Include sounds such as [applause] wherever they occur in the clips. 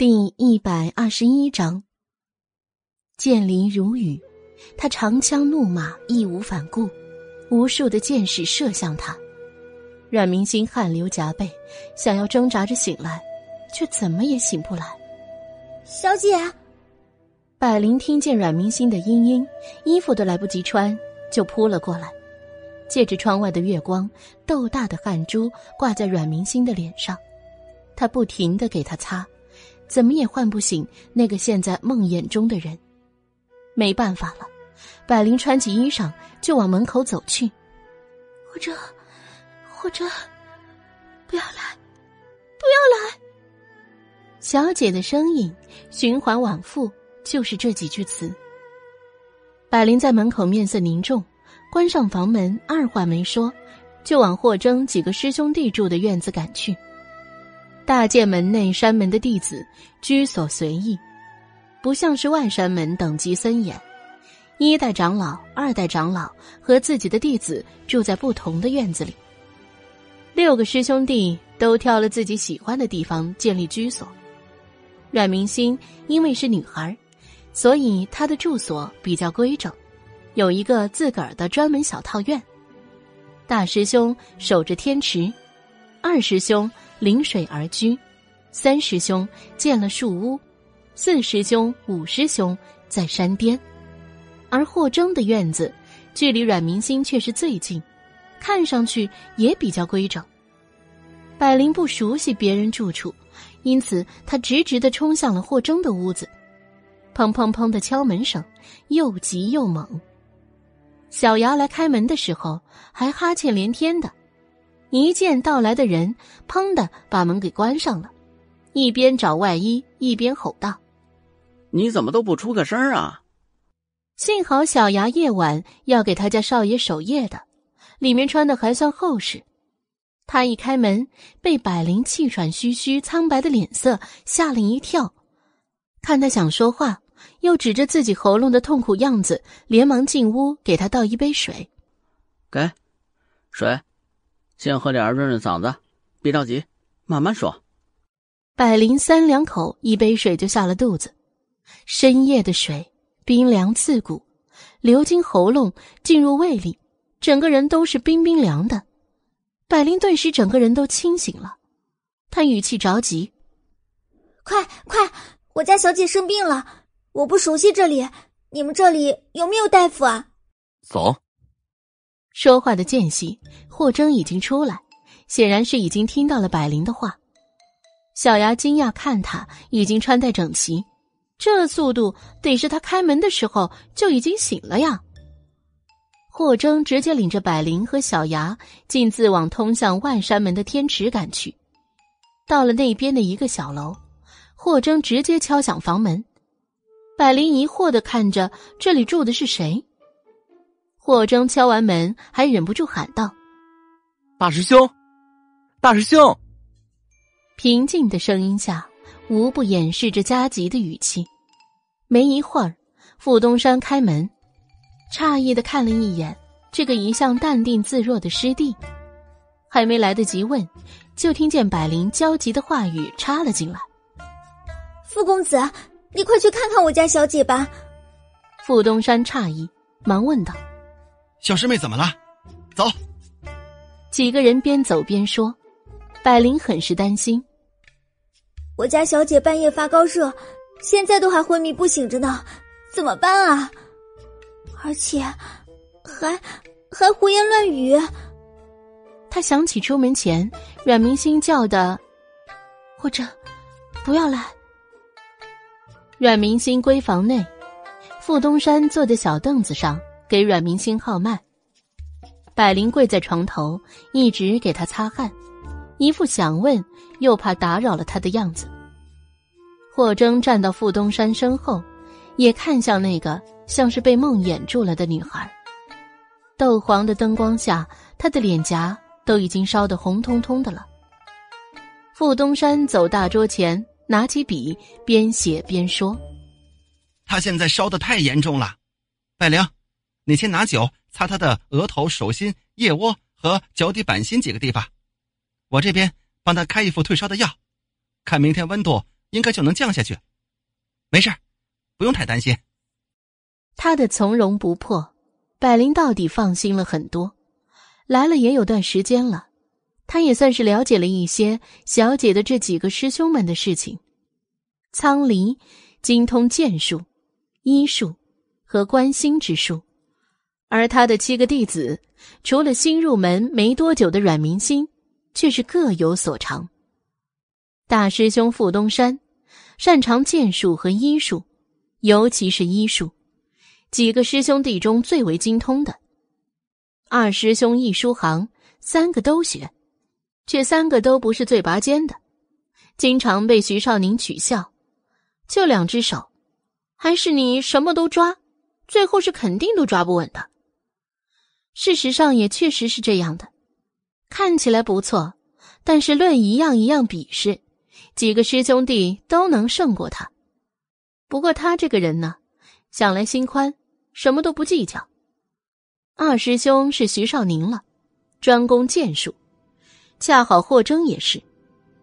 第一百二十一章，剑林如雨，他长枪怒马，义无反顾，无数的箭矢射向他。阮明星汗流浃背，想要挣扎着醒来，却怎么也醒不来。小姐，百灵听见阮明星的嘤嘤，衣服都来不及穿，就扑了过来，借着窗外的月光，豆大的汗珠挂在阮明星的脸上，他不停的给他擦。怎么也唤不醒那个陷在梦魇中的人，没办法了，百灵穿起衣裳就往门口走去，或者，或者，不要来，不要来。小姐的声音循环往复，就是这几句词。百灵在门口面色凝重，关上房门，二话没说，就往霍征几个师兄弟住的院子赶去。大剑门内山门的弟子居所随意，不像是外山门等级森严。一代长老、二代长老和自己的弟子住在不同的院子里。六个师兄弟都挑了自己喜欢的地方建立居所。阮明心因为是女孩，所以她的住所比较规整，有一个自个儿的专门小套院。大师兄守着天池，二师兄。临水而居，三师兄建了树屋，四师兄、五师兄在山巅，而霍征的院子距离阮明心却是最近，看上去也比较规整。百灵不熟悉别人住处，因此他直直的冲向了霍征的屋子，砰砰砰的敲门声又急又猛。小牙来开门的时候还哈欠连天的。一见到来的人，砰的把门给关上了，一边找外衣，一边吼道：“你怎么都不出个声啊？”幸好小牙夜晚要给他家少爷守夜的，里面穿的还算厚实。他一开门，被百灵气喘吁吁、苍白的脸色吓了一跳，看他想说话，又指着自己喉咙的痛苦样子，连忙进屋给他倒一杯水，给水。先喝点润润嗓子，别着急，慢慢说。百灵三两口，一杯水就下了肚子。深夜的水，冰凉刺骨，流经喉咙进入胃里，整个人都是冰冰凉的。百灵顿时整个人都清醒了，她语气着急：“快快，我家小姐生病了，我不熟悉这里，你们这里有没有大夫啊？”走。说话的间隙，霍征已经出来，显然是已经听到了百灵的话。小牙惊讶看他，已经穿戴整齐，这速度得是他开门的时候就已经醒了呀。霍征直接领着百灵和小牙径自往通向万山门的天池赶去。到了那边的一个小楼，霍征直接敲响房门。百灵疑惑的看着这里住的是谁。霍征敲完门，还忍不住喊道：“大师兄，大师兄！”平静的声音下，无不掩饰着加急的语气。没一会儿，傅东山开门，诧异的看了一眼这个一向淡定自若的师弟，还没来得及问，就听见百灵焦急的话语插了进来：“傅公子，你快去看看我家小姐吧。”傅东山诧异，忙问道。小师妹怎么了？走。几个人边走边说，百灵很是担心。我家小姐半夜发高热，现在都还昏迷不醒着呢，怎么办啊？而且，还还胡言乱语。他想起出门前阮明星叫的，或者不要来。阮明星闺房内，傅东山坐在小凳子上。给阮明星号脉，百灵跪在床头，一直给他擦汗，一副想问又怕打扰了他的样子。霍征站到傅东山身后，也看向那个像是被梦魇住了的女孩。豆黄的灯光下，她的脸颊都已经烧得红彤彤的了。傅东山走大桌前，拿起笔，边写边说：“他现在烧的太严重了，百灵。”你先拿酒擦他的额头、手心、腋窝和脚底板心几个地方，我这边帮他开一副退烧的药，看明天温度应该就能降下去。没事，不用太担心。他的从容不迫，百灵到底放心了很多。来了也有段时间了，他也算是了解了一些小姐的这几个师兄们的事情。苍离精通剑术、医术和观星之术，而他的七个弟子，除了新入门没多久的阮明星，却是各有所长。大师兄傅东山擅长剑术和医术，尤其是医术，几个师兄弟中最为精通的。二师兄易书行三个都学，却三个都不是最拔尖的，经常被徐少宁取笑。就两只手，还是你什么都抓，最后是肯定都抓不稳的。事实上也确实是这样的，看起来不错，但是论一样一样比试，几个师兄弟都能胜过他。不过他这个人呢，想来心宽，什么都不计较。二师兄是徐少宁了，专攻剑术，恰好霍征也是，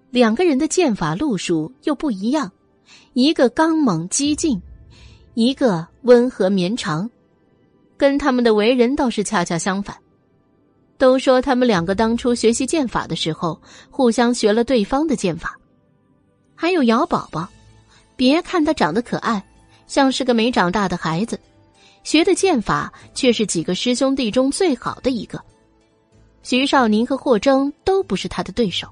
两个人的剑法路数又不一样。一个刚猛激进，一个温和绵长，跟他们的为人倒是恰恰相反。都说他们两个当初学习剑法的时候，互相学了对方的剑法。还有姚宝宝，别看他长得可爱，像是个没长大的孩子，学的剑法却是几个师兄弟中最好的一个。徐少宁和霍征都不是他的对手。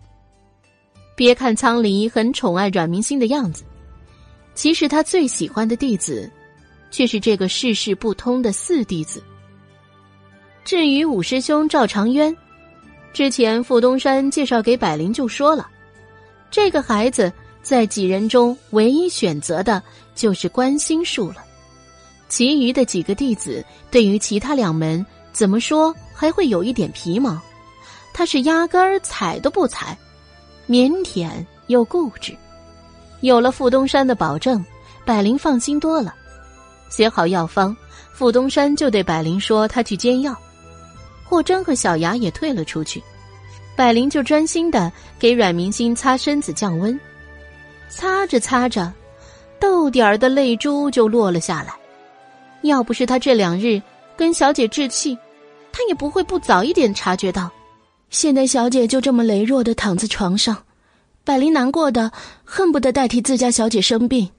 别看苍离很宠爱阮明星的样子。其实他最喜欢的弟子，却是这个世事不通的四弟子。至于五师兄赵长渊，之前傅东山介绍给百灵就说了，这个孩子在几人中唯一选择的就是观心术了。其余的几个弟子对于其他两门怎么说还会有一点皮毛，他是压根儿踩都不踩，腼腆又固执。有了傅东山的保证，百灵放心多了。写好药方，傅东山就对百灵说：“他去煎药。”霍真和小牙也退了出去，百灵就专心的给阮明星擦身子降温。擦着擦着，豆点儿的泪珠就落了下来。要不是他这两日跟小姐置气，他也不会不早一点察觉到，现在小姐就这么羸弱的躺在床上。百灵难过的恨不得代替自家小姐生病。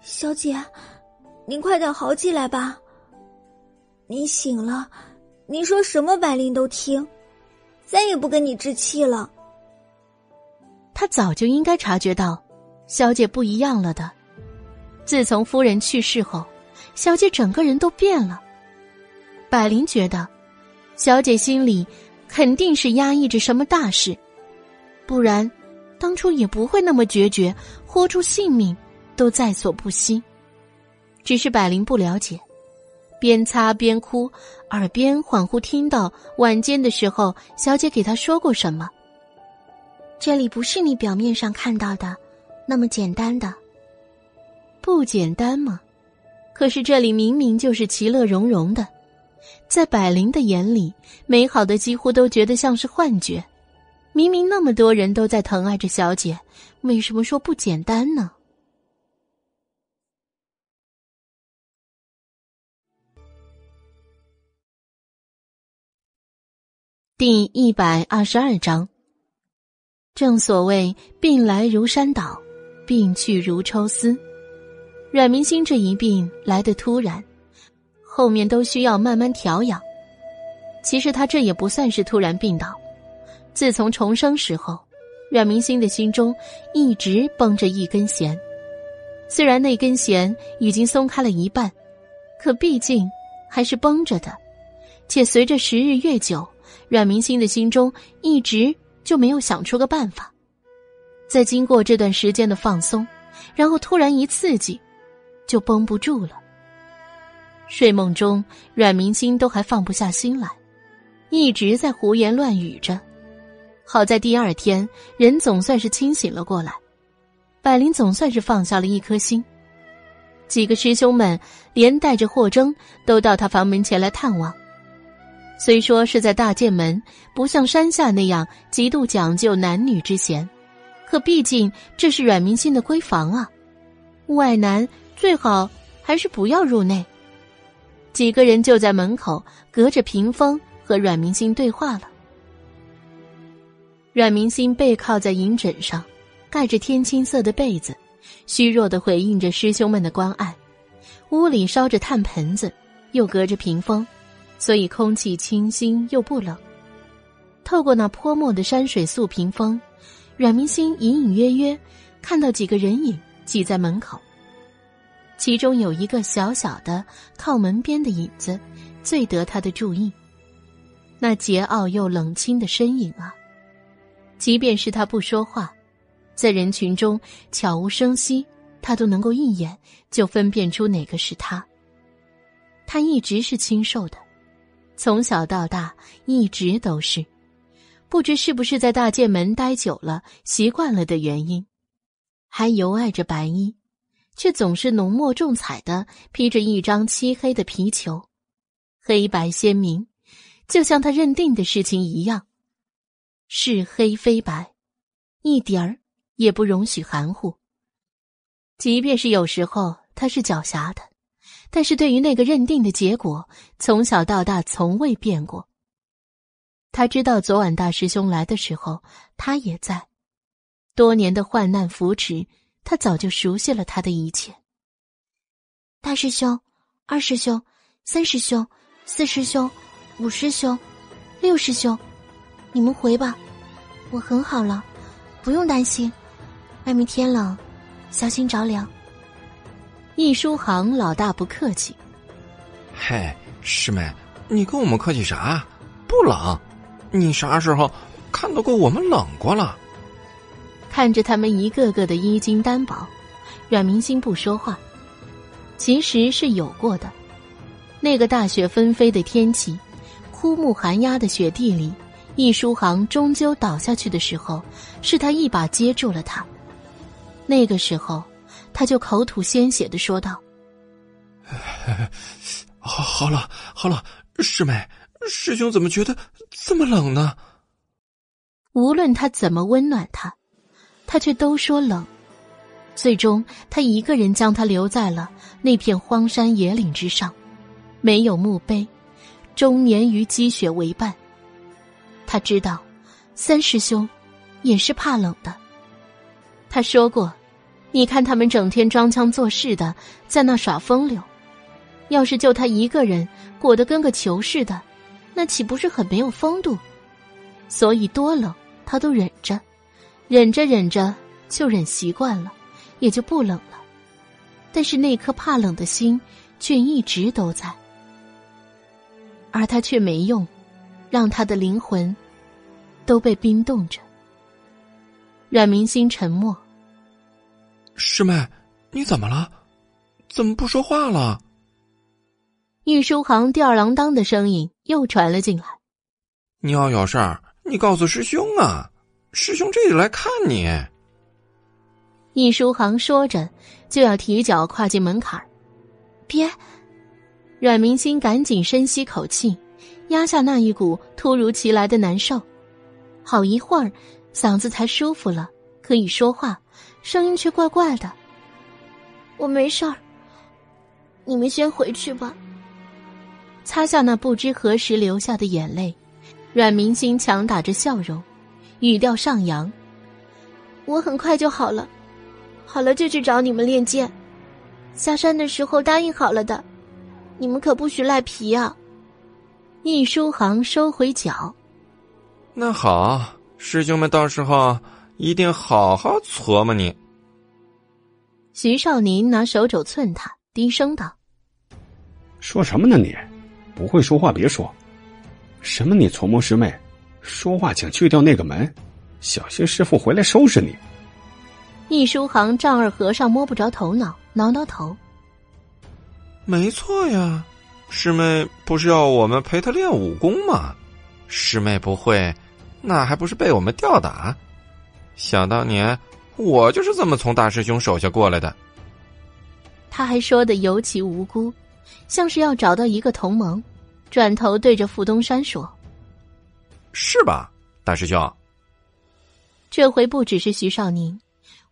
小姐，您快点好起来吧。您醒了，您说什么百灵都听，再也不跟你置气了。他早就应该察觉到，小姐不一样了的。自从夫人去世后，小姐整个人都变了。百灵觉得，小姐心里肯定是压抑着什么大事。不然，当初也不会那么决绝，豁出性命都在所不惜。只是百灵不了解，边擦边哭，耳边恍惚听到晚间的时候，小姐给他说过什么。这里不是你表面上看到的那么简单的，不简单吗？可是这里明明就是其乐融融的，在百灵的眼里，美好的几乎都觉得像是幻觉。明明那么多人都在疼爱着小姐，为什么说不简单呢？第一百二十二章。正所谓病来如山倒，病去如抽丝。阮明星这一病来的突然，后面都需要慢慢调养。其实他这也不算是突然病倒。自从重生时候，阮明星的心中一直绷着一根弦。虽然那根弦已经松开了一半，可毕竟还是绷着的。且随着时日越久，阮明星的心中一直就没有想出个办法。在经过这段时间的放松，然后突然一刺激，就绷不住了。睡梦中，阮明星都还放不下心来，一直在胡言乱语着。好在第二天人总算是清醒了过来，百灵总算是放下了一颗心。几个师兄们连带着霍征都到他房门前来探望。虽说是在大剑门，不像山下那样极度讲究男女之嫌，可毕竟这是阮明心的闺房啊，外男最好还是不要入内。几个人就在门口隔着屏风和阮明心对话了。阮明心背靠在银枕上，盖着天青色的被子，虚弱的回应着师兄们的关爱。屋里烧着炭盆子，又隔着屏风，所以空气清新又不冷。透过那泼墨的山水素屏风，阮明心隐隐约约看到几个人影挤在门口。其中有一个小小的靠门边的影子，最得他的注意。那桀骜又冷清的身影啊！即便是他不说话，在人群中悄无声息，他都能够一眼就分辨出哪个是他。他一直是清瘦的，从小到大一直都是。不知是不是在大剑门待久了习惯了的原因，还犹爱着白衣，却总是浓墨重彩的披着一张漆黑的皮裘，黑白鲜明，就像他认定的事情一样。是黑非白，一点儿也不容许含糊。即便是有时候他是狡黠的，但是对于那个认定的结果，从小到大从未变过。他知道昨晚大师兄来的时候，他也在。多年的患难扶持，他早就熟悉了他的一切。大师兄、二师兄、三师兄、四师兄、五师兄、六师兄。你们回吧，我很好了，不用担心。外面天冷，小心着凉。易书行老大不客气。嘿，师妹，你跟我们客气啥？不冷，你啥时候看到过我们冷过了？看着他们一个个的衣襟单薄，阮明星不说话。其实是有过的，那个大雪纷飞的天气，枯木寒鸦的雪地里。易书行终究倒下去的时候，是他一把接住了他。那个时候，他就口吐鲜血的说道：“ [laughs] 好，好了，好了，师妹，师兄怎么觉得这么冷呢？”无论他怎么温暖他，他却都说冷。最终，他一个人将他留在了那片荒山野岭之上，没有墓碑，终年与积雪为伴。他知道，三师兄也是怕冷的。他说过：“你看他们整天装腔作势的，在那耍风流，要是就他一个人裹得跟个球似的，那岂不是很没有风度？所以多冷他都忍着，忍着忍着就忍习惯了，也就不冷了。但是那颗怕冷的心却一直都在，而他却没用，让他的灵魂。”都被冰冻着。阮明心沉默。师妹，你怎么了？怎么不说话了？易书航吊儿郎当的声音又传了进来。你要有事儿，你告诉师兄啊！师兄这就来看你。易书航说着，就要提脚跨进门槛别！阮明星赶紧深吸口气，压下那一股突如其来的难受。好一会儿，嗓子才舒服了，可以说话，声音却怪怪的。我没事儿，你们先回去吧。擦下那不知何时流下的眼泪，阮明星强打着笑容，语调上扬：“我很快就好了，好了就去找你们练剑。下山的时候答应好了的，你们可不许赖皮啊。”易书行收回脚。那好，师兄们到时候一定好好琢磨你。徐少宁拿手肘寸他，低声道：“说什么呢你？不会说话别说。什么你琢磨师妹？说话请去掉那个门，小心师傅回来收拾你。”一书行丈二和尚摸不着头脑，挠挠头：“没错呀，师妹不是要我们陪她练武功吗？师妹不会。”那还不是被我们吊打？想当年，我就是这么从大师兄手下过来的。他还说的尤其无辜，像是要找到一个同盟。转头对着傅东山说：“是吧，大师兄？”这回不只是徐少宁，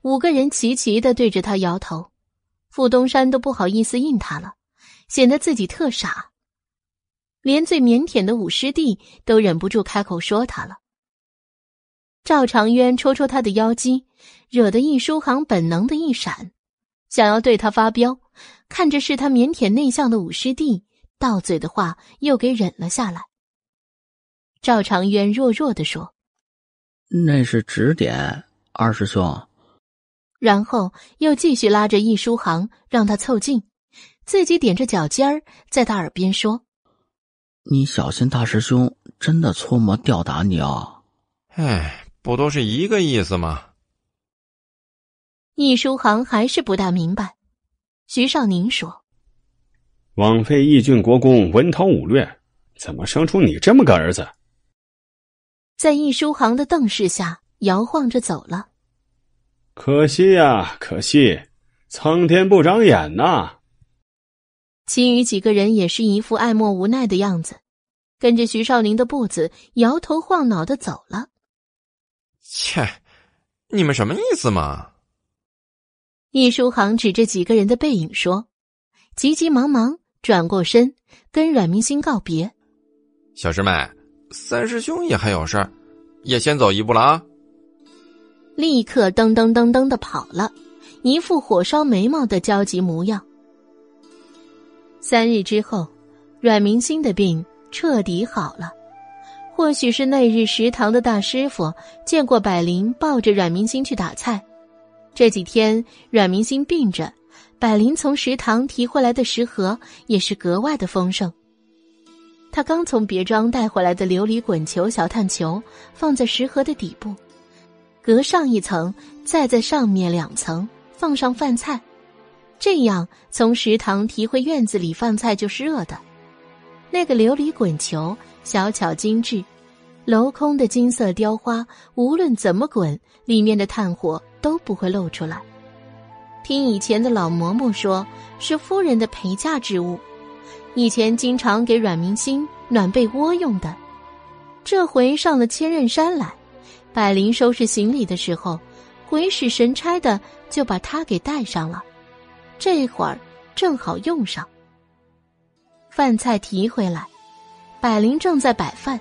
五个人齐齐的对着他摇头，傅东山都不好意思应他了，显得自己特傻。连最腼腆的五师弟都忍不住开口说他了。赵长渊戳戳他的腰肌，惹得易书航本能的一闪，想要对他发飙，看着是他腼腆内向的五师弟，到嘴的话又给忍了下来。赵长渊弱弱的说：“那是指点，二师兄。”然后又继续拉着易书航让他凑近，自己踮着脚尖儿在他耳边说：“你小心大师兄真的搓磨吊打你哦。”哎，不都是一个意思吗？易书航还是不大明白。徐少宁说：“枉费义郡国公文韬武略，怎么生出你这么个儿子？”在易书航的瞪视下，摇晃着走了。可惜呀，可惜，苍天不长眼呐！其余几个人也是一副爱莫无奈的样子，跟着徐少宁的步子，摇头晃脑的走了。切，你们什么意思嘛？易书航指着几个人的背影说，急急忙忙转过身，跟阮明星告别。小师妹。三师兄也还有事儿，也先走一步了啊！立刻噔噔噔噔的跑了，一副火烧眉毛的焦急模样。三日之后，阮明星的病彻底好了。或许是那日食堂的大师傅见过百灵抱着阮明星去打菜，这几天阮明星病着，百灵从食堂提回来的食盒也是格外的丰盛。他刚从别庄带回来的琉璃滚球小探球放在食盒的底部，隔上一层，再在上面两层放上饭菜，这样从食堂提回院子里饭菜就是热的。那个琉璃滚球小巧精致，镂空的金色雕花，无论怎么滚，里面的炭火都不会露出来。听以前的老嬷嬷说，是夫人的陪嫁之物。以前经常给阮明星暖被窝用的，这回上了千仞山来，百灵收拾行李的时候，鬼使神差的就把它给带上了，这会儿正好用上。饭菜提回来，百灵正在摆饭，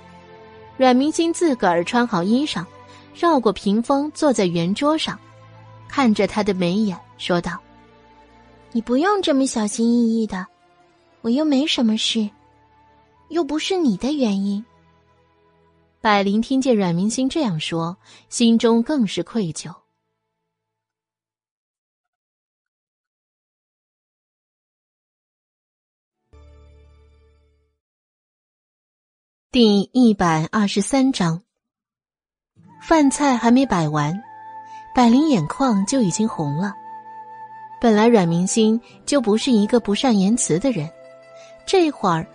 阮明星自个儿穿好衣裳，绕过屏风坐在圆桌上，看着他的眉眼说道：“你不用这么小心翼翼的。”我又没什么事，又不是你的原因。百灵听见阮明星这样说，心中更是愧疚。第一百二十三章，饭菜还没摆完，百灵眼眶就已经红了。本来阮明星就不是一个不善言辞的人。这会儿，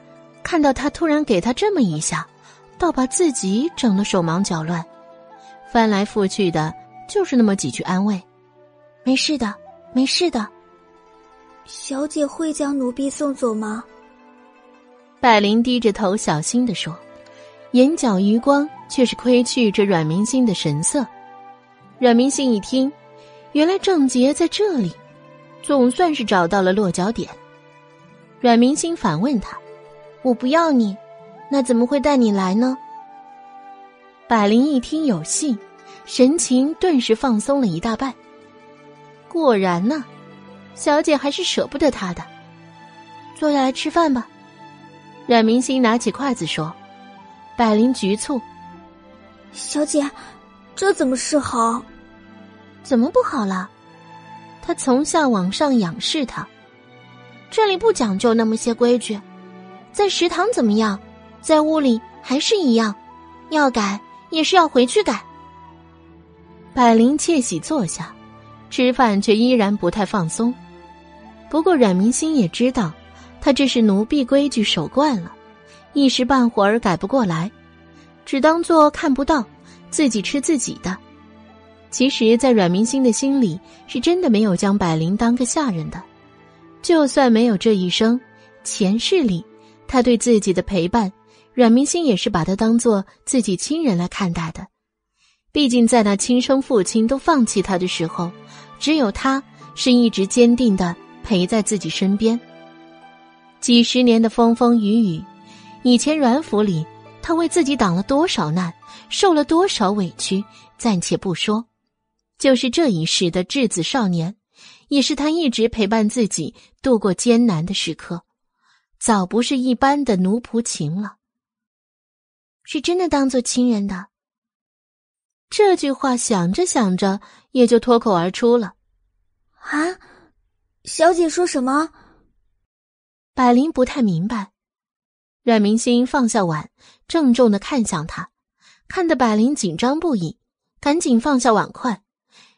看到他突然给他这么一下，倒把自己整得手忙脚乱，翻来覆去的，就是那么几句安慰：“没事的，没事的。”小姐会将奴婢送走吗？百灵低着头小心的说，眼角余光却是窥去这阮明星的神色。阮明星一听，原来郑杰在这里，总算是找到了落脚点。阮明星反问他：“我不要你，那怎么会带你来呢？”百灵一听有戏，神情顿时放松了一大半。果然呢，小姐还是舍不得他的。坐下来吃饭吧。阮明星拿起筷子说：“百灵局促，小姐，这怎么是好？怎么不好了？”他从下往上仰视他。这里不讲究那么些规矩，在食堂怎么样，在屋里还是一样，要改也是要回去改。百灵窃喜坐下，吃饭却依然不太放松。不过阮明星也知道，他这是奴婢规矩守惯了，一时半会儿改不过来，只当做看不到，自己吃自己的。其实，在阮明星的心里，是真的没有将百灵当个下人的。就算没有这一生，前世里他对自己的陪伴，阮明星也是把他当做自己亲人来看待的。毕竟在那亲生父亲都放弃他的时候，只有他是一直坚定的陪在自己身边。几十年的风风雨雨，以前阮府里他为自己挡了多少难，受了多少委屈，暂且不说，就是这一世的稚子少年，也是他一直陪伴自己度过艰难的时刻，早不是一般的奴仆情了。是真的当做亲人的。这句话想着想着，也就脱口而出了。啊，小姐说什么？百灵不太明白，阮明星放下碗，郑重的看向他，看得百灵紧张不已，赶紧放下碗筷，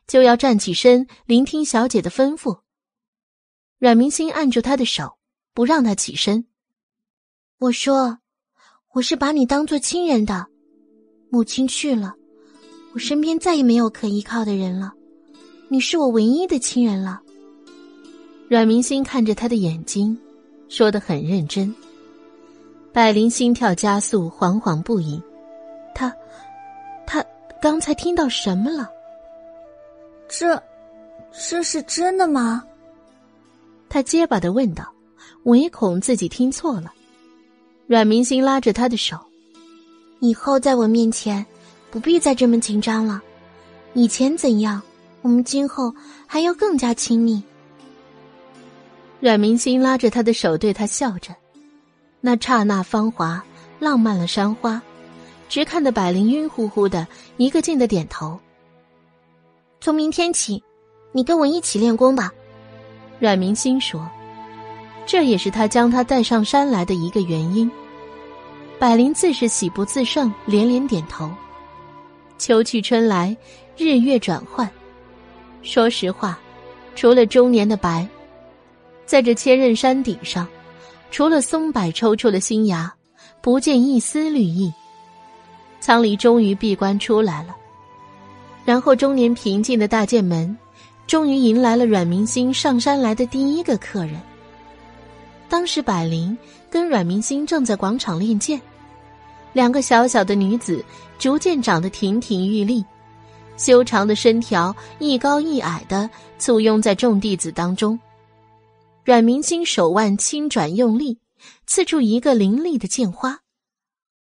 就要站起身聆听小姐的吩咐。阮明星按住他的手，不让他起身。我说，我是把你当做亲人的，母亲去了，我身边再也没有可依靠的人了，你是我唯一的亲人了。阮明星看着他的眼睛。说的很认真。百灵心跳加速，惶惶不已。他，他刚才听到什么了？这，这是真的吗？他结巴的问道，唯恐自己听错了。阮明星拉着他的手：“以后在我面前，不必再这么紧张了。以前怎样，我们今后还要更加亲密。”阮明星拉着他的手，对他笑着，那刹那芳华，浪漫了山花，直看得百灵晕乎乎的，一个劲的点头。从明天起，你跟我一起练功吧。阮明心说，这也是他将他带上山来的一个原因。百灵自是喜不自胜，连连点头。秋去春来，日月转换。说实话，除了中年的白。在这千仞山顶上，除了松柏抽出了新芽，不见一丝绿意。仓里终于闭关出来了，然后终年平静的大剑门，终于迎来了阮明星上山来的第一个客人。当时百灵跟阮明星正在广场练剑，两个小小的女子逐渐长得亭亭玉立，修长的身条一高一矮的簇拥在众弟子当中。阮明星手腕轻转用力，刺出一个凌厉的剑花。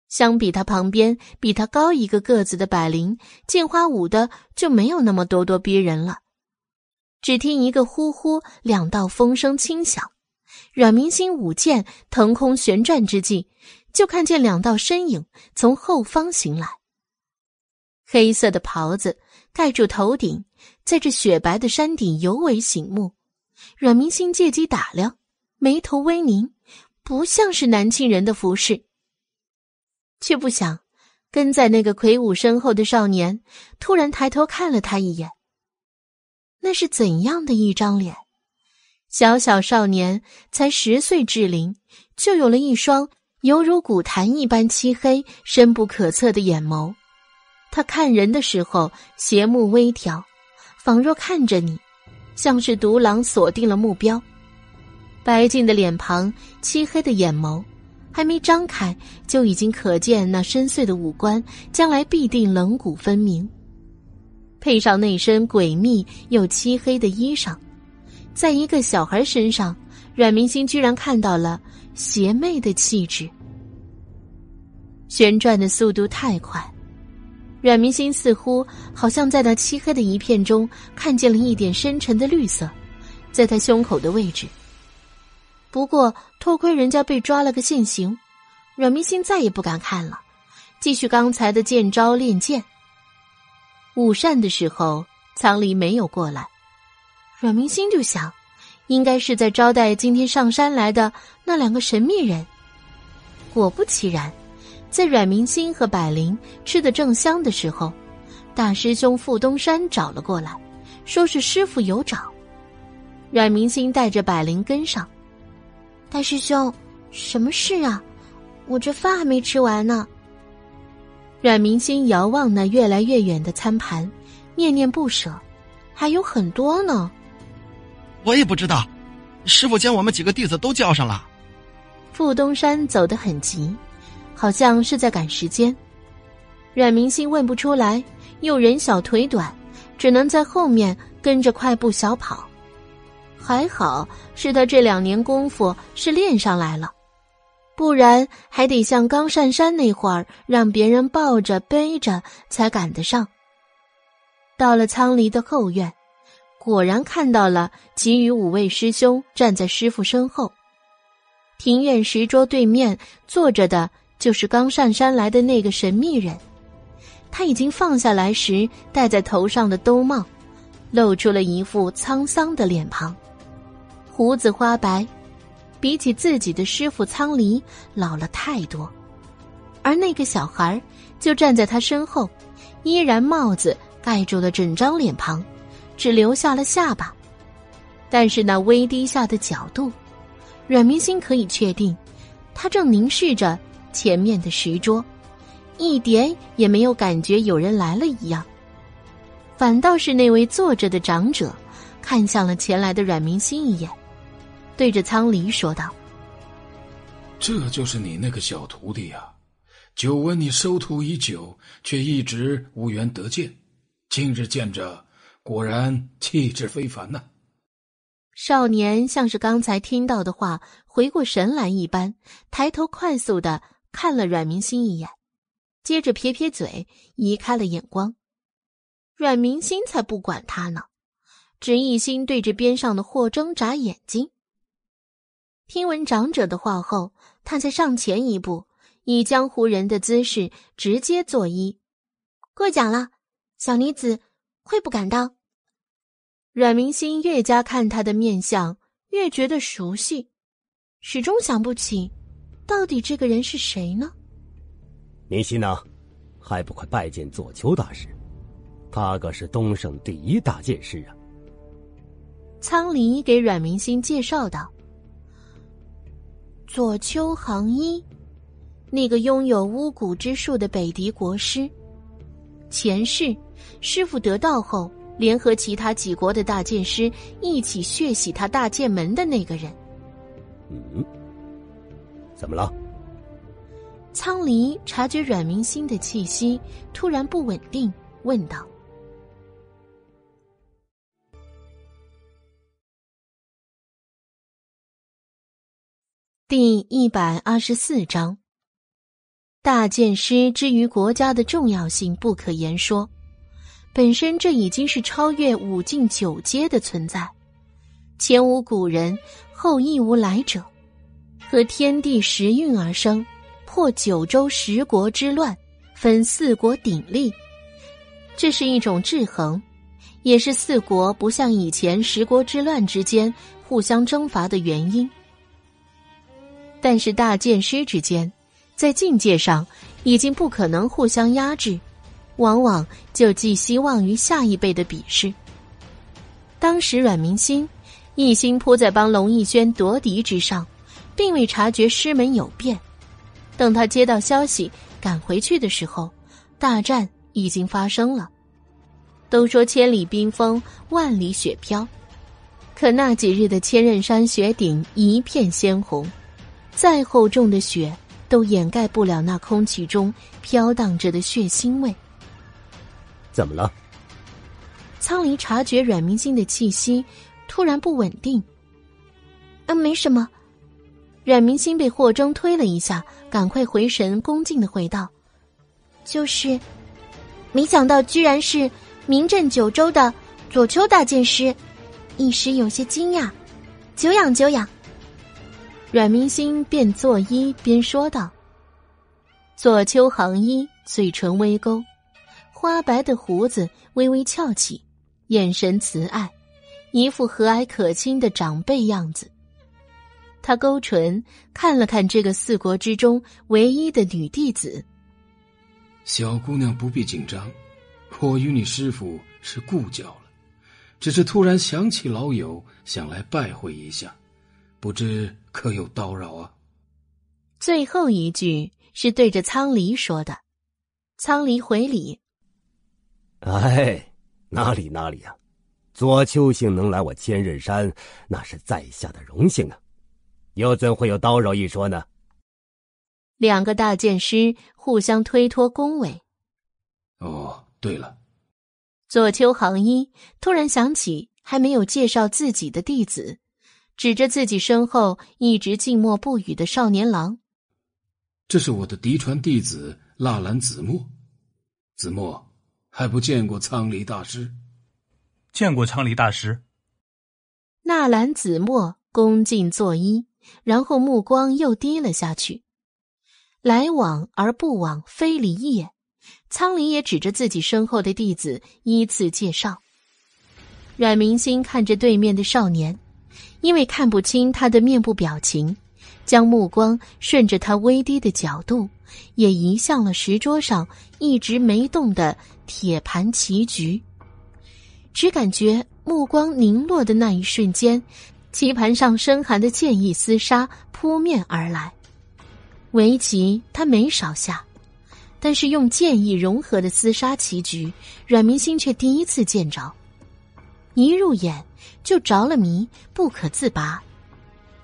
相比他旁边比他高一个个子的百灵，剑花舞的就没有那么咄咄逼人了。只听一个呼呼，两道风声轻响。阮明星舞剑腾空旋转之际，就看见两道身影从后方行来。黑色的袍子盖住头顶，在这雪白的山顶尤为醒目。阮明星借机打量，眉头微凝，不像是南庆人的服饰。却不想，跟在那个魁梧身后的少年突然抬头看了他一眼。那是怎样的一张脸？小小少年才十岁稚龄，就有了一双犹如古潭一般漆黑、深不可测的眼眸。他看人的时候，斜目微挑，仿若看着你。像是独狼锁定了目标，白净的脸庞，漆黑的眼眸，还没张开，就已经可见那深邃的五官，将来必定棱骨分明。配上那身诡秘又漆黑的衣裳，在一个小孩身上，阮明星居然看到了邪魅的气质。旋转的速度太快。阮明星似乎好像在那漆黑的一片中看见了一点深沉的绿色，在他胸口的位置。不过偷窥人家被抓了个现行，阮明星再也不敢看了，继续刚才的剑招练剑。午膳的时候，仓里没有过来，阮明星就想，应该是在招待今天上山来的那两个神秘人。果不其然。在阮明星和百灵吃的正香的时候，大师兄傅东山找了过来，说是师傅有找。阮明星带着百灵跟上。大师兄，什么事啊？我这饭还没吃完呢。阮明星遥望那越来越远的餐盘，念念不舍，还有很多呢。我也不知道，师傅将我们几个弟子都叫上了。傅东山走得很急。好像是在赶时间，阮明星问不出来，又人小腿短，只能在后面跟着快步小跑。还好是他这两年功夫是练上来了，不然还得像刚上山那会儿，让别人抱着背着才赶得上。到了仓离的后院，果然看到了其余五位师兄站在师傅身后。庭院石桌对面坐着的就是刚上山来的那个神秘人，他已经放下来时戴在头上的兜帽，露出了一副沧桑的脸庞。胡子花白，比起自己的师傅苍离老了太多，而那个小孩就站在他身后，依然帽子盖住了整张脸庞，只留下了下巴。但是那微低下的角度，阮明星可以确定，他正凝视着前面的石桌，一点也没有感觉有人来了一样。反倒是那位坐着的长者，看向了前来的阮明心一眼。对着苍离说道：“这就是你那个小徒弟呀！久闻你收徒已久，却一直无缘得见，今日见着，果然气质非凡呐。”少年像是刚才听到的话回过神来一般，抬头快速的看了阮明星一眼，接着撇撇嘴，移开了眼光。阮明星才不管他呢，只一心对着边上的霍征眨眼睛。听闻长者的话后，他才上前一步，以江湖人的姿势直接作揖：“过奖了，小女子愧不敢当。”阮明心越加看他的面相，越觉得熟悉，始终想不起，到底这个人是谁呢？明心呢，还不快拜见左丘大师？他可是东省第一大剑师啊！苍离给阮明心介绍道。左丘行一，那个拥有巫蛊之术的北狄国师，前世师傅得道后，联合其他几国的大剑师一起血洗他大剑门的那个人。嗯，怎么了？苍离察觉阮明星的气息突然不稳定，问道。第一百二十四章，大剑师之于国家的重要性不可言说。本身这已经是超越五境九阶的存在，前无古人，后亦无来者，和天地时运而生，破九州十国之乱，分四国鼎立。这是一种制衡，也是四国不像以前十国之乱之间互相征伐的原因。但是大剑师之间，在境界上已经不可能互相压制，往往就寄希望于下一辈的比试。当时阮明心一心扑在帮龙逸轩夺嫡之上，并未察觉师门有变。等他接到消息赶回去的时候，大战已经发生了。都说千里冰封，万里雪飘，可那几日的千仞山雪顶一片鲜红。再厚重的雪都掩盖不了那空气中飘荡着的血腥味。怎么了？苍离察觉阮明星的气息突然不稳定。啊，没什么。阮明星被霍征推了一下，赶快回神，恭敬的回道：“就是，没想到居然是名震九州的左丘大剑师，一时有些惊讶。久仰久仰。”阮明星边作揖边说道：“左丘行一嘴唇微勾，花白的胡子微微翘起，眼神慈爱，一副和蔼可亲的长辈样子。他勾唇看了看这个四国之中唯一的女弟子。小姑娘不必紧张，我与你师傅是故交了，只是突然想起老友，想来拜会一下。”不知可有叨扰啊？最后一句是对着苍离说的。苍离回礼：“哎，哪里哪里呀！左丘姓能来我千仞山，那是在下的荣幸啊，又怎会有叨扰一说呢？”两个大剑师互相推脱恭维。哦，对了，左丘行一突然想起还没有介绍自己的弟子，指着自己身后一直静默不语的少年郎：“这是我的嫡传弟子纳兰子墨。子墨，还不见过苍离大师？见过苍离大师。”纳兰子墨恭敬作揖，然后目光又低了下去。来往而不往非礼也。苍林也指着自己身后的弟子依次介绍。阮明星看着对面的少年，因为看不清他的面部表情，将目光顺着他微低的角度，也移向了石桌上一直没动的铁盘棋局。只感觉目光凝落的那一瞬间，棋盘上深寒的剑意厮杀扑面而来。围棋他没少下。但是用剑意融合的厮杀棋局，阮明星却第一次见着，一入眼就着了迷，不可自拔。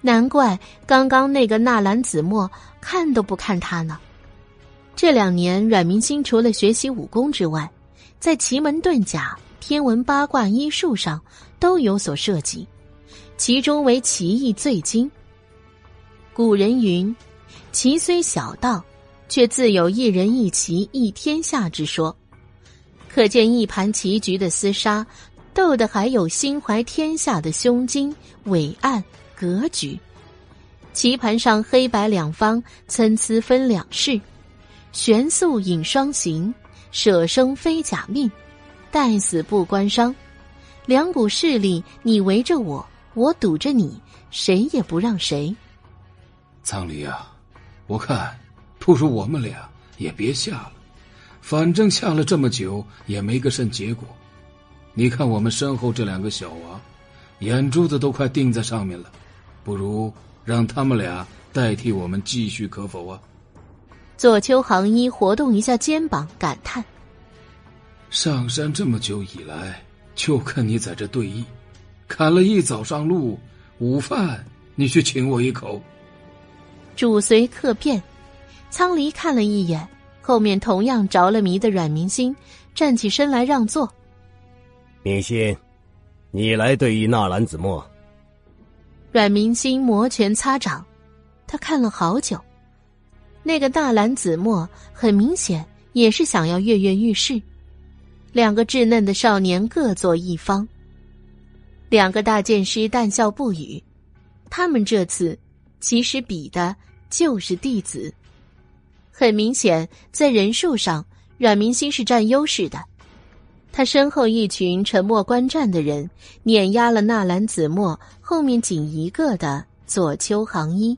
难怪刚刚那个纳兰子墨看都不看他呢。这两年，阮明星除了学习武功之外，在奇门遁甲、天文八卦、医术上都有所涉及，其中为棋艺最精。古人云：“棋虽小道。”却自有一人一棋一天下之说，可见一盘棋局的厮杀，斗的还有心怀天下的胸襟、伟岸、格局。棋盘上黑白两方参差分两式，玄素引双行，舍生非假命，待死不关伤。两股势力，你围着我，我堵着你，谁也不让谁。苍离啊，我看。不如我们俩也别下了，反正下了这么久也没个甚结果。你看我们身后这两个小娃，眼珠子都快钉在上面了，不如让他们俩代替我们继续，可否啊？左丘行一活动一下肩膀，感叹：“上山这么久以来，就看你在这对弈，砍了一早上路，午饭你去请我一口。”主随客便。苍离看了一眼后面同样着了迷的阮明星，站起身来让座。明星，你来对弈纳兰子墨。阮明星摩拳擦掌，他看了好久。那个纳兰子墨很明显也是想要跃跃欲试。两个稚嫩的少年各坐一方。两个大剑师淡笑不语。他们这次其实比的就是弟子。很明显，在人数上，阮明星是占优势的。他身后一群沉默观战的人，碾压了纳兰子墨后面仅一个的左丘行一。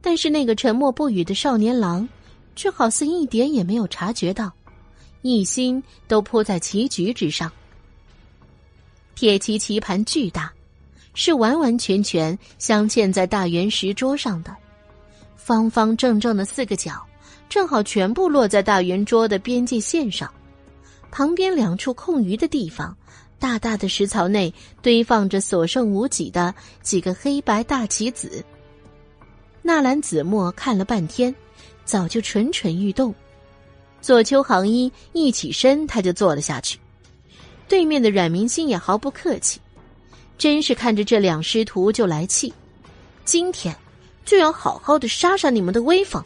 但是那个沉默不语的少年郎，却好似一点也没有察觉到，一心都扑在棋局之上。铁棋棋盘巨大，是完完全全镶嵌在大圆石桌上的。方方正正的四个角，正好全部落在大圆桌的边界线上。旁边两处空余的地方，大大的石槽内堆放着所剩无几的几个黑白大棋子。纳兰子墨看了半天，早就蠢蠢欲动。左丘行一一起身，他就坐了下去。对面的阮明星也毫不客气，真是看着这两师徒就来气。今天。就要好好的杀杀你们的威风，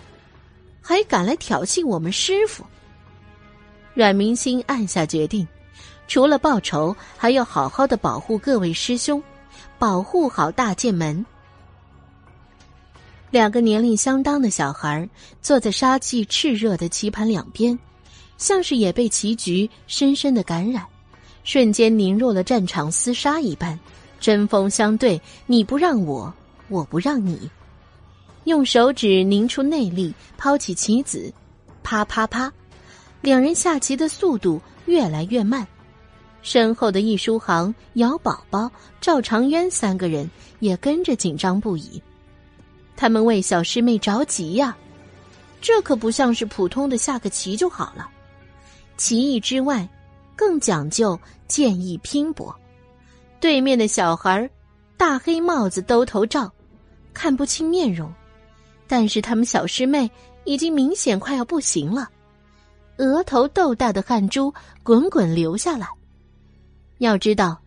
还敢来挑衅我们师傅？阮明星暗下决定，除了报仇，还要好好的保护各位师兄，保护好大剑门。两个年龄相当的小孩坐在杀气炽热的棋盘两边，像是也被棋局深深的感染，瞬间凝若了战场厮杀一般，针锋相对，你不让我，我不让你。用手指凝出内力，抛起棋子，啪啪啪，两人下棋的速度越来越慢。身后的易书航、姚宝宝、赵长渊三个人也跟着紧张不已。他们为小师妹着急呀，这可不像是普通的下个棋就好了。棋艺之外，更讲究剑艺拼搏。对面的小孩大黑帽子兜头罩，看不清面容。但是他们小师妹已经明显快要不行了，额头豆大的汗珠滚滚流下来，要知道，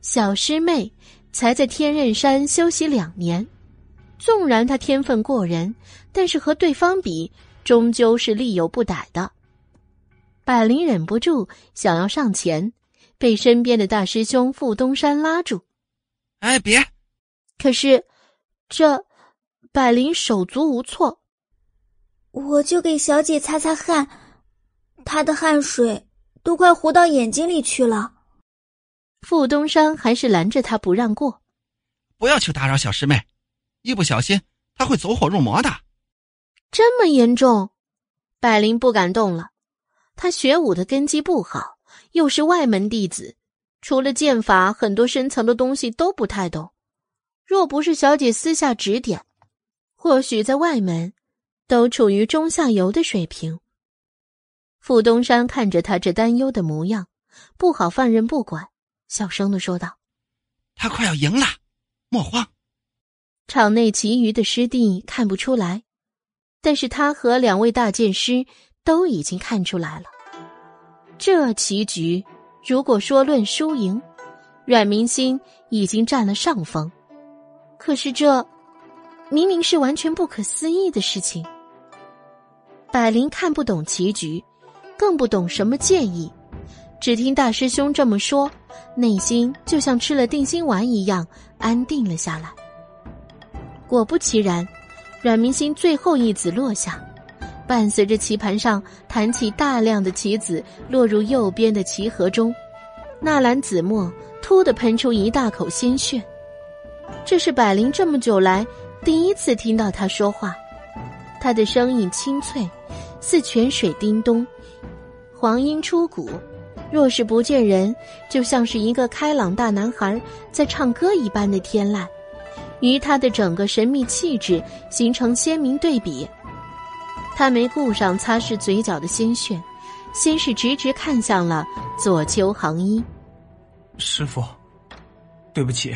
小师妹才在天刃山休息两年，纵然她天分过人，但是和对方比，终究是力有不逮的。百灵忍不住想要上前，被身边的大师兄傅东山拉住。“哎，别！”可是，这百灵手足无措。我就给小姐擦擦汗，她的汗水都快糊到眼睛里去了。傅东山还是拦着他不让过，不要去打扰小师妹，一不小心她会走火入魔的。这么严重，百灵不敢动了。他学武的根基不好，又是外门弟子，除了剑法，很多深层的东西都不太懂。若不是小姐私下指点，或许在外门都处于中下游的水平。傅东山看着他这担忧的模样，不好放任不管。小声的说道：“他快要赢了，莫慌。”场内其余的师弟看不出来，但是他和两位大剑师都已经看出来了。这棋局，如果说论输赢，阮明心已经占了上风。可是这，明明是完全不可思议的事情。百灵看不懂棋局，更不懂什么建议。只听大师兄这么说，内心就像吃了定心丸一样安定了下来。果不其然，阮明心最后一子落下，伴随着棋盘上弹起大量的棋子落入右边的棋盒中，纳兰子墨突的喷出一大口鲜血。这是百灵这么久来第一次听到他说话，他的声音清脆，似泉水叮咚，黄莺出谷。若是不见人，就像是一个开朗大男孩在唱歌一般的天籁，与他的整个神秘气质形成鲜明对比。他没顾上擦拭嘴角的鲜血，先是直直看向了左丘行一。师傅，对不起。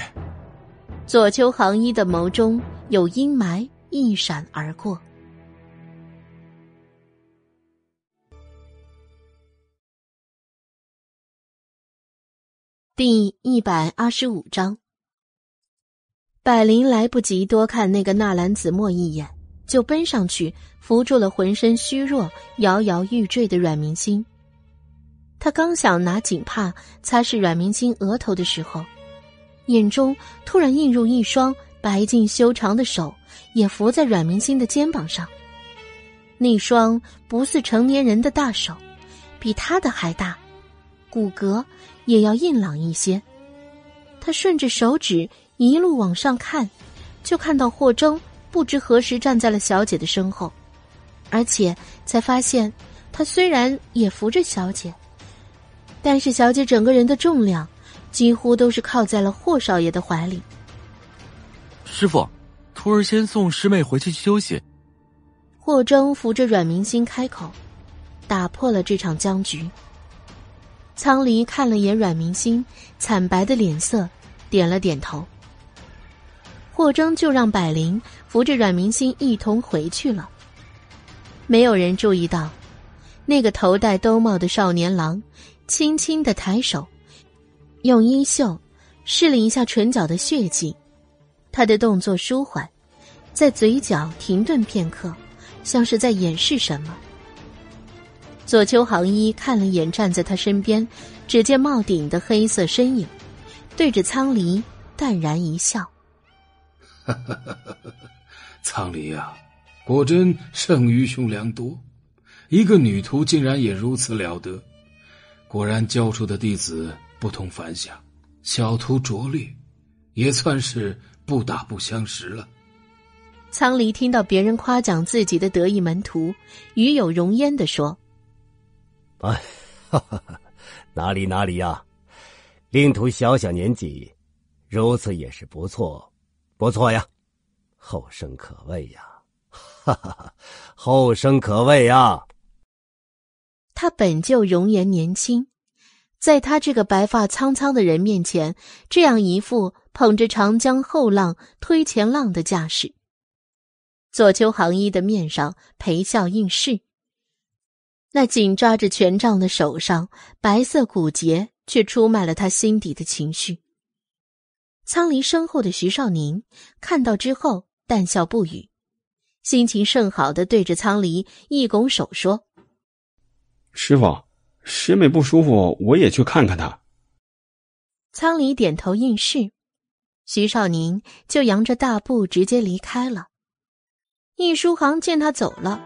左丘行一的眸中有阴霾一闪而过。第一百二十五章，百灵来不及多看那个纳兰子墨一眼，就奔上去扶住了浑身虚弱、摇摇欲坠的阮明星。他刚想拿锦帕擦拭阮明星额头的时候，眼中突然映入一双白净修长的手，也扶在阮明星的肩膀上。那双不似成年人的大手，比他的还大，骨骼。也要硬朗一些。他顺着手指一路往上看，就看到霍征不知何时站在了小姐的身后，而且才发现，他虽然也扶着小姐，但是小姐整个人的重量几乎都是靠在了霍少爷的怀里。师傅，徒儿先送师妹回去休息。霍征扶着阮明星开口，打破了这场僵局。苍离看了眼阮明星惨白的脸色，点了点头。霍征就让百灵扶着阮明星一同回去了。没有人注意到，那个头戴兜帽的少年郎，轻轻的抬手，用衣袖试了一下唇角的血迹。他的动作舒缓，在嘴角停顿片刻，像是在掩饰什么。左丘行一看了眼站在他身边，只见帽顶的黑色身影，对着苍离淡然一笑：“ [laughs] 苍离啊，果真胜于兄良多，一个女徒竟然也如此了得，果然教出的弟子不同凡响，小徒拙劣，也算是不打不相识了。”苍离听到别人夸奖自己的得意门徒，与有容焉的说。哎，[laughs] 哈哈哈，哪里哪里呀！令徒小小年纪，如此也是不错，不错呀，后生可畏呀！哈哈哈，后生可畏呀！他本就容颜年轻，在他这个白发苍苍的人面前，这样一副捧着长江后浪推前浪的架势。左丘行一的面上陪笑应是。那紧抓着权杖的手上，白色骨节却出卖了他心底的情绪。苍离身后的徐少宁看到之后，淡笑不语，心情甚好的对着苍离一拱手说：“师傅，师妹不舒服，我也去看看她。”苍离点头应是，徐少宁就扬着大步直接离开了。易书航见他走了，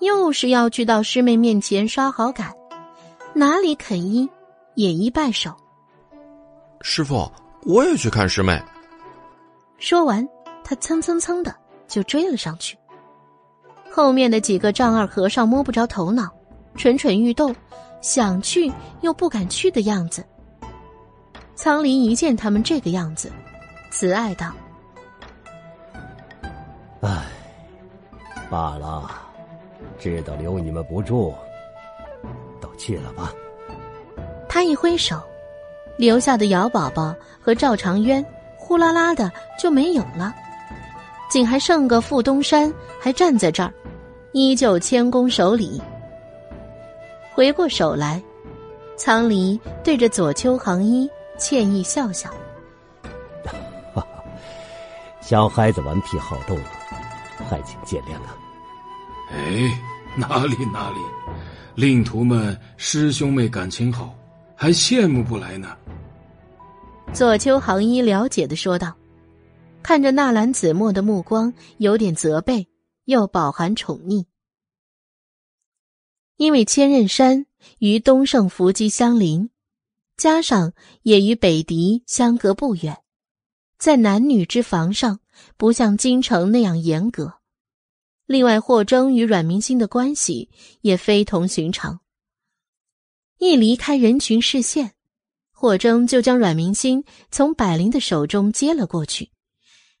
又是要去到师妹面前刷好感，哪里肯依，也一拜手：“师傅。”我也去看师妹。说完，他蹭蹭蹭的就追了上去。后面的几个丈二和尚摸不着头脑，蠢蠢欲动，想去又不敢去的样子。苍林一见他们这个样子，慈爱道：“唉，罢了，知道留你们不住，都去了吧。”他一挥手。留下的姚宝宝和赵长渊，呼啦啦的就没有了，仅还剩个傅东山还站在这儿，依旧谦恭守礼。回过手来，苍离对着左丘行一歉意笑笑：“ [laughs] 小孩子顽皮好动，还请见谅啊。”哎，哪里哪里，令徒们师兄妹感情好。还羡慕不来呢。左丘行一了解的说道，看着纳兰子墨的目光有点责备，又饱含宠溺。因为千仞山与东胜伏击相邻，加上也与北狄相隔不远，在男女之防上不像京城那样严格。另外，霍征与阮明星的关系也非同寻常。一离开人群视线，霍征就将阮明星从百灵的手中接了过去，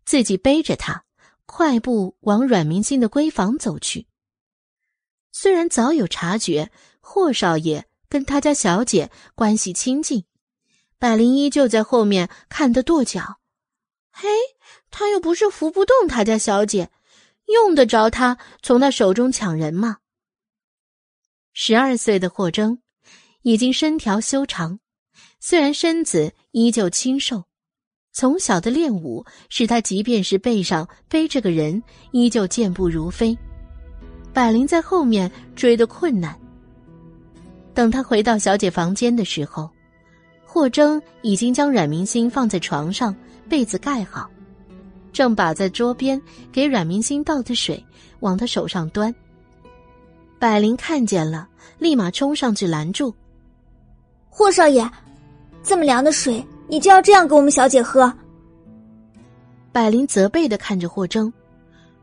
自己背着他，快步往阮明心的闺房走去。虽然早有察觉霍少爷跟他家小姐关系亲近，百灵依旧在后面看得跺脚。嘿，他又不是扶不动他家小姐，用得着他从他手中抢人吗？十二岁的霍征。已经身条修长，虽然身子依旧清瘦，从小的练武使他即便是背上背着个人，依旧健步如飞。百灵在后面追得困难。等他回到小姐房间的时候，霍征已经将阮明星放在床上，被子盖好，正把在桌边给阮明星倒的水往他手上端。百灵看见了，立马冲上去拦住。霍少爷，这么凉的水，你就要这样给我们小姐喝？百灵责备的看着霍征，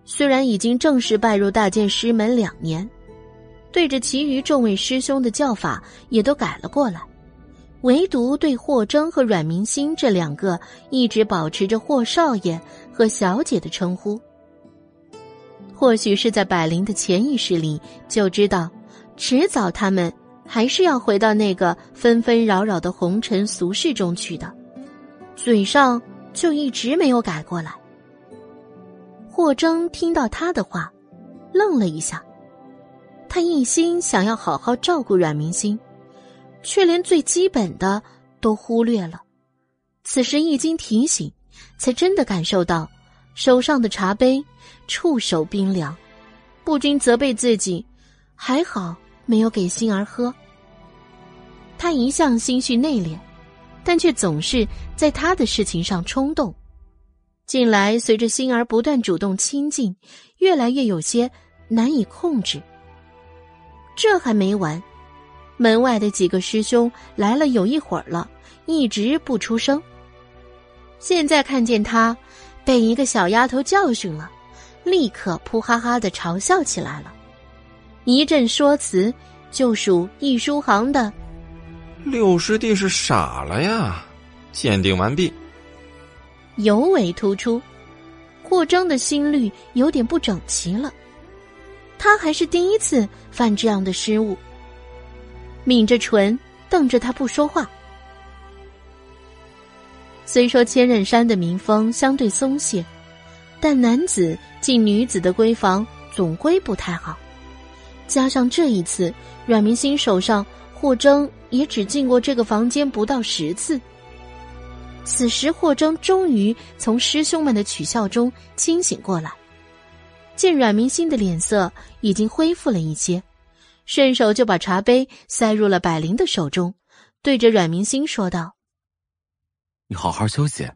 虽然已经正式拜入大剑师门两年，对着其余众位师兄的叫法也都改了过来，唯独对霍征和阮明星这两个一直保持着霍少爷和小姐的称呼。或许是在百灵的潜意识里就知道，迟早他们。还是要回到那个纷纷扰扰的红尘俗世中去的，嘴上就一直没有改过来。霍征听到他的话，愣了一下，他一心想要好好照顾阮明星，却连最基本的都忽略了。此时一经提醒，才真的感受到手上的茶杯触手冰凉，不禁责备自己，还好。没有给心儿喝。他一向心绪内敛，但却总是在他的事情上冲动。近来随着心儿不断主动亲近，越来越有些难以控制。这还没完，门外的几个师兄来了有一会儿了，一直不出声。现在看见他被一个小丫头教训了，立刻扑哈哈的嘲笑起来了。一阵说辞，就属易书行的。六师弟是傻了呀！鉴定完毕。尤为突出，霍征的心率有点不整齐了。他还是第一次犯这样的失误。抿着唇，瞪着他不说话。虽说千仞山的民风相对松懈，但男子进女子的闺房总归不太好。加上这一次，阮明星手上霍征也只进过这个房间不到十次。此时，霍征终于从师兄们的取笑中清醒过来，见阮明星的脸色已经恢复了一些，顺手就把茶杯塞入了百灵的手中，对着阮明星说道：“你好好休息。”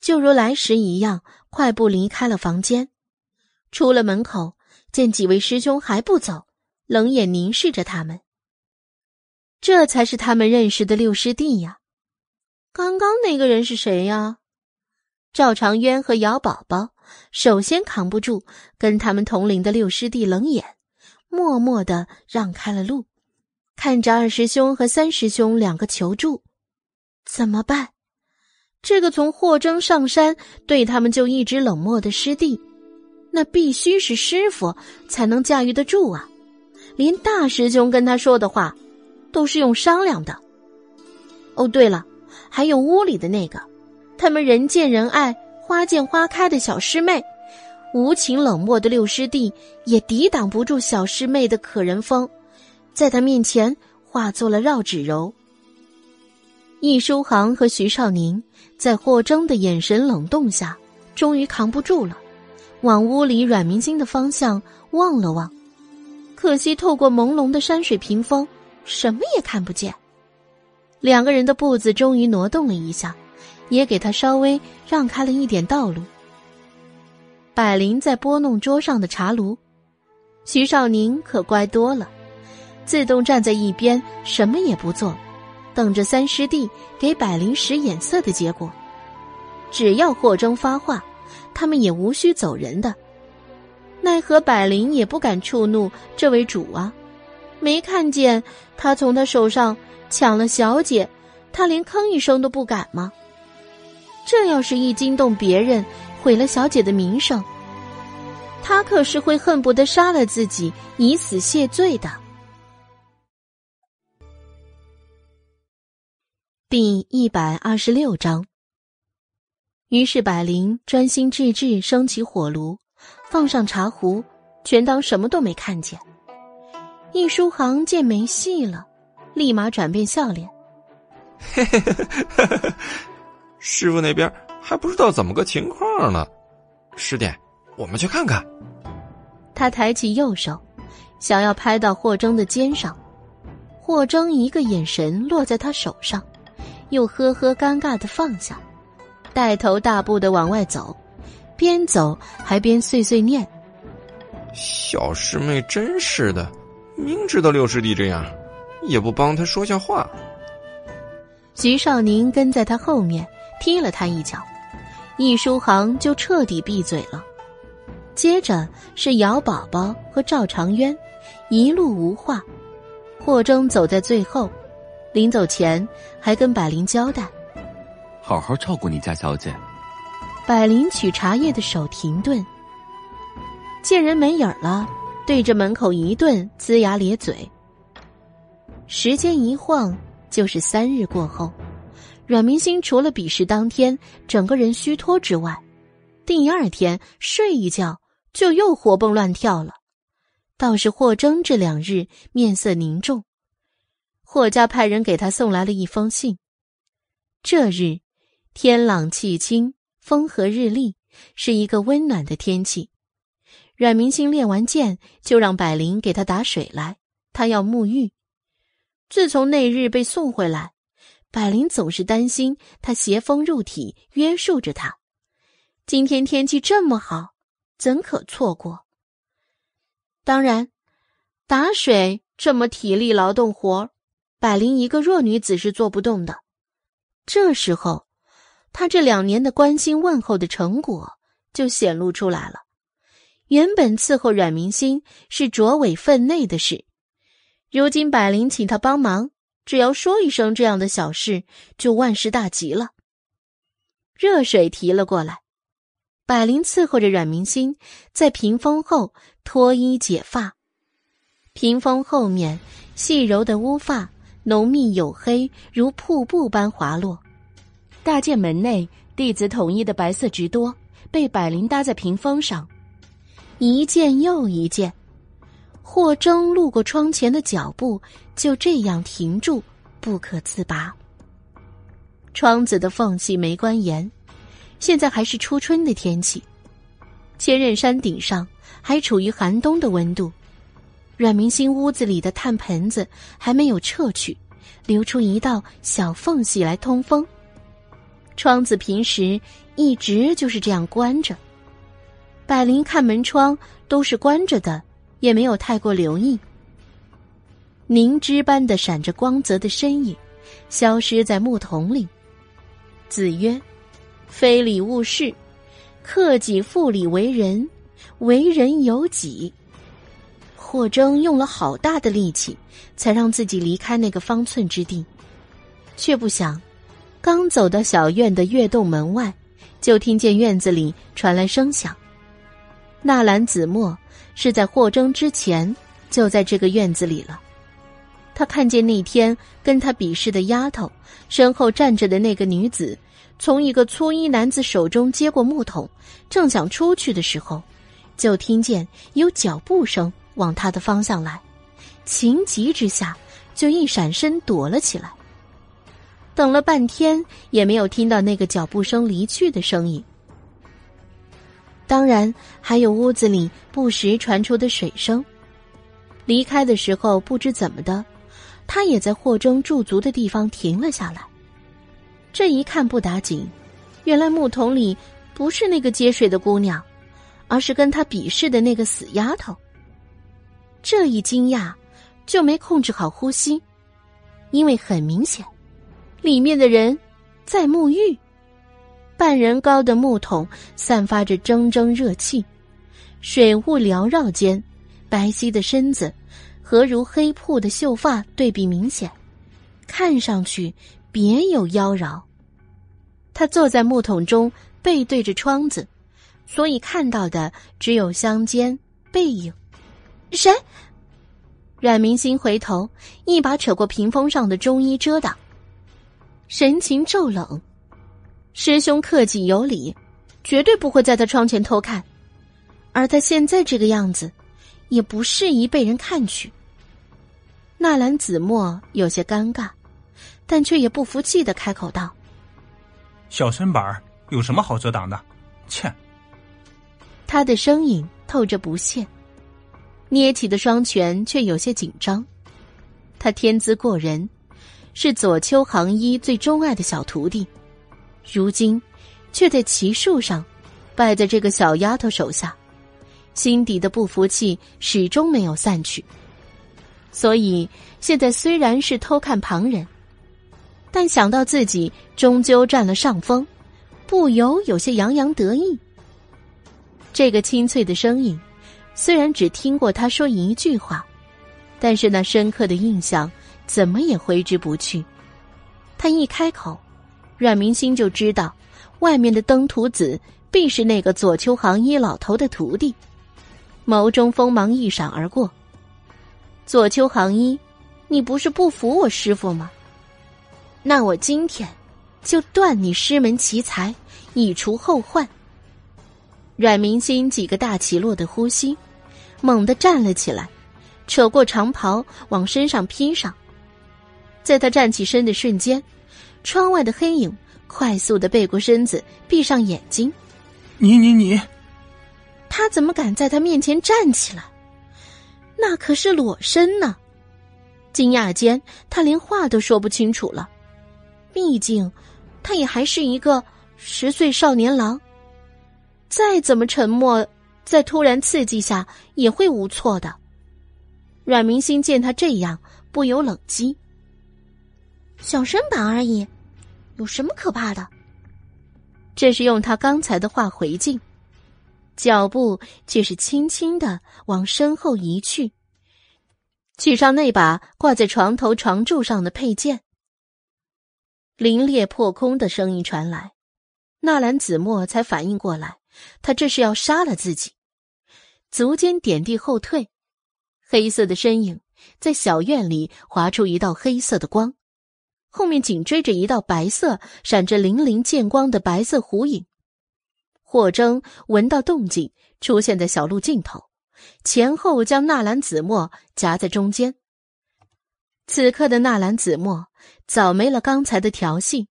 就如来时一样，快步离开了房间。出了门口，见几位师兄还不走，冷眼凝视着他们。这才是他们认识的六师弟呀。刚刚那个人是谁呀？赵长渊和姚宝宝首先扛不住跟他们同龄的六师弟冷眼，默默的让开了路，看着二师兄和三师兄两个求助，怎么办？这个从霍征上山对他们就一直冷漠的师弟，那必须是师傅才能驾驭得住啊！连大师兄跟他说的话，都是用商量的。哦，对了。还有屋里的那个，他们人见人爱、花见花开的小师妹，无情冷漠的六师弟也抵挡不住小师妹的可人风，在他面前化作了绕指柔。易书航和徐少宁在霍征的眼神冷冻下，终于扛不住了，往屋里阮明星的方向望了望，可惜透过朦胧的山水屏风，什么也看不见。两个人的步子终于挪动了一下，也给他稍微让开了一点道路。百灵在拨弄桌上的茶炉，徐少宁可乖多了，自动站在一边，什么也不做，等着三师弟给百灵使眼色的结果。只要霍征发话，他们也无需走人的。奈何百灵也不敢触怒这位主啊，没看见他从他手上。抢了小姐，他连吭一声都不敢吗？这要是一惊动别人，毁了小姐的名声，他可是会恨不得杀了自己以死谢罪的。第一百二十六章。于是百灵专心致志升起火炉，放上茶壶，全当什么都没看见。易书航见没戏了。立马转变笑脸，嘿嘿嘿嘿嘿，师傅那边还不知道怎么个情况呢。师弟，我们去看看。他抬起右手，想要拍到霍征的肩上。霍征一个眼神落在他手上，又呵呵尴尬的放下，带头大步的往外走，边走还边碎碎念：“小师妹真是的，明知道六师弟这样。”也不帮他说下话。徐少宁跟在他后面踢了他一脚，易书航就彻底闭嘴了。接着是姚宝宝和赵长渊，一路无话。霍征走在最后，临走前还跟百灵交代：“好好照顾你家小姐。”百灵取茶叶的手停顿，见人没影儿了，对着门口一顿龇牙咧嘴。时间一晃就是三日过后，阮明星除了比试当天整个人虚脱之外，第二天睡一觉就又活蹦乱跳了。倒是霍征这两日面色凝重，霍家派人给他送来了一封信。这日天朗气清，风和日丽，是一个温暖的天气。阮明星练完剑，就让百灵给他打水来，他要沐浴。自从那日被送回来，百灵总是担心他邪风入体，约束着他。今天天气这么好，怎可错过？当然，打水这么体力劳动活百灵一个弱女子是做不动的。这时候，他这两年的关心问候的成果就显露出来了。原本伺候阮明心是卓伟分内的事。如今百灵请他帮忙，只要说一声这样的小事，就万事大吉了。热水提了过来，百灵伺候着阮明心在屏风后脱衣解发。屏风后面细柔的乌发浓密黝黑，如瀑布般滑落。大剑门内弟子统一的白色直多被百灵搭在屏风上，一件又一件。霍征路过窗前的脚步就这样停住，不可自拔。窗子的缝隙没关严，现在还是初春的天气，千仞山顶上还处于寒冬的温度。阮明星屋子里的炭盆子还没有撤去，留出一道小缝隙来通风。窗子平时一直就是这样关着。百灵看门窗都是关着的，也没有太过留意。凝脂般的闪着光泽的身影，消失在木桶里。子曰：“非礼勿视，克己复礼为人，为人有己。”霍征用了好大的力气，才让自己离开那个方寸之地，却不想，刚走到小院的月洞门外，就听见院子里传来声响。纳兰子墨是在霍征之前就在这个院子里了。他看见那天跟他比试的丫头身后站着的那个女子，从一个粗衣男子手中接过木桶，正想出去的时候，就听见有脚步声。往他的方向来，情急之下就一闪身躲了起来。等了半天也没有听到那个脚步声离去的声音。当然还有屋子里不时传出的水声。离开的时候不知怎么的，他也在霍征驻足的地方停了下来。这一看不打紧，原来木桶里不是那个接水的姑娘，而是跟他比试的那个死丫头。这一惊讶，就没控制好呼吸，因为很明显，里面的人在沐浴。半人高的木桶散发着蒸蒸热气，水雾缭绕间，白皙的身子和如黑瀑的秀发对比明显，看上去别有妖娆。他坐在木桶中，背对着窗子，所以看到的只有香肩背影。谁？阮明星回头，一把扯过屏风上的中衣遮挡，神情骤冷。师兄克己有礼，绝对不会在他窗前偷看，而他现在这个样子，也不适宜被人看去。纳兰子墨有些尴尬，但却也不服气的开口道：“小身板有什么好遮挡的？切！”他的声音透着不屑。捏起的双拳却有些紧张，他天资过人，是左丘行医最钟爱的小徒弟，如今却在奇术上败在这个小丫头手下，心底的不服气始终没有散去。所以现在虽然是偷看旁人，但想到自己终究占了上风，不由有些洋洋得意。这个清脆的声音。虽然只听过他说一句话，但是那深刻的印象怎么也挥之不去。他一开口，阮明星就知道，外面的登徒子必是那个左丘行一老头的徒弟，眸中锋芒一闪而过。左丘行一，你不是不服我师傅吗？那我今天就断你师门奇才，以除后患。阮明心几个大起落的呼吸，猛地站了起来，扯过长袍往身上披上。在他站起身的瞬间，窗外的黑影快速的背过身子，闭上眼睛。你你你，他怎么敢在他面前站起来？那可是裸身呢！惊讶间，他连话都说不清楚了。毕竟，他也还是一个十岁少年郎。再怎么沉默，在突然刺激下也会无措的。阮明星见他这样，不由冷击：“小身板而已，有什么可怕的？”这是用他刚才的话回敬，脚步却是轻轻的往身后移去，取上那把挂在床头床柱上的佩剑。凌冽破空的声音传来，纳兰子墨才反应过来。他这是要杀了自己，足尖点地后退，黑色的身影在小院里划出一道黑色的光，后面紧追着一道白色、闪着粼粼剑光的白色弧影。霍征闻到动静，出现在小路尽头，前后将纳兰子墨夹在中间。此刻的纳兰子墨早没了刚才的调戏，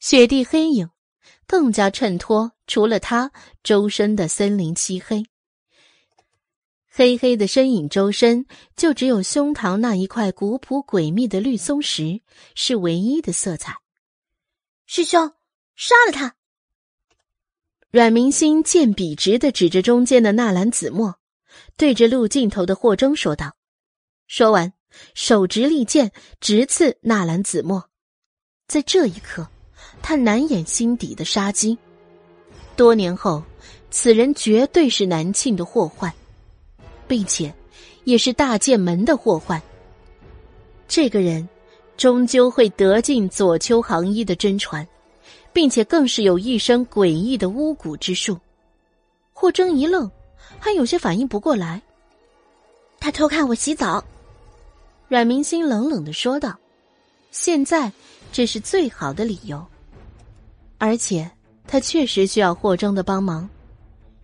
雪地黑影更加衬托除了他周身的森林漆黑。黑黑的身影周身，就只有胸膛那一块古朴诡秘的绿松石是唯一的色彩。师兄，杀了他！阮明星剑笔直的指着中间的纳兰子墨，对着路尽头的霍征说道。说完，手执利剑直刺纳兰子墨。在这一刻，他难掩心底的杀机。多年后，此人绝对是南庆的祸患。并且，也是大剑门的祸患。这个人，终究会得尽左丘行医的真传，并且更是有一身诡异的巫蛊之术。霍征一愣，还有些反应不过来。他偷看我洗澡，阮明心冷冷的说道：“现在这是最好的理由，而且他确实需要霍征的帮忙，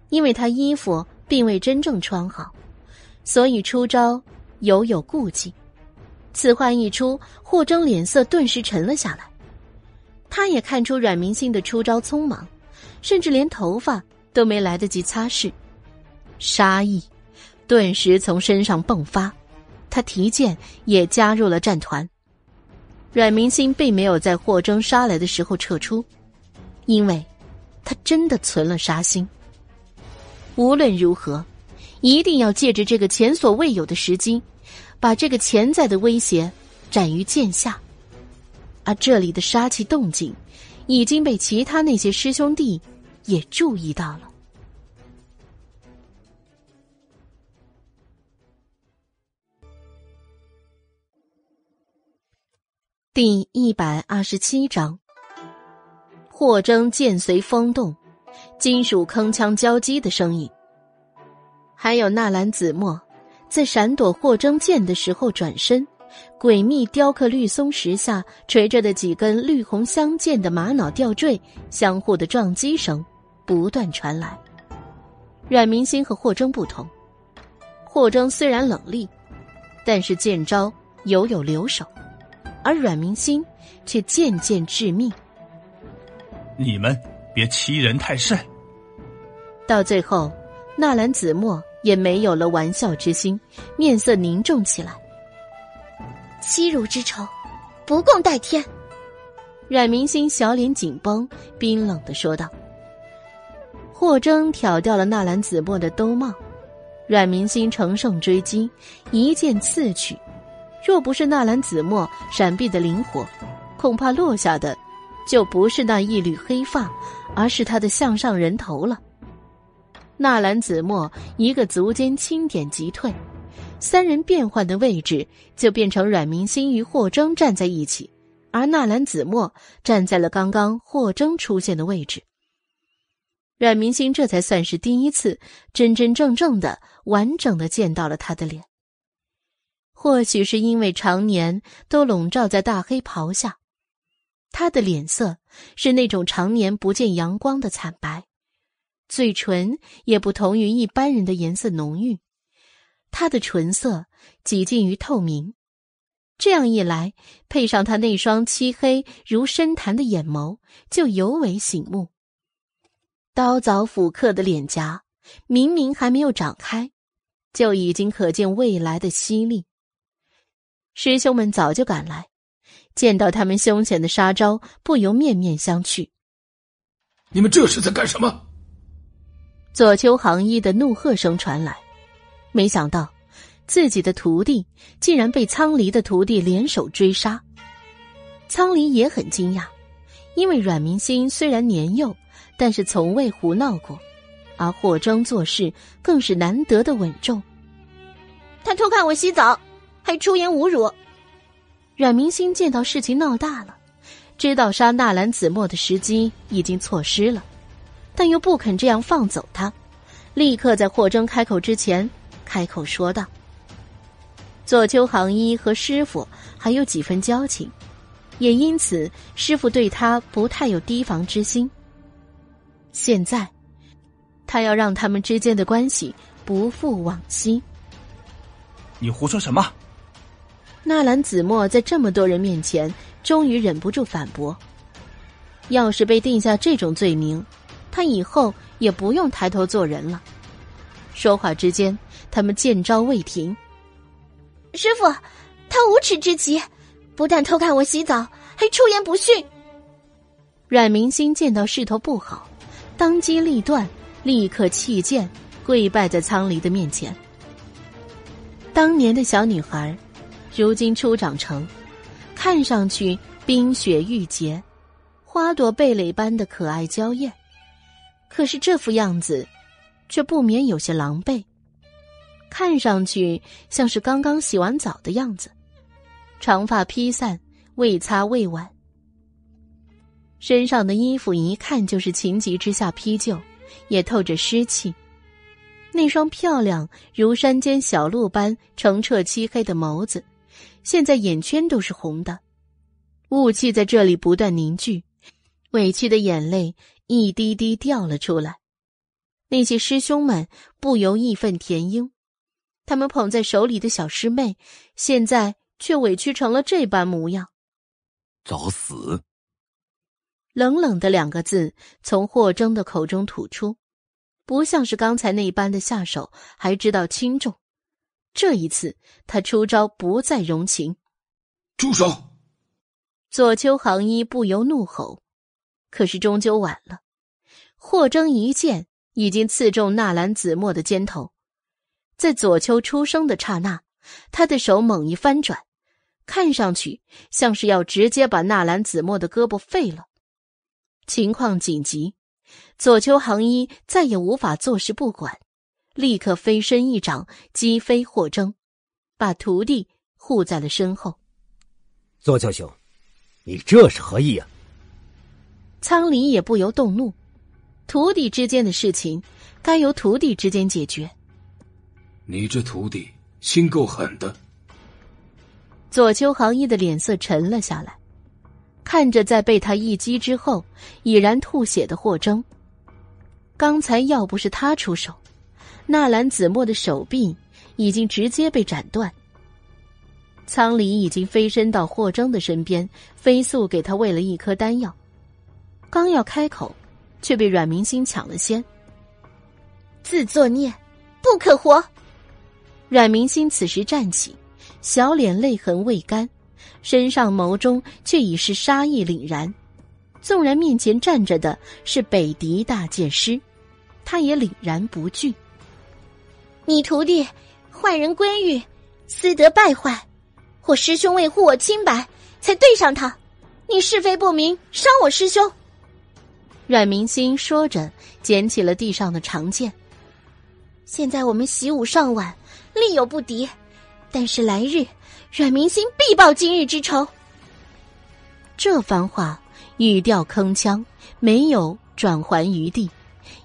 因为他衣服并未真正穿好。”所以出招犹有顾忌，此话一出，霍征脸色顿时沉了下来。他也看出阮明星的出招匆忙，甚至连头发都没来得及擦拭，杀意顿时从身上迸发。他提剑也加入了战团。阮明星并没有在霍征杀来的时候撤出，因为他真的存了杀心。无论如何。一定要借着这个前所未有的时机，把这个潜在的威胁斩于剑下。而这里的杀气动静，已经被其他那些师兄弟也注意到了。第一百二十七章：霍征剑随风动，金属铿锵交击的声音。还有纳兰子墨，在闪躲霍征剑的时候转身，诡秘雕刻绿松石下垂着的几根绿红相间的玛瑙吊坠相互的撞击声不断传来。阮明心和霍征不同，霍征虽然冷厉，但是剑招犹有留手，而阮明心却渐渐致命。你们别欺人太甚。到最后，纳兰子墨。也没有了玩笑之心，面色凝重起来。欺辱之仇，不共戴天。阮明星小脸紧绷，冰冷的说道。霍征挑掉了纳兰子墨的兜帽，阮明星乘胜追击，一剑刺去。若不是纳兰子墨闪避的灵活，恐怕落下的就不是那一缕黑发，而是他的项上人头了。纳兰子墨一个足尖轻点急退，三人变换的位置就变成阮明星与霍征站在一起，而纳兰子墨站在了刚刚霍征出现的位置。阮明星这才算是第一次真真正正的完整的见到了他的脸。或许是因为常年都笼罩在大黑袍下，他的脸色是那种常年不见阳光的惨白。嘴唇也不同于一般人的颜色浓郁，他的唇色几近于透明，这样一来，配上他那双漆黑如深潭的眼眸，就尤为醒目。刀凿斧刻的脸颊，明明还没有长开，就已经可见未来的犀利。师兄们早就赶来，见到他们胸前的杀招，不由面面相觑。你们这是在干什么？左丘行一的怒喝声传来，没想到自己的徒弟竟然被苍离的徒弟联手追杀。苍离也很惊讶，因为阮明星虽然年幼，但是从未胡闹过，而霍征做事更是难得的稳重。他偷看我洗澡，还出言侮辱。阮明星见到事情闹大了，知道杀纳兰子墨的时机已经错失了。但又不肯这样放走他，立刻在霍征开口之前开口说道：“左丘行一和师傅还有几分交情，也因此师傅对他不太有提防之心。现在，他要让他们之间的关系不复往昔。你胡说什么？纳兰子墨在这么多人面前，终于忍不住反驳：“要是被定下这种罪名，他以后也不用抬头做人了。”说话之间，他们见招未停。师傅，他无耻至极，不但偷看我洗澡，还出言不逊。阮明星见到势头不好，当机立断，立刻弃剑，跪拜在苍离的面前。当年的小女孩。如今初长成，看上去冰雪玉洁，花朵蓓蕾般的可爱娇艳。可是这副样子，却不免有些狼狈，看上去像是刚刚洗完澡的样子，长发披散，未擦未挽，身上的衣服一看就是情急之下披就，也透着湿气。那双漂亮如山间小鹿般澄澈漆黑的眸子。现在眼圈都是红的，雾气在这里不断凝聚，委屈的眼泪一滴滴掉了出来。那些师兄们不由义愤填膺，他们捧在手里的小师妹，现在却委屈成了这般模样。找死！冷冷的两个字从霍征的口中吐出，不像是刚才那般的下手，还知道轻重。这一次，他出招不再容情。住手！左丘行一不由怒吼，可是终究晚了。霍征一剑已经刺中纳兰子墨的肩头，在左丘出生的刹那，他的手猛一翻转，看上去像是要直接把纳兰子墨的胳膊废了。情况紧急，左丘行一再也无法坐视不管。立刻飞身一掌击飞霍征，把徒弟护在了身后。左丘兄，你这是何意啊？苍林也不由动怒，徒弟之间的事情该由徒弟之间解决。你这徒弟心够狠的。左丘行一的脸色沉了下来，看着在被他一击之后已然吐血的霍征，刚才要不是他出手。纳兰子墨的手臂已经直接被斩断。苍林已经飞身到霍征的身边，飞速给他喂了一颗丹药。刚要开口，却被阮明星抢了先。自作孽，不可活！阮明星此时站起，小脸泪痕未干，身上眸中却已是杀意凛然。纵然面前站着的是北狄大剑师，他也凛然不惧。你徒弟坏人归狱，私德败坏，我师兄为护我清白，才对上他。你是非不明，伤我师兄。阮明星说着，捡起了地上的长剑。现在我们习武尚晚，力有不敌，但是来日，阮明星必报今日之仇。这番话语调铿锵，没有转还余地，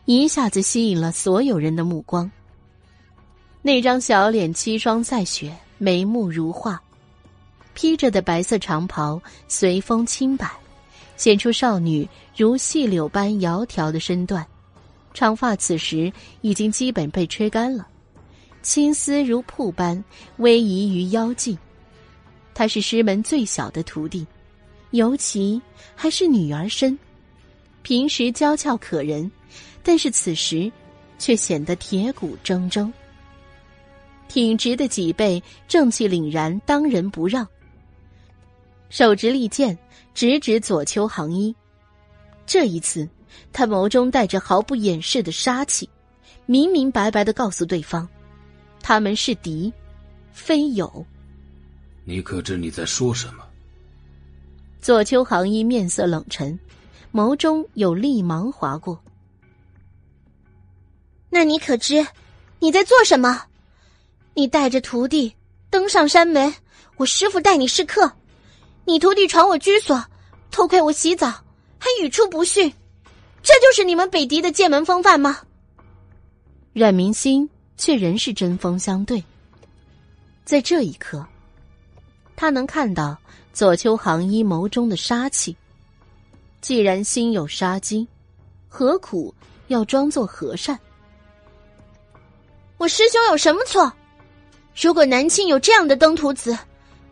一下子吸引了所有人的目光。那张小脸凄霜赛雪，眉目如画，披着的白色长袍随风轻摆，显出少女如细柳般窈窕的身段。长发此时已经基本被吹干了，青丝如瀑般逶迤于腰际。她是师门最小的徒弟，尤其还是女儿身。平时娇俏可人，但是此时却显得铁骨铮铮。挺直的脊背，正气凛然，当仁不让。手执利剑，直指左丘行一。这一次，他眸中带着毫不掩饰的杀气，明明白白的告诉对方：他们是敌，非友。你可知你在说什么？左丘行一面色冷沉，眸中有厉芒划过。那你可知你在做什么？你带着徒弟登上山门，我师傅带你试课。你徒弟闯我居所，偷窥我洗澡，还语出不逊，这就是你们北狄的剑门风范吗？阮明心却仍是针锋相对。在这一刻，他能看到左丘行一眸中的杀气。既然心有杀机，何苦要装作和善？我师兄有什么错？如果南庆有这样的登徒子，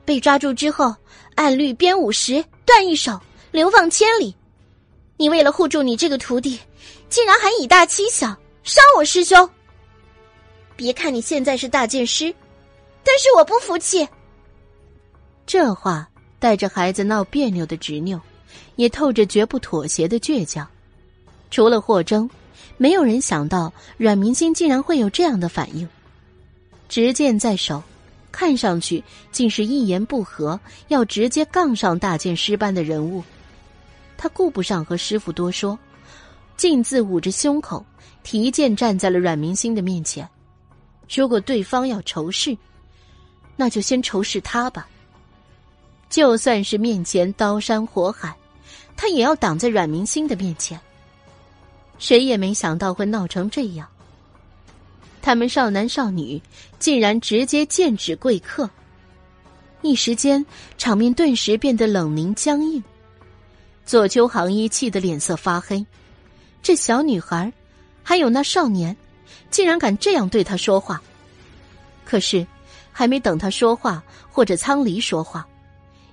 被抓住之后，按律编五十，断一手，流放千里。你为了护住你这个徒弟，竟然还以大欺小，伤我师兄。别看你现在是大剑师，但是我不服气。这话带着孩子闹别扭的执拗，也透着绝不妥协的倔强。除了霍征，没有人想到阮明星竟然会有这样的反应。执剑在手，看上去竟是一言不合要直接杠上大剑师般的人物。他顾不上和师傅多说，径自捂着胸口，提剑站在了阮明星的面前。如果对方要仇视，那就先仇视他吧。就算是面前刀山火海，他也要挡在阮明星的面前。谁也没想到会闹成这样。他们少男少女竟然直接剑指贵客，一时间场面顿时变得冷凝僵硬。左丘行一气得脸色发黑，这小女孩，还有那少年，竟然敢这样对他说话。可是，还没等他说话，或者苍离说话，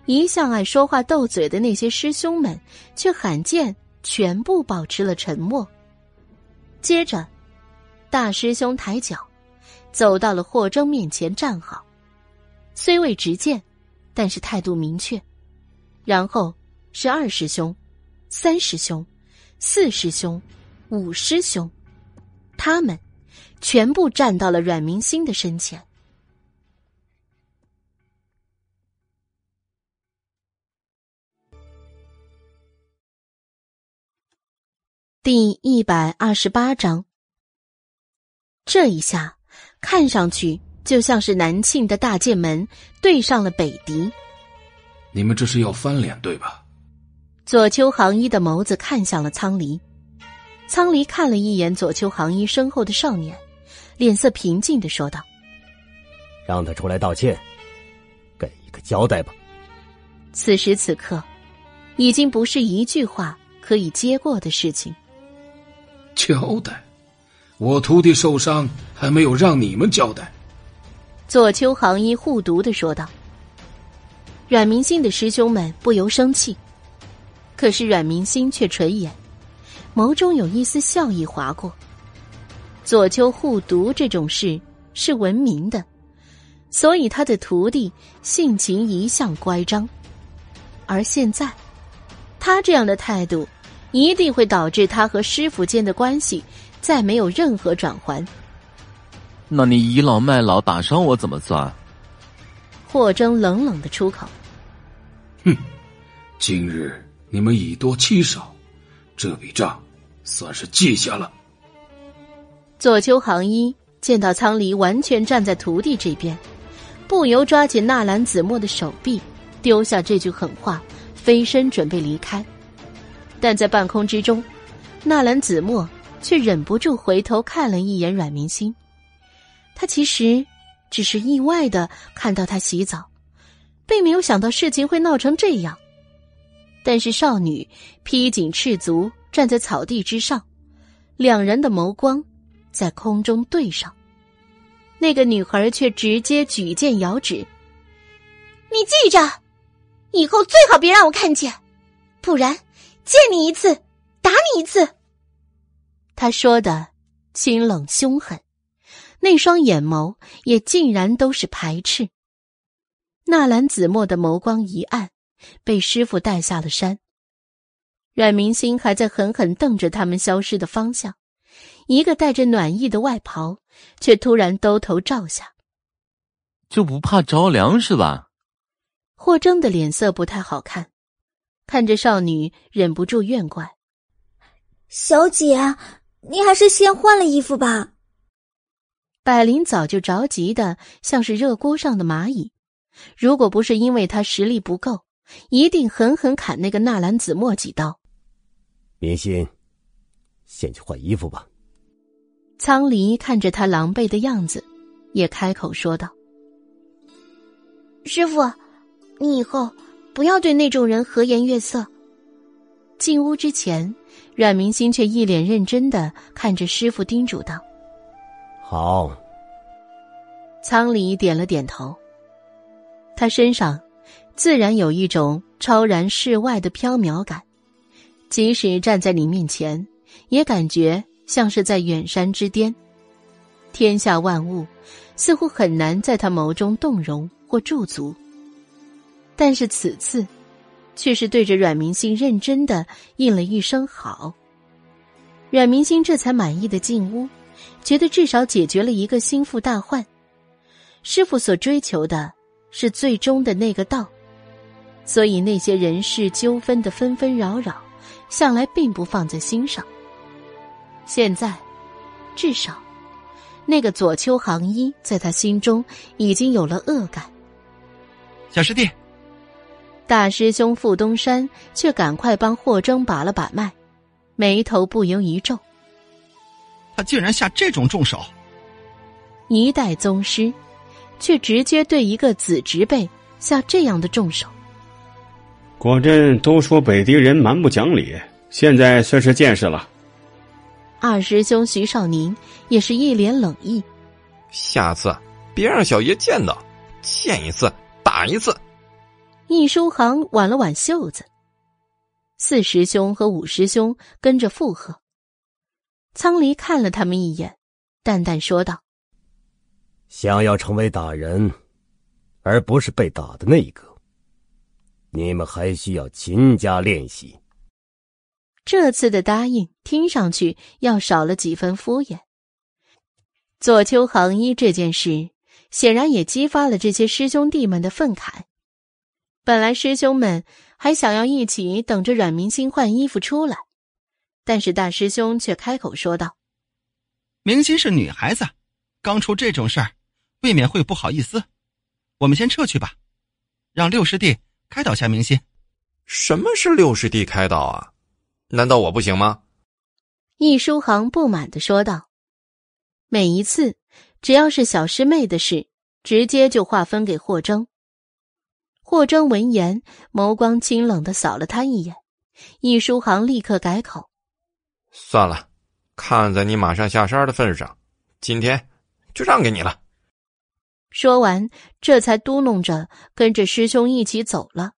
一向爱说话斗嘴的那些师兄们却罕见全部保持了沉默。接着，大师兄抬脚，走到了霍征面前站好，虽未执剑，但是态度明确，然后。是二师兄、三师兄、四师兄、五师兄，他们全部站到了阮明星的身前。第一百二十八章，这一下看上去就像是南庆的大剑门对上了北狄。你们这是要翻脸对吧？左丘行一的眸子看向了苍离，苍离看了一眼左丘行一身后的少年，脸色平静的说道：“让他出来道歉，给一个交代吧。”此时此刻，已经不是一句话可以接过的事情。交代，我徒弟受伤还没有让你们交代。左丘行一护犊的说道。阮明信的师兄们不由生气。可是阮明星却垂眼，眸中有一丝笑意划过。左丘护犊这种事是闻名的，所以他的徒弟性情一向乖张。而现在，他这样的态度，一定会导致他和师傅间的关系再没有任何转圜。那你倚老卖老打伤我怎么算？霍征冷冷的出口：“哼，今日。”你们以多欺少，这笔账算是记下了。左丘行一见到苍离完全站在徒弟这边，不由抓紧纳兰子墨的手臂，丢下这句狠话，飞身准备离开。但在半空之中，纳兰子墨却忍不住回头看了一眼阮明星。他其实只是意外的看到他洗澡，并没有想到事情会闹成这样。但是少女披锦赤足站在草地之上，两人的眸光在空中对上。那个女孩却直接举剑遥指：“你记着，以后最好别让我看见，不然见你一次打你一次。”她说的清冷凶狠，那双眼眸也竟然都是排斥。纳兰子墨的眸光一暗。被师傅带下了山，阮明星还在狠狠瞪着他们消失的方向，一个带着暖意的外袍却突然兜头照下，就不怕着凉是吧？霍征的脸色不太好看，看着少女忍不住怨怪：“小姐，你还是先换了衣服吧。”百灵早就着急的像是热锅上的蚂蚁，如果不是因为他实力不够。一定狠狠砍那个纳兰子墨几刀。明心，先去换衣服吧。苍离看着他狼狈的样子，也开口说道：“师傅，你以后不要对那种人和颜悦色。”进屋之前，阮明心却一脸认真的看着师傅，叮嘱道：“好，仓里点了点头。他身上自然有一种超然世外的飘渺感，即使站在你面前，也感觉像是在远山之巅。天下万物似乎很难在他眸中动容或驻足。但是此次，却是对着阮明星认真的应了一声好。阮明星这才满意的进屋，觉得至少解决了一个心腹大患。师傅所追求的是最终的那个道，所以那些人事纠纷的纷纷扰扰，向来并不放在心上。现在，至少，那个左丘行一在他心中已经有了恶感。小师弟，大师兄傅东山却赶快帮霍征把了把脉，眉头不由一皱。他竟然下这种重手！一代宗师。却直接对一个子侄辈下这样的重手。果真都说北狄人蛮不讲理，现在算是见识了。二师兄徐少宁也是一脸冷意。下次别让小爷见到，见一次打一次。易书航挽了挽袖子，四师兄和五师兄跟着附和。苍离看了他们一眼，淡淡说道。想要成为打人，而不是被打的那一个，你们还需要勤加练习。这次的答应听上去要少了几分敷衍。左丘行医这件事，显然也激发了这些师兄弟们的愤慨。本来师兄们还想要一起等着阮明星换衣服出来，但是大师兄却开口说道：“明星是女孩子，刚出这种事儿。”未免会不好意思，我们先撤去吧，让六师弟开导下明星。什么是六师弟开导啊？难道我不行吗？易书航不满的说道。每一次只要是小师妹的事，直接就划分给霍征。霍征闻言，眸光清冷的扫了他一眼。易书航立刻改口：“算了，看在你马上下山的份上，今天就让给你了。”说完，这才嘟哝着跟着师兄一起走了。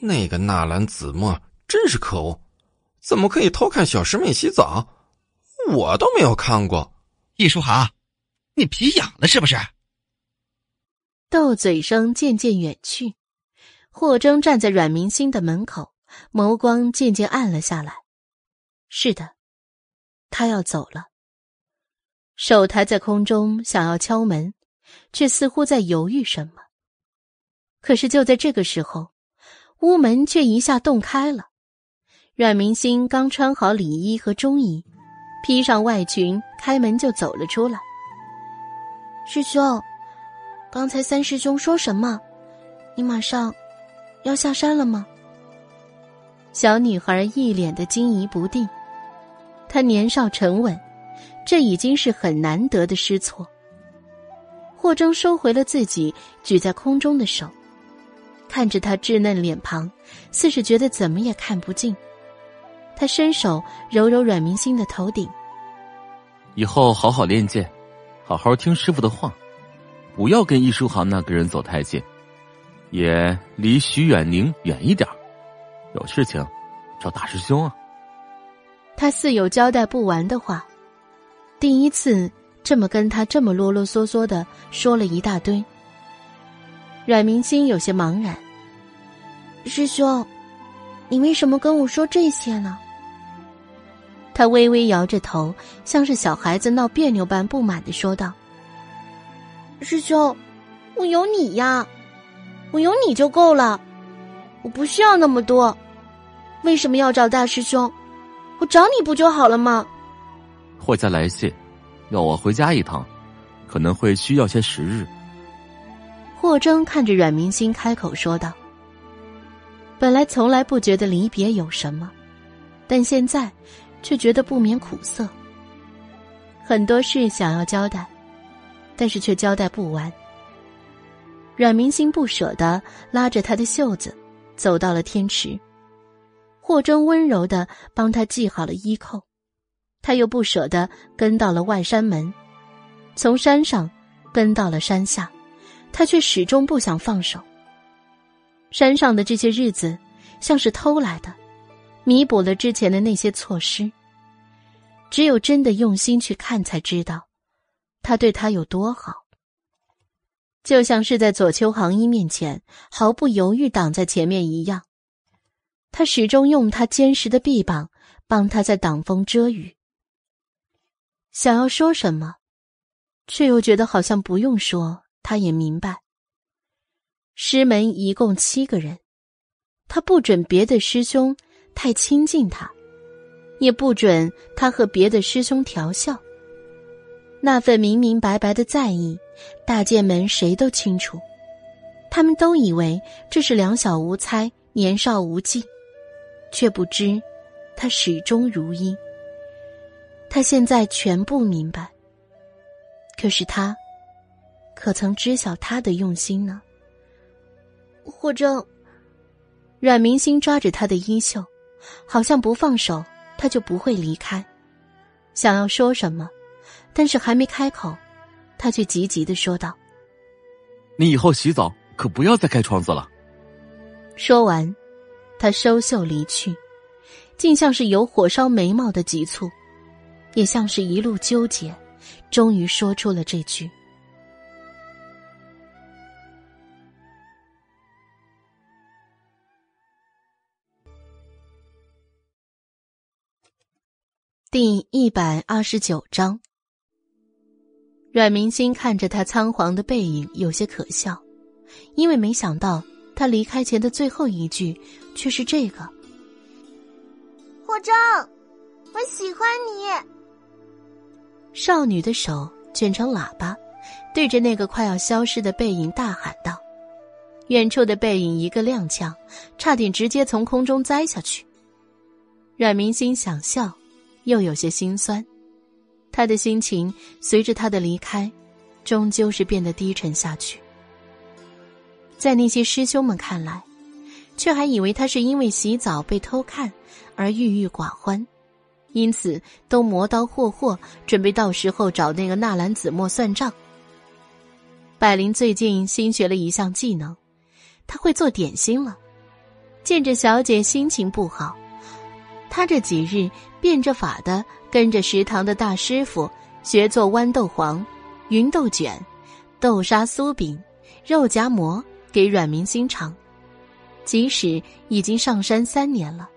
那个纳兰子墨真是可恶，怎么可以偷看小师妹洗澡？我都没有看过。易书航，你皮痒了是不是？斗嘴声渐渐远去，霍征站在阮明星的门口，眸光渐渐暗了下来。是的，他要走了。手抬在空中，想要敲门。却似乎在犹豫什么。可是就在这个时候，屋门却一下洞开了。阮明星刚穿好里衣和中衣，披上外裙，开门就走了出来。师兄，刚才三师兄说什么？你马上要下山了吗？小女孩一脸的惊疑不定。她年少沉稳，这已经是很难得的失措。霍征收回了自己举在空中的手，看着他稚嫩脸庞，似是觉得怎么也看不进。他伸手揉揉阮明星的头顶，以后好好练剑，好好听师傅的话，不要跟易书航那个人走太近，也离徐远宁远一点。有事情找大师兄啊。他似有交代不完的话，第一次。这么跟他这么啰啰嗦嗦的说了一大堆，阮明星有些茫然。师兄，你为什么跟我说这些呢？他微微摇着头，像是小孩子闹别扭般不满的说道：“师兄，我有你呀，我有你就够了，我不需要那么多。为什么要找大师兄？我找你不就好了吗？”霍家来信。要我回家一趟，可能会需要些时日。霍征看着阮明星，开口说道：“本来从来不觉得离别有什么，但现在却觉得不免苦涩。很多事想要交代，但是却交代不完。”阮明星不舍得拉着他的袖子，走到了天池。霍征温柔的帮他系好了衣扣。他又不舍得跟到了外山门，从山上跟到了山下，他却始终不想放手。山上的这些日子，像是偷来的，弥补了之前的那些错失。只有真的用心去看，才知道他对他有多好。就像是在左丘行一面前毫不犹豫挡在前面一样，他始终用他坚实的臂膀帮他在挡风遮雨。想要说什么，却又觉得好像不用说，他也明白。师门一共七个人，他不准别的师兄太亲近他。也不准他和别的师兄调笑。那份明明白白的在意，大剑门谁都清楚。他们都以为这是两小无猜、年少无忌，却不知他始终如一。他现在全部明白。可是他，可曾知晓他的用心呢？或者，阮明星抓着他的衣袖，好像不放手。他就不会离开。想要说什么，但是还没开口，他却急急的说道：“你以后洗澡可不要再开窗子了。”说完，他收袖离去，竟像是有火烧眉毛的急促，也像是一路纠结，终于说出了这句。第一百二十九章，阮明星看着他仓皇的背影，有些可笑，因为没想到他离开前的最后一句却是这个：“霍征，我喜欢你。”少女的手卷成喇叭，对着那个快要消失的背影大喊道：“远处的背影一个踉跄，差点直接从空中栽下去。”阮明星想笑。又有些心酸，他的心情随着他的离开，终究是变得低沉下去。在那些师兄们看来，却还以为他是因为洗澡被偷看而郁郁寡欢，因此都磨刀霍霍，准备到时候找那个纳兰子墨算账。百灵最近新学了一项技能，他会做点心了。见着小姐心情不好。他这几日变着法的跟着食堂的大师傅学做豌豆黄、芸豆卷、豆沙酥饼、肉夹馍给阮明星尝。即使已经上山三年了，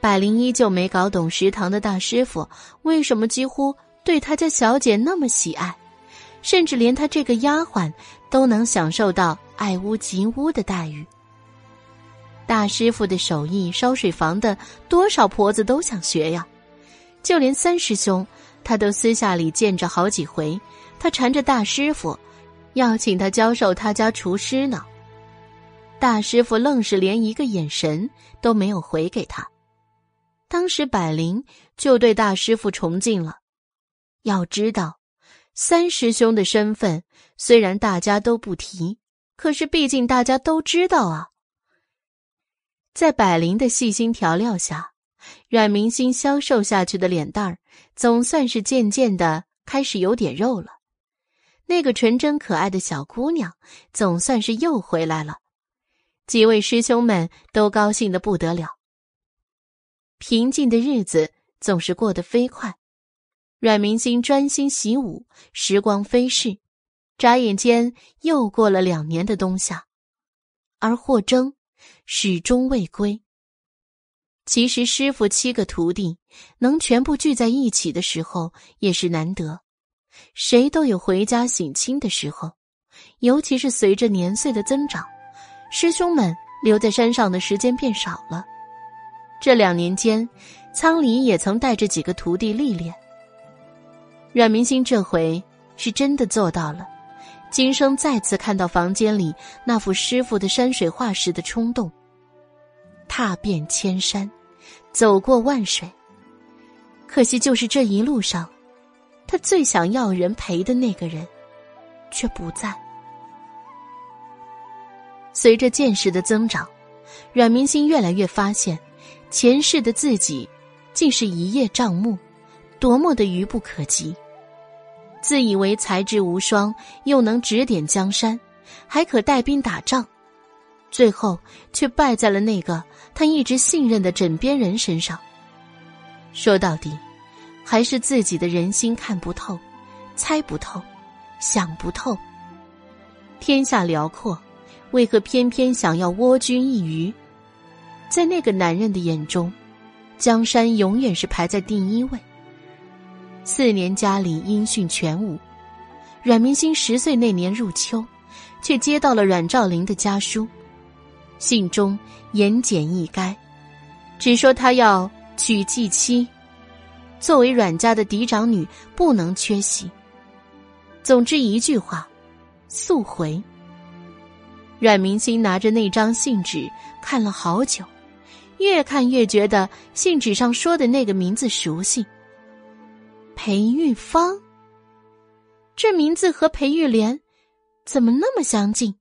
百灵依旧没搞懂食堂的大师傅为什么几乎对他家小姐那么喜爱，甚至连他这个丫鬟都能享受到爱屋及乌的待遇。大师傅的手艺，烧水房的多少婆子都想学呀，就连三师兄，他都私下里见着好几回。他缠着大师傅，要请他教授他家厨师呢。大师傅愣是连一个眼神都没有回给他。当时百灵就对大师傅崇敬了。要知道，三师兄的身份虽然大家都不提，可是毕竟大家都知道啊。在百灵的细心调料下，阮明星消瘦下去的脸蛋儿总算是渐渐的开始有点肉了。那个纯真可爱的小姑娘总算是又回来了，几位师兄们都高兴的不得了。平静的日子总是过得飞快，阮明星专心习武，时光飞逝，眨眼间又过了两年的冬夏，而霍征。始终未归。其实师傅七个徒弟能全部聚在一起的时候也是难得，谁都有回家省亲的时候。尤其是随着年岁的增长，师兄们留在山上的时间变少了。这两年间，仓里也曾带着几个徒弟历练。阮明星这回是真的做到了。今生再次看到房间里那幅师傅的山水画时的冲动。踏遍千山，走过万水。可惜就是这一路上，他最想要人陪的那个人，却不在。随着见识的增长，阮明星越来越发现，前世的自己，竟是一叶障目，多么的愚不可及。自以为才智无双，又能指点江山，还可带兵打仗，最后却败在了那个他一直信任的枕边人身上。说到底，还是自己的人心看不透，猜不透，想不透。天下辽阔，为何偏偏想要蜗居一隅？在那个男人的眼中，江山永远是排在第一位。四年家里音讯全无，阮明星十岁那年入秋，却接到了阮兆林的家书，信中言简意赅，只说他要娶继妻，作为阮家的嫡长女，不能缺席。总之一句话。速回。阮明星拿着那张信纸看了好久，越看越觉得信纸上说的那个名字熟悉。裴玉芳，这名字和裴玉莲怎么那么相近？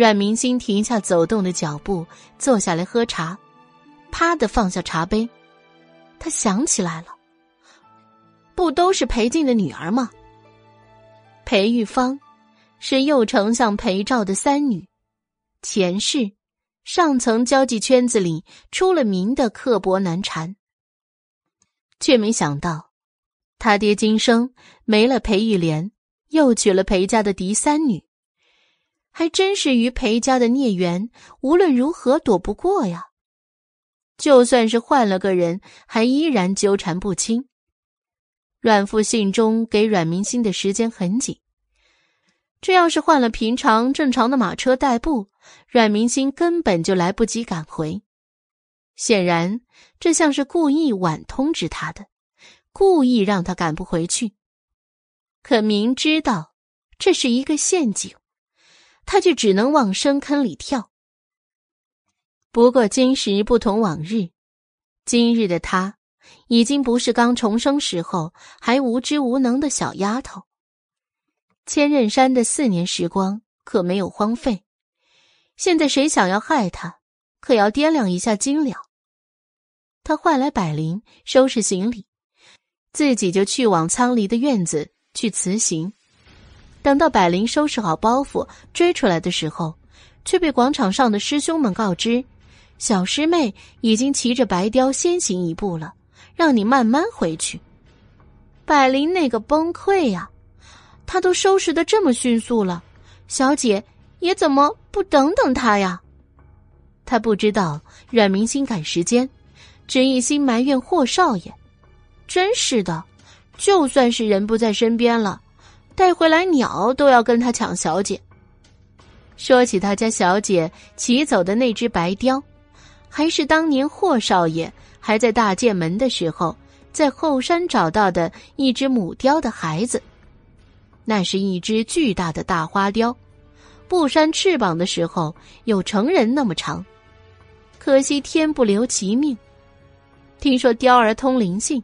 阮明星停下走动的脚步，坐下来喝茶，啪的放下茶杯。他想起来了，不都是裴静的女儿吗？裴玉芳，是右丞相裴照的三女，前世上层交际圈子里出了名的刻薄难缠。却没想到，他爹今生没了裴玉莲，又娶了裴家的嫡三女，还真是与裴家的孽缘，无论如何躲不过呀。就算是换了个人，还依然纠缠不清。阮父信中给阮明星的时间很紧，这要是换了平常正常的马车代步，阮明星根本就来不及赶回。显然，这像是故意晚通知他的，故意让他赶不回去。可明知道这是一个陷阱，他却只能往深坑里跳。不过今时不同往日，今日的他。已经不是刚重生时候还无知无能的小丫头。千仞山的四年时光可没有荒废，现在谁想要害他，可要掂量一下斤两。他唤来百灵，收拾行李，自己就去往仓黎的院子去辞行。等到百灵收拾好包袱追出来的时候，却被广场上的师兄们告知，小师妹已经骑着白雕先行一步了。让你慢慢回去。百灵那个崩溃呀，他都收拾的这么迅速了，小姐也怎么不等等他呀？他不知道阮明星赶时间，只一心埋怨霍少爷。真是的，就算是人不在身边了，带回来鸟都要跟他抢小姐。说起他家小姐骑走的那只白雕，还是当年霍少爷。还在大剑门的时候，在后山找到的一只母雕的孩子，那是一只巨大的大花雕，不扇翅膀的时候有成人那么长。可惜天不留其命，听说雕儿通灵性，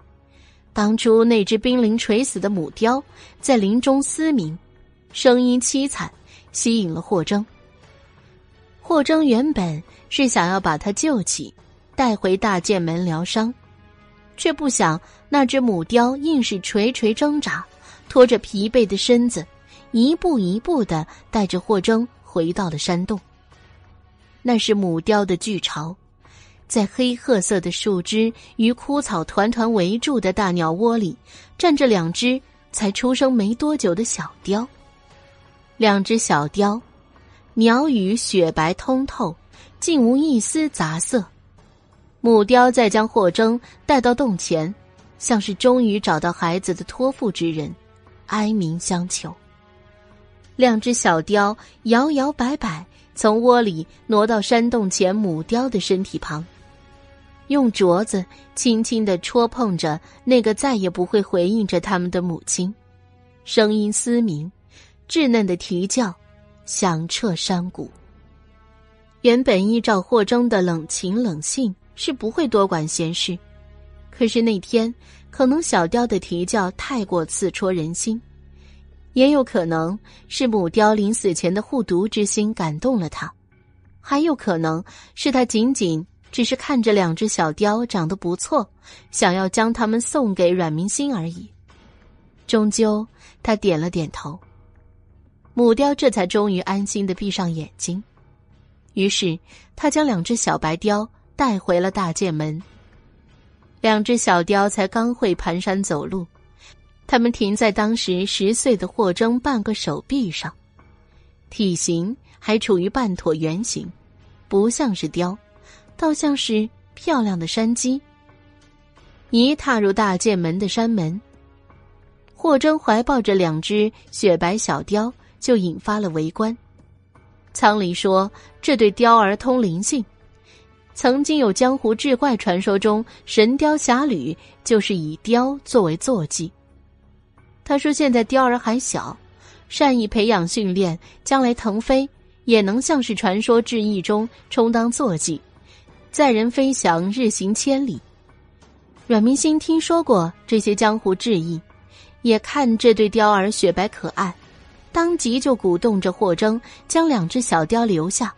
当初那只濒临垂死的母雕在林中嘶鸣，声音凄惨，吸引了霍征。霍征原本是想要把他救起。带回大剑门疗伤，却不想那只母雕硬是垂垂挣扎，拖着疲惫的身子，一步一步的带着霍征回到了山洞。那是母雕的巨巢，在黑褐色的树枝与枯草团团围住的大鸟窝里，站着两只才出生没多久的小雕。两只小雕，鸟羽雪白通透，竟无一丝杂色。母雕再将霍征带到洞前，像是终于找到孩子的托付之人，哀鸣相求。两只小雕摇摇摆摆从窝里挪到山洞前母雕的身体旁，用镯子轻轻的戳碰着那个再也不会回应着他们的母亲，声音嘶鸣，稚嫩的啼叫，响彻山谷。原本依照霍征的冷情冷性。是不会多管闲事，可是那天可能小雕的啼叫太过刺戳人心，也有可能是母雕临死前的护犊之心感动了他，还有可能是他仅仅只是看着两只小雕长得不错，想要将它们送给阮明星而已。终究，他点了点头。母雕这才终于安心的闭上眼睛。于是，他将两只小白雕带回了大剑门。两只小雕才刚会蹒跚走路，它们停在当时十岁的霍征半个手臂上，体型还处于半椭圆形，不像是雕，倒像是漂亮的山鸡。一踏入大剑门的山门，霍征怀抱着两只雪白小雕，就引发了围观。仓里说：“这对雕儿通灵性，曾经有江湖志怪传说中，神雕侠侣就是以雕作为坐骑。”他说：“现在雕儿还小，善于培养训练，将来腾飞也能像是传说志异中充当坐骑，载人飞翔，日行千里。”阮明星听说过这些江湖志异，也看这对雕儿雪白可爱。当即就鼓动着霍征将两只小雕留下，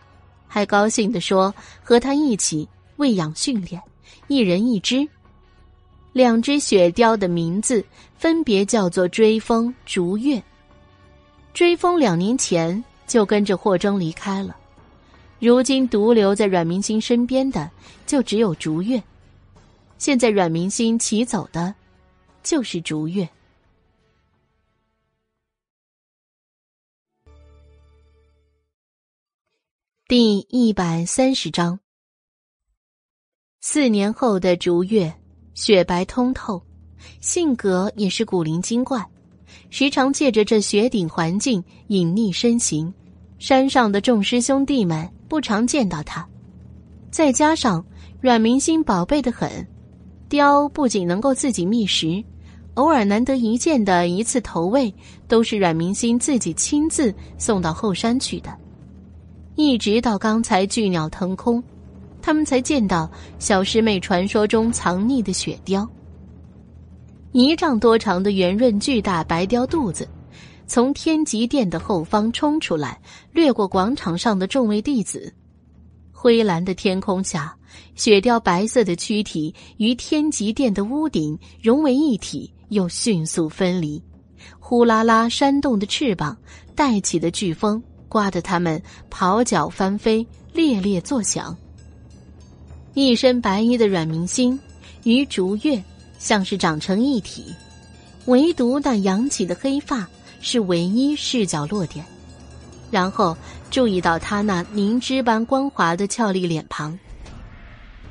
还高兴地说：“和他一起喂养训练，一人一只。”两只雪雕的名字分别叫做追风、逐月。追风两年前就跟着霍征离开了，如今独留在阮明星身边的就只有竹月。现在阮明星骑走的，就是竹月。第一百三十章。四年后的竹月，雪白通透，性格也是古灵精怪，时常借着这雪顶环境隐匿身形。山上的众师兄弟们不常见到他，再加上阮明星宝贝的很，雕不仅能够自己觅食，偶尔难得一见的一次投喂，都是阮明星自己亲自送到后山去的。一直到刚才巨鸟腾空，他们才见到小师妹传说中藏匿的雪雕。一丈多长的圆润巨大白雕肚子，从天极殿的后方冲出来，掠过广场上的众位弟子。灰蓝的天空下，雪雕白色的躯体与天极殿的屋顶融为一体，又迅速分离。呼啦啦扇动的翅膀，带起的飓风。刮得他们跑脚翻飞，猎猎作响。一身白衣的阮明星与竹月像是长成一体，唯独那扬起的黑发是唯一视角落点。然后注意到他那凝脂般光滑的俏丽脸庞。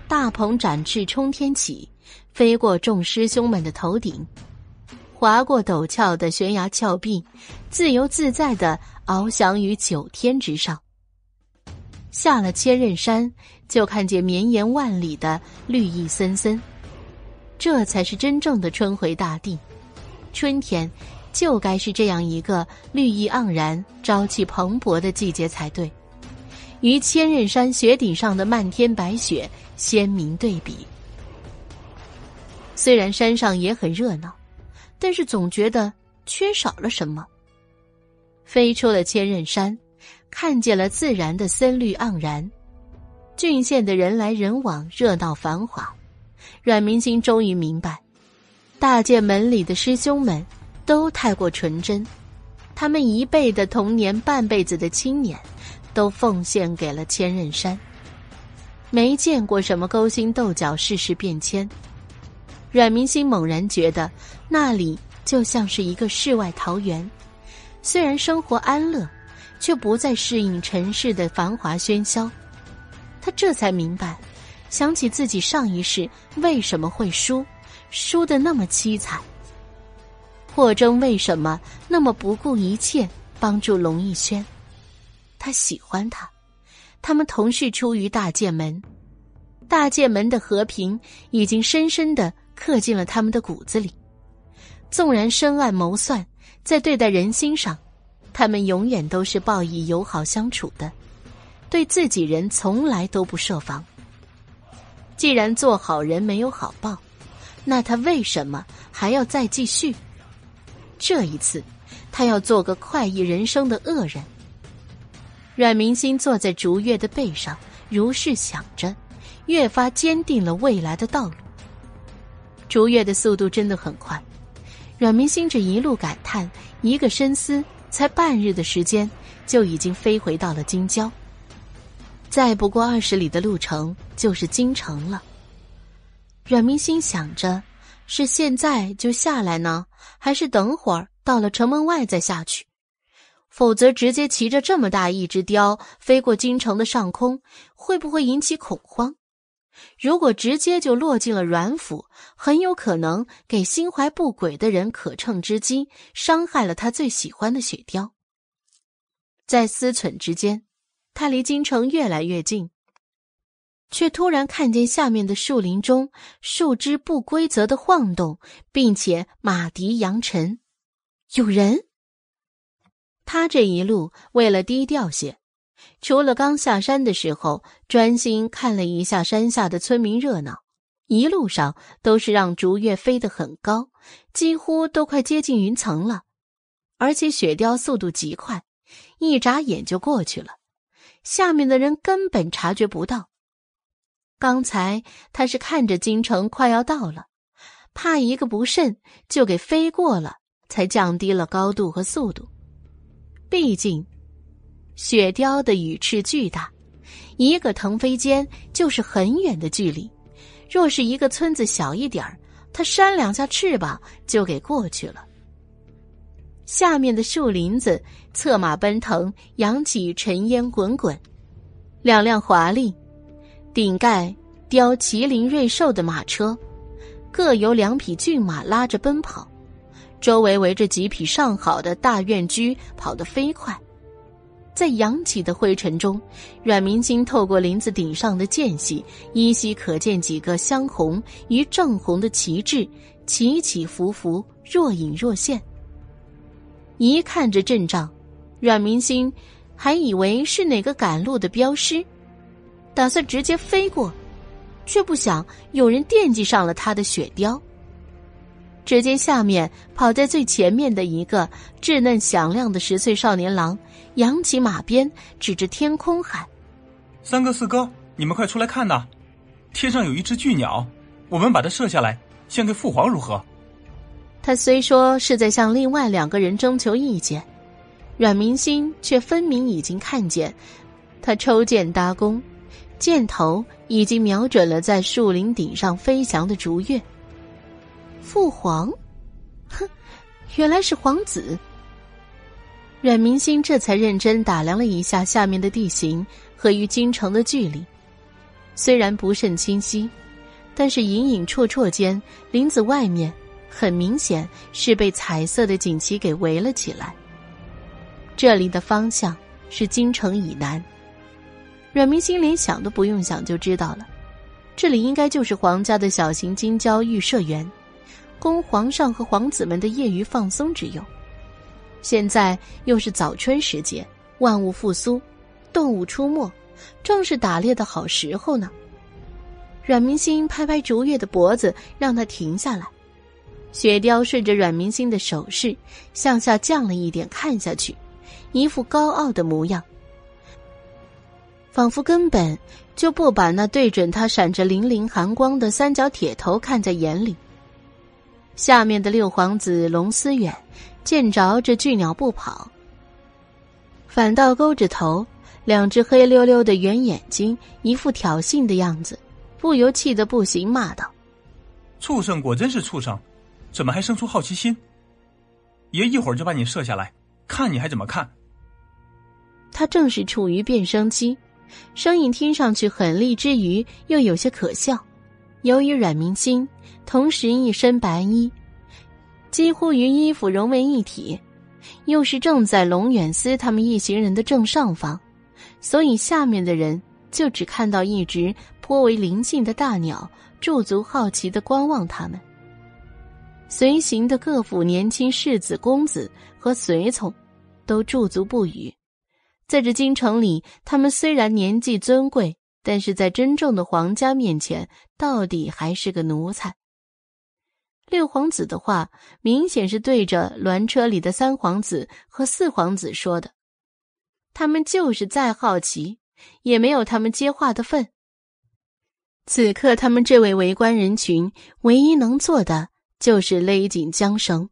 大鹏展翅冲天起，飞过众师兄们的头顶，划过陡峭的悬崖峭壁，自由自在的。翱翔于九天之上，下了千仞山，就看见绵延万里的绿意森森。这才是真正的春回大地。春天就该是这样一个绿意盎然、朝气蓬勃的季节才对，与千仞山雪顶上的漫天白雪鲜明对比。虽然山上也很热闹，但是总觉得缺少了什么。飞出了千仞山，看见了自然的森绿盎然，郡县的人来人往，热闹繁华。阮明星终于明白，大剑门里的师兄们都太过纯真，他们一辈的童年、半辈子的青年，都奉献给了千仞山，没见过什么勾心斗角、世事变迁。阮明星猛然觉得，那里就像是一个世外桃源。虽然生活安乐，却不再适应尘世的繁华喧嚣。他这才明白，想起自己上一世为什么会输，输的那么凄惨。霍征为什么那么不顾一切帮助龙逸轩？他喜欢他，他们同是出于大剑门，大剑门的和平已经深深的刻进了他们的骨子里。纵然深暗谋算。在对待人心上，他们永远都是报以友好相处的，对自己人从来都不设防。既然做好人没有好报，那他为什么还要再继续？这一次，他要做个快意人生的恶人。阮明星坐在竹月的背上，如是想着，越发坚定了未来的道路。竹月的速度真的很快。阮明心这一路感叹，一个深思，才半日的时间，就已经飞回到了京郊。再不过二十里的路程，就是京城了。阮明心想着，是现在就下来呢，还是等会儿到了城门外再下去？否则，直接骑着这么大一只雕飞过京城的上空，会不会引起恐慌？如果直接就落进了阮府，很有可能给心怀不轨的人可乘之机，伤害了他最喜欢的雪雕。在思忖之间，他离京城越来越近，却突然看见下面的树林中树枝不规则的晃动，并且马蹄扬尘，有人。他这一路为了低调些。除了刚下山的时候专心看了一下山下的村民热闹，一路上都是让竹叶飞得很高，几乎都快接近云层了。而且雪雕速度极快，一眨眼就过去了，下面的人根本察觉不到。刚才他是看着京城快要到了，怕一个不慎就给飞过了，才降低了高度和速度。毕竟。雪雕的羽翅巨大，一个腾飞间就是很远的距离。若是一个村子小一点儿，它扇两下翅膀就给过去了。下面的树林子策马奔腾，扬起尘烟滚滚。两辆华丽、顶盖雕麒麟瑞兽的马车，各由两匹骏马拉着奔跑，周围围着几匹上好的大院驹，跑得飞快。在扬起的灰尘中，阮明星透过林子顶上的间隙，依稀可见几个镶红与正红的旗帜起起伏伏，若隐若现。一看这阵仗，阮明星还以为是哪个赶路的镖师，打算直接飞过，却不想有人惦记上了他的雪雕。只见下面跑在最前面的一个稚嫩响亮的十岁少年郎，扬起马鞭，指着天空喊：“三哥、四哥，你们快出来看呐！天上有一只巨鸟，我们把它射下来，献给父皇，如何？”他虽说是在向另外两个人征求意见，阮明心却分明已经看见，他抽剑搭弓，箭头已经瞄准了在树林顶上飞翔的竹月。父皇，哼，原来是皇子。阮明星这才认真打量了一下下面的地形和与京城的距离，虽然不甚清晰，但是隐隐绰绰间，林子外面很明显是被彩色的锦旗给围了起来。这里的方向是京城以南，阮明星连想都不用想就知道了，这里应该就是皇家的小型金郊御舍园。供皇上和皇子们的业余放松之用。现在又是早春时节，万物复苏，动物出没，正是打猎的好时候呢。阮明星拍拍竹月的脖子，让他停下来。雪雕顺着阮明星的手势向下降了一点，看下去，一副高傲的模样，仿佛根本就不把那对准他闪着粼粼寒光的三角铁头看在眼里。下面的六皇子龙思远见着这巨鸟不跑，反倒勾着头，两只黑溜溜的圆眼睛，一副挑衅的样子，不由气得不行，骂道：“畜生果真是畜生，怎么还生出好奇心？爷一会儿就把你射下来，看你还怎么看？”他正是处于变声期，声音听上去狠厉之余又有些可笑。由于阮明心同时一身白衣，几乎与衣服融为一体，又是正在龙远思他们一行人的正上方，所以下面的人就只看到一只颇为灵性的大鸟驻足好奇的观望他们。随行的各府年轻世子、公子和随从，都驻足不语。在这京城里，他们虽然年纪尊贵。但是在真正的皇家面前，到底还是个奴才。六皇子的话，明显是对着銮车里的三皇子和四皇子说的。他们就是再好奇，也没有他们接话的份。此刻，他们这位围观人群唯一能做的，就是勒紧缰绳，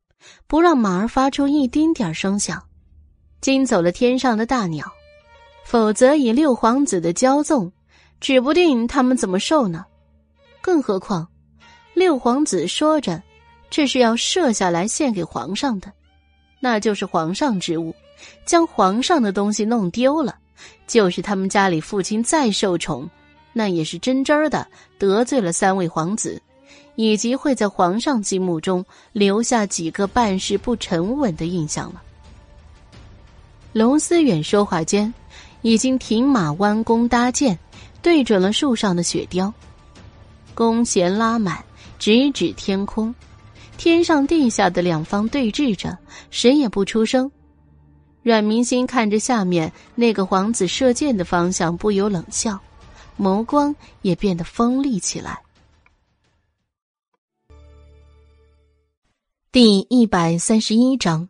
不让马儿发出一丁点声响，惊走了天上的大鸟。否则，以六皇子的骄纵，指不定他们怎么受呢。更何况，六皇子说着，这是要射下来献给皇上的，那就是皇上之物。将皇上的东西弄丢了，就是他们家里父亲再受宠，那也是真真的得罪了三位皇子，以及会在皇上心目中留下几个办事不沉稳的印象了。龙思远说话间。已经停马弯弓搭箭，对准了树上的雪雕，弓弦拉满，直指天空。天上地下的两方对峙着，谁也不出声。阮明心看着下面那个皇子射箭的方向，不由冷笑，眸光也变得锋利起来。第一百三十一章，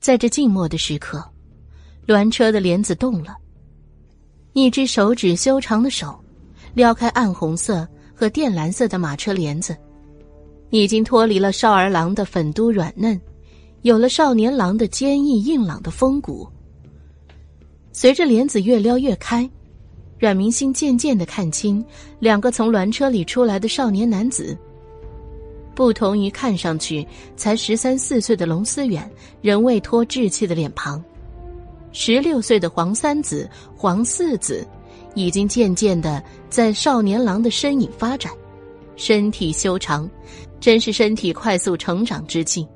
在这静默的时刻。鸾车的帘子动了，一只手指修长的手撩开暗红色和靛蓝色的马车帘子，已经脱离了少儿郎的粉嘟软嫩，有了少年郎的坚毅硬朗的风骨。随着帘子越撩越开，阮明星渐渐的看清两个从鸾车里出来的少年男子。不同于看上去才十三四岁的龙思远，仍未脱稚气的脸庞。十六岁的黄三子、黄四子，已经渐渐的在少年郎的身影发展，身体修长，真是身体快速成长之际，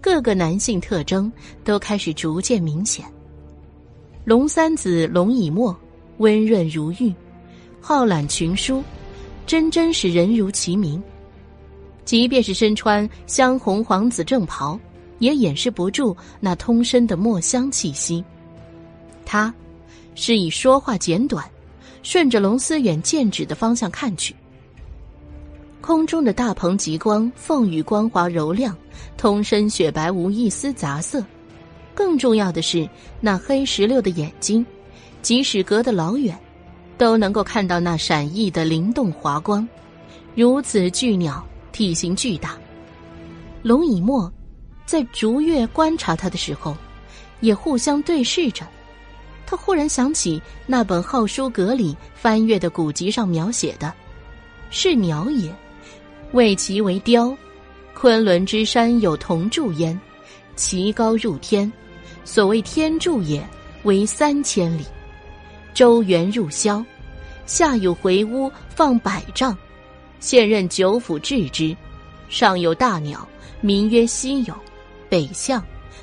各个男性特征都开始逐渐明显。龙三子龙以沫，温润如玉，好览群书，真真是人如其名。即便是身穿香红黄紫正袍，也掩饰不住那通身的墨香气息。他，是以说话简短，顺着龙思远剑指的方向看去。空中的大鹏极光，凤羽光滑柔亮，通身雪白无一丝杂色。更重要的是，那黑石榴的眼睛，即使隔得老远，都能够看到那闪熠的灵动华光。如此巨鸟，体型巨大。龙以沫，在逐月观察他的时候，也互相对视着。他忽然想起那本号书阁里翻阅的古籍上描写的，是鸟也，谓其为雕。昆仑之山有铜柱焉，其高入天，所谓天柱也，为三千里。周原入霄，下有回屋放百丈，现任九府治之。上有大鸟，名曰西有，北向，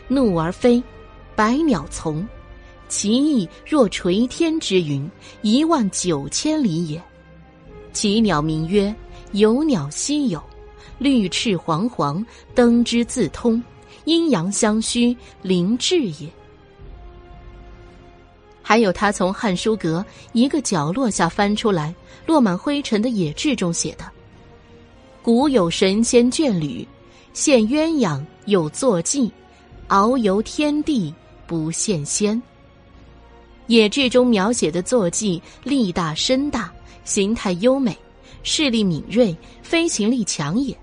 怒而飞，百鸟从。其翼若垂天之云，一万九千里也。其鸟名曰有鸟西有，绿翅黄黄，登之自通，阴阳相虚，灵智也。还有他从汉书阁一个角落下翻出来，落满灰尘的野志中写的：“古有神仙眷侣，现鸳鸯有坐骑，遨游天地不羡仙。”野志中描写的坐骑力大身大，形态优美，视力敏锐，飞行力强也。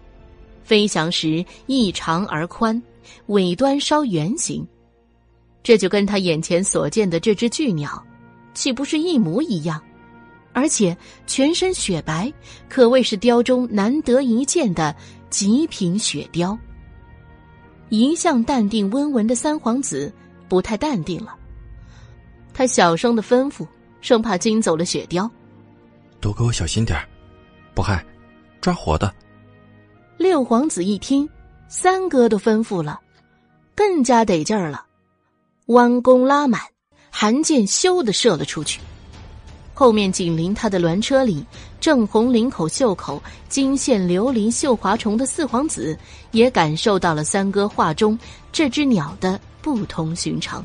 飞翔时翼长而宽，尾端稍圆形，这就跟他眼前所见的这只巨鸟，岂不是一模一样？而且全身雪白，可谓是雕中难得一见的极品雪雕。一向淡定温文的三皇子，不太淡定了。他小声的吩咐，生怕惊走了雪雕。都给我小心点不害，抓活的。六皇子一听，三哥都吩咐了，更加得劲儿了，弯弓拉满，寒箭咻的射了出去。后面紧邻他的鸾车里，正红领口袖口金线琉璃绣华虫的四皇子，也感受到了三哥话中这只鸟的不同寻常。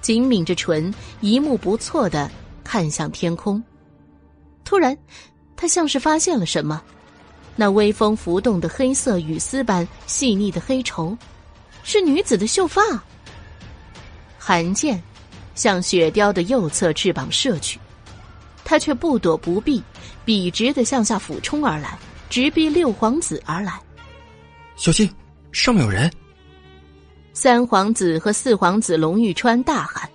紧抿着唇，一目不错的看向天空。突然，他像是发现了什么，那微风浮动的黑色羽丝般细腻的黑绸，是女子的秀发。寒剑向雪雕的右侧翅膀射去，他却不躲不避，笔直的向下俯冲而来，直逼六皇子而来。小心，上面有人！三皇子和四皇子龙玉川大喊。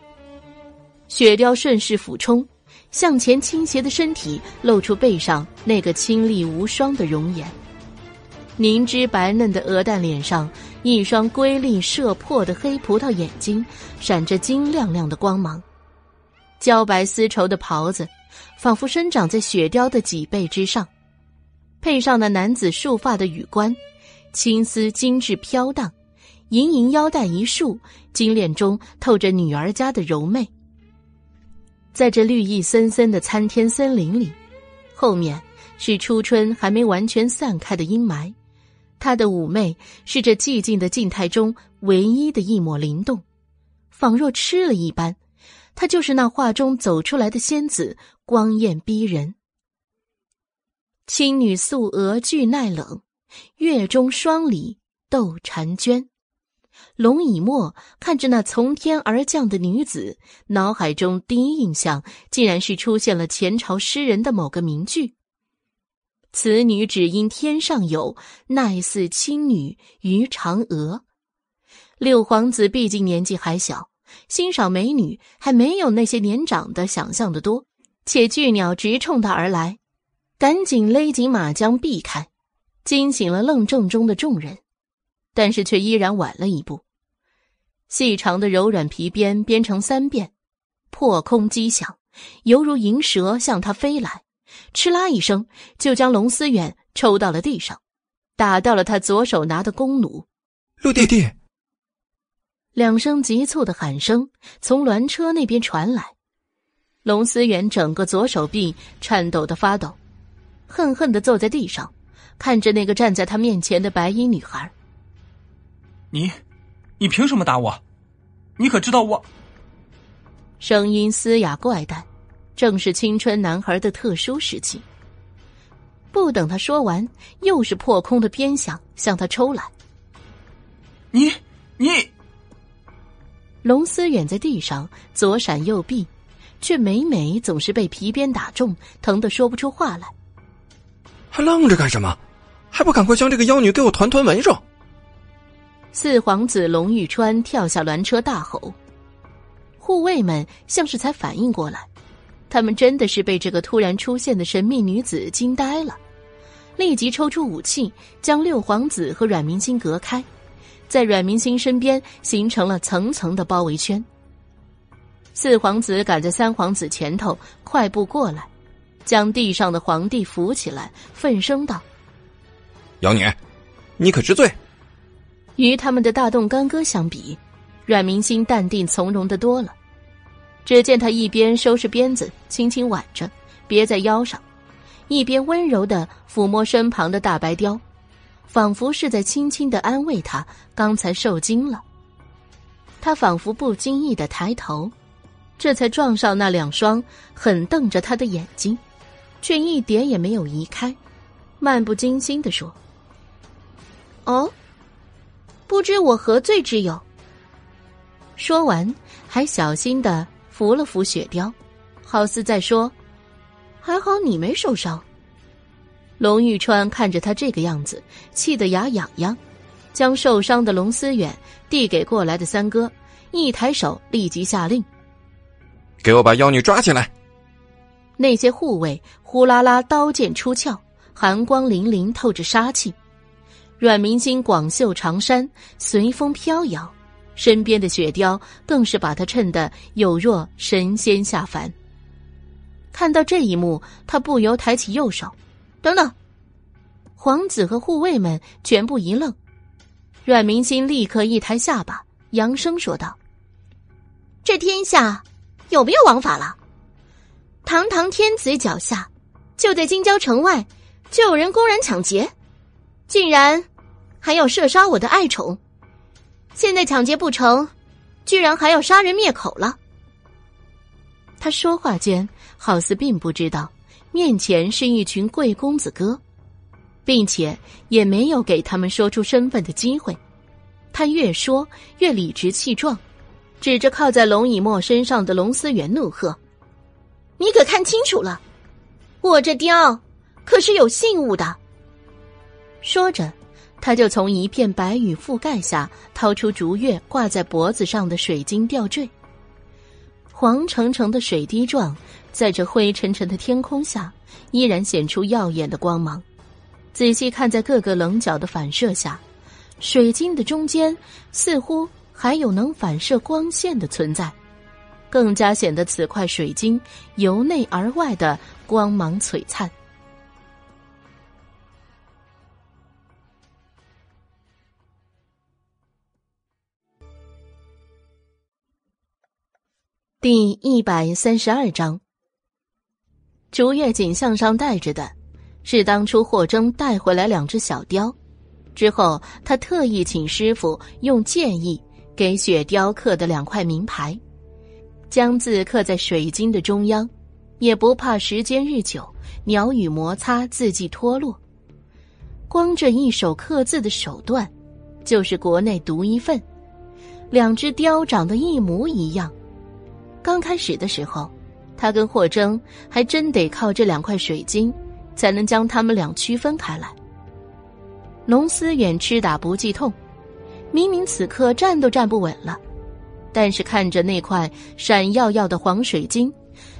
雪雕顺势俯冲，向前倾斜的身体露出背上那个清丽无双的容颜。凝脂白嫩的鹅蛋脸上，一双瑰丽射破的黑葡萄眼睛，闪着金亮亮的光芒。焦白丝绸的袍子，仿佛生长在雪雕的脊背之上，配上那男子束发的羽冠，青丝精致飘荡，盈盈腰带一束，金链中透着女儿家的柔媚。在这绿意森森的参天森林里，后面是初春还没完全散开的阴霾。她的妩媚是这寂静的静态中唯一的一抹灵动，仿若吃了一般。她就是那画中走出来的仙子，光艳逼人。青女素娥俱耐冷，月中霜里斗婵娟。龙以沫看着那从天而降的女子，脑海中第一印象竟然是出现了前朝诗人的某个名句。此女只因天上有，奈似青女于嫦娥。六皇子毕竟年纪还小，欣赏美女还没有那些年长的想象的多。且巨鸟直冲他而来，赶紧勒紧马缰避开，惊醒了愣怔中的众人，但是却依然晚了一步。细长的柔软皮鞭编成三遍，破空击响，犹如银蛇向他飞来。哧啦一声，就将龙思远抽到了地上，打到了他左手拿的弓弩。陆弟弟，两声急促的喊声从鸾车那边传来。龙思远整个左手臂颤抖的发抖，恨恨的坐在地上，看着那个站在他面前的白衣女孩。你，你凭什么打我？你可知道我？声音嘶哑怪诞。正是青春男孩的特殊时期。不等他说完，又是破空的鞭响向他抽来。你你，龙思远在地上左闪右避，却每每总是被皮鞭打中，疼得说不出话来。还愣着干什么？还不赶快将这个妖女给我团团围住！四皇子龙玉川跳下鸾车大吼，护卫们像是才反应过来。他们真的是被这个突然出现的神秘女子惊呆了，立即抽出武器，将六皇子和阮明星隔开，在阮明星身边形成了层层的包围圈。四皇子赶在三皇子前头快步过来，将地上的皇帝扶起来，愤声道：“妖女，你可知罪？”与他们的大动干戈相比，阮明星淡定从容的多了。只见他一边收拾鞭子，轻轻挽着，别在腰上，一边温柔的抚摸身旁的大白雕，仿佛是在轻轻的安慰他刚才受惊了。他仿佛不经意的抬头，这才撞上那两双狠瞪着他的眼睛，却一点也没有移开，漫不经心的说：“哦，不知我何罪之有？”说完，还小心的。扶了扶雪貂，好似在说：“还好你没受伤。”龙玉川看着他这个样子，气得牙痒痒，将受伤的龙思远递给过来的三哥，一抬手立即下令：“给我把妖女抓起来！”那些护卫呼啦啦刀剑出鞘，寒光凛凛，透着杀气。阮明星广袖长衫随风飘摇。身边的雪雕更是把他衬得有若神仙下凡。看到这一幕，他不由抬起右手。等等，皇子和护卫们全部一愣。阮明心立刻一抬下巴，扬声说道：“这天下有没有王法了？堂堂天子脚下，就在京郊城外，就有人公然抢劫，竟然还要射杀我的爱宠！”现在抢劫不成，居然还要杀人灭口了。他说话间，好似并不知道面前是一群贵公子哥，并且也没有给他们说出身份的机会。他越说越理直气壮，指着靠在龙以沫身上的龙思远怒喝：“你可看清楚了，我这雕可是有信物的。”说着。他就从一片白羽覆盖下掏出竹月挂在脖子上的水晶吊坠。黄澄澄的水滴状，在这灰沉沉的天空下，依然显出耀眼的光芒。仔细看，在各个棱角的反射下，水晶的中间似乎还有能反射光线的存在，更加显得此块水晶由内而外的光芒璀璨。第一百三十二章，竹叶锦项上戴着的，是当初霍征带回来两只小雕，之后他特意请师傅用剑意给雪雕刻的两块名牌，将字刻在水晶的中央，也不怕时间日久，鸟羽摩擦，字迹脱落。光这一手刻字的手段，就是国内独一份，两只雕长得一模一样。刚开始的时候，他跟霍征还真得靠这两块水晶，才能将他们俩区分开来。龙思远吃打不记痛，明明此刻站都站不稳了，但是看着那块闪耀耀的黄水晶，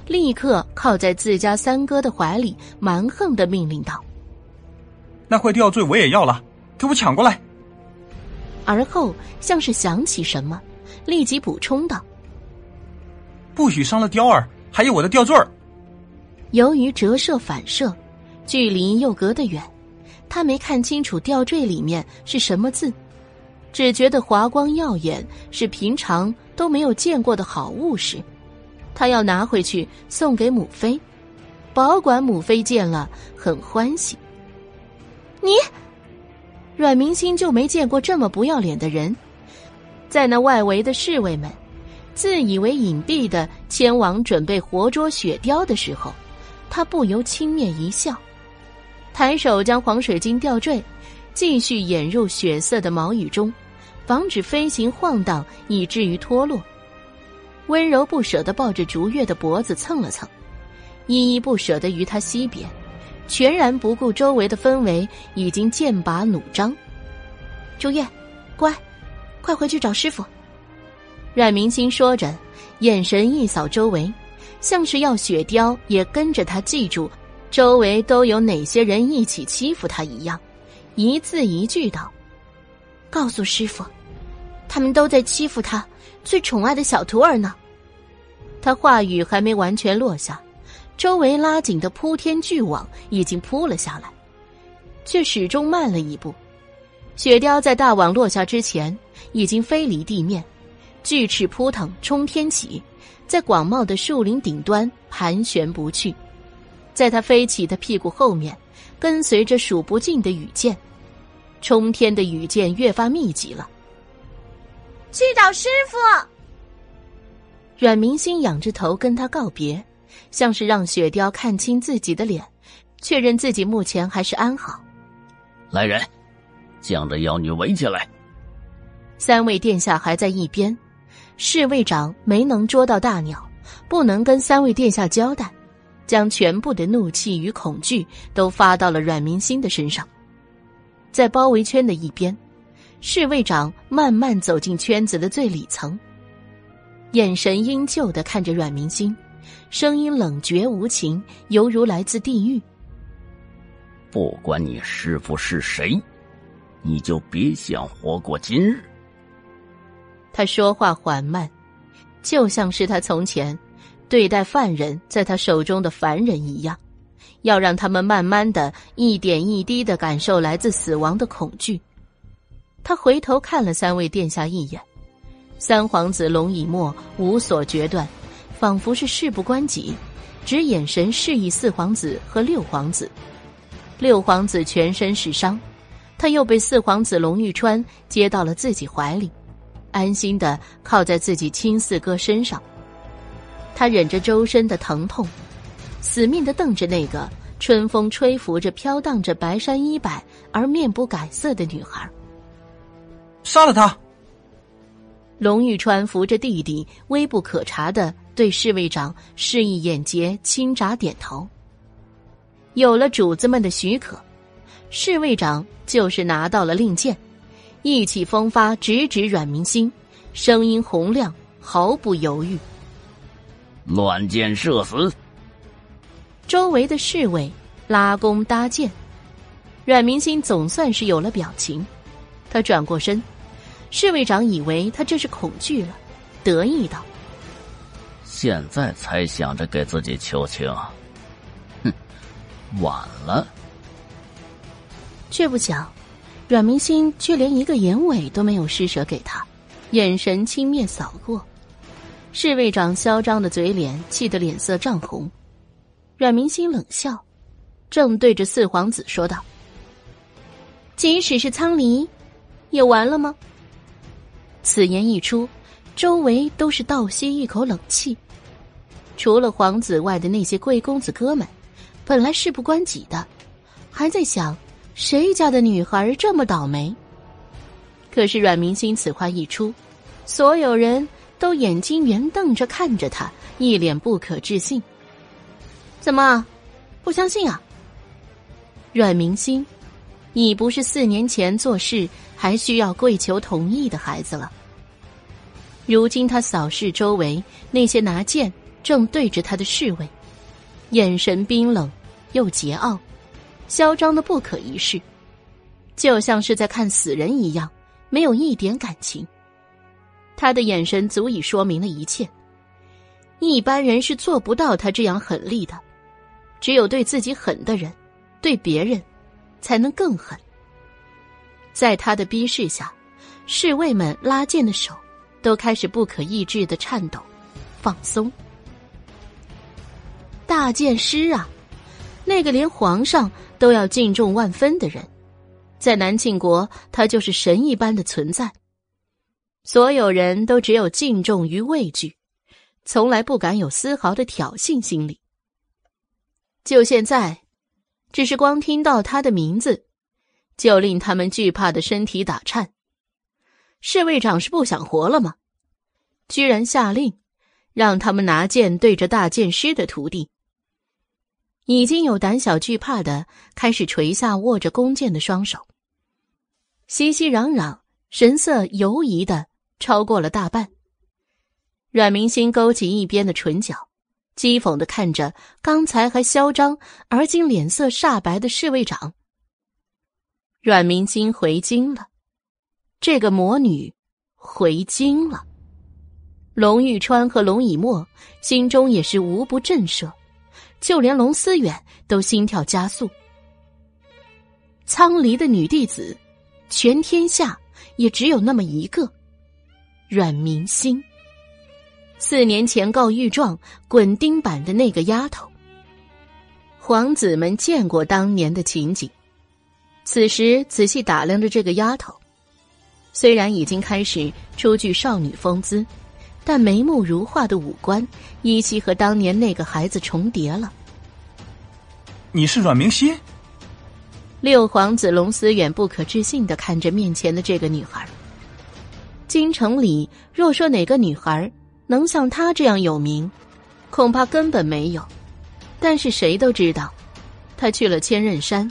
立刻靠在自家三哥的怀里，蛮横的命令道：“那块吊坠我也要了，给我抢过来！”而后像是想起什么，立即补充道。不许伤了雕儿，还有我的吊坠儿。由于折射反射，距离又隔得远，他没看清楚吊坠里面是什么字，只觉得华光耀眼，是平常都没有见过的好物事，他要拿回去送给母妃，保管母妃见了很欢喜。你，阮明星就没见过这么不要脸的人，在那外围的侍卫们。自以为隐蔽的前往准备活捉雪雕的时候，他不由轻蔑一笑，抬手将黄水晶吊坠继续掩入血色的毛羽中，防止飞行晃荡以至于脱落。温柔不舍的抱着竹月的脖子蹭了蹭，依依不舍的与他惜别，全然不顾周围的氛围已经剑拔弩张。竹月，乖，快回去找师傅。阮明星说着，眼神一扫周围，像是要雪雕也跟着他记住周围都有哪些人一起欺负他一样，一字一句道：“告诉师傅，他们都在欺负他最宠爱的小徒儿呢。”他话语还没完全落下，周围拉紧的铺天巨网已经扑了下来，却始终慢了一步。雪雕在大网落下之前，已经飞离地面。巨翅扑腾，冲天起，在广袤的树林顶端盘旋不去。在它飞起的屁股后面，跟随着数不尽的羽箭，冲天的羽箭越发密集了。去找师傅。阮明星仰着头跟他告别，像是让雪雕看清自己的脸，确认自己目前还是安好。来人，将这妖女围起来。三位殿下还在一边。侍卫长没能捉到大鸟，不能跟三位殿下交代，将全部的怒气与恐惧都发到了阮明心的身上。在包围圈的一边，侍卫长慢慢走进圈子的最里层，眼神阴旧的看着阮明心，声音冷绝无情，犹如来自地狱。不管你师傅是谁，你就别想活过今日。他说话缓慢，就像是他从前对待犯人在他手中的凡人一样，要让他们慢慢的一点一滴的感受来自死亡的恐惧。他回头看了三位殿下一眼，三皇子龙以沫无所决断，仿佛是事不关己，只眼神示意四皇子和六皇子。六皇子全身是伤，他又被四皇子龙玉川接到了自己怀里。安心的靠在自己亲四哥身上，他忍着周身的疼痛，死命的瞪着那个春风吹拂着、飘荡着白衫衣摆而面不改色的女孩。杀了他！龙玉川扶着弟弟，微不可察的对侍卫长示意眼睫轻眨点头。有了主子们的许可，侍卫长就是拿到了令箭，意气风发，直指阮明星，声音洪亮，毫不犹豫：“乱箭射死！”周围的侍卫拉弓搭箭，阮明星总算是有了表情。他转过身，侍卫长以为他这是恐惧了，得意道：“现在才想着给自己求情，哼，晚了。”却不想，阮明星却连一个眼尾都没有施舍给他，眼神轻蔑扫过，侍卫长嚣张的嘴脸气得脸色涨红。阮明星冷笑，正对着四皇子说道：“即使是苍离，也完了吗？”此言一出，周围都是倒吸一口冷气。除了皇子外的那些贵公子哥们，本来事不关己的，还在想。谁家的女孩这么倒霉？可是阮明星此话一出，所有人都眼睛圆瞪着看着他，一脸不可置信。怎么，不相信啊？阮明星，已不是四年前做事还需要跪求同意的孩子了。如今他扫视周围那些拿剑正对着他的侍卫，眼神冰冷又桀骜。嚣张的不可一世，就像是在看死人一样，没有一点感情。他的眼神足以说明了一切。一般人是做不到他这样狠厉的，只有对自己狠的人，对别人才能更狠。在他的逼视下，侍卫们拉剑的手都开始不可抑制的颤抖、放松。大剑师啊！那个连皇上都要敬重万分的人，在南庆国，他就是神一般的存在。所有人都只有敬重与畏惧，从来不敢有丝毫的挑衅心理。就现在，只是光听到他的名字，就令他们惧怕的身体打颤。侍卫长是不想活了吗？居然下令，让他们拿剑对着大剑师的徒弟。已经有胆小惧怕的开始垂下握着弓箭的双手，熙熙攘攘，神色犹疑的超过了大半。阮明星勾起一边的唇角，讥讽的看着刚才还嚣张而今脸色煞白的侍卫长。阮明星回京了，这个魔女回京了。龙玉川和龙以沫心中也是无不震慑。就连龙思远都心跳加速。苍离的女弟子，全天下也只有那么一个，阮明心。四年前告御状滚钉板的那个丫头。皇子们见过当年的情景，此时仔细打量着这个丫头，虽然已经开始初具少女风姿。但眉目如画的五官，依稀和当年那个孩子重叠了。你是阮明心？六皇子龙思远不可置信的看着面前的这个女孩。京城里若说哪个女孩能像她这样有名，恐怕根本没有。但是谁都知道，她去了千仞山。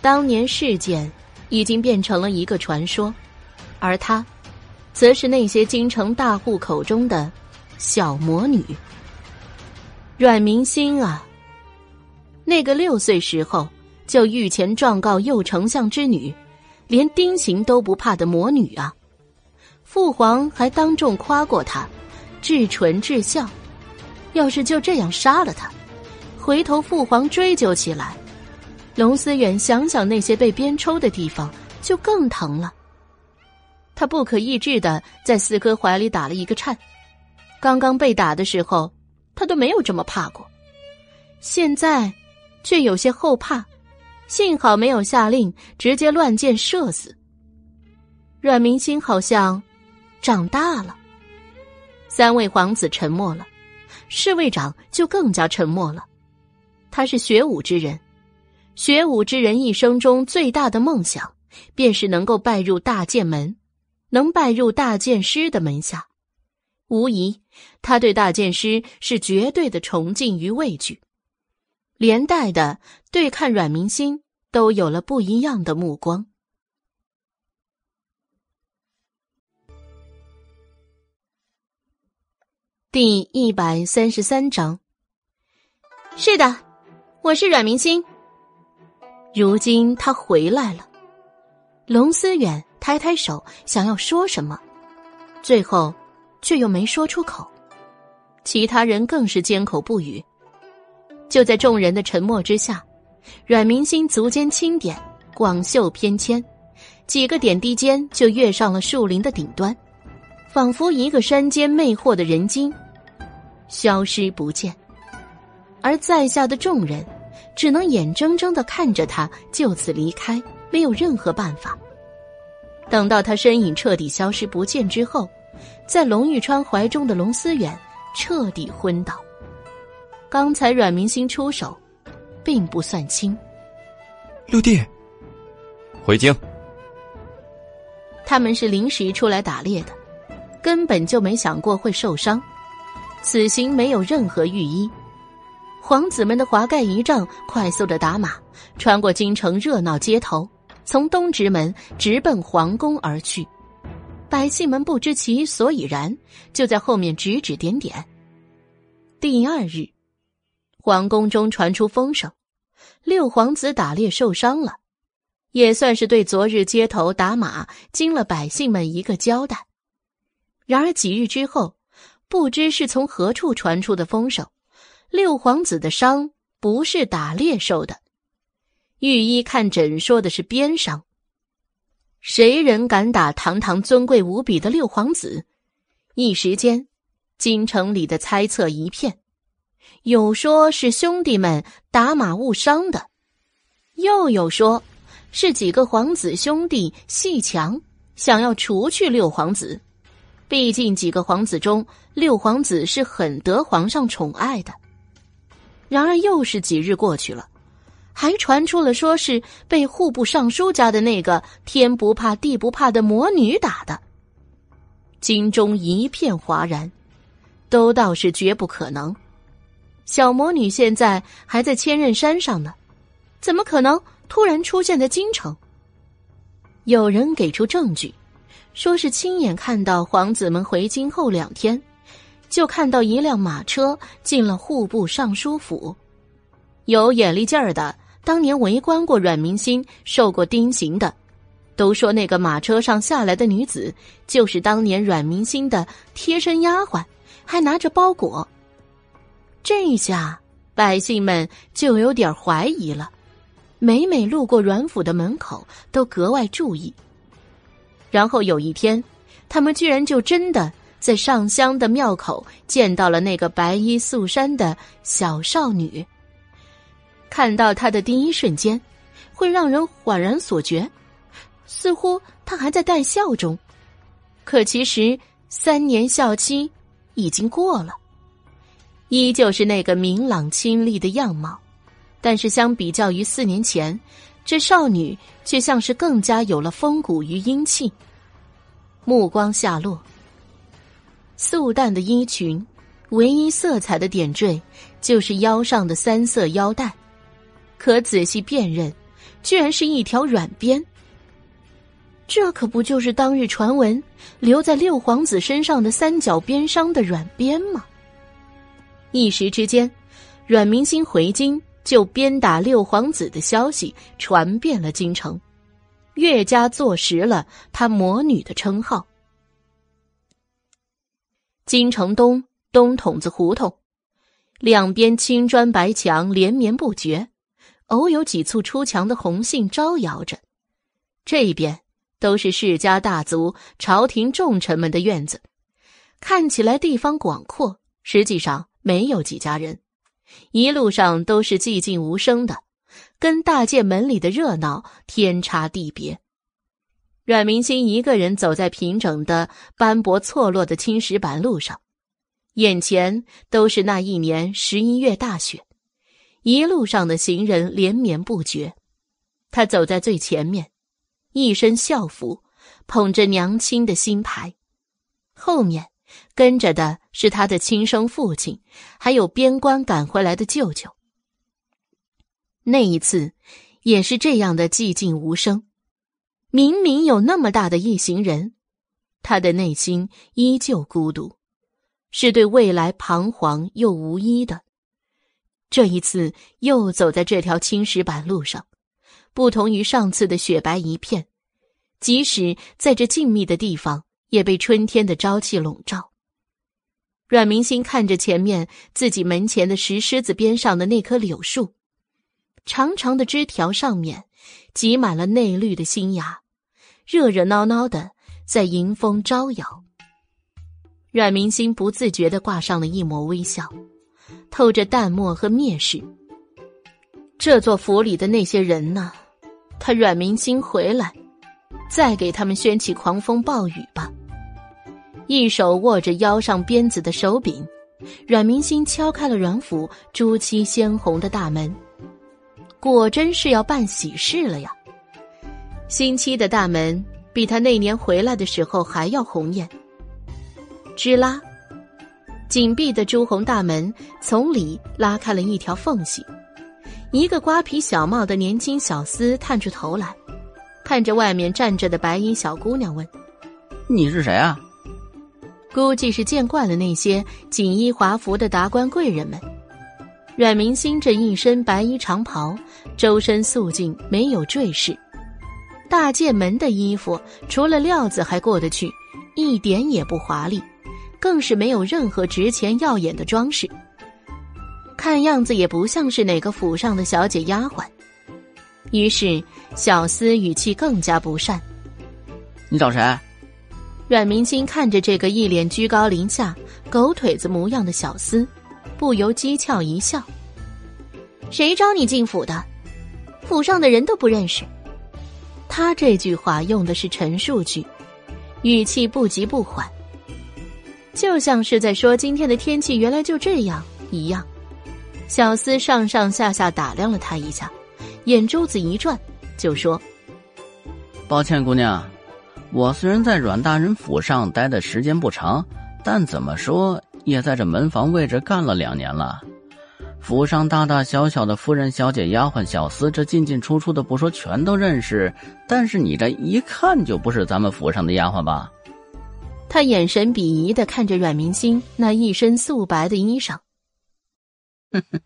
当年事件已经变成了一个传说，而她。则是那些京城大户口中的小魔女。阮明星啊，那个六岁时候就御前状告右丞相之女，连丁刑都不怕的魔女啊！父皇还当众夸过她，至纯至孝。要是就这样杀了她，回头父皇追究起来，龙思远想想那些被鞭抽的地方，就更疼了。他不可抑制的在四哥怀里打了一个颤，刚刚被打的时候，他都没有这么怕过，现在却有些后怕，幸好没有下令直接乱箭射死。阮明星好像长大了。三位皇子沉默了，侍卫长就更加沉默了。他是学武之人，学武之人一生中最大的梦想，便是能够拜入大剑门。能拜入大剑师的门下，无疑，他对大剑师是绝对的崇敬与畏惧，连带的对看阮明星都有了不一样的目光。第一百三十三章，是的，我是阮明星。如今他回来了。龙思远抬抬手，想要说什么，最后却又没说出口。其他人更是缄口不语。就在众人的沉默之下，阮明星足尖轻点，广袖翩跹，几个点滴间就跃上了树林的顶端。仿佛一个山间魅惑的人精，消失不见，而在下的众人只能眼睁睁的看着他就此离开，没有任何办法。等到他身影彻底消失不见之后，在龙玉川怀中的龙思远彻底昏倒。刚才阮明星出手，并不算轻。六弟，回京。他们是临时出来打猎的。根本就没想过会受伤，此行没有任何御医。皇子们的华盖仪仗快速的打马，穿过京城热闹街头，从东直门直奔皇宫而去。百姓们不知其所以然，就在后面指指点点。第二日，皇宫中传出风声，六皇子打猎受伤了，也算是对昨日街头打马惊了百姓们一个交代。然而几日之后，不知是从何处传出的风声，六皇子的伤不是打猎受的，御医看诊说的是鞭伤。谁人敢打堂堂尊贵无比的六皇子？一时间，京城里的猜测一片，有说是兄弟们打马误伤的，又有说是几个皇子兄弟戏强，想要除去六皇子。毕竟几个皇子中，六皇子是很得皇上宠爱的。然而又是几日过去了，还传出了说是被户部尚书家的那个天不怕地不怕的魔女打的。京中一片哗然，都道是绝不可能。小魔女现在还在千仞山上呢，怎么可能突然出现在京城？有人给出证据。说是亲眼看到皇子们回京后两天，就看到一辆马车进了户部尚书府。有眼力劲儿的，当年围观过阮明心受过钉刑的，都说那个马车上下来的女子就是当年阮明心的贴身丫鬟，还拿着包裹。这下百姓们就有点怀疑了，每每路过阮府的门口都格外注意。然后有一天，他们居然就真的在上香的庙口见到了那个白衣素衫的小少女。看到她的第一瞬间，会让人恍然所觉，似乎她还在带笑中，可其实三年孝期已经过了，依旧是那个明朗清丽的样貌，但是相比较于四年前。这少女却像是更加有了风骨与英气。目光下落，素淡的衣裙，唯一色彩的点缀就是腰上的三色腰带，可仔细辨认，居然是一条软鞭。这可不就是当日传闻留在六皇子身上的三角鞭伤的软鞭吗？一时之间，阮明星回京。就鞭打六皇子的消息传遍了京城，越加坐实了他魔女的称号。京城东东筒子胡同，两边青砖白墙连绵不绝，偶有几簇出墙的红杏招摇着。这一边都是世家大族、朝廷重臣们的院子，看起来地方广阔，实际上没有几家人。一路上都是寂静无声的，跟大界门里的热闹天差地别。阮明星一个人走在平整的斑驳错落的青石板路上，眼前都是那一年十一月大雪，一路上的行人连绵不绝。他走在最前面，一身校服，捧着娘亲的新牌，后面。跟着的是他的亲生父亲，还有边关赶回来的舅舅。那一次，也是这样的寂静无声。明明有那么大的一行人，他的内心依旧孤独，是对未来彷徨又无依的。这一次又走在这条青石板路上，不同于上次的雪白一片，即使在这静谧的地方，也被春天的朝气笼罩。阮明星看着前面自己门前的石狮子边上的那棵柳树，长长的枝条上面挤满了嫩绿的新芽，热热闹闹的在迎风招摇。阮明星不自觉的挂上了一抹微笑。透着淡漠和蔑视。这座府里的那些人呢？他阮明心回来，再给他们掀起狂风暴雨吧。一手握着腰上鞭子的手柄，阮明心敲开了阮府朱漆鲜红的大门。果真是要办喜事了呀！新期的大门比他那年回来的时候还要红艳。吱啦。紧闭的朱红大门从里拉开了一条缝隙，一个瓜皮小帽的年轻小厮探出头来，看着外面站着的白衣小姑娘问：“你是谁啊？”估计是见惯了那些锦衣华服的达官贵人们。阮明星这一身白衣长袍，周身素净，没有坠饰。大界门的衣服除了料子还过得去，一点也不华丽。更是没有任何值钱耀眼的装饰，看样子也不像是哪个府上的小姐丫鬟。于是小厮语气更加不善：“你找谁？”阮明星看着这个一脸居高临下、狗腿子模样的小厮，不由讥诮一笑：“谁招你进府的？府上的人都不认识。”他这句话用的是陈述句，语气不急不缓。就像是在说今天的天气原来就这样一样，小厮上上下下打量了他一下，眼珠子一转，就说：“抱歉，姑娘，我虽然在阮大人府上待的时间不长，但怎么说也在这门房位置干了两年了。府上大大小小的夫人、小姐、丫鬟、小厮，这进进出出的不说全都认识，但是你这一看就不是咱们府上的丫鬟吧？”他眼神鄙夷的看着阮明星那一身素白的衣裳，哼哼，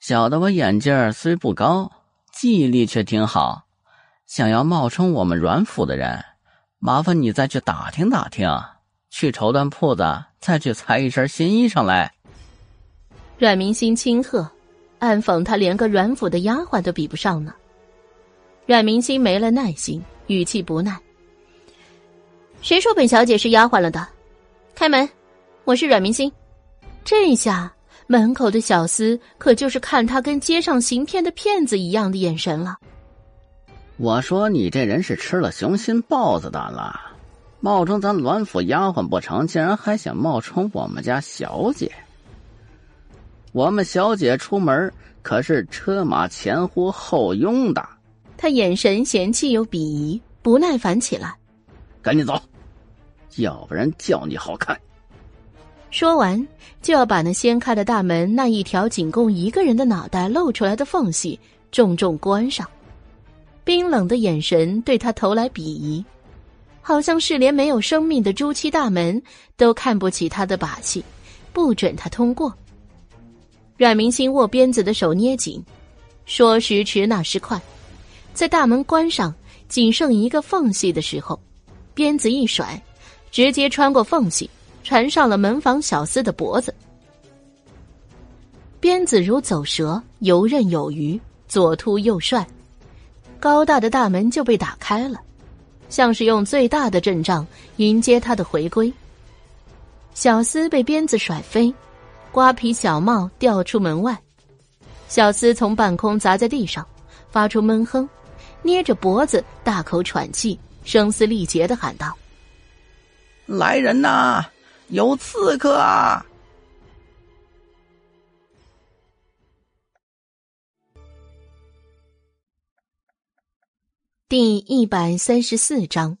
小的我眼镜虽不高，记忆力却挺好。想要冒充我们阮府的人，麻烦你再去打听打听，去绸缎铺子再去裁一身新衣裳来。阮明星轻喝，暗讽他连个阮府的丫鬟都比不上呢。阮明星没了耐心，语气不耐。谁说本小姐是丫鬟了的？开门，我是阮明星。这下门口的小厮可就是看他跟街上行骗的骗子一样的眼神了。我说你这人是吃了雄心豹子胆了，冒充咱栾府丫鬟不成，竟然还想冒充我们家小姐。我们小姐出门可是车马前呼后拥的。他眼神嫌弃又鄙夷，不耐烦起来。赶紧走，要不然叫你好看。说完，就要把那掀开的大门那一条仅供一个人的脑袋露出来的缝隙重重关上。冰冷的眼神对他投来鄙夷，好像是连没有生命的朱漆大门都看不起他的把戏，不准他通过。阮明星握鞭子的手捏紧，说时迟，那时快，在大门关上仅剩一个缝隙的时候。鞭子一甩，直接穿过缝隙，缠上了门房小厮的脖子。鞭子如走蛇，游刃有余，左突右帅，高大的大门就被打开了，像是用最大的阵仗迎接他的回归。小厮被鞭子甩飞，瓜皮小帽掉出门外，小厮从半空砸在地上，发出闷哼，捏着脖子大口喘气。声嘶力竭的喊道：“来人呐，有刺客啊！”第一百三十四章，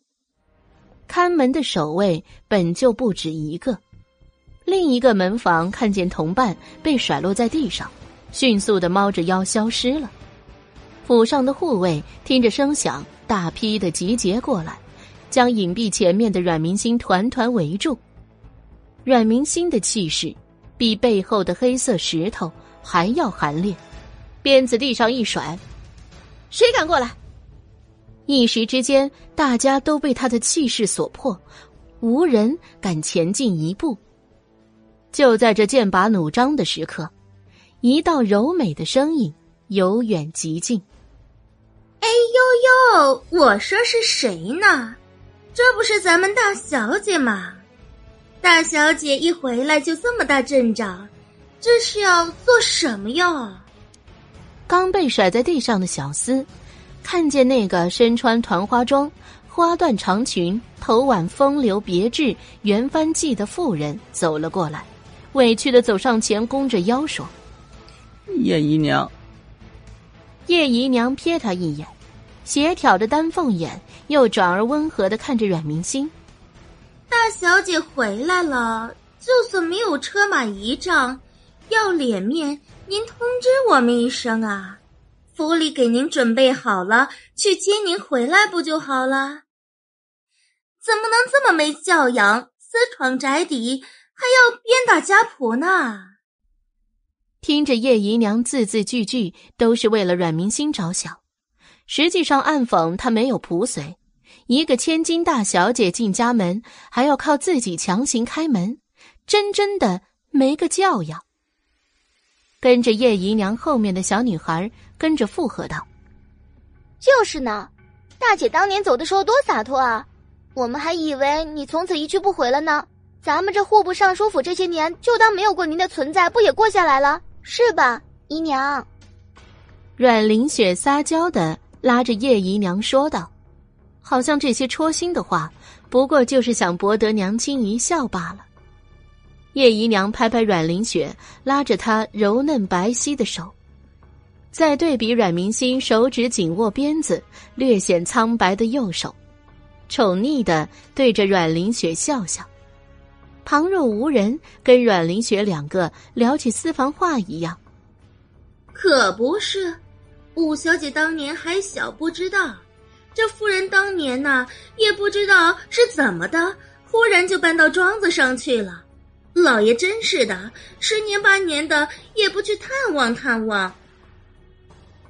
看门的守卫本就不止一个，另一个门房看见同伴被甩落在地上，迅速的猫着腰消失了。府上的护卫听着声响，大批的集结过来，将隐蔽前面的阮明星团团围住。阮明星的气势比背后的黑色石头还要寒烈，鞭子地上一甩，谁敢过来？一时之间，大家都被他的气势所迫，无人敢前进一步。就在这剑拔弩张的时刻，一道柔美的声音由远及近。哎呦呦！我说是谁呢？这不是咱们大小姐吗？大小姐一回来就这么大阵仗，这是要做什么哟？刚被甩在地上的小厮，看见那个身穿团花装、花缎长裙、头挽风流别致圆翻髻的妇人走了过来，委屈的走上前，弓着腰说：“叶姨娘。”叶姨娘瞥他一眼，斜挑着丹凤眼，又转而温和的看着阮明星。大小姐回来了，就算没有车马仪仗，要脸面，您通知我们一声啊，府里给您准备好了，去接您回来不就好了？怎么能这么没教养，私闯宅邸，还要鞭打家仆呢？听着，叶姨娘字字句句都是为了阮明星着想，实际上暗讽她没有仆随。一个千金大小姐进家门，还要靠自己强行开门，真真的没个教养。跟着叶姨娘后面的小女孩跟着附和道：“就是呢，大姐当年走的时候多洒脱啊，我们还以为你从此一去不回了呢。咱们这户部尚书府这些年就当没有过您的存在，不也过下来了？是吧，姨娘？”阮玲雪撒娇的拉着叶姨娘说道。好像这些戳心的话，不过就是想博得娘亲一笑罢了。叶姨娘拍拍阮玲雪，拉着她柔嫩白皙的手，再对比阮明心手指紧握鞭子、略显苍白的右手，宠溺的对着阮玲雪笑笑。旁若无人，跟阮玲雪两个聊起私房话一样。可不是，五小姐当年还小，不知道。这夫人当年呐，也不知道是怎么的，忽然就搬到庄子上去了。老爷真是的，十年八年的也不去探望探望。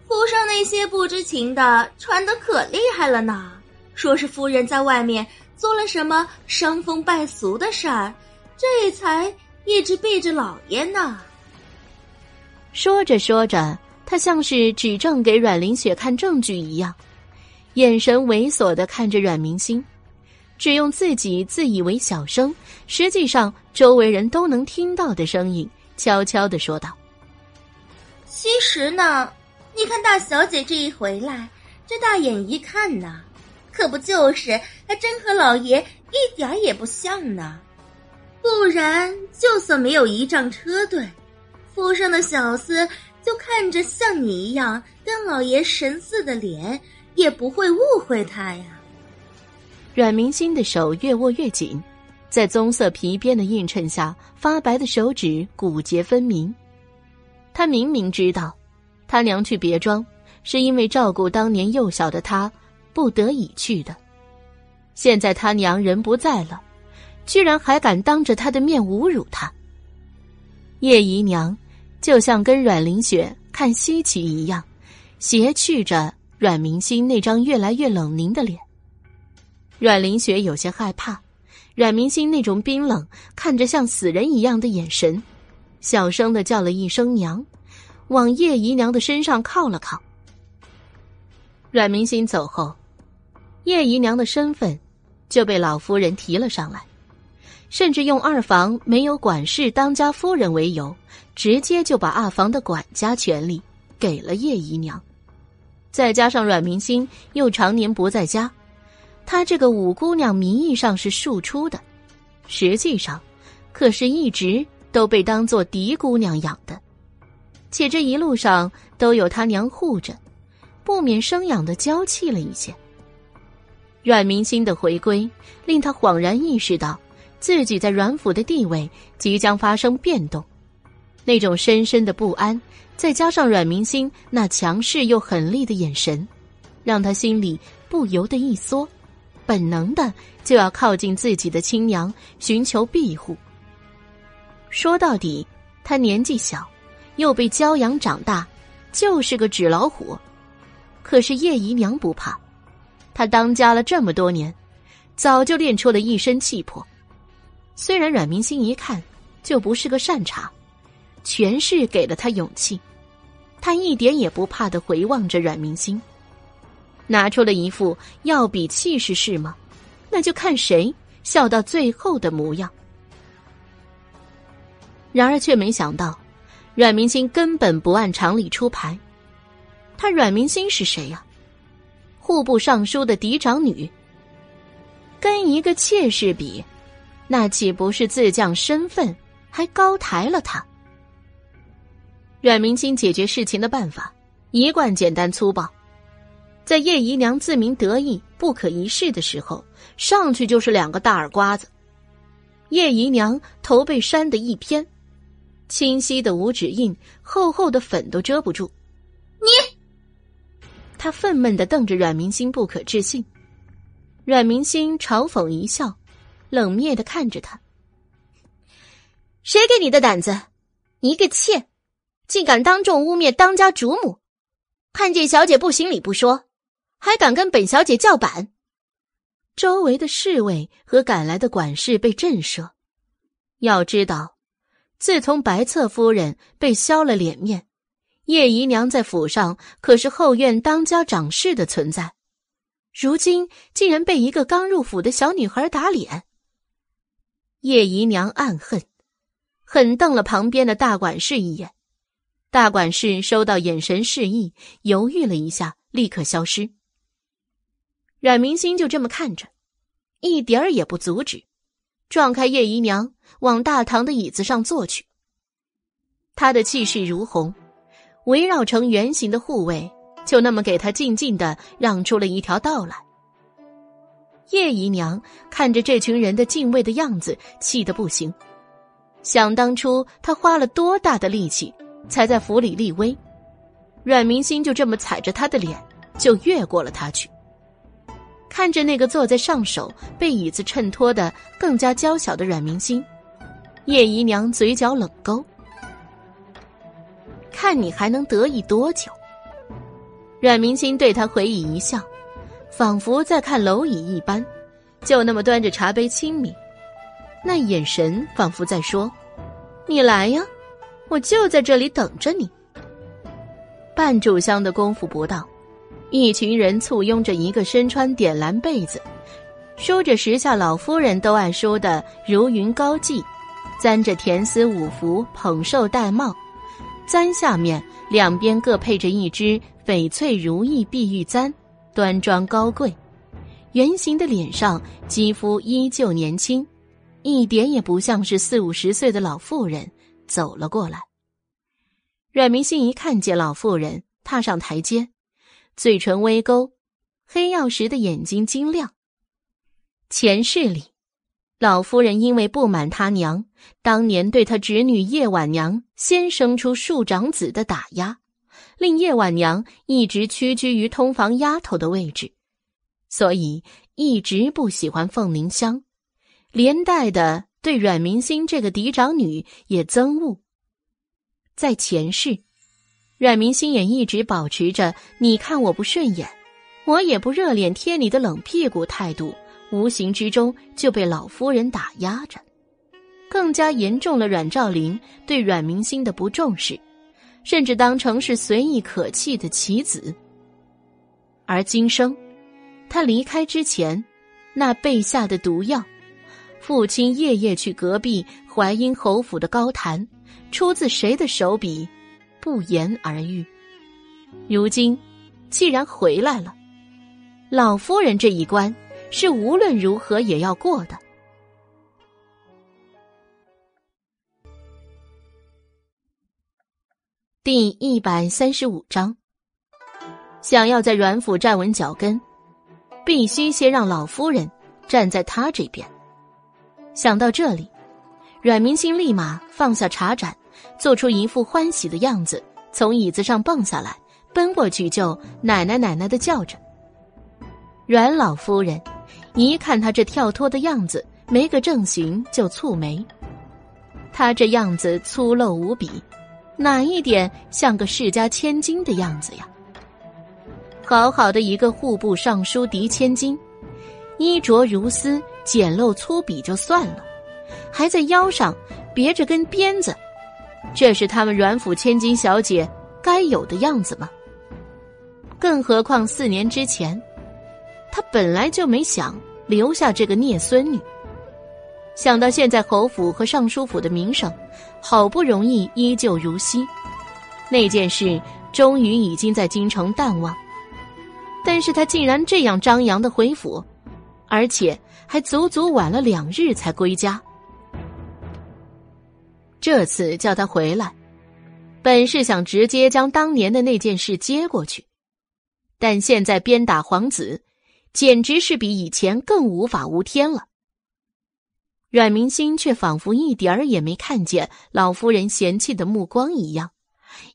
府上那些不知情的传的可厉害了呢，说是夫人在外面做了什么伤风败俗的事儿，这才一直避着老爷呢。说着说着，他像是指证给阮玲雪看证据一样。眼神猥琐的看着阮明星，只用自己自以为小声，实际上周围人都能听到的声音，悄悄的说道：“其实呢，你看大小姐这一回来，这大眼一看呢，可不就是还真和老爷一点也不像呢。不然就算没有仪仗车队，府上的小厮就看着像你一样跟老爷神似的脸。”也不会误会他呀。阮明星的手越握越紧，在棕色皮鞭的映衬下，发白的手指骨节分明。他明明知道，他娘去别庄是因为照顾当年幼小的他，不得已去的。现在他娘人不在了，居然还敢当着他的面侮辱他。叶姨娘就像跟阮玲雪看稀奇一样，斜觑着。阮明星那张越来越冷凝的脸，阮玲雪有些害怕，阮明星那种冰冷、看着像死人一样的眼神，小声的叫了一声“娘”，往叶姨娘的身上靠了靠。阮明星走后，叶姨娘的身份就被老夫人提了上来，甚至用二房没有管事当家夫人为由，直接就把二房的管家权力给了叶姨娘。再加上阮明星又常年不在家，她这个五姑娘名义上是庶出的，实际上可是一直都被当做嫡姑娘养的，且这一路上都有她娘护着，不免生养的娇气了一些。阮明星的回归令他恍然意识到，自己在阮府的地位即将发生变动，那种深深的不安，再加上阮明星那强势又狠厉的眼神，让他心里不由得一缩，本能的就要靠近自己的亲娘，寻求庇护。说到底，他年纪小，又被娇养长大，就是个纸老虎。可是叶姨娘不怕，她当家了这么多年，早就练出了一身气魄。虽然阮明星一看就不是个善茬，全是给了他勇气，他一点也不怕的回望着阮明星，拿出了一副要比气势是吗？那就看谁笑到最后的模样。然而却没想到，阮明星根本不按常理出牌。他阮明星是谁呀？户部尚书的嫡长女。跟一个妾室比，那岂不是自降身份，还高抬了他？阮明清解决事情的办法一贯简单粗暴，在叶姨娘自鸣得意、不可一世的时候，上去就是两个大耳刮子。叶姨娘头被扇得一偏。清晰的五指印，厚厚的粉都遮不住。你，他愤懑的瞪着阮明星，不可置信。阮明星嘲讽一笑，冷冽的看着他：“谁给你的胆子？一个妾，竟敢当众污蔑当家主母！看见小姐不行礼不说，还敢跟本小姐叫板！”周围的侍卫和赶来的管事被震慑。要知道。自从白侧夫人被削了脸面，叶姨娘在府上可是后院当家长事的存在，如今竟然被一个刚入府的小女孩打脸。叶姨娘暗恨，狠瞪了旁边的大管事一眼。大管事收到眼神示意，犹豫了一下，立刻消失。阮明星就这么看着，一点儿也不阻止。撞开叶姨娘，往大堂的椅子上坐去。他的气势如虹，围绕成圆形的护卫就那么给他静静的让出了一条道来。叶姨娘看着这群人的敬畏的样子，气得不行。想当初她花了多大的力气才在府里立威，阮明星就这么踩着她的脸就越过了他去。看着那个坐在上首、被椅子衬托的更加娇小的阮明星，叶姨娘嘴角冷勾。看你还能得意多久？阮明星对他回以一笑，仿佛在看蝼蚁一般，就那么端着茶杯亲抿，那眼神仿佛在说：“你来呀，我就在这里等着你。”半炷香的功夫不到。一群人簇拥着一个身穿点蓝被子、梳着时下老夫人都爱梳的如云高髻，簪着甜丝五福捧寿戴帽，簪下面两边各配着一只翡翠如意碧玉簪，端庄高贵，圆形的脸上肌肤依旧年轻，一点也不像是四五十岁的老妇人走了过来。阮明星一看见老妇人踏上台阶。嘴唇微勾，黑曜石的眼睛晶亮。前世里，老夫人因为不满他娘当年对他侄女叶婉娘先生出庶长子的打压，令叶婉娘一直屈居于通房丫头的位置，所以一直不喜欢凤凝香，连带的对阮明星这个嫡长女也憎恶。在前世。阮明星也一直保持着“你看我不顺眼，我也不热脸贴你的冷屁股”态度，无形之中就被老夫人打压着，更加严重了阮兆林对阮明星的不重视，甚至当成是随意可弃的棋子。而今生，他离开之前，那备下的毒药，父亲夜夜去隔壁淮阴侯府的高坛，出自谁的手笔？不言而喻。如今，既然回来了，老夫人这一关是无论如何也要过的。第一百三十五章，想要在阮府站稳脚跟，必须先让老夫人站在他这边。想到这里，阮明星立马放下茶盏。做出一副欢喜的样子，从椅子上蹦下来，奔过去就奶奶奶奶的叫着。阮老夫人一看他这跳脱的样子，没个正形，就蹙眉。他这样子粗陋无比，哪一点像个世家千金的样子呀？好好的一个户部尚书嫡千金，衣着如丝，简陋粗鄙就算了，还在腰上别着根鞭子，这是他们阮府千金小姐该有的样子吗？更何况四年之前，他本来就没想留下这个孽孙女。想到现在侯府和尚书府的名声，好不容易依旧如昔，那件事终于已经在京城淡忘。但是他竟然这样张扬的回府，而且还足足晚了两日才归家。这次叫他回来，本是想直接将当年的那件事接过去，但现在鞭打皇子，简直是比以前更无法无天了。阮明心却仿佛一点儿也没看见老夫人嫌弃的目光一样，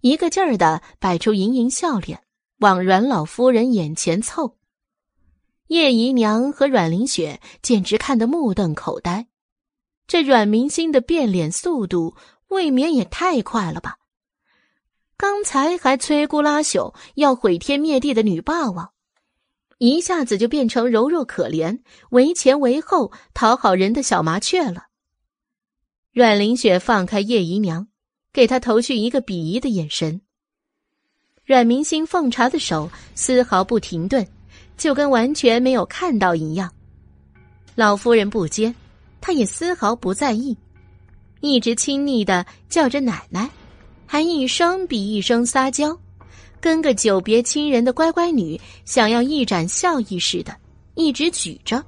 一个劲儿的摆出盈盈笑脸，往阮老夫人眼前凑。叶姨娘和阮玲雪简直看得目瞪口呆，这阮明心的变脸速度未免也太快了吧！刚才还摧枯拉朽、要毁天灭地的女霸王。一下子就变成柔弱可怜、为前为后讨好人的小麻雀了。阮玲雪放开叶姨娘，给她投去一个鄙夷的眼神。阮明星奉茶的手丝毫不停顿，就跟完全没有看到一样。老夫人不接，他也丝毫不在意，一直亲昵的叫着奶奶，还一声比一声撒娇。跟个久别亲人的乖乖女，想要一展笑意似的，一直举着。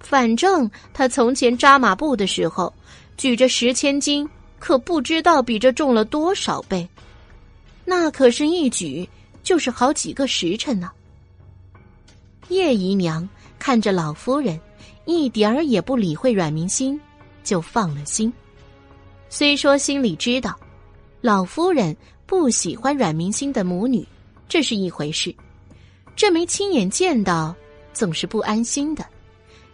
反正他从前扎马步的时候，举着十千斤，可不知道比这重了多少倍。那可是一举就是好几个时辰呢。叶姨娘看着老夫人，一点儿也不理会阮明心，就放了心。虽说心里知道，老夫人。不喜欢阮明星的母女，这是一回事；这没亲眼见到，总是不安心的，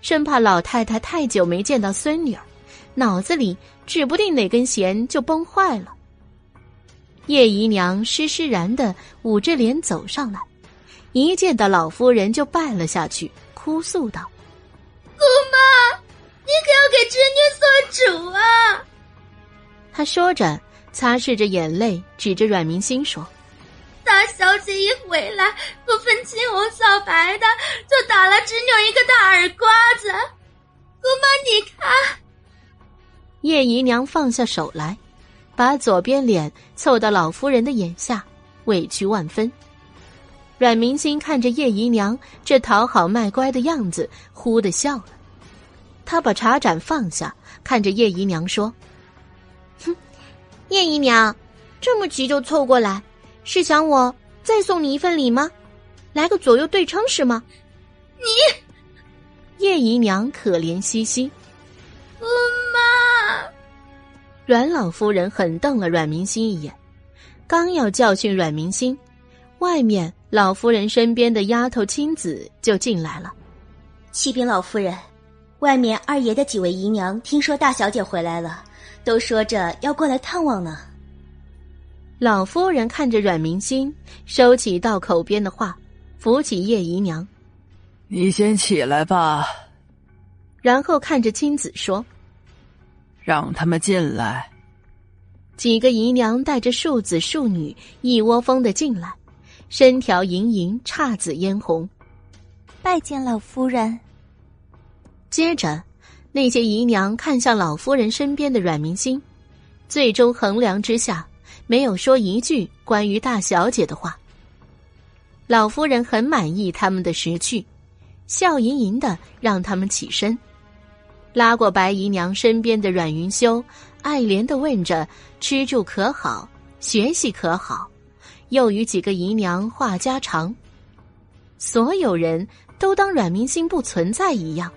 生怕老太太太久没见到孙女儿，脑子里指不定哪根弦就崩坏了。叶姨娘施施然的捂着脸走上来，一见到老夫人就拜了下去，哭诉道：“姑妈，你可要给侄女做主啊！”她说着。擦拭着眼泪，指着阮明星说：“大小姐一回来，不分青红皂白的就打了侄女一个大耳刮子。姑妈，你看。”叶姨娘放下手来，把左边脸凑到老夫人的眼下，委屈万分。阮明星看着叶姨娘这讨好卖乖的样子，忽的笑了。他把茶盏放下，看着叶姨娘说。叶姨娘，这么急就凑过来，是想我再送你一份礼吗？来个左右对称是吗？你，叶姨娘可怜兮兮。姑妈，阮老夫人狠瞪了阮明心一眼，刚要教训阮明心，外面老夫人身边的丫头青子就进来了。启禀老夫人，外面二爷的几位姨娘听说大小姐回来了。都说着要过来探望呢。老夫人看着阮明心，收起到口边的话，扶起叶姨娘：“你先起来吧。”然后看着亲子说：“让他们进来。”几个姨娘带着庶子庶女一窝蜂的进来，身条盈盈，姹紫嫣红。拜见老夫人。接着。那些姨娘看向老夫人身边的阮明星，最终衡量之下，没有说一句关于大小姐的话。老夫人很满意他们的识趣，笑盈盈的让他们起身，拉过白姨娘身边的阮云修，爱怜的问着：“吃住可好？学习可好？”又与几个姨娘话家常。所有人都当阮明星不存在一样。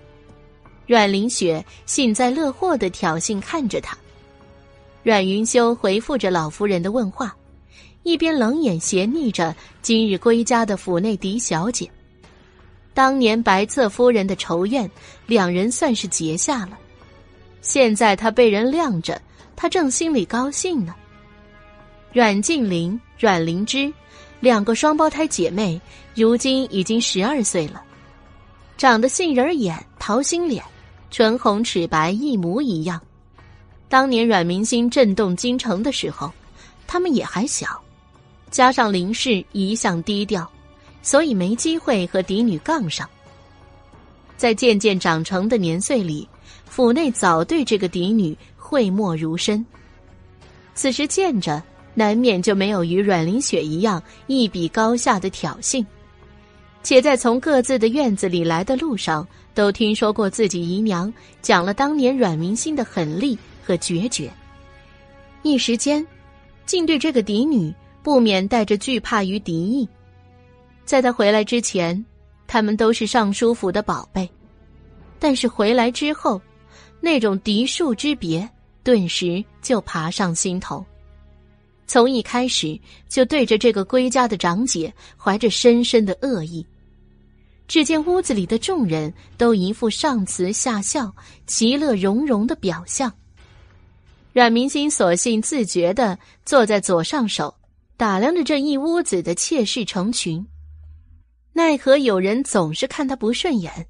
阮玲雪幸灾乐祸的挑衅看着他，阮云修回复着老夫人的问话，一边冷眼斜睨着今日归家的府内嫡小姐。当年白侧夫人的仇怨，两人算是结下了。现在他被人晾着，他正心里高兴呢。阮静玲、阮灵芝，两个双胞胎姐妹，如今已经十二岁了，长得杏仁眼、桃心脸，唇红齿白，一模一样。当年阮明心震动京城的时候，他们也还小，加上林氏一向低调。所以没机会和嫡女杠上。在渐渐长成的年岁里，府内早对这个嫡女讳莫如深。此时见着，难免就没有与阮玲雪一样一比高下的挑衅。且在从各自的院子里来的路上，都听说过自己姨娘讲了当年阮明心的狠厉和决绝。一时间，竟对这个嫡女不免带着惧怕与敌意。在他回来之前，他们都是尚书府的宝贝，但是回来之后，那种嫡庶之别顿时就爬上心头。从一开始就对着这个归家的长姐怀着深深的恶意。只见屋子里的众人都一副上慈下孝、其乐融融的表象。阮明心索性自觉的坐在左上手，打量着这一屋子的妾室成群。奈何有人总是看他不顺眼，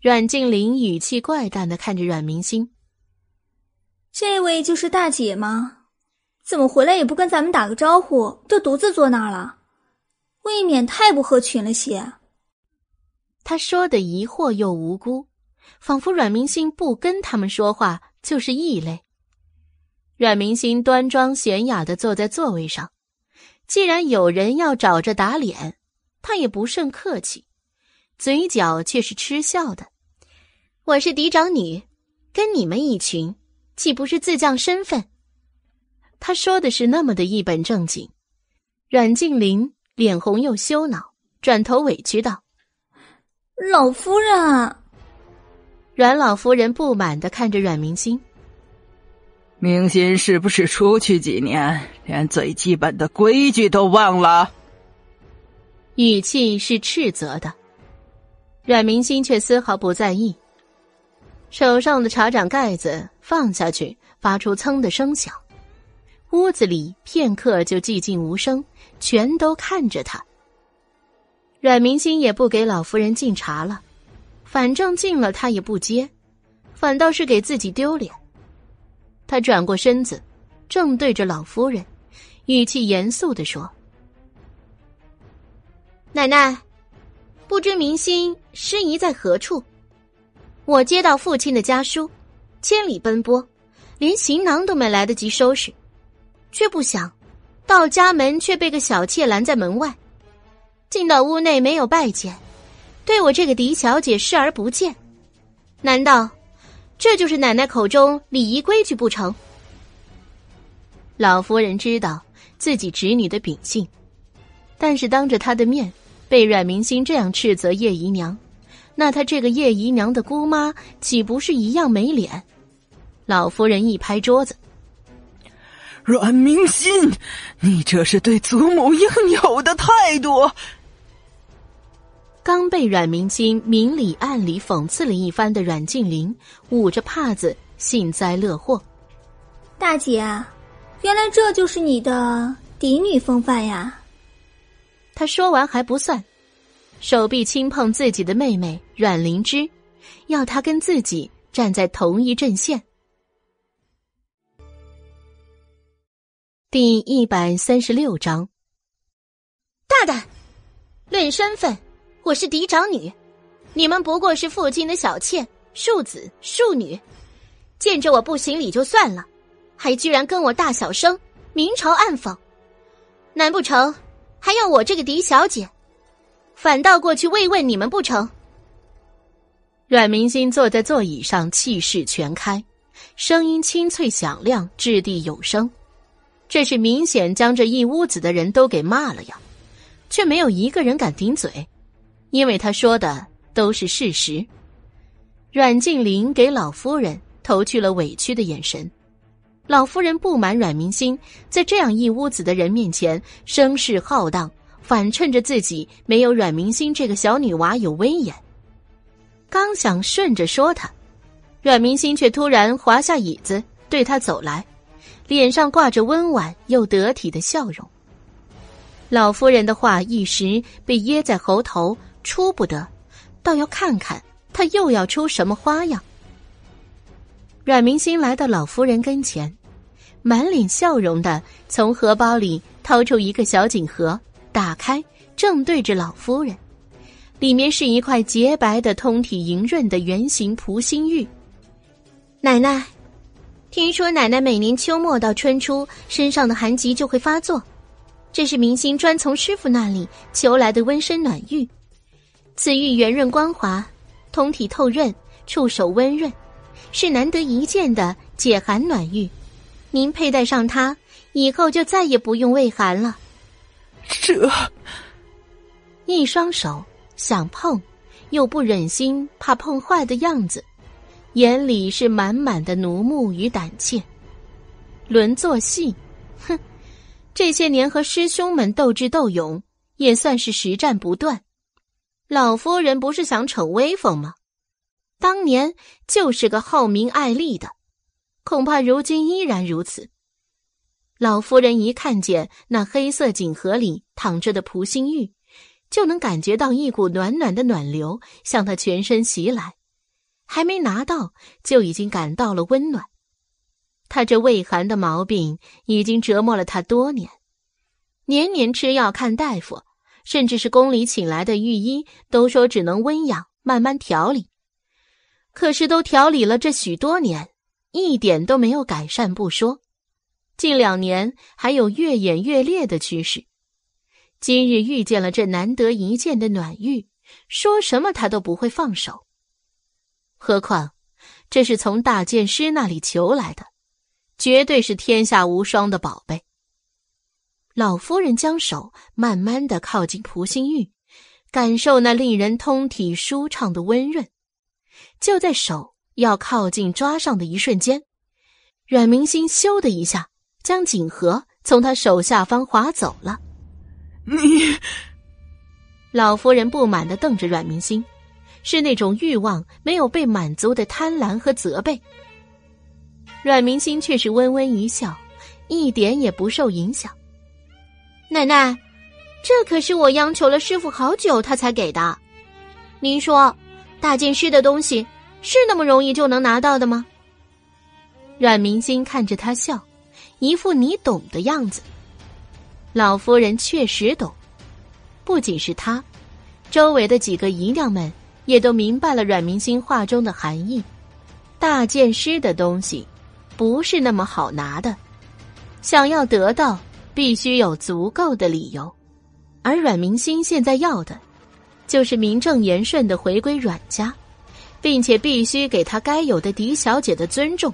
阮静玲语气怪诞的看着阮明星：“这位就是大姐吗？怎么回来也不跟咱们打个招呼，就独自坐那儿了？未免太不合群了些。”他说的疑惑又无辜，仿佛阮明星不跟他们说话就是异类。阮明星端庄娴雅的坐在座位上，既然有人要找着打脸。他也不甚客气，嘴角却是嗤笑的。我是嫡长女，跟你们一群，岂不是自降身份？他说的是那么的一本正经。阮静林脸红又羞恼，转头委屈道：“老夫人。”阮老夫人不满的看着阮明心：“明心是不是出去几年，连最基本的规矩都忘了？”语气是斥责的，阮明心却丝毫不在意。手上的茶盏盖子放下去，发出噌的声响。屋子里片刻就寂静无声，全都看着他。阮明心也不给老夫人敬茶了，反正敬了他也不接，反倒是给自己丢脸。他转过身子，正对着老夫人，语气严肃的说。奶奶，不知明心失仪在何处？我接到父亲的家书，千里奔波，连行囊都没来得及收拾，却不想到家门却被个小妾拦在门外，进到屋内没有拜见，对我这个嫡小姐视而不见。难道这就是奶奶口中礼仪规矩不成？老夫人知道自己侄女的秉性，但是当着她的面。被阮明星这样斥责叶姨娘，那她这个叶姨娘的姑妈岂不是一样没脸？老夫人一拍桌子：“阮明心，你这是对祖母应有的态度！”刚被阮明金明里暗里讽刺了一番的阮静玲，捂着帕子幸灾乐祸：“大姐啊，原来这就是你的嫡女风范呀！”他说完还不算，手臂轻碰自己的妹妹阮灵芝，要她跟自己站在同一阵线。第一百三十六章，大胆！论身份，我是嫡长女，你们不过是父亲的小妾、庶子、庶女，见着我不行礼就算了，还居然跟我大小声，明嘲暗讽，难不成？还要我这个嫡小姐，反倒过去慰问你们不成？阮明心坐在座椅上，气势全开，声音清脆响亮，掷地有声。这是明显将这一屋子的人都给骂了呀，却没有一个人敢顶嘴，因为他说的都是事实。阮静玲给老夫人投去了委屈的眼神，老夫人不满阮明星在这样一屋子的人面前声势浩荡，反衬着自己没有阮明星这个小女娃有威严。刚想顺着说他，阮明星却突然滑下椅子，对他走来，脸上挂着温婉又得体的笑容。老夫人的话一时被噎在喉头，出不得，倒要看看他又要出什么花样。阮明心来到老夫人跟前，满脸笑容的从荷包里掏出一个小锦盒，打开，正对着老夫人，里面是一块洁白的、通体莹润的圆形蒲心玉。奶奶，听说奶奶每年秋末到春初，身上的寒疾就会发作，这是明星专从师傅那里求来的温身暖玉。此玉圆润光滑，通体透润，触手温润。是难得一见的解寒暖玉，您佩戴上它以后就再也不用畏寒了。这一双手想碰，又不忍心怕碰坏的样子，眼里是满满的奴慕与胆怯。轮做戏，哼！这些年和师兄们斗智斗勇，也算是实战不断。老夫人不是想逞威风吗？当年就是个好名爱利的，恐怕如今依然如此。老夫人一看见那黑色锦盒里躺着的蒲心玉，就能感觉到一股暖暖的暖流向她全身袭来，还没拿到就已经感到了温暖。她这畏寒的毛病已经折磨了她多年，年年吃药看大夫，甚至是宫里请来的御医都说只能温养，慢慢调理。可是都调理了这许多年，一点都没有改善不说，近两年还有越演越烈的趋势。今日遇见了这难得一见的暖玉，说什么他都不会放手。何况这是从大剑师那里求来的，绝对是天下无双的宝贝。老夫人将手慢慢的靠近蒲心玉，感受那令人通体舒畅的温润。就在手要靠近抓上的一瞬间，阮明心咻的一下将锦盒从他手下方划走了。你，老夫人不满的瞪着阮明心，是那种欲望没有被满足的贪婪和责备。阮明心却是微微一笑，一点也不受影响。奶奶，这可是我央求了师傅好久，他才给的。您说。大剑师的东西是那么容易就能拿到的吗？阮明心看着他笑，一副你懂的样子。老夫人确实懂，不仅是他，周围的几个姨娘们也都明白了阮明心话中的含义。大剑师的东西不是那么好拿的，想要得到必须有足够的理由，而阮明心现在要的。就是名正言顺的回归阮家，并且必须给他该有的狄小姐的尊重。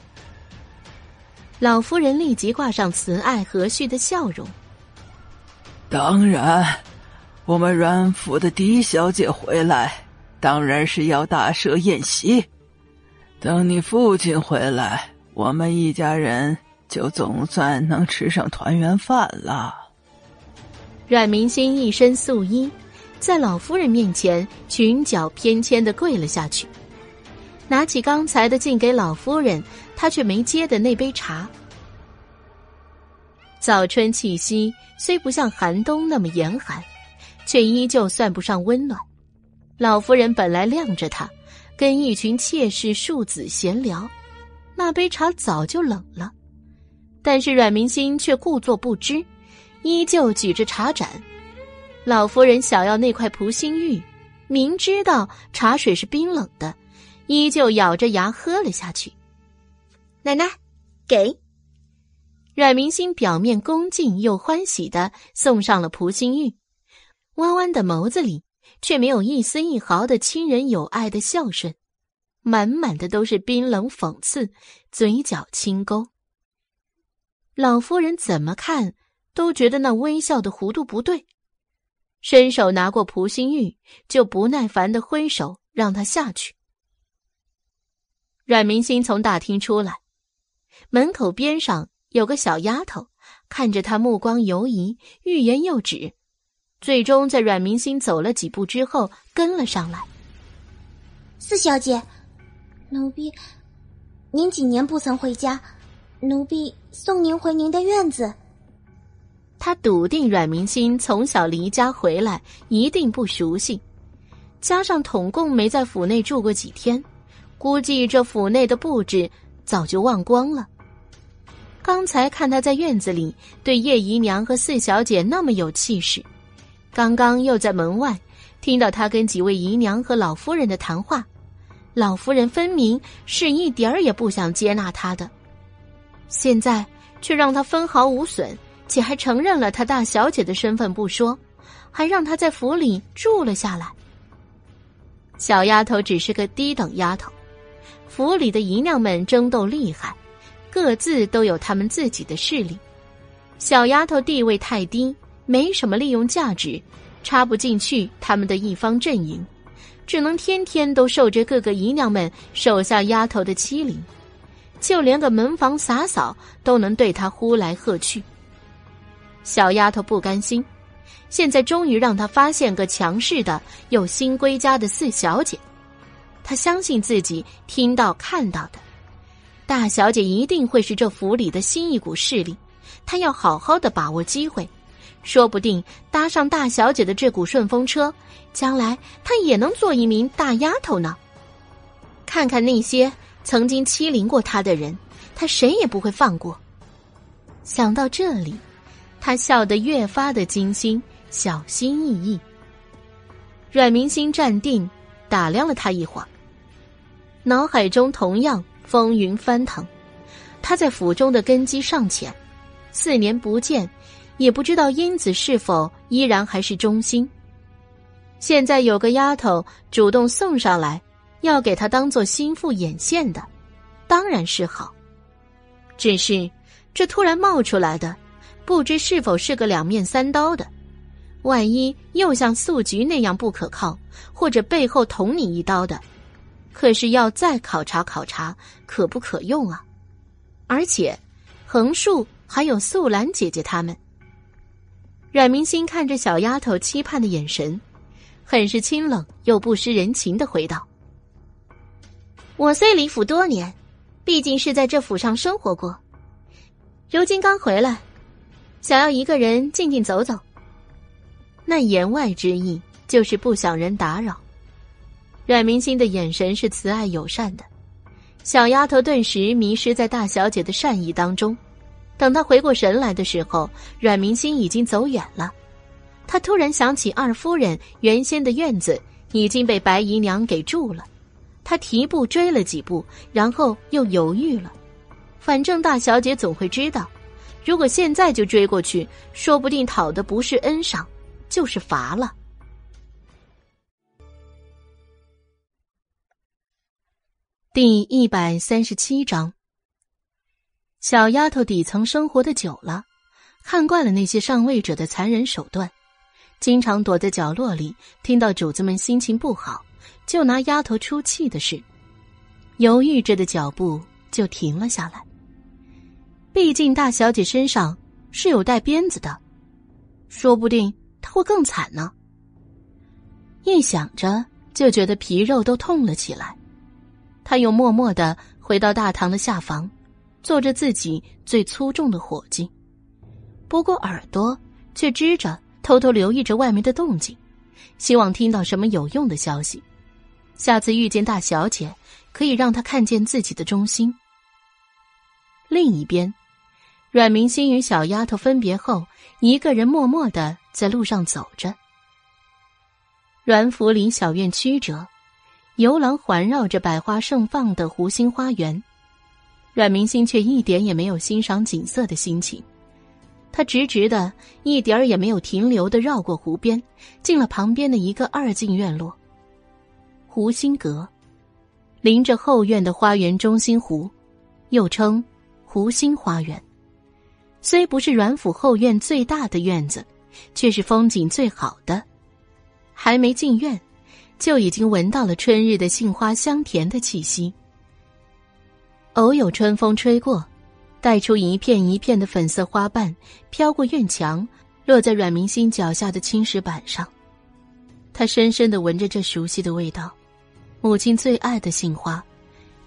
老夫人立即挂上慈爱和煦的笑容。当然，我们阮府的狄小姐回来，当然是要大设宴席。等你父亲回来，我们一家人就总算能吃上团圆饭了。阮明心一身素衣。在老夫人面前，裙角翩跹的跪了下去，拿起刚才的敬给老夫人，他却没接的那杯茶。早春气息虽不像寒冬那么严寒，却依旧算不上温暖。老夫人本来晾着他，跟一群妾室庶子闲聊，那杯茶早就冷了，但是阮明心却故作不知，依旧举着茶盏。老夫人想要那块蒲心玉，明知道茶水是冰冷的，依旧咬着牙喝了下去。奶奶，给。阮明心表面恭敬又欢喜的送上了蒲心玉，弯弯的眸子里却没有一丝一毫的亲人友爱的孝顺，满满的都是冰冷讽刺，嘴角轻勾。老夫人怎么看都觉得那微笑的弧度不对。伸手拿过蒲心玉，就不耐烦的挥手让他下去。阮明星从大厅出来，门口边上有个小丫头，看着他目光游移，欲言又止，最终在阮明星走了几步之后跟了上来。四小姐，奴婢，您几年不曾回家，奴婢送您回您的院子。他笃定阮明心从小离家回来，一定不熟悉，加上统共没在府内住过几天，估计这府内的布置早就忘光了。刚才看他在院子里对叶姨娘和四小姐那么有气势，刚刚又在门外听到他跟几位姨娘和老夫人的谈话。老夫人分明是一点儿也不想接纳他的，现在却让他分毫无损，且还承认了他大小姐的身份不说，还让他在府里住了下来。小丫头只是个低等丫头，府里的姨娘们争斗厉害，各自都有他们自己的势力。小丫头地位太低，没什么利用价值，插不进去他们的一方阵营。只能天天都受着各个姨娘们手下丫头的欺凌，就连个门房洒扫都能对她呼来喝去。小丫头不甘心，现在终于让她发现个强势的又新归家的四小姐。她相信自己听到看到的，大小姐一定会是这府里的新一股势力。她要好好的把握机会。说不定搭上大小姐的这股顺风车，将来她也能做一名大丫头呢。看看那些曾经欺凌过他的人，他谁也不会放过。想到这里，她笑得越发的精心、小心翼翼。阮明心站定，打量了他一会儿，脑海中同样风云翻腾。他在府中的根基尚浅，四年不见。也不知道英子是否依然还是忠心。现在有个丫头主动送上来，要给他当做心腹眼线的，当然是好。只是这突然冒出来的，不知是否是个两面三刀的。万一又像素菊那样不可靠，或者背后捅你一刀的，可是要再考察考察可不可用啊？而且，横竖还有素兰姐姐他们。阮明心看着小丫头期盼的眼神，很是清冷又不失人情的回道：“我虽离府多年，毕竟是在这府上生活过，如今刚回来，想要一个人静静走走。”那言外之意就是不想人打扰。阮明心的眼神是慈爱友善的，小丫头顿时迷失在大小姐的善意当中。等她回过神来的时候，阮明心已经走远了。他突然想起二夫人原先的院子已经被白姨娘给住了，他提步追了几步，然后又犹豫了。反正大小姐总会知道，如果现在就追过去，说不定讨的不是恩赏，就是罚了。第一百三十七章。小丫头底层生活的久了，看惯了那些上位者的残忍手段，经常躲在角落里，听到主子们心情不好，就拿丫头出气的事，犹豫着的脚步就停了下来。毕竟大小姐身上是有带鞭子的，说不定她会更惨呢。一想着，就觉得皮肉都痛了起来。他又默默的回到大堂的下房。做着自己最粗重的伙计，不过耳朵却支着，偷偷留意着外面的动静，希望听到什么有用的消息。下次遇见大小姐，可以让她看见自己的忠心。另一边，阮明心与小丫头分别后，一个人默默的在路上走着。阮府林小院曲折，游廊环绕着百花盛放的湖心花园。阮明星却一点也没有欣赏景色的心情，他直直的，一点儿也没有停留的绕过湖边，进了旁边的一个二进院落。湖心阁，临着后院的花园中心湖，又称湖心花园。虽不是阮府后院最大的院子，却是风景最好的。还没进院，就已经闻到了春日的杏花香甜的气息。偶有春风吹过，带出一片一片的粉色花瓣，飘过院墙，落在阮明心脚下的青石板上。他深深的闻着这熟悉的味道，母亲最爱的杏花，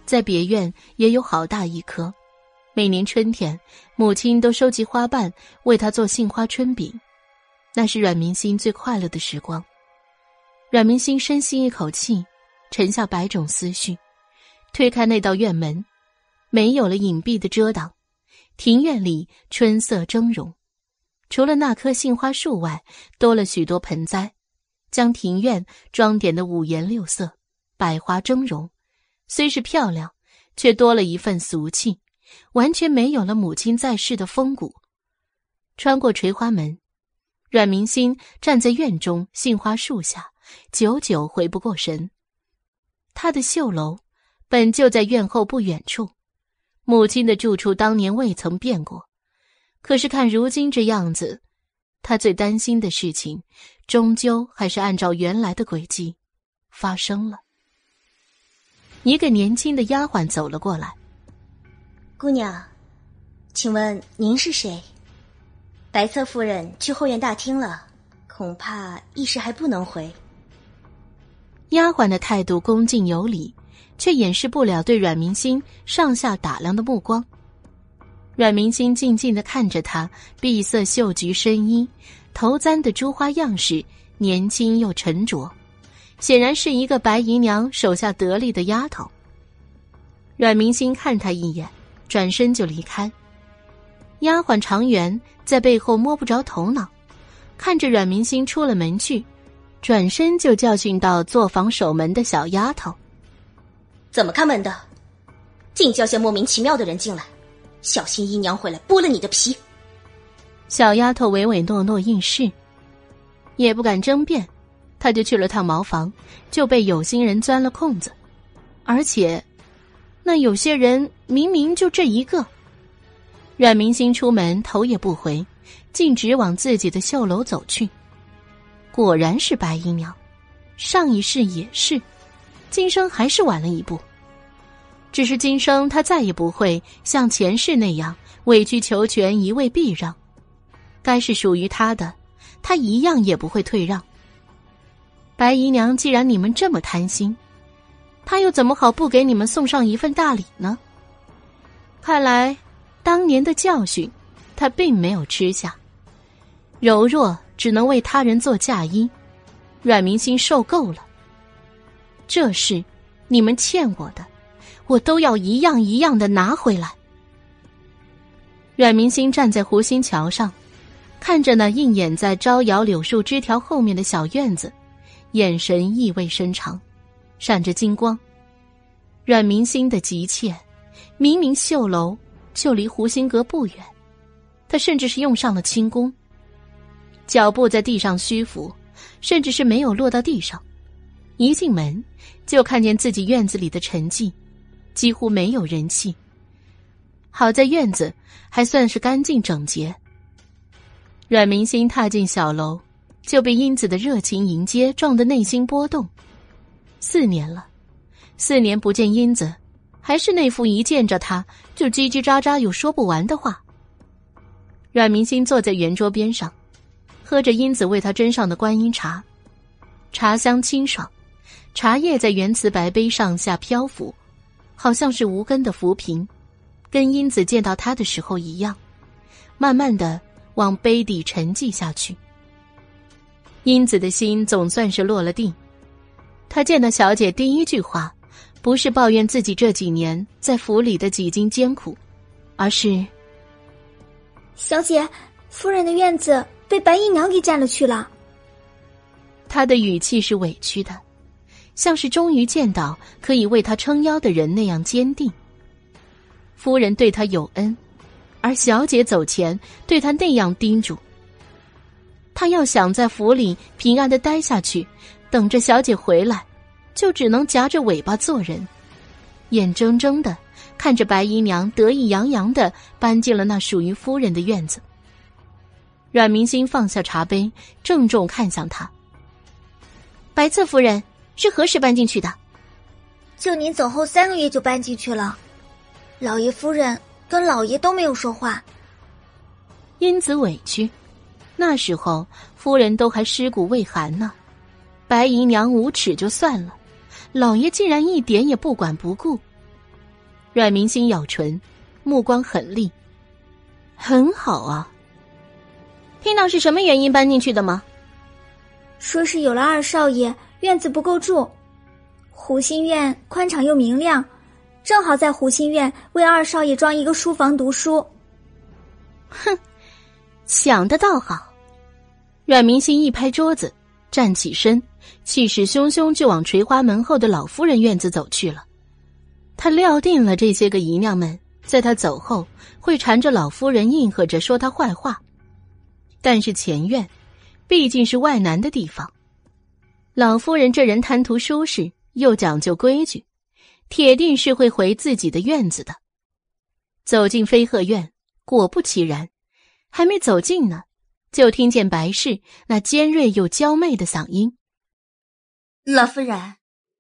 在别院也有好大一棵。每年春天，母亲都收集花瓣为他做杏花春饼，那是阮明星最快乐的时光。阮明星深吸一口气，沉下百种思绪，推开那道院门，没有了隐蔽的遮挡。庭院里春色峥嵘，除了那棵杏花树外，多了许多盆栽，将庭院装点的五颜六色、百花峥嵘。虽是漂亮，却多了一份俗气，完全没有了母亲在世的风骨。穿过垂花门，阮明心站在院中杏花树下，久久回不过神。他的绣楼本就在院后不远处。母亲的住处当年未曾变过，可是看如今这样子，他最担心的事情，终究还是按照原来的轨迹发生了。一个年轻的丫鬟走了过来：“姑娘，请问您是谁？白侧夫人去后院大厅了，恐怕一时还不能回。”丫鬟的态度恭敬有礼。却掩饰不了对阮明星上下打量的目光。阮明星静静的看着她，碧色绣菊深衣，头簪的珠花样式，年轻又沉着，显然是一个白姨娘手下得力的丫头。阮明星看她一眼，转身就离开。丫鬟常媛在背后摸不着头脑，看着阮明星出了门去，转身就教训到作坊守门的小丫头。怎么看门的？净叫些莫名其妙的人进来，小心姨娘回来剥了你的皮。小丫头唯唯诺诺应是，也不敢争辩，他就去了趟茅房，就被有心人钻了空子，而且，那有些人明明就这一个。阮明星出门头也不回，径直往自己的绣楼走去。果然是白姨娘，上一世也是。今生还是晚了一步，只是今生他再也不会像前世那样委曲求全、一味避让，该是属于他的，他一样也不会退让。白姨娘，既然你们这么贪心，他又怎么好不给你们送上一份大礼呢？看来，当年的教训，他并没有吃下。柔弱只能为他人做嫁衣，阮明心受够了。这事，你们欠我的，我都要一样一样的拿回来。阮明星站在湖心桥上，看着那映眼在招摇柳树枝条后面的小院子，眼神意味深长，闪着金光。阮明星的急切，明明绣楼就离湖心阁不远，他甚至是用上了轻功，脚步在地上虚浮，甚至是没有落到地上。一进门，就看见自己院子里的沉寂，几乎没有人气。好在院子还算是干净整洁。阮明星踏进小楼，就被英子的热情迎接撞得内心波动。四年了，四年不见英子，还是那副一见着他就叽叽喳喳有说不完的话。阮明星坐在圆桌边上，喝着英子为他斟上的观音茶，茶香清爽。茶叶在原瓷白杯上下漂浮，好像是无根的浮萍，跟英子见到他的时候一样，慢慢的往杯底沉寂下去。英子的心总算是落了地，她见到小姐第一句话，不是抱怨自己这几年在府里的几经艰苦，而是：“小姐，夫人的院子被白姨娘给占了去了。”她的语气是委屈的。像是终于见到可以为她撑腰的人那样坚定。夫人对她有恩，而小姐走前对她那样叮嘱。他要想在府里平安的待下去，等着小姐回来，就只能夹着尾巴做人，眼睁睁的看着白姨娘得意洋洋的搬进了那属于夫人的院子。阮明星放下茶杯，郑重看向他：“白侧夫人。”是何时搬进去的？就您走后三个月就搬进去了。老爷夫人跟老爷都没有说话。英子委屈，那时候夫人都还尸骨未寒呢。白姨娘无耻就算了，老爷竟然一点也不管不顾。阮明心咬唇，目光狠厉。很好啊。听到是什么原因搬进去的吗？说是有了二少爷，院子不够住。湖心院宽敞又明亮，正好在湖心院为二少爷装一个书房读书。哼，想的倒好。阮明心一拍桌子，站起身，气势汹汹就往垂花门后的老夫人院子走去了。他料定了这些个姨娘们在他走后会缠着老夫人应和着说他坏话，但是前院毕竟是外男的地方，老夫人这人贪图舒适又讲究规矩，铁定是会回自己的院子的。走进飞鹤院，果不其然，还没走近呢，就听见白氏那尖锐又娇媚的嗓音：“老夫人，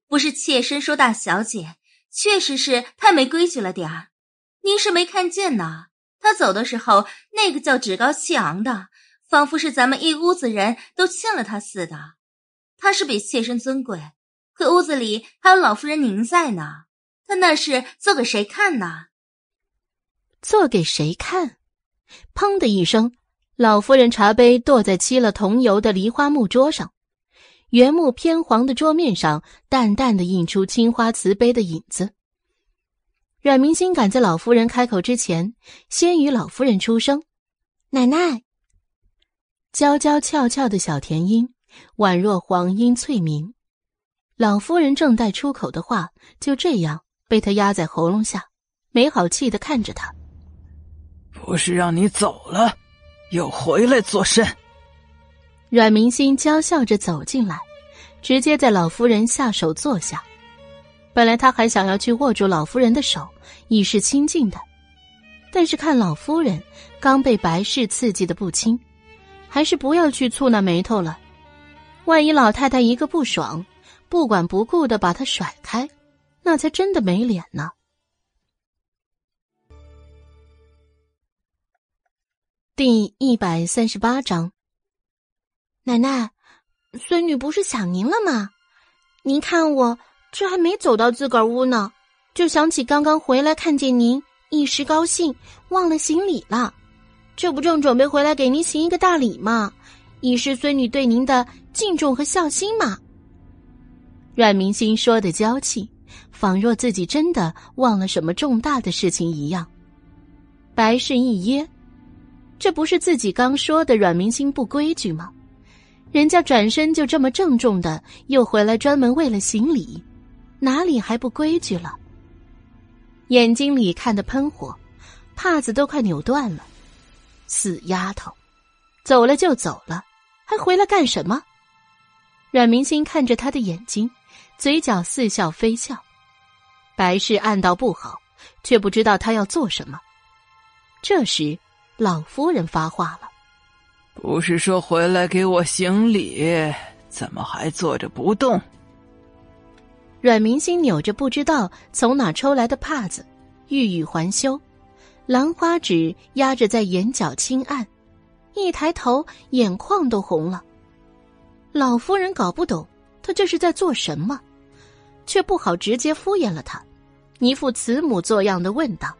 不是妾身说大小姐。”确实是太没规矩了点儿，您是没看见呢。她走的时候，那个叫趾高气昂的，仿佛是咱们一屋子人都欠了她似的。她是比妾身尊贵，可屋子里还有老夫人您在呢，她那是做给谁看呢？做给谁看？砰的一声，老夫人茶杯剁在漆了桐油的梨花木桌上。原木偏黄的桌面上，淡淡的映出青花瓷杯的影子。阮明心赶在老夫人开口之前，先与老夫人出声：“奶奶。”娇娇俏俏的小甜音，宛若黄莺翠鸣。老夫人正待出口的话，就这样被他压在喉咙下，没好气的看着他：“不是让你走了，又回来作甚？”阮明心娇笑着走进来，直接在老夫人下手坐下。本来他还想要去握住老夫人的手，以示亲近的，但是看老夫人刚被白氏刺激的不轻，还是不要去蹙那眉头了。万一老太太一个不爽，不管不顾的把他甩开，那才真的没脸呢。第一百三十八章。奶奶，孙女不是想您了吗？您看我这还没走到自个儿屋呢，就想起刚刚回来看见您，一时高兴忘了行礼了。这不正准备回来给您行一个大礼吗？以示孙女对您的敬重和孝心嘛。阮明心说的娇气，仿若自己真的忘了什么重大的事情一样。白氏一噎，这不是自己刚说的阮明心不规矩吗？人家转身就这么郑重的又回来，专门为了行礼，哪里还不规矩了？眼睛里看得喷火，帕子都快扭断了。死丫头，走了就走了，还回来干什么？阮明心看着他的眼睛，嘴角似笑非笑。白氏暗道不好，却不知道他要做什么。这时，老夫人发话了。不是说回来给我行礼，怎么还坐着不动？阮明星扭着不知道从哪抽来的帕子，欲语还休，兰花指压着在眼角轻按，一抬头眼眶都红了。老夫人搞不懂他这是在做什么，却不好直接敷衍了他，一副慈母作样的问道：“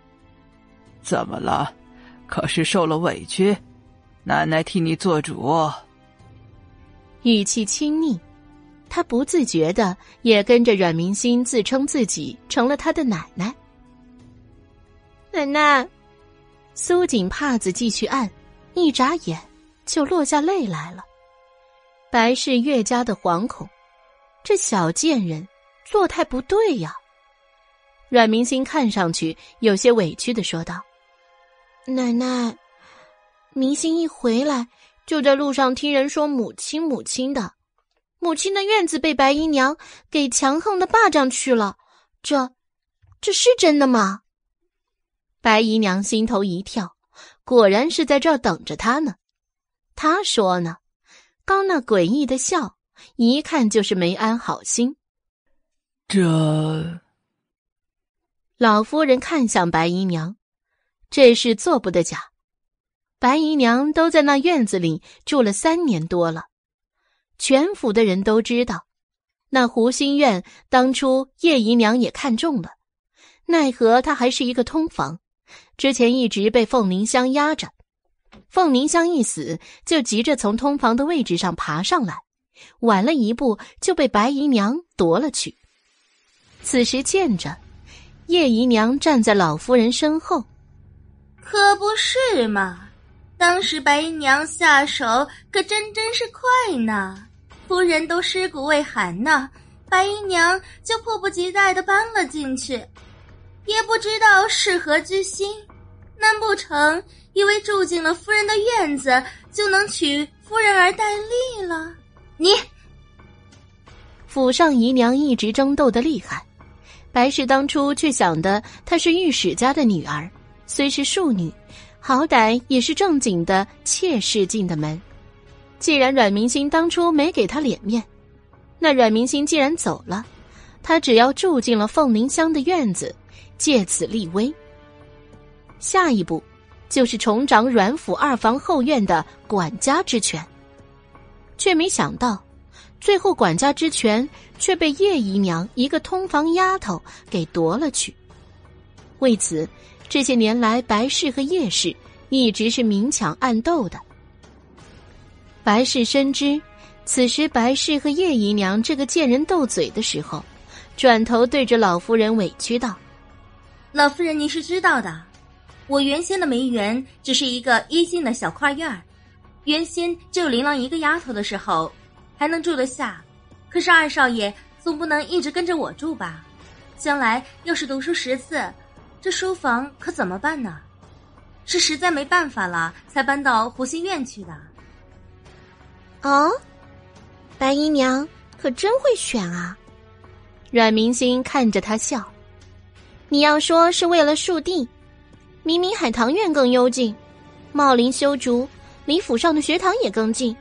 怎么了？可是受了委屈？”奶奶替你做主，语气亲昵，他不自觉的也跟着阮明心自称自己成了他的奶奶。奶奶，苏锦帕子继续按，一眨眼就落下泪来了。白氏越加的惶恐，这小贱人做态不对呀。阮明心看上去有些委屈的说道：“奶奶。”明星一回来，就在路上听人说母亲母亲的，母亲的院子被白姨娘给强横的霸占去了，这，这是真的吗？白姨娘心头一跳，果然是在这儿等着他呢。他说呢，刚那诡异的笑，一看就是没安好心。这，老夫人看向白姨娘。这事做不得假。白姨娘都在那院子里住了三年多了，全府的人都知道，那湖心院当初叶姨娘也看中了，奈何她还是一个通房，之前一直被凤凝香压着。凤凝香一死，就急着从通房的位置上爬上来，晚了一步就被白姨娘夺了去。此时见着叶姨娘站在老夫人身后，可不是嘛？当时白姨娘下手可真真是快呢，夫人都尸骨未寒呢，白姨娘就迫不及待的搬了进去，也不知道是何居心，难不成以为住进了夫人的院子就能娶夫人而戴笠了？你府上姨娘一直争斗的厉害。白氏当初却想的，她是御史家的女儿，虽是庶女，好歹也是正经的妾室进的门。既然阮明星当初没给她脸面，那阮明星既然走了，她只要住进了凤鸣香的院子，借此立威。下一步，就是重掌阮府二房后院的管家之权，却没想到。最后，管家之权却被叶姨娘一个通房丫头给夺了去。为此，这些年来，白氏和叶氏一直是明抢暗斗的。白氏深知，此时白氏和叶姨娘这个贱人斗嘴的时候，转头对着老夫人委屈道：“老夫人，您是知道的，我原先的梅园只是一个一进的小跨院儿，原先只有琳琅一个丫头的时候。”还能住得下，可是二少爷总不能一直跟着我住吧？将来要是读书识字，这书房可怎么办呢？是实在没办法了，才搬到湖心院去的。哦，白姨娘可真会选啊！阮明星看着他笑。你要说是为了树地，明明海棠院更幽静，茂林修竹，离府上的学堂也更近。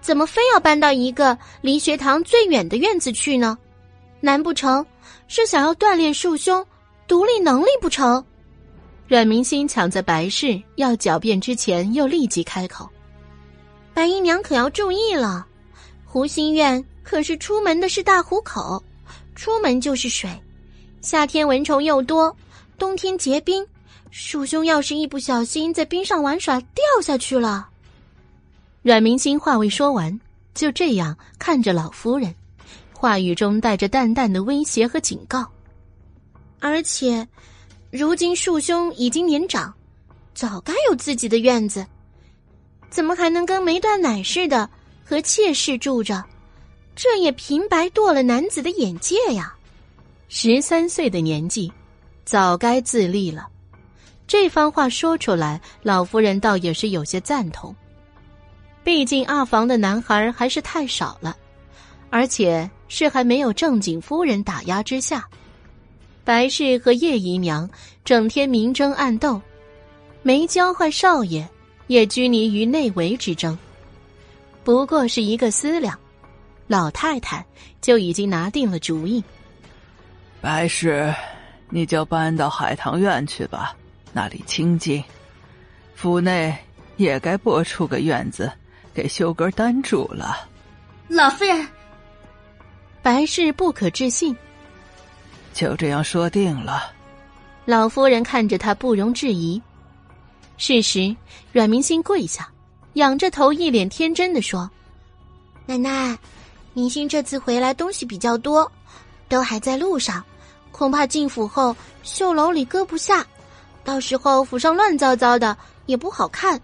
怎么非要搬到一个离学堂最远的院子去呢？难不成是想要锻炼树胸、独立能力不成？阮明心抢在白氏要狡辩之前，又立即开口：“白姨娘可要注意了，湖心院可是出门的是大湖口，出门就是水，夏天蚊虫又多，冬天结冰，鼠兄要是一不小心在冰上玩耍掉下去了。”阮明星话未说完，就这样看着老夫人，话语中带着淡淡的威胁和警告。而且，如今树兄已经年长，早该有自己的院子，怎么还能跟没断奶似的和妾室住着？这也平白堕了男子的眼界呀！十三岁的年纪，早该自立了。这番话说出来，老夫人倒也是有些赞同。毕竟二房的男孩还是太少了，而且是还没有正经夫人打压之下。白氏和叶姨娘整天明争暗斗，没教坏少爷，也拘泥于内围之争。不过是一个思量，老太太就已经拿定了主意。白氏，你就搬到海棠院去吧，那里清静，府内也该拨出个院子。给修哥单住了，老夫人。白氏不可置信。就这样说定了。老夫人看着他，不容置疑。是时，阮明星跪下，仰着头，一脸天真的说：“奶奶，明星这次回来东西比较多，都还在路上，恐怕进府后绣楼里搁不下，到时候府上乱糟糟的也不好看。”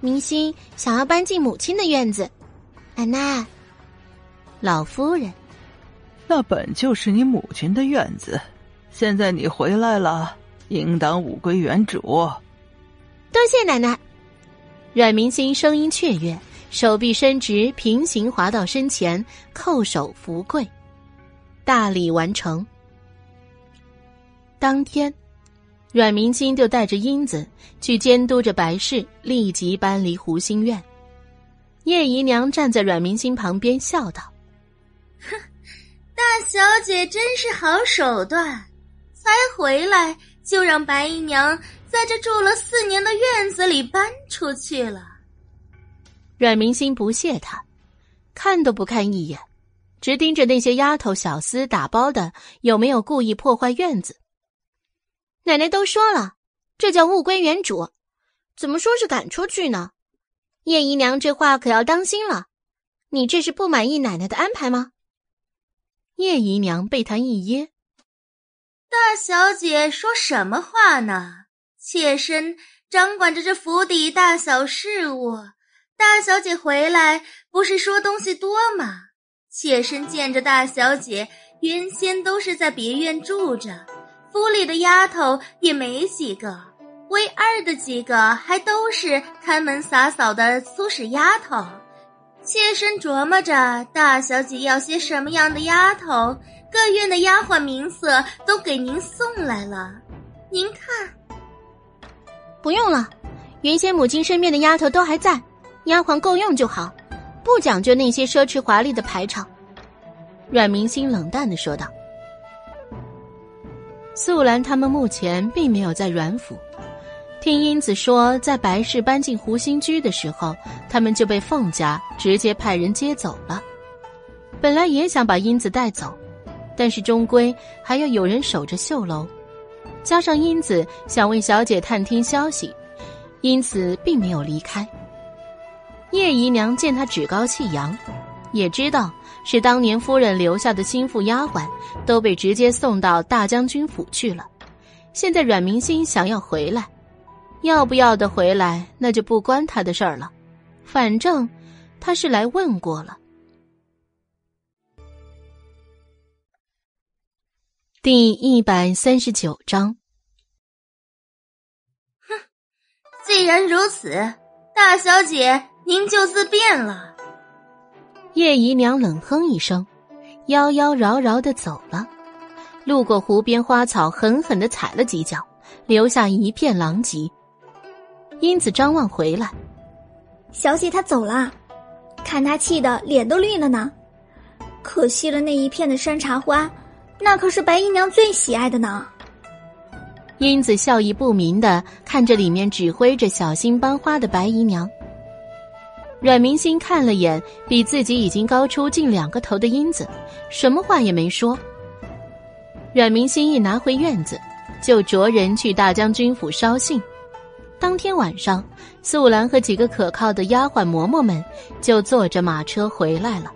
明星想要搬进母亲的院子，奶奶，老夫人，那本就是你母亲的院子，现在你回来了，应当物归原主。多谢奶奶。阮明星声音雀跃，手臂伸直，平行滑到身前，叩首福跪，大礼完成。当天。阮明星就带着英子去监督着白氏立即搬离湖心院。叶姨娘站在阮明星旁边笑道：“哼，大小姐真是好手段，才回来就让白姨娘在这住了四年的院子里搬出去了。阮明心不屑他，看都不看一眼，直盯着那些丫头小厮打包的有没有故意破坏院子。奶奶都说了，这叫物归原主，怎么说是赶出去呢？叶姨娘这话可要当心了。你这是不满意奶奶的安排吗？叶姨娘被他一噎。大小姐说什么话呢？妾身掌管着这府邸大小事务，大小姐回来不是说东西多吗？妾身见着大小姐，原先都是在别院住着，府里的丫头也没几个，唯二的几个还都是看门洒扫的粗使丫头。妾身琢磨着，大小姐要些什么样的丫头，各院的丫鬟名色都给您送来了。您看，不用了，原先母亲身边的丫头都还在，丫鬟够用就好，不讲究那些奢侈华丽的排场。阮明心冷淡的说道。素兰他们目前并没有在阮府。听英子说，在白氏搬进湖心居的时候，他们就被凤家直接派人接走了。本来也想把英子带走，但是终归还要有人守着绣楼，加上英子想为小姐探听消息，因此并没有离开。叶姨娘见他趾高气扬，也知道是当年夫人留下的心腹丫鬟都被直接送到大将军府去了，现在阮明心想要回来。要不要的回来，那就不关他的事儿了。反正他是来问过了。第一百三十九章。哼，既然如此，大小姐您就自便了。叶姨娘冷哼一声，妖妖娆娆的走了。路过湖边花草，狠狠的踩了几脚，留下一片狼藉。英子张望回来，小姐她走了，看她气得脸都绿了呢。可惜了那一片的山茶花，那可是白姨娘最喜爱的呢。英子笑意不明的看着里面指挥着小心班花的白姨娘。阮明心看了眼比自己已经高出近两个头的英子，什么话也没说。阮明心一拿回院子，就着人去大将军府捎信。当天晚上，素兰和几个可靠的丫鬟嬷嬷们就坐着马车回来了。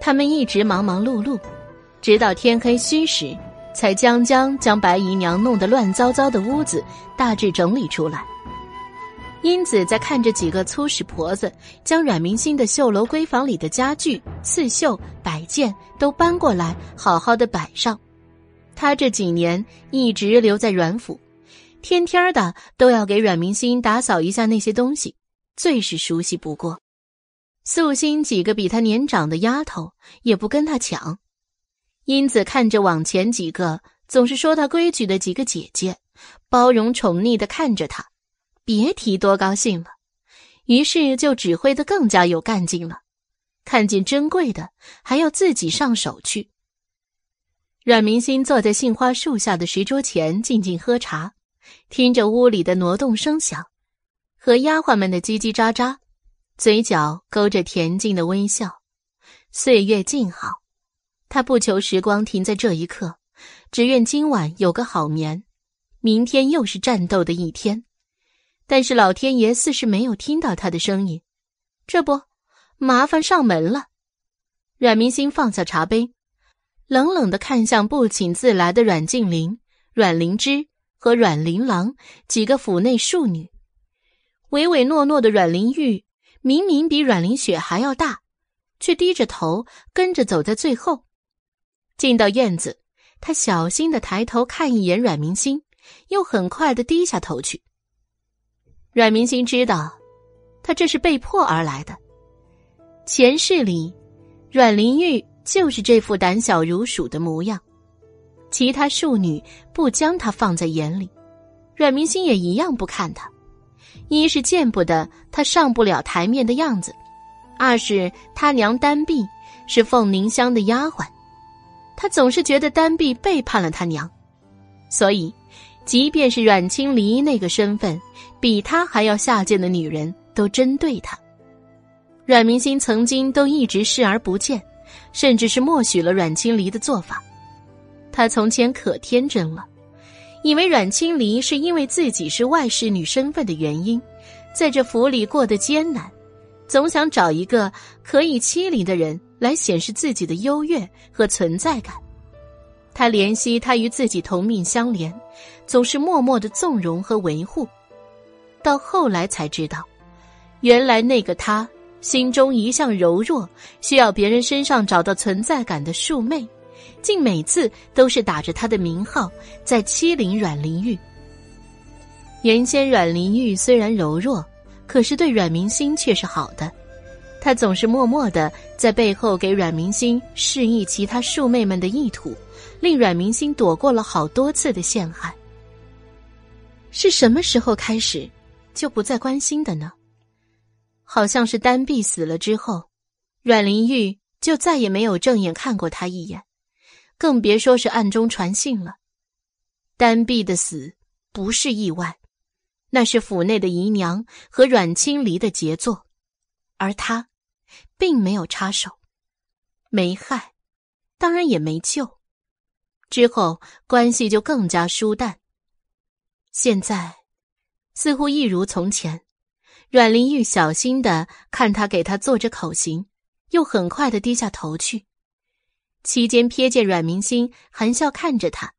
他们一直忙忙碌碌，直到天黑虚时，才将将将白姨娘弄得乱糟糟的屋子大致整理出来。英子在看着几个粗使婆子将阮明心的绣楼闺房里的家具、刺绣、摆件都搬过来，好好的摆上。她这几年一直留在阮府。天天的都要给阮明星打扫一下那些东西，最是熟悉不过。素心几个比她年长的丫头也不跟她抢。英子看着往前几个总是说她规矩的几个姐姐，包容宠溺的看着她，别提多高兴了。于是就指挥的更加有干劲了，看见珍贵的还要自己上手去。阮明星坐在杏花树下的石桌前静静喝茶。听着屋里的挪动声响，和丫鬟们的叽叽喳喳，嘴角勾着恬静的微笑。岁月静好，他不求时光停在这一刻，只愿今晚有个好眠。明天又是战斗的一天，但是老天爷似是没有听到他的声音，这不，麻烦上门了。阮明心放下茶杯，冷冷的看向不请自来的阮静玲、阮灵芝。和阮玲郎几个府内庶女，唯唯诺诺的阮玲玉明明比阮玲雪还要大，却低着头跟着走在最后。进到院子，他小心的抬头看一眼阮明星，又很快的低下头去。阮明星知道，他这是被迫而来的。前世里，阮玲玉就是这副胆小如鼠的模样。其他庶女不将她放在眼里，阮明心也一样不看她。一是见不得她上不了台面的样子，二是他娘丹碧是凤凝香的丫鬟，他总是觉得丹碧背叛了他娘，所以，即便是阮清离那个身份比他还要下贱的女人，都针对他。阮明心曾经都一直视而不见，甚至是默许了阮清离的做法。他从前可天真了，以为阮清离是因为自己是外室女身份的原因，在这府里过得艰难，总想找一个可以欺凌的人来显示自己的优越和存在感。他怜惜他与自己同命相连，总是默默的纵容和维护。到后来才知道，原来那个他心中一向柔弱，需要别人身上找到存在感的庶妹，竟每次都是打着他的名号在欺凌阮玲玉。原先阮玲玉虽然柔弱，可是对阮明心却是好的。他总是默默的在背后给阮明心示意其他庶妹们的意图。令阮明心躲过了好多次的陷害。是什么时候开始就不再关心的呢？好像是丹碧死了之后，阮玲玉就再也没有正眼看过他一眼，更别说是暗中传信了。丹碧的死不是意外，那是府内的姨娘和阮青离的杰作，而他并没有插手，没害，当然也没救。之后关系就更加疏淡。现在，似乎一如从前，阮玲玉小心的看他给他做着口型，又很快的低下头去。期间瞥见阮明心含笑看着他，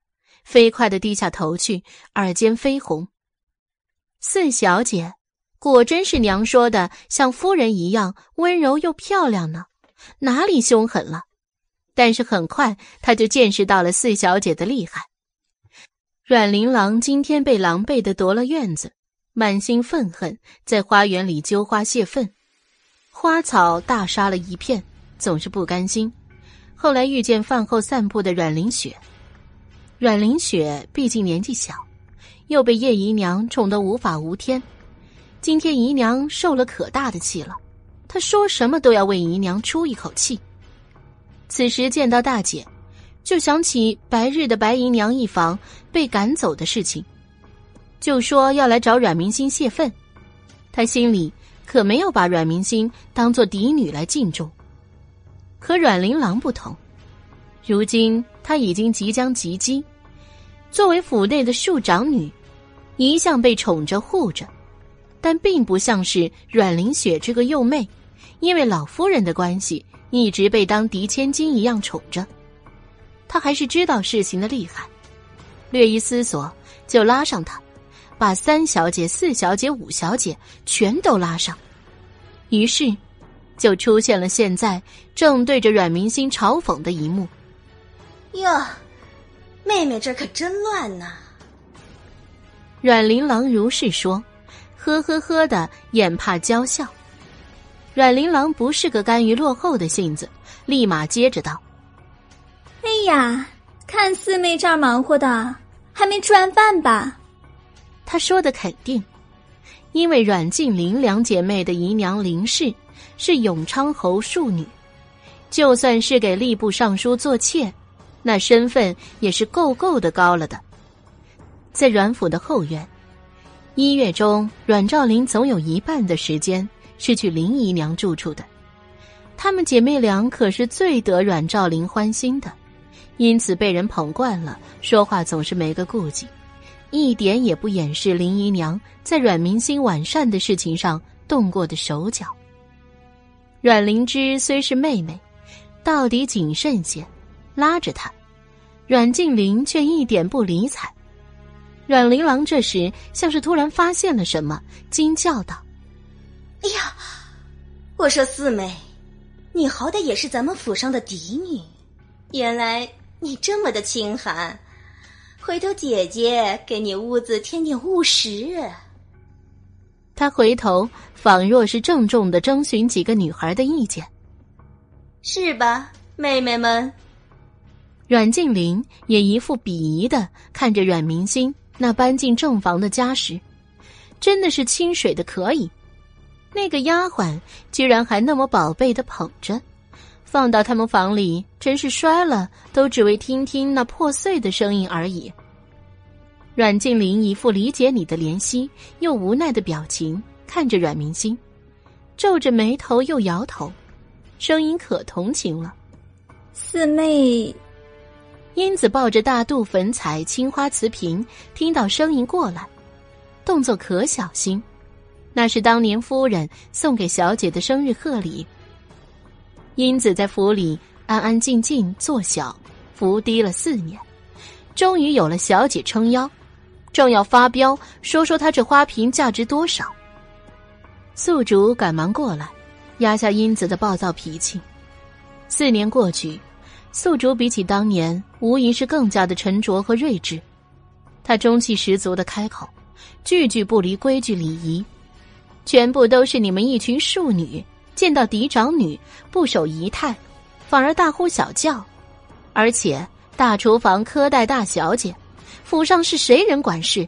飞快的低下头去，耳尖绯红。四小姐，果真是娘说的像夫人一样温柔又漂亮呢？哪里凶狠了？但是很快，他就见识到了四小姐的厉害。阮玲郎今天被狼狈的夺了院子，满心愤恨，在花园里揪花泄愤，花草大杀了一片，总是不甘心。后来遇见饭后散步的阮玲雪，阮玲雪毕竟年纪小，又被叶姨娘宠得无法无天。今天姨娘受了可大的气了，她说什么都要为姨娘出一口气。此时见到大姐，就想起白日的白姨娘一房被赶走的事情，就说要来找阮明心泄愤。他心里可没有把阮明心当做嫡女来敬重。和阮玲郎不同，如今她已经即将及笄，作为府内的庶长女，一向被宠着护着，但并不像是阮玲雪这个幼妹，因为老夫人的关系。一直被当嫡千金一样宠着，她还是知道事情的厉害，略一思索就拉上他，把三小姐、四小姐、五小姐全都拉上，于是就出现了现在正对着阮明心嘲讽的一幕。哟，妹妹这可真乱呐！阮玲琅如是说，呵呵呵的眼怕娇笑。阮玲琅不是个甘于落后的性子，立马接着道：“哎呀，看四妹这儿忙活的，还没吃完饭吧？”她说的肯定，因为阮静玲两姐妹的姨娘林氏是永昌侯庶女，就算是给吏部尚书做妾，那身份也是够够的高了的。在阮府的后院，一月中，阮兆林总有一半的时间。是去林姨娘住处的，她们姐妹俩可是最得阮兆林欢心的，因此被人捧惯了，说话总是没个顾忌，一点也不掩饰林姨娘在阮明心晚膳的事情上动过的手脚。阮灵芝虽是妹妹，到底谨慎些，拉着她，阮静玲却一点不理睬。阮玲郎这时像是突然发现了什么，惊叫道。哎呀，我说四妹，你好歹也是咱们府上的嫡女，原来你这么的清寒，回头姐姐给你屋子添点物食。他回头，仿若是郑重的征询几个女孩的意见，是吧，妹妹们？阮静玲也一副鄙夷的看着阮明星那搬进正房的家时，真的是清水的可以。那个丫鬟居然还那么宝贝的捧着，放到他们房里，真是摔了都只为听听那破碎的声音而已。阮静林一副理解你的怜惜又无奈的表情看着阮明星，皱着眉头又摇头，声音可同情了。四妹，英子抱着大肚粉彩青花瓷瓶，听到声音过来，动作可小心，那是当年夫人送给小姐的生日贺礼。英子在府里安安静静做小，伏低了四年，终于有了小姐撑腰。正要发飙，说说他这花瓶价值多少。宿主赶忙过来，压下英子的暴躁脾气。四年过去，宿主比起当年，无疑是更加的沉着和睿智。他中气十足的开口，句句不离规矩礼仪，全部都是你们一群庶女，见到嫡长女不守仪态，反而大呼小叫，而且大厨房苛待大小姐。府上是谁人管事？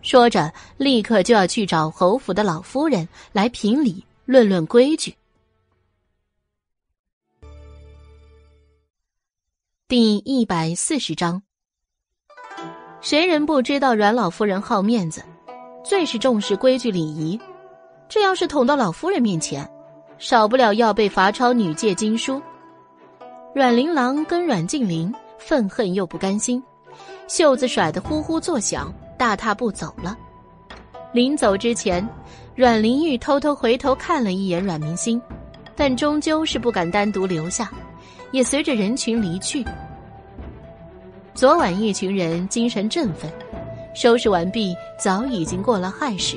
说着，立刻就要去找侯府的老夫人来评理，论论规矩。第一百四十章，谁人不知道阮老夫人好面子，最是重视规矩礼仪。这要是捅到老夫人面前，少不了要被罚抄女诫经书。阮玲琅跟阮静林愤恨又不甘心。袖子甩得呼呼作响，大踏步走了。临走之前，阮玲玉偷偷回头看了一眼阮明心，但终究是不敢单独留下，也随着人群离去。昨晚一群人精神振奋，收拾完毕，早已经过了亥时。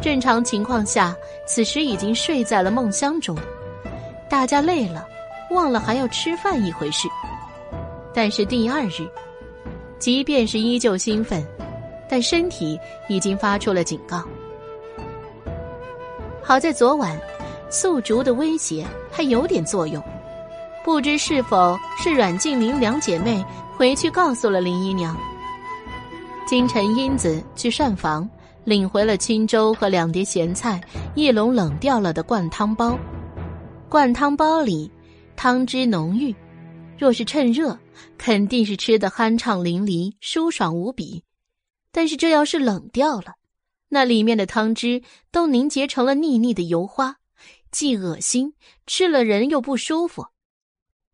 正常情况下，此时已经睡在了梦乡中。大家累了，忘了还要吃饭一回事。但是第二日。即便是依旧兴奋，但身体已经发出了警告。好在昨晚素竹的威胁还有点作用，不知是否是阮静玲两姐妹回去告诉了林姨娘。京城英子去膳房领回了清粥和两碟咸菜，一笼冷掉了的灌汤包。灌汤包里汤汁浓郁。若是趁热，肯定是吃的酣畅淋漓、舒爽无比。但是这要是冷掉了，那里面的汤汁都凝结成了腻腻的油花，既恶心，吃了人又不舒服。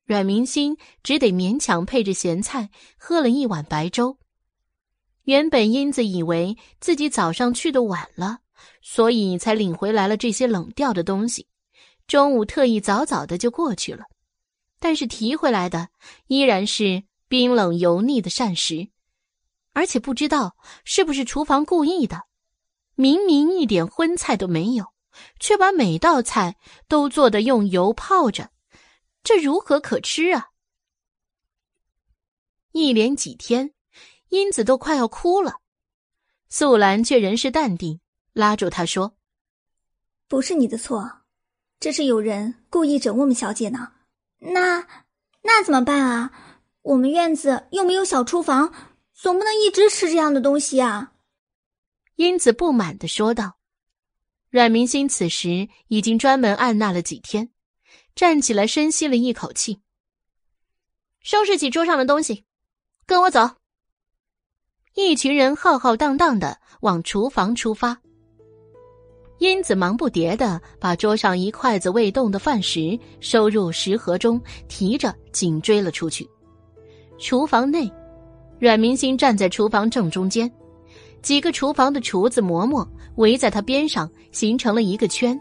阮明心只得勉强配着咸菜喝了一碗白粥。原本英子以为自己早上去的晚了，所以才领回来了这些冷掉的东西，中午特意早早的就过去了。但是提回来的依然是冰冷油腻的膳食，而且不知道是不是厨房故意的，明明一点荤菜都没有，却把每道菜都做的用油泡着，这如何可吃啊？一连几天，英子都快要哭了，素兰却仍是淡定，拉住她说：“不是你的错，这是有人故意整我们小姐呢。”那那怎么办啊？我们院子又没有小厨房，总不能一直吃这样的东西啊！英子不满的说道。阮明心此时已经专门按捺了几天，站起来深吸了一口气，收拾起桌上的东西，跟我走。一群人浩浩荡荡的往厨房出发。英子忙不迭的把桌上一筷子未动的饭食收入食盒中，提着紧追了出去。厨房内，阮明星站在厨房正中间，几个厨房的厨子嬷嬷围在他边上，形成了一个圈。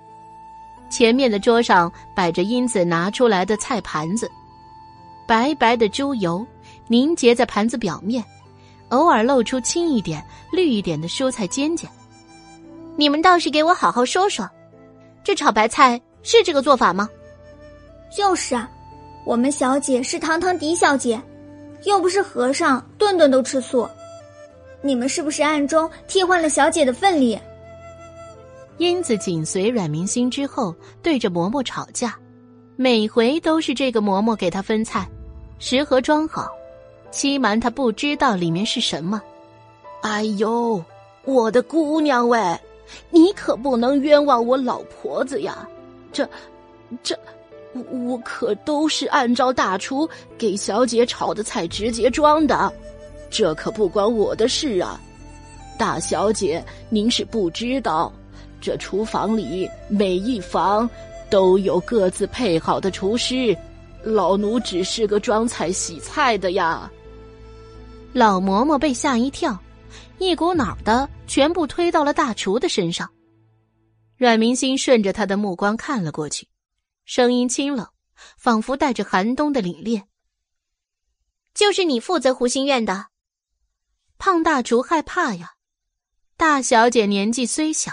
前面的桌上摆着英子拿出来的菜盘子，白白的猪油凝结在盘子表面，偶尔露出青一点、绿一点的蔬菜尖尖。你们倒是给我好好说说，这炒白菜是这个做法吗？就是啊，我们小姐是堂堂嫡小姐，又不是和尚，顿顿都吃素。你们是不是暗中替换了小姐的份例？英子紧随阮明星之后，对着嬷嬷吵架，每回都是这个嬷嬷给她分菜，食盒装好，欺瞒她不知道里面是什么。哎呦，我的姑娘喂！你可不能冤枉我老婆子呀！这、这，我可都是按照大厨给小姐炒的菜直接装的。这可不关我的事啊！大小姐，您是不知道，这厨房里每一房都有各自配好的厨师，老奴只是个装菜洗菜的呀。老嬷嬷被吓一跳，一股脑的全部推到了大厨的身上。阮明星顺着他的目光看了过去，声音清冷，仿佛带着寒冬的凛冽。就是你负责湖心院的，胖大厨害怕呀。大小姐年纪虽小，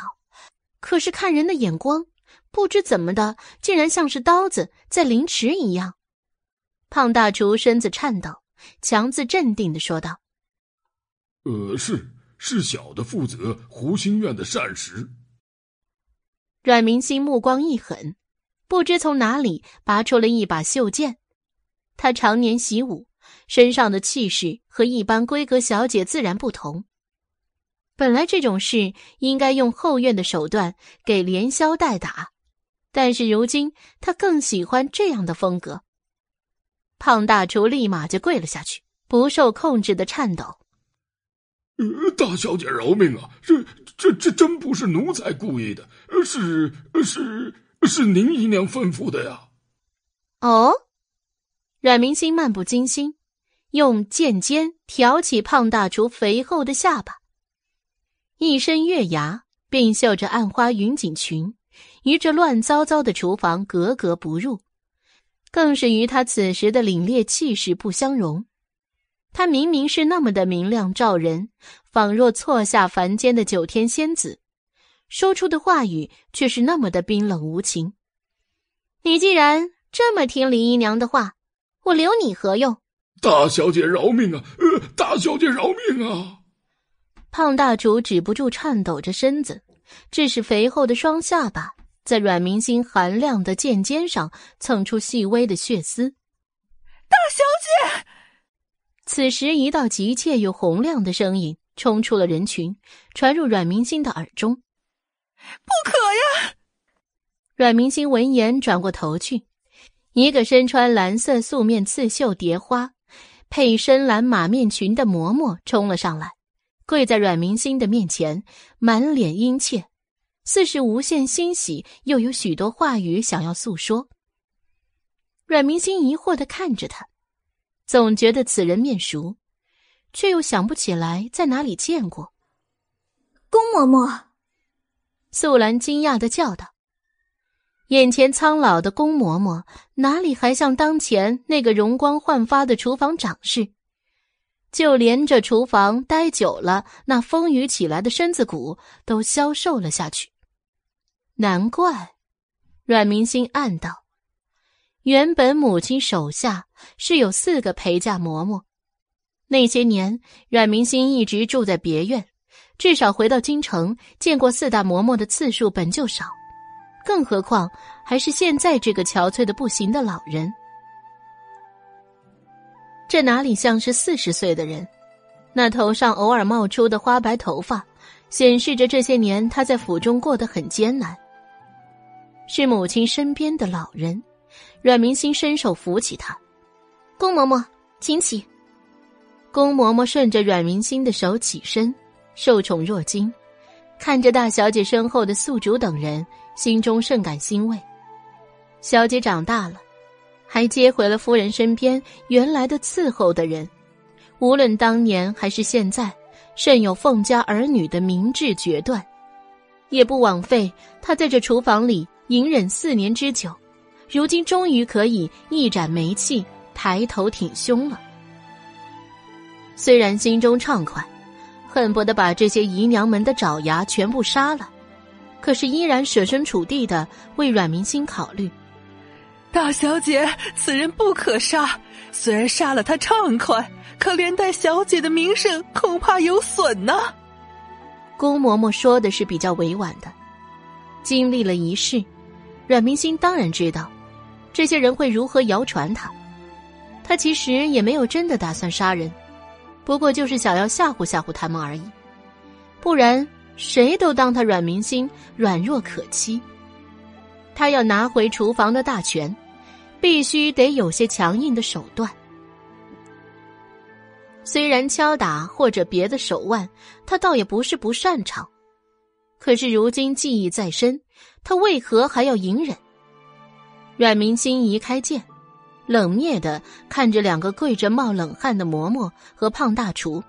可是看人的眼光，不知怎么的，竟然像是刀子在凌迟一样。胖大厨身子颤抖，强自镇定的说道：“呃，是是小的负责湖心院的膳食。”阮明星目光一狠，不知从哪里拔出了一把袖剑。他常年习武，身上的气势和一般闺阁小姐自然不同。本来这种事应该用后院的手段给连消带打，但是如今他更喜欢这样的风格。胖大厨立马就跪了下去，不受控制的颤抖：“呃，大小姐饶命啊！这、这、这真不是奴才故意的，是、是、是您姨娘吩咐的呀。”哦，阮明星漫不经心，用剑尖挑起胖大厨肥厚的下巴。一身月牙，并绣着暗花云锦裙，与这乱糟糟的厨房格格不入，更是与他此时的凛冽气势不相容。他明明是那么的明亮照人，仿若错下凡间的九天仙子，说出的话语却是那么的冰冷无情。你既然这么听林姨娘的话，我留你何用？大小姐饶命啊！呃，大小姐饶命啊！胖大厨止不住颤抖着身子，致使肥厚的双下巴在阮明星寒亮的剑尖上蹭出细微的血丝。大小姐，此时一道急切又洪亮的声音冲出了人群，传入阮明星的耳中：“不可呀！”阮明星闻言转过头去，一个身穿蓝色素面刺绣蝶花、配深蓝马面裙的嬷嬷冲了上来。跪在阮明星的面前，满脸殷切，似是无限欣喜，又有许多话语想要诉说。阮明星疑惑的看着他，总觉得此人面熟，却又想不起来在哪里见过。宫嬷嬷，素兰惊讶的叫道：“眼前苍老的宫嬷嬷，哪里还像当前那个容光焕发的厨房长事？”就连这厨房待久了，那风雨起来的身子骨都消瘦了下去。难怪，阮明星暗道：原本母亲手下是有四个陪嫁嬷嬷，那些年阮明心一直住在别院，至少回到京城见过四大嬷嬷的次数本就少，更何况还是现在这个憔悴的不行的老人。这哪里像是四十岁的人？那头上偶尔冒出的花白头发，显示着这些年他在府中过得很艰难。是母亲身边的老人，阮明星伸手扶起他。宫嬷嬷，请起。宫嬷嬷顺着阮明星的手起身，受宠若惊，看着大小姐身后的宿主等人，心中甚感欣慰。小姐长大了。还接回了夫人身边原来的伺候的人，无论当年还是现在，甚有凤家儿女的明智决断，也不枉费他在这厨房里隐忍四年之久，如今终于可以一展眉气，抬头挺胸了。虽然心中畅快，恨不得把这些姨娘们的爪牙全部杀了，可是依然设身处地的为阮明心考虑。大小姐，此人不可杀。虽然杀了他畅快，可连带小姐的名声恐怕有损呢。宫嬷嬷说的是比较委婉的。经历了一世，阮明心当然知道，这些人会如何谣传他。他其实也没有真的打算杀人，不过就是想要吓唬吓唬他们而已。不然，谁都当他阮明心软弱可欺。他要拿回厨房的大权。必须得有些强硬的手段。虽然敲打或者别的手腕，他倒也不是不擅长，可是如今记忆在身，他为何还要隐忍？阮明心移开剑，冷冽的看着两个跪着冒冷汗的嬷嬷和胖大厨。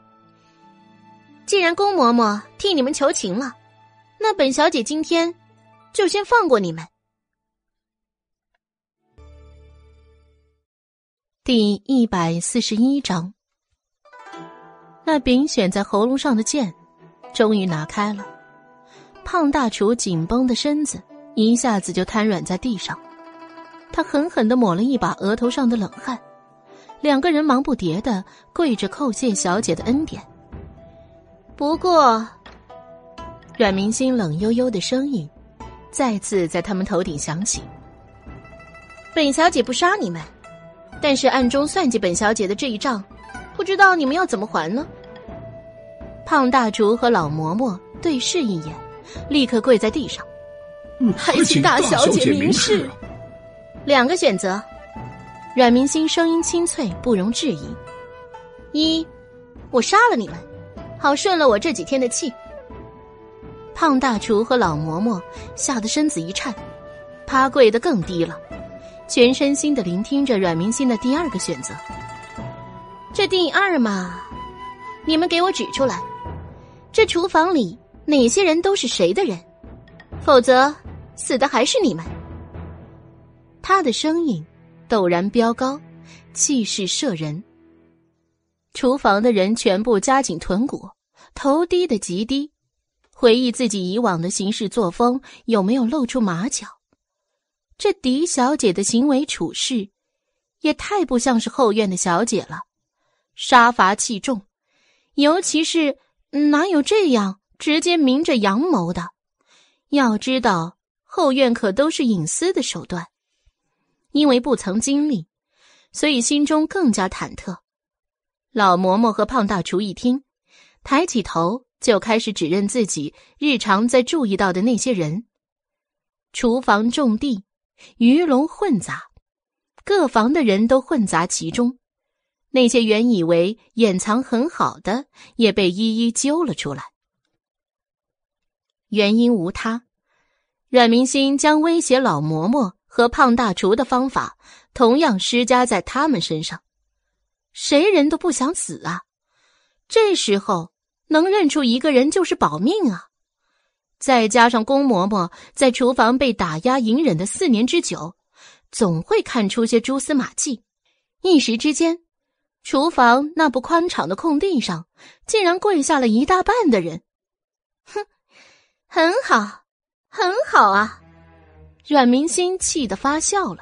既然宫嬷嬷替你们求情了，那本小姐今天就先放过你们。第一百四十一章，那柄悬在喉咙上的剑，终于拿开了。胖大厨紧绷的身子一下子就瘫软在地上，他狠狠的抹了一把额头上的冷汗。两个人忙不迭的跪着叩谢小姐的恩典。不过，阮明星冷悠悠的声音再次在他们头顶响起：“本小姐不杀你们。”但是暗中算计本小姐的这一账，不知道你们要怎么还呢？胖大厨和老嬷嬷对视一眼，立刻跪在地上，还请大小姐明示。两个选择，阮明星声音清脆，不容置疑：一，我杀了你们，好顺了我这几天的气。胖大厨和老嬷嬷吓得身子一颤，趴跪得更低了。全身心的聆听着阮明心的第二个选择。这第二嘛，你们给我指出来，这厨房里哪些人都是谁的人，否则死的还是你们。他的声音陡然飙高，气势慑人。厨房的人全部夹紧臀骨，头低得极低，回忆自己以往的行事作风，有没有露出马脚。这狄小姐的行为处事，也太不像是后院的小姐了，杀伐气重，尤其是哪有这样直接明着阳谋的？要知道后院可都是隐私的手段，因为不曾经历，所以心中更加忐忑。老嬷嬷和胖大厨一听，抬起头就开始指认自己日常在注意到的那些人：厨房种地。鱼龙混杂，各房的人都混杂其中。那些原以为掩藏很好的，也被一一揪了出来。原因无他，阮明星将威胁老嬷嬷和胖大厨的方法，同样施加在他们身上。谁人都不想死啊！这时候能认出一个人就是保命啊！再加上宫嬷嬷在厨房被打压隐忍的四年之久，总会看出些蛛丝马迹。一时之间，厨房那不宽敞的空地上，竟然跪下了一大半的人。哼，很好，很好啊！阮明心气得发笑了，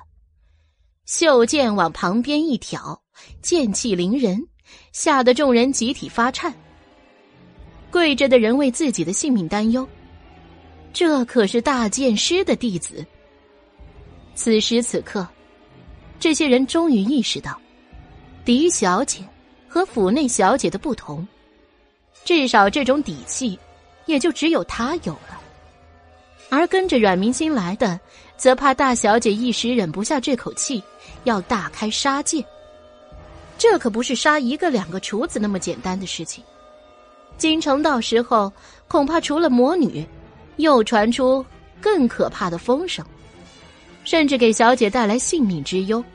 袖剑往旁边一挑，剑气凌人，吓得众人集体发颤。跪着的人为自己的性命担忧。这可是大剑师的弟子。此时此刻，这些人终于意识到，狄小姐和府内小姐的不同，至少这种底气，也就只有她有了。而跟着阮明星来的，则怕大小姐一时忍不下这口气，要大开杀戒。这可不是杀一个两个厨子那么简单的事情。京城到时候，恐怕除了魔女。又传出更可怕的风声，甚至给小姐带来性命之忧。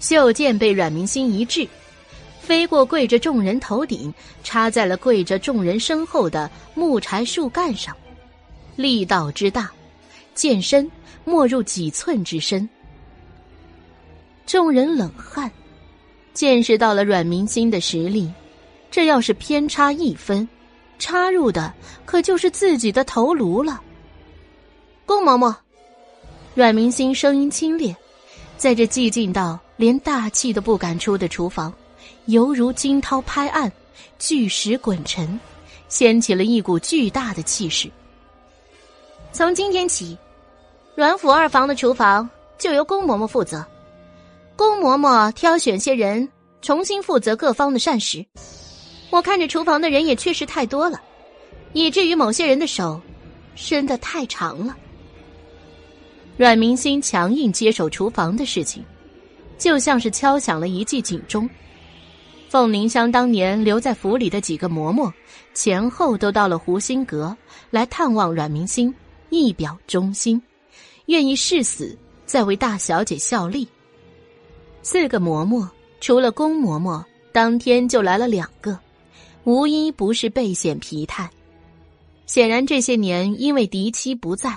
袖剑被阮明心一掷，飞过跪着众人头顶，插在了跪着众人身后的木柴树干上，力道之大，剑身没入几寸之深。众人冷汗，见识到了阮明心的实力，这要是偏差一分。插入的可就是自己的头颅了。宫嬷嬷，阮明星声音清冽，在这寂静到连大气都不敢出的厨房，犹如惊涛拍岸，巨石滚沉，掀起了一股巨大的气势。从今天起，阮府二房的厨房就由宫嬷嬷负责，宫嬷嬷挑选些人，重新负责各方的膳食。我看着厨房的人也确实太多了，以至于某些人的手伸得太长了。阮明星强硬接手厨房的事情，就像是敲响了一记警钟。凤凝香当年留在府里的几个嬷嬷，前后都到了湖心阁来探望阮明心，一表忠心，愿意誓死再为大小姐效力。四个嬷嬷，除了宫嬷嬷，当天就来了两个，无一不是备显疲态。显然这些年因为嫡妻不在，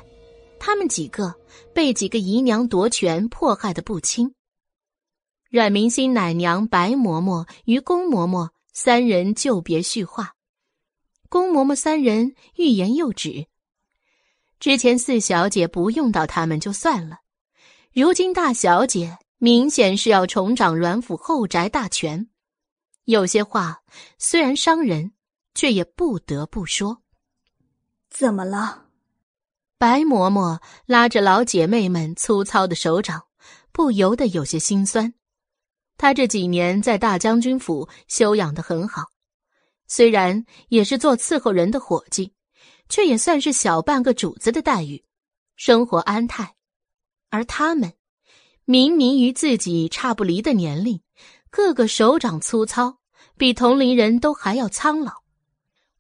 他们几个被几个姨娘夺权迫害的不轻。阮明心奶娘白嬷嬷与宫嬷嬷三人就别叙话，宫嬷嬷三人欲言又止。之前四小姐不用到他们就算了，如今大小姐明显是要重掌阮府后宅大权，有些话虽然伤人，却也不得不说。怎么了？白嬷嬷拉着老姐妹们粗糙的手掌，不由得有些心酸。她这几年在大将军府修养的很好，虽然也是做伺候人的伙计，却也算是小半个主子的待遇，生活安泰。而他们，明明与自己差不离的年龄，个个手掌粗糙，比同龄人都还要苍老。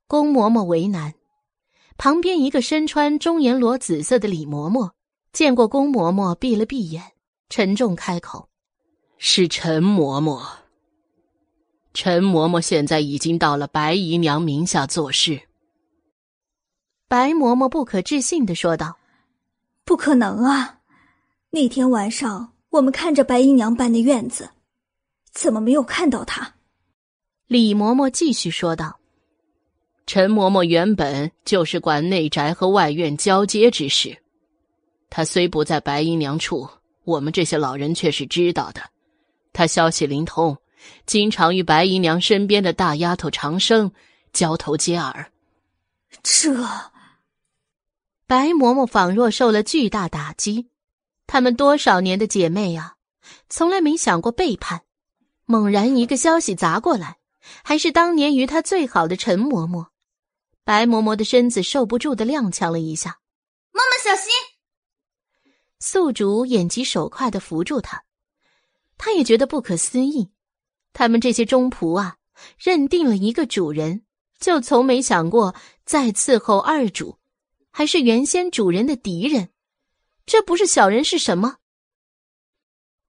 宫嬷嬷为难，旁边一个身穿中年罗紫色的李嬷嬷见过宫嬷嬷，闭了闭眼，沉重开口。是陈嬷嬷。陈嬷嬷现在已经到了白姨娘名下做事。白嬷嬷不可置信的说道：“不可能啊！那天晚上我们看着白姨娘搬的院子，怎么没有看到她？”李嬷嬷继续说道：“陈嬷嬷原本就是管内宅和外院交接之事，她虽不在白姨娘处，我们这些老人却是知道的。”她消息灵通，经常与白姨娘身边的大丫头长生交头接耳。这白嬷嬷仿若受了巨大打击，她们多少年的姐妹啊，从来没想过背叛。猛然一个消息砸过来，还是当年与她最好的陈嬷嬷。白嬷嬷的身子受不住的踉跄了一下。嬷嬷小心！宿主眼疾手快的扶住她。她也觉得不可思议，他们这些中仆啊，认定了一个主人，就从没想过再伺候二主，还是原先主人的敌人，这不是小人是什么？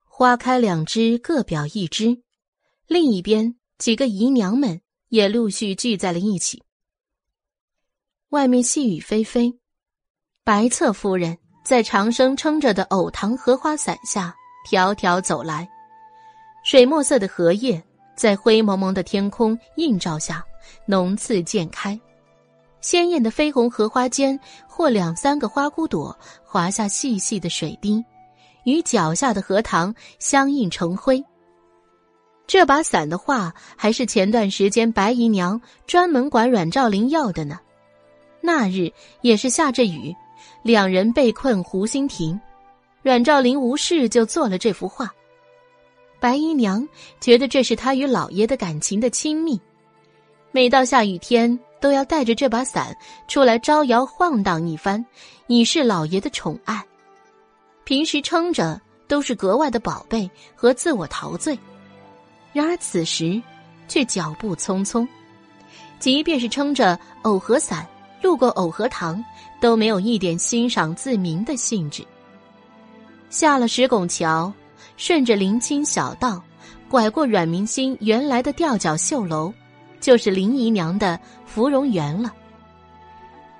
花开两枝，各表一枝。另一边，几个姨娘们也陆续聚在了一起。外面细雨霏霏，白侧夫人在长生撑着的藕塘荷花伞下迢迢走来。水墨色的荷叶在灰蒙蒙的天空映照下，浓刺渐开。鲜艳的绯红荷花间，或两三个花骨朵滑下细细的水滴，与脚下的荷塘相映成辉。这把伞的画，还是前段时间白姨娘专门管阮兆林要的呢。那日也是下着雨，两人被困湖心亭，阮兆林无事就做了这幅画。白姨娘觉得这是她与老爷的感情的亲密，每到下雨天都要带着这把伞出来招摇晃荡一番，以示老爷的宠爱。平时撑着都是格外的宝贝和自我陶醉，然而此时却脚步匆匆，即便是撑着藕荷伞路过藕荷塘，都没有一点欣赏自明的兴致。下了石拱桥。顺着林青小道，拐过阮明心原来的吊脚绣楼，就是林姨娘的芙蓉园了。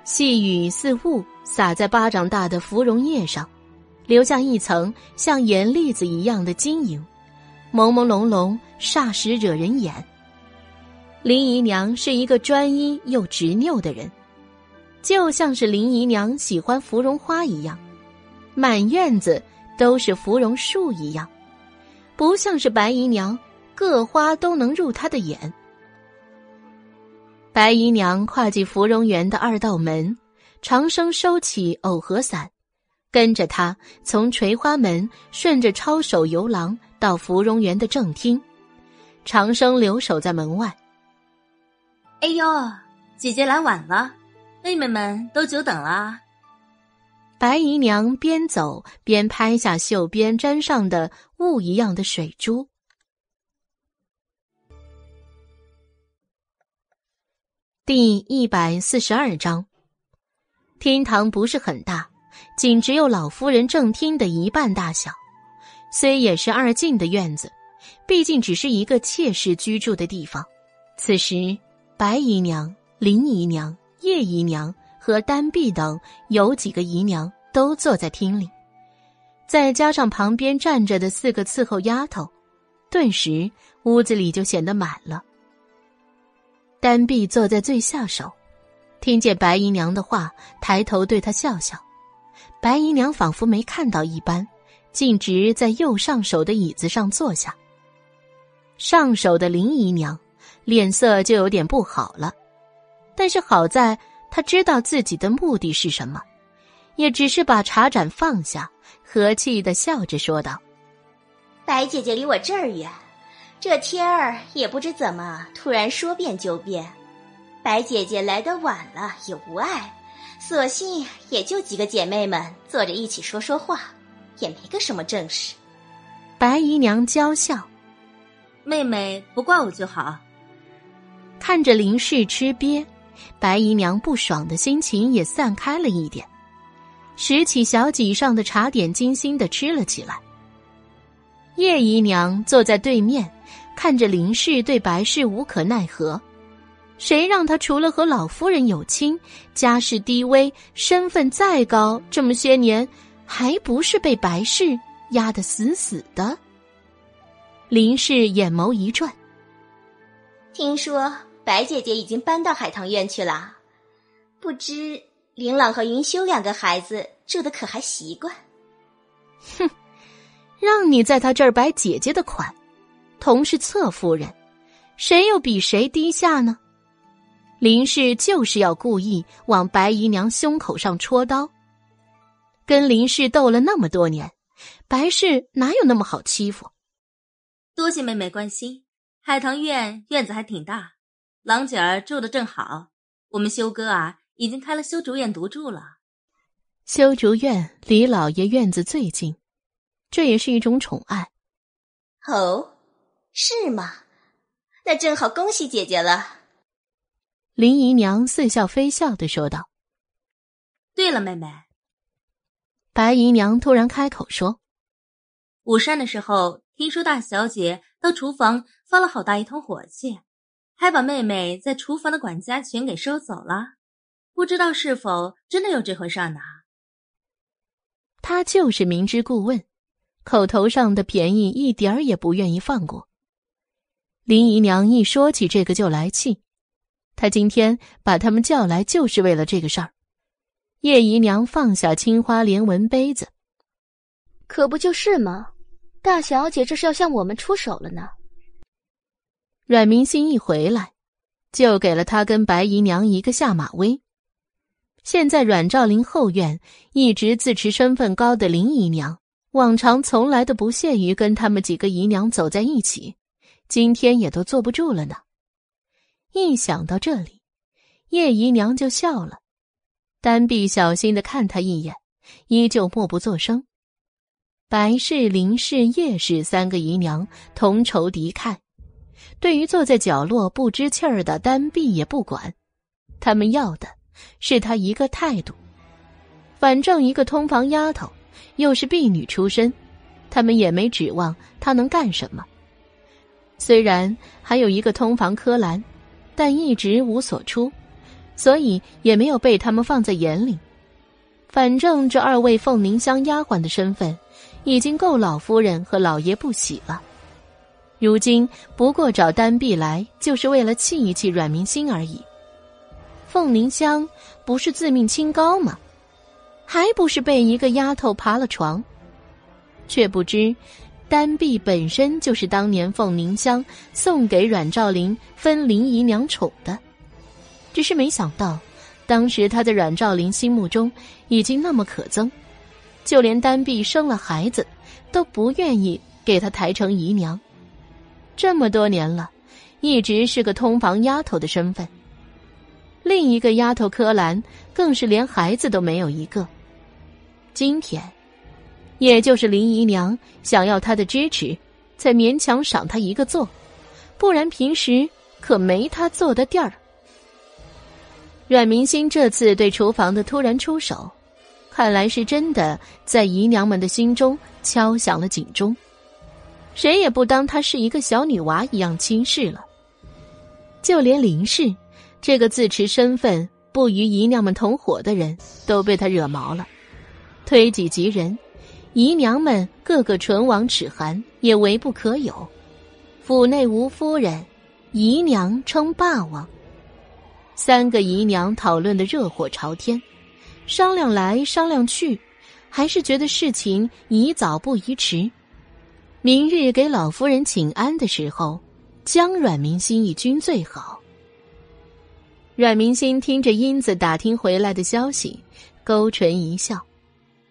细雨似雾洒在巴掌大的芙蓉叶上，留下一层像盐粒子一样的晶莹，朦朦胧胧，霎时惹人眼。林姨娘是一个专一又执拗的人，就像是林姨娘喜欢芙蓉花一样，满院子。都是芙蓉树一样，不像是白姨娘，各花都能入她的眼。白姨娘跨进芙蓉园的二道门，长生收起藕荷伞，跟着她从垂花门顺着抄手游廊到芙蓉园的正厅。长生留守在门外。哎呦，姐姐来晚了，妹妹们都久等了。白姨娘边走边拍下袖边沾上的雾一样的水珠。第一百四十二章，厅堂不是很大，仅只有老夫人正厅的一半大小。虽也是二进的院子，毕竟只是一个妾室居住的地方。此时，白姨娘、林姨娘、叶姨娘和丹碧等有几个姨娘都坐在厅里，再加上旁边站着的四个伺候丫头，顿时屋子里就显得满了。丹碧坐在最下手，听见白姨娘的话，抬头对她笑笑。白姨娘仿佛没看到一般，径直在右上手的椅子上坐下。上手的林姨娘脸色就有点不好了，但是好在她知道自己的目的是什么，也只是把茶盏放下，和气的笑着说道：“白姐姐离我这儿远。”这天儿也不知怎么突然说变就变，白姐姐来的晚了也无碍，索性也就几个姐妹们坐着一起说说话，也没个什么正事。白姨娘娇笑：“妹妹不怪我就好。”看着林氏吃瘪，白姨娘不爽的心情也散开了一点，拾起小几上的茶点，精心的吃了起来。叶姨娘坐在对面。看着林氏对白氏无可奈何，谁让他除了和老夫人有亲，家世低微，身份再高，这么些年还不是被白氏压得死死的？林氏眼眸一转，听说白姐姐已经搬到海棠院去了，不知林朗和云修两个孩子住的可还习惯？哼，让你在他这儿摆姐姐的款。同是侧夫人，谁又比谁低下呢？林氏就是要故意往白姨娘胸口上戳刀。跟林氏斗了那么多年，白氏哪有那么好欺负？多谢妹妹关心。海棠院院子还挺大，郎姐儿住的正好。我们修哥啊，已经开了修竹院独住了。修竹院离老爷院子最近，这也是一种宠爱。哦。是吗？那正好恭喜姐姐了。林姨娘似笑非笑的说道：“对了，妹妹。”白姨娘突然开口说：“午膳的时候，听说大小姐到厨房发了好大一通火气，还把妹妹在厨房的管家全给收走了。不知道是否真的有这回事呢？”她就是明知故问，口头上的便宜一点儿也不愿意放过。林姨娘一说起这个就来气，她今天把他们叫来就是为了这个事儿。叶姨娘放下青花莲纹杯子，可不就是吗？大小姐这是要向我们出手了呢。阮明心一回来，就给了他跟白姨娘一个下马威。现在阮兆林后院一直自持身份高的林姨娘，往常从来都不屑于跟他们几个姨娘走在一起。今天也都坐不住了呢。一想到这里，叶姨娘就笑了。丹碧小心的看她一眼，依旧默不作声。白氏、林氏、叶氏三个姨娘同仇敌忾，对于坐在角落不知气儿的丹碧也不管。他们要的是她一个态度。反正一个通房丫头，又是婢女出身，他们也没指望她能干什么。虽然还有一个通房柯兰，但一直无所出，所以也没有被他们放在眼里。反正这二位凤凝香丫鬟的身份，已经够老夫人和老爷不喜了。如今不过找丹碧来，就是为了气一气阮明心而已。凤凝香不是自命清高吗？还不是被一个丫头爬了床？却不知。丹碧本身就是当年凤凝香送给阮兆林分林姨娘宠的，只是没想到，当时她在阮兆林心目中已经那么可憎，就连丹碧生了孩子，都不愿意给她抬成姨娘。这么多年了，一直是个通房丫头的身份。另一个丫头柯兰更是连孩子都没有一个。今天。也就是林姨娘想要他的支持，才勉强赏他一个座，不然平时可没他坐的地儿。阮明心这次对厨房的突然出手，看来是真的在姨娘们的心中敲响了警钟，谁也不当她是一个小女娃一样轻视了。就连林氏这个自持身份不与姨娘们同伙的人都被他惹毛了，推己及人，姨娘们个个唇亡齿寒，也为不可有。府内无夫人，姨娘称霸王。三个姨娘讨论的热火朝天，商量来商量去，还是觉得事情宜早不宜迟。明日给老夫人请安的时候，将阮明心一军最好。阮明心听着英子打听回来的消息，勾唇一笑，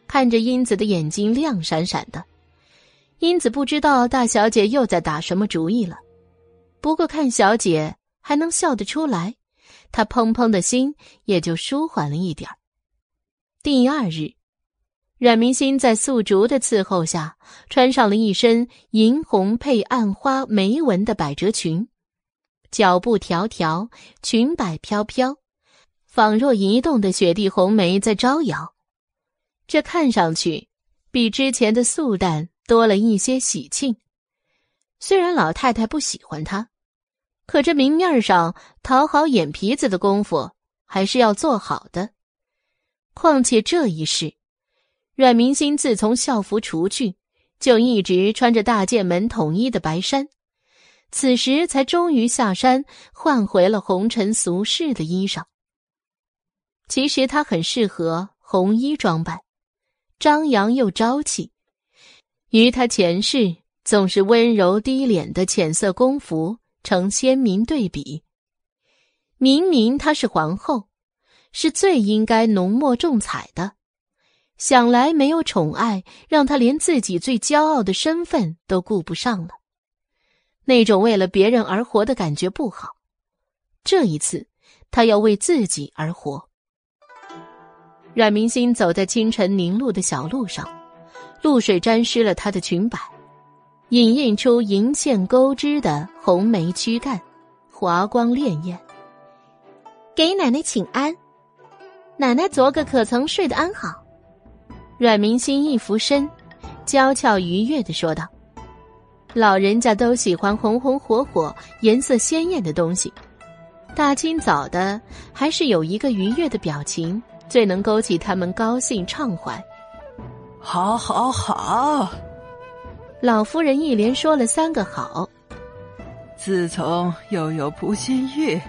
看着英子的眼睛亮闪闪的。英子不知道大小姐又在打什么主意了，不过看小姐还能笑得出来。她砰砰的心也就舒缓了一点第二日，阮明心在素竹的伺候下，穿上了一身银红配暗花梅纹的百褶裙，脚步条条，裙摆飘飘，仿若移动的雪地红梅在招摇。这看上去比之前的素淡多了一些喜庆。虽然老太太不喜欢她。可这明面上讨好眼皮子的功夫还是要做好的。况且这一世，阮明心自从校服除去，就一直穿着大剑门统一的白衫，此时才终于下山换回了红尘俗世的衣裳。其实他很适合红衣装扮，张扬又朝气，与他前世总是温柔低敛的浅色宫服。成鲜明对比。明明她是皇后，是最应该浓墨重彩的，想来没有宠爱，让她连自己最骄傲的身份都顾不上了。那种为了别人而活的感觉不好。这一次，他要为自己而活。阮明心走在清晨凝露的小路上，露水沾湿了她的裙摆。隐映出银线钩织的红梅躯干，华光潋滟。给奶奶请安，奶奶昨个可曾睡得安好？阮明心一俯身，娇俏愉悦的说道：“老人家都喜欢红红火火、颜色鲜艳的东西，大清早的还是有一个愉悦的表情，最能勾起他们高兴畅欢。”好，好，好。老夫人一连说了三个好。自从又有蒲新玉，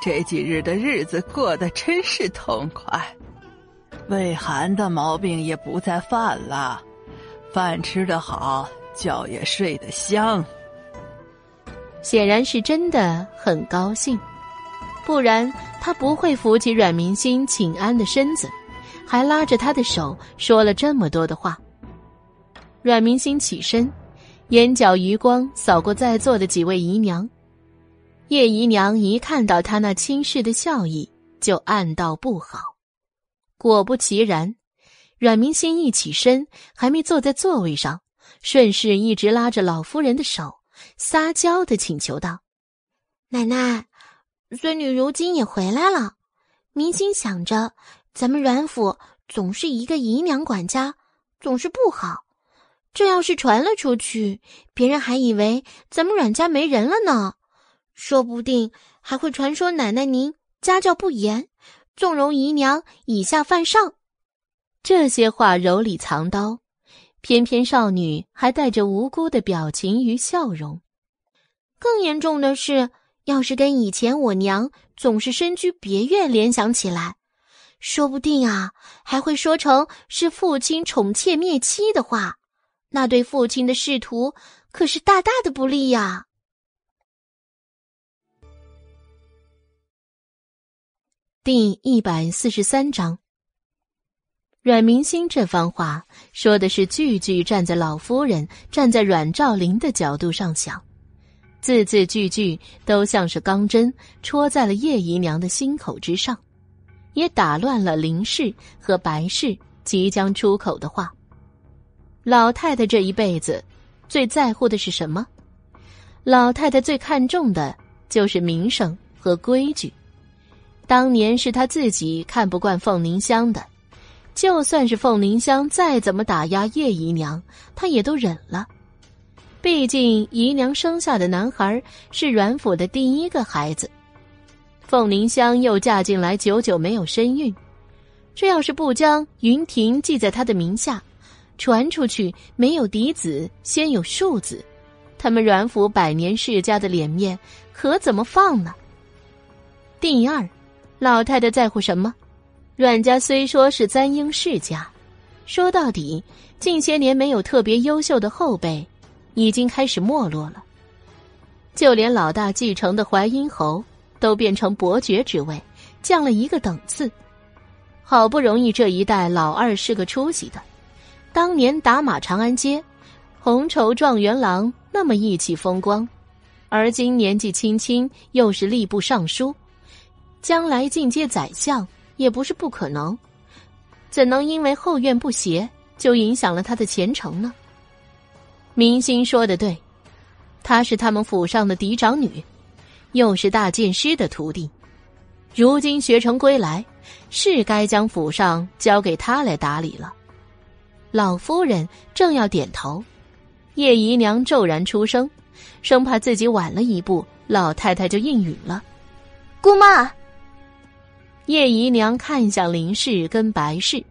这几日的日子过得真是痛快，胃寒的毛病也不再犯了，饭吃得好，觉也睡得香。显然是真的很高兴，不然他不会扶起阮明心请安的身子，还拉着他的手说了这么多的话。阮明心起身，眼角余光扫过在座的几位姨娘。叶姨娘一看到他那轻视的笑意，就暗道不好。果不其然，阮明心一起身，还没坐在座位上，顺势一直拉着老夫人的手，撒娇的请求道：“奶奶，孙女如今也回来了。明心想着，咱们阮府总是一个姨娘管家，总是不好。”这要是传了出去，别人还以为咱们阮家没人了呢，说不定还会传说奶奶您家教不严，纵容姨娘以下犯上。这些话柔里藏刀，偏偏少女还带着无辜的表情与笑容。更严重的是，要是跟以前我娘总是身居别院联想起来，说不定啊，还会说成是父亲宠妾灭妻的话。那对父亲的仕途可是大大的不利呀。第一百四十三章，阮明心这番话说的是句句站在老夫人、站在阮兆林的角度上想，字字句句都像是钢针戳在了叶姨娘的心口之上，也打乱了林氏和白氏即将出口的话。老太太这一辈子，最在乎的是什么？老太太最看重的就是名声和规矩。当年是他自己看不惯凤凝香的，就算是凤凝香再怎么打压叶姨娘，她也都忍了。毕竟姨娘生下的男孩是阮府的第一个孩子，凤凝香又嫁进来，久久没有身孕。这要是不将云亭记在他的名下，传出去没有嫡子，先有庶子，他们阮府百年世家的脸面可怎么放呢？第二，老太太在乎什么？阮家虽说是簪缨世家，说到底，近些年没有特别优秀的后辈，已经开始没落了。就连老大继承的淮阴侯，都变成伯爵之位，降了一个等次。好不容易这一代老二是个出息的，当年打马长安街，红绸状元郎那么意气风光，而今年纪轻轻又是吏部尚书，将来进阶宰相也不是不可能，怎能因为后院不协就影响了他的前程呢？明星说的对，她是他们府上的嫡长女，又是大剑师的徒弟，如今学成归来。是该将府上交给他来打理了。老夫人正要点头，叶姨娘骤然出声，生怕自己晚了一步，老太太就应允了。姑妈，叶姨娘看向林氏跟白氏，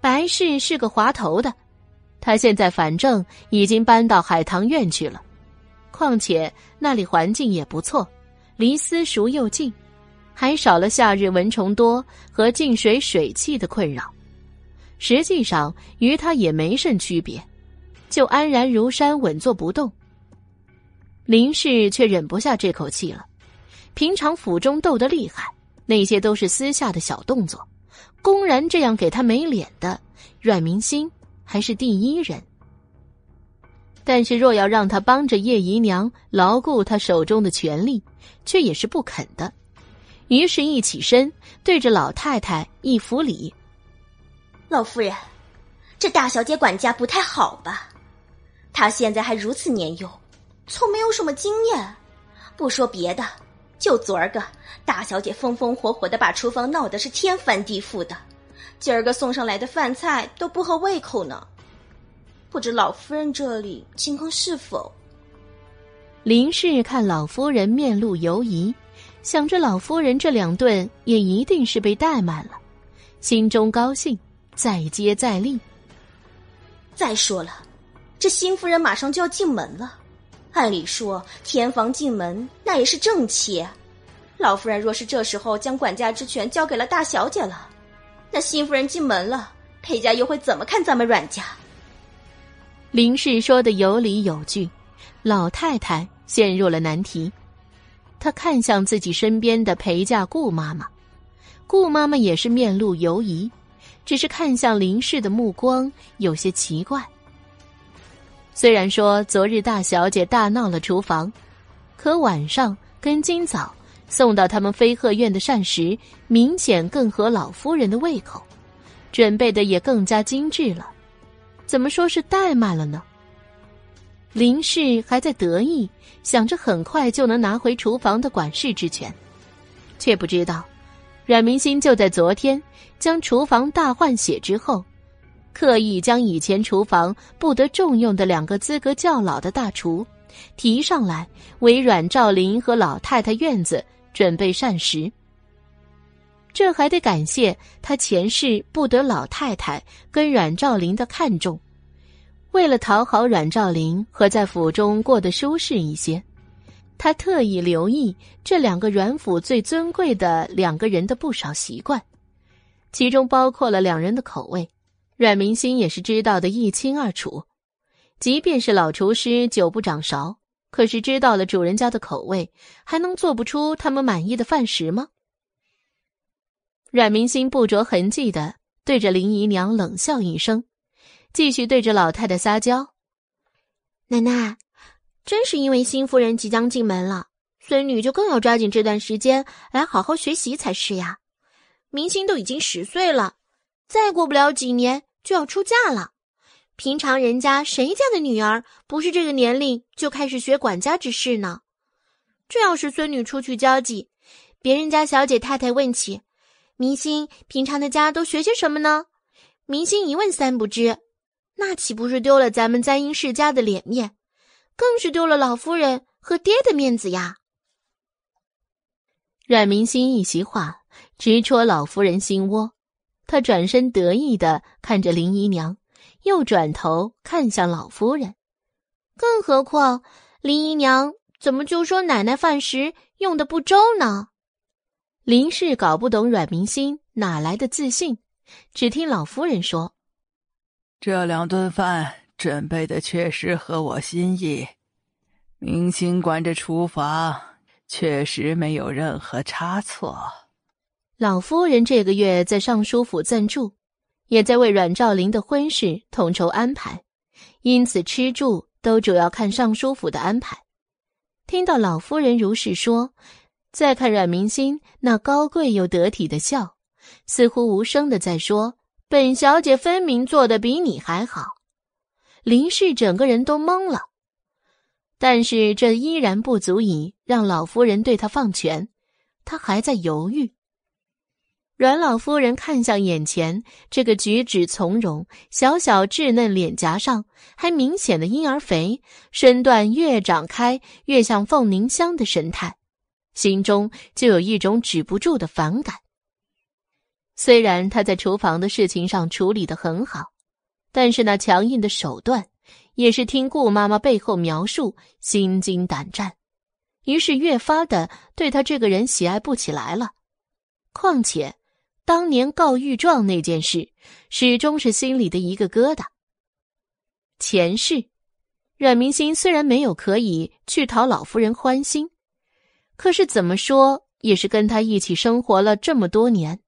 白氏是个滑头的，她现在反正已经搬到海棠院去了，况且那里环境也不错，离私塾又近。还少了夏日蚊虫多和进水水汽的困扰，实际上与他也没甚区别，就安然如山，稳坐不动。林氏却忍不下这口气了，平常府中斗得厉害，那些都是私下的小动作，公然这样给他没脸的阮明心还是第一人。但是若要让他帮着叶姨娘牢固他手中的权力，却也是不肯的。于是，一起身，对着老太太一扶礼：“老夫人，这大小姐管家不太好吧？她现在还如此年幼，从没有什么经验。不说别的，就昨儿个，大小姐风风火火的把厨房闹得是天翻地覆的，今儿个送上来的饭菜都不合胃口呢。不知老夫人这里情况是否？”林氏看老夫人面露犹疑。想着老夫人这两顿也一定是被怠慢了，心中高兴，再接再厉。再说了，这新夫人马上就要进门了，按理说填房进门那也是正妻，老夫人若是这时候将管家之权交给了大小姐了，那新夫人进门了，裴家又会怎么看咱们阮家？林氏说的有理有据，老太太陷入了难题。她看向自己身边的陪嫁顾妈妈，顾妈妈也是面露犹疑，只是看向林氏的目光有些奇怪。虽然说昨日大小姐大闹了厨房，可晚上跟今早送到他们飞鹤院的膳食明显更合老夫人的胃口，准备的也更加精致了，怎么说是怠慢了呢？林氏还在得意，想着很快就能拿回厨房的管事之权，却不知道，阮明心就在昨天将厨房大换血之后，刻意将以前厨房不得重用的两个资格较老的大厨提上来，为阮兆林和老太太院子准备膳食。这还得感谢他前世不得老太太跟阮兆林的看重。为了讨好阮兆林和在府中过得舒适一些，他特意留意这两个阮府最尊贵的两个人的不少习惯，其中包括了两人的口味。阮明心也是知道的一清二楚。即便是老厨师久不掌勺，可是知道了主人家的口味，还能做不出他们满意的饭食吗？阮明心不着痕迹的对着林姨娘冷笑一声。继续对着老太太撒娇：“奶奶，真是因为新夫人即将进门了，孙女就更要抓紧这段时间来好好学习才是呀。明星都已经十岁了，再过不了几年就要出嫁了。平常人家谁家的女儿不是这个年龄就开始学管家之事呢？这要是孙女出去交际，别人家小姐太太问起，明星平常的家都学些什么呢？明星一问三不知，那岂不是丢了咱们簪缨世家的脸面，更是丢了老夫人和爹的面子呀？阮明星一席话直戳老夫人心窝，他转身得意的看着林姨娘，又转头看向老夫人。更何况，林姨娘怎么就说奶奶饭食用的不周呢？林氏搞不懂阮明心哪来的自信，只听老夫人说：“这两顿饭准备的确实合我心意，明星管着厨房，确实没有任何差错。”老夫人这个月在尚书府暂住，也在为阮兆林的婚事统筹安排，因此吃住。都主要看尚书府的安排。听到老夫人如是说，再看阮明心那高贵又得体的笑，似乎无声的在说：“本小姐分明做的比你还好。”林氏整个人都懵了，但是这依然不足以让老夫人对他放权，他还在犹豫。阮老夫人看向眼前这个举止从容、小小稚嫩脸颊上还明显的婴儿肥、身段越长开越像凤凝香的神态，心中就有一种止不住的反感。虽然他在厨房的事情上处理的很好，但是那强硬的手段也是听顾妈妈背后描述心惊胆战，于是越发的对他这个人喜爱不起来了。况且。当年告御状那件事，始终是心里的一个疙瘩。前世，阮明心虽然没有可以去讨老夫人欢心，可是怎么说也是跟他一起生活了这么多年，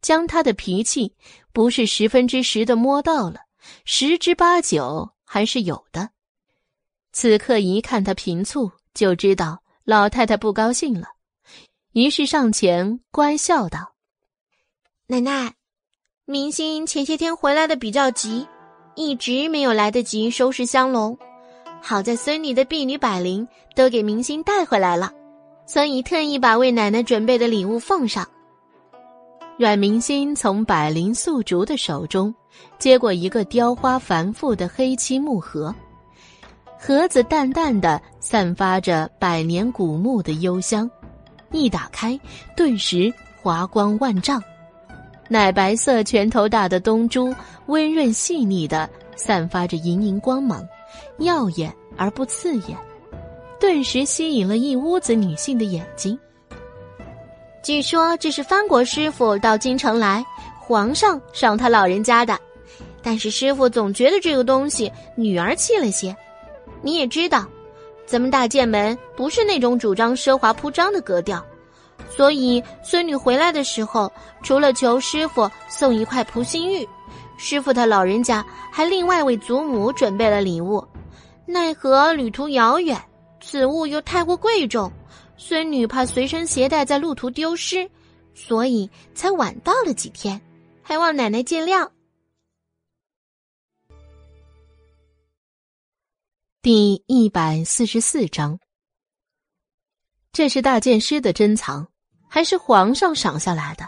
将他的脾气不是十分之十的摸到了，十之八九还是有的。此刻一看他频促，就知道老太太不高兴了，于是上前乖笑道。奶奶，明星前些天回来的比较急，一直没有来得及收拾香笼。好在孙女的婢女百灵都给明星带回来了，所以特意把为奶奶准备的礼物奉上。阮明星从百灵素竹的手中接过一个雕花繁复的黑漆木盒，盒子淡淡的散发着百年古木的幽香，一打开，顿时华光万丈。奶白色、拳头大的东珠，温润细腻的散发着莹莹光芒，耀眼而不刺眼，顿时吸引了一屋子女性的眼睛。据说这是藩国师傅到京城来，皇上赏他老人家的，但是师傅总觉得这个东西女儿气了些。你也知道，咱们大剑门不是那种主张奢华铺张的格调。所以，孙女回来的时候，除了求师傅送一块蒲心玉，师傅他老人家还另外为祖母准备了礼物。奈何旅途遥远，此物又太过贵重，孙女怕随身携带在路途丢失，所以才晚到了几天，还望奶奶见谅。第一百四十四章，这是大剑师的珍藏。还是皇上赏下来的。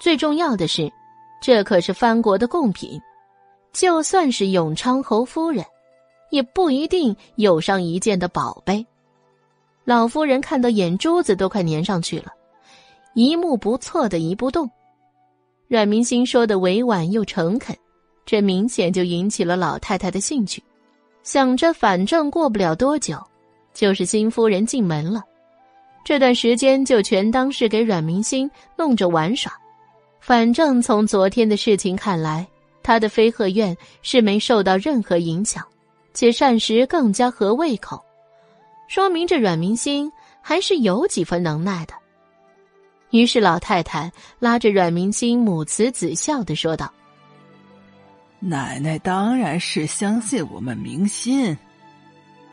最重要的是，这可是藩国的贡品，就算是永昌侯夫人，也不一定有上一件的宝贝。老夫人看到眼珠子都快粘上去了，一目不错的一不动。阮明星说的委婉又诚恳，这明显就引起了老太太的兴趣。想着反正过不了多久，就是新夫人进门了。这段时间就全当是给阮明星弄着玩耍，反正从昨天的事情看来，他的飞鹤院是没受到任何影响，且膳食更加合胃口，说明这阮明星还是有几分能耐的。于是老太太拉着阮明星母慈子孝的说道：“奶奶当然是相信我们明心。”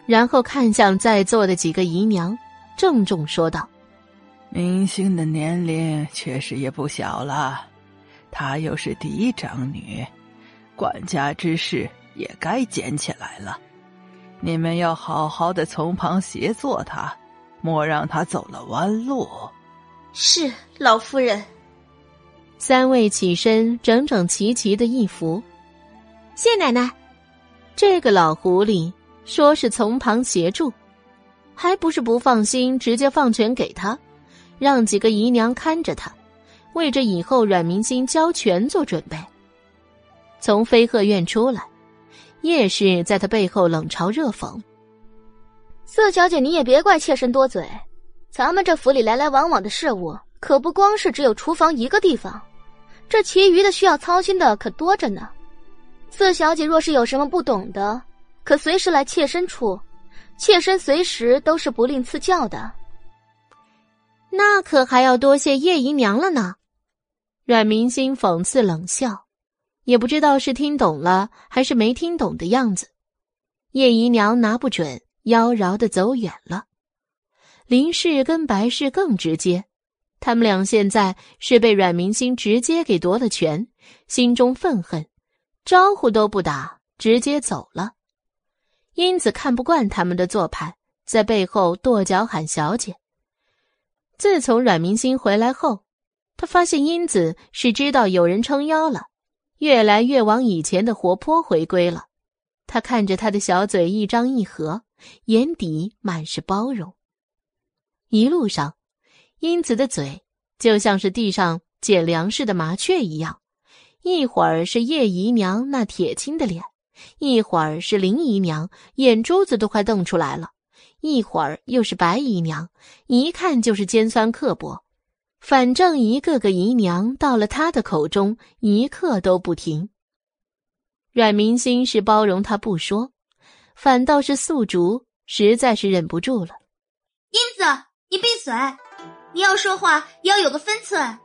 然后看向在座的几个姨娘。郑重说道：“明星的年龄确实也不小了，她又是嫡长女，管家之事也该捡起来了。你们要好好的从旁协作她，莫让她走了弯路。”是老夫人。三位起身，整整齐齐的一扶。谢奶奶。这个老狐狸说是从旁协助，还不是不放心，直接放权给他，让几个姨娘看着他，为着以后阮明心交权做准备。从飞鹤院出来，叶氏在他背后冷嘲热讽：“四小姐，你也别怪妾身多嘴，咱们这府里来来往往的事务，可不光是只有厨房一个地方。”这其余的需要操心的可多着呢，四小姐若是有什么不懂的，可随时来妾身处，妾身随时都是不吝赐教的。那可还要多谢叶姨娘了呢。阮明心讽刺冷笑，也不知道是听懂了还是没听懂的样子。叶姨娘拿不准，妖娆的走远了。林氏跟白氏更直接。他们俩现在是被阮明星直接给夺了权，心中愤恨，招呼都不打，直接走了。英子看不惯他们的做派，在背后跺脚喊小姐。自从阮明星回来后，他发现英子是知道有人撑腰了，越来越往以前的活泼回归了。他看着他的小嘴一张一合，眼底满是包容。一路上。英子的嘴就像是地上捡粮食的麻雀一样，一会儿是叶姨娘那铁青的脸，一会儿是林姨娘眼珠子都快瞪出来了，一会儿又是白姨娘，一看就是尖酸刻薄。反正一个个姨娘到了他的口中，一刻都不停。阮明心是包容他不说，反倒是素竹实在是忍不住了。英子，你闭嘴。你要说话也要有个分寸。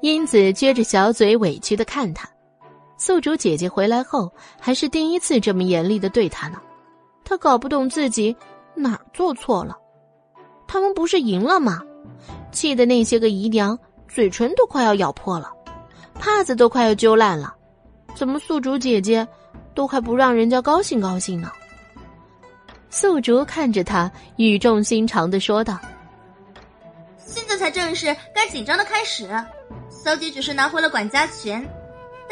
英子撅着小嘴，委屈的看他。宿主姐姐回来后，还是第一次这么严厉的对他呢。他搞不懂自己哪儿做错了。他们不是赢了吗？气的那些个姨娘嘴唇都快要咬破了，帕子都快要揪烂了。怎么宿主姐姐都还不让人家高兴高兴呢？宿主看着他，语重心长的说道。现在才正是该紧张的开始，小姐只是拿回了管家权，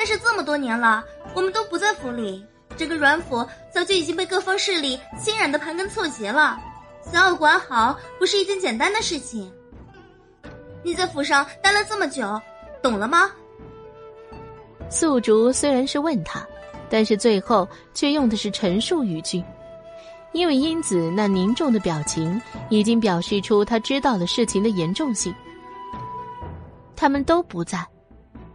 但是这么多年了，我们都不在府里，整个阮府早就已经被各方势力侵染的盘根错节了，想要管好不是一件简单的事情。你在府上待了这么久，懂了吗？素竹虽然是问他，但是最后却用的是陈述语句。因为英子那凝重的表情已经表示出他知道了事情的严重性。他们都不在，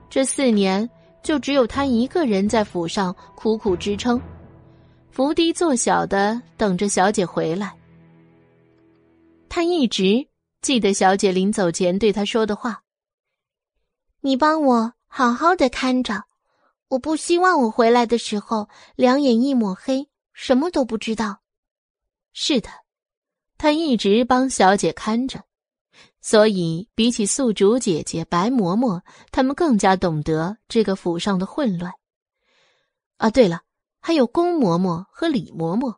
这四年就只有他一个人在府上苦苦支撑，伏低做小的等着小姐回来。他一直记得小姐临走前对他说的话：“你帮我好好的看着，我不希望我回来的时候两眼一抹黑，什么都不知道。”是的，他一直帮小姐看着，所以比起宿主姐姐白嬷嬷，他们更加懂得这个府上的混乱。啊，对了，还有宫嬷嬷和李嬷嬷，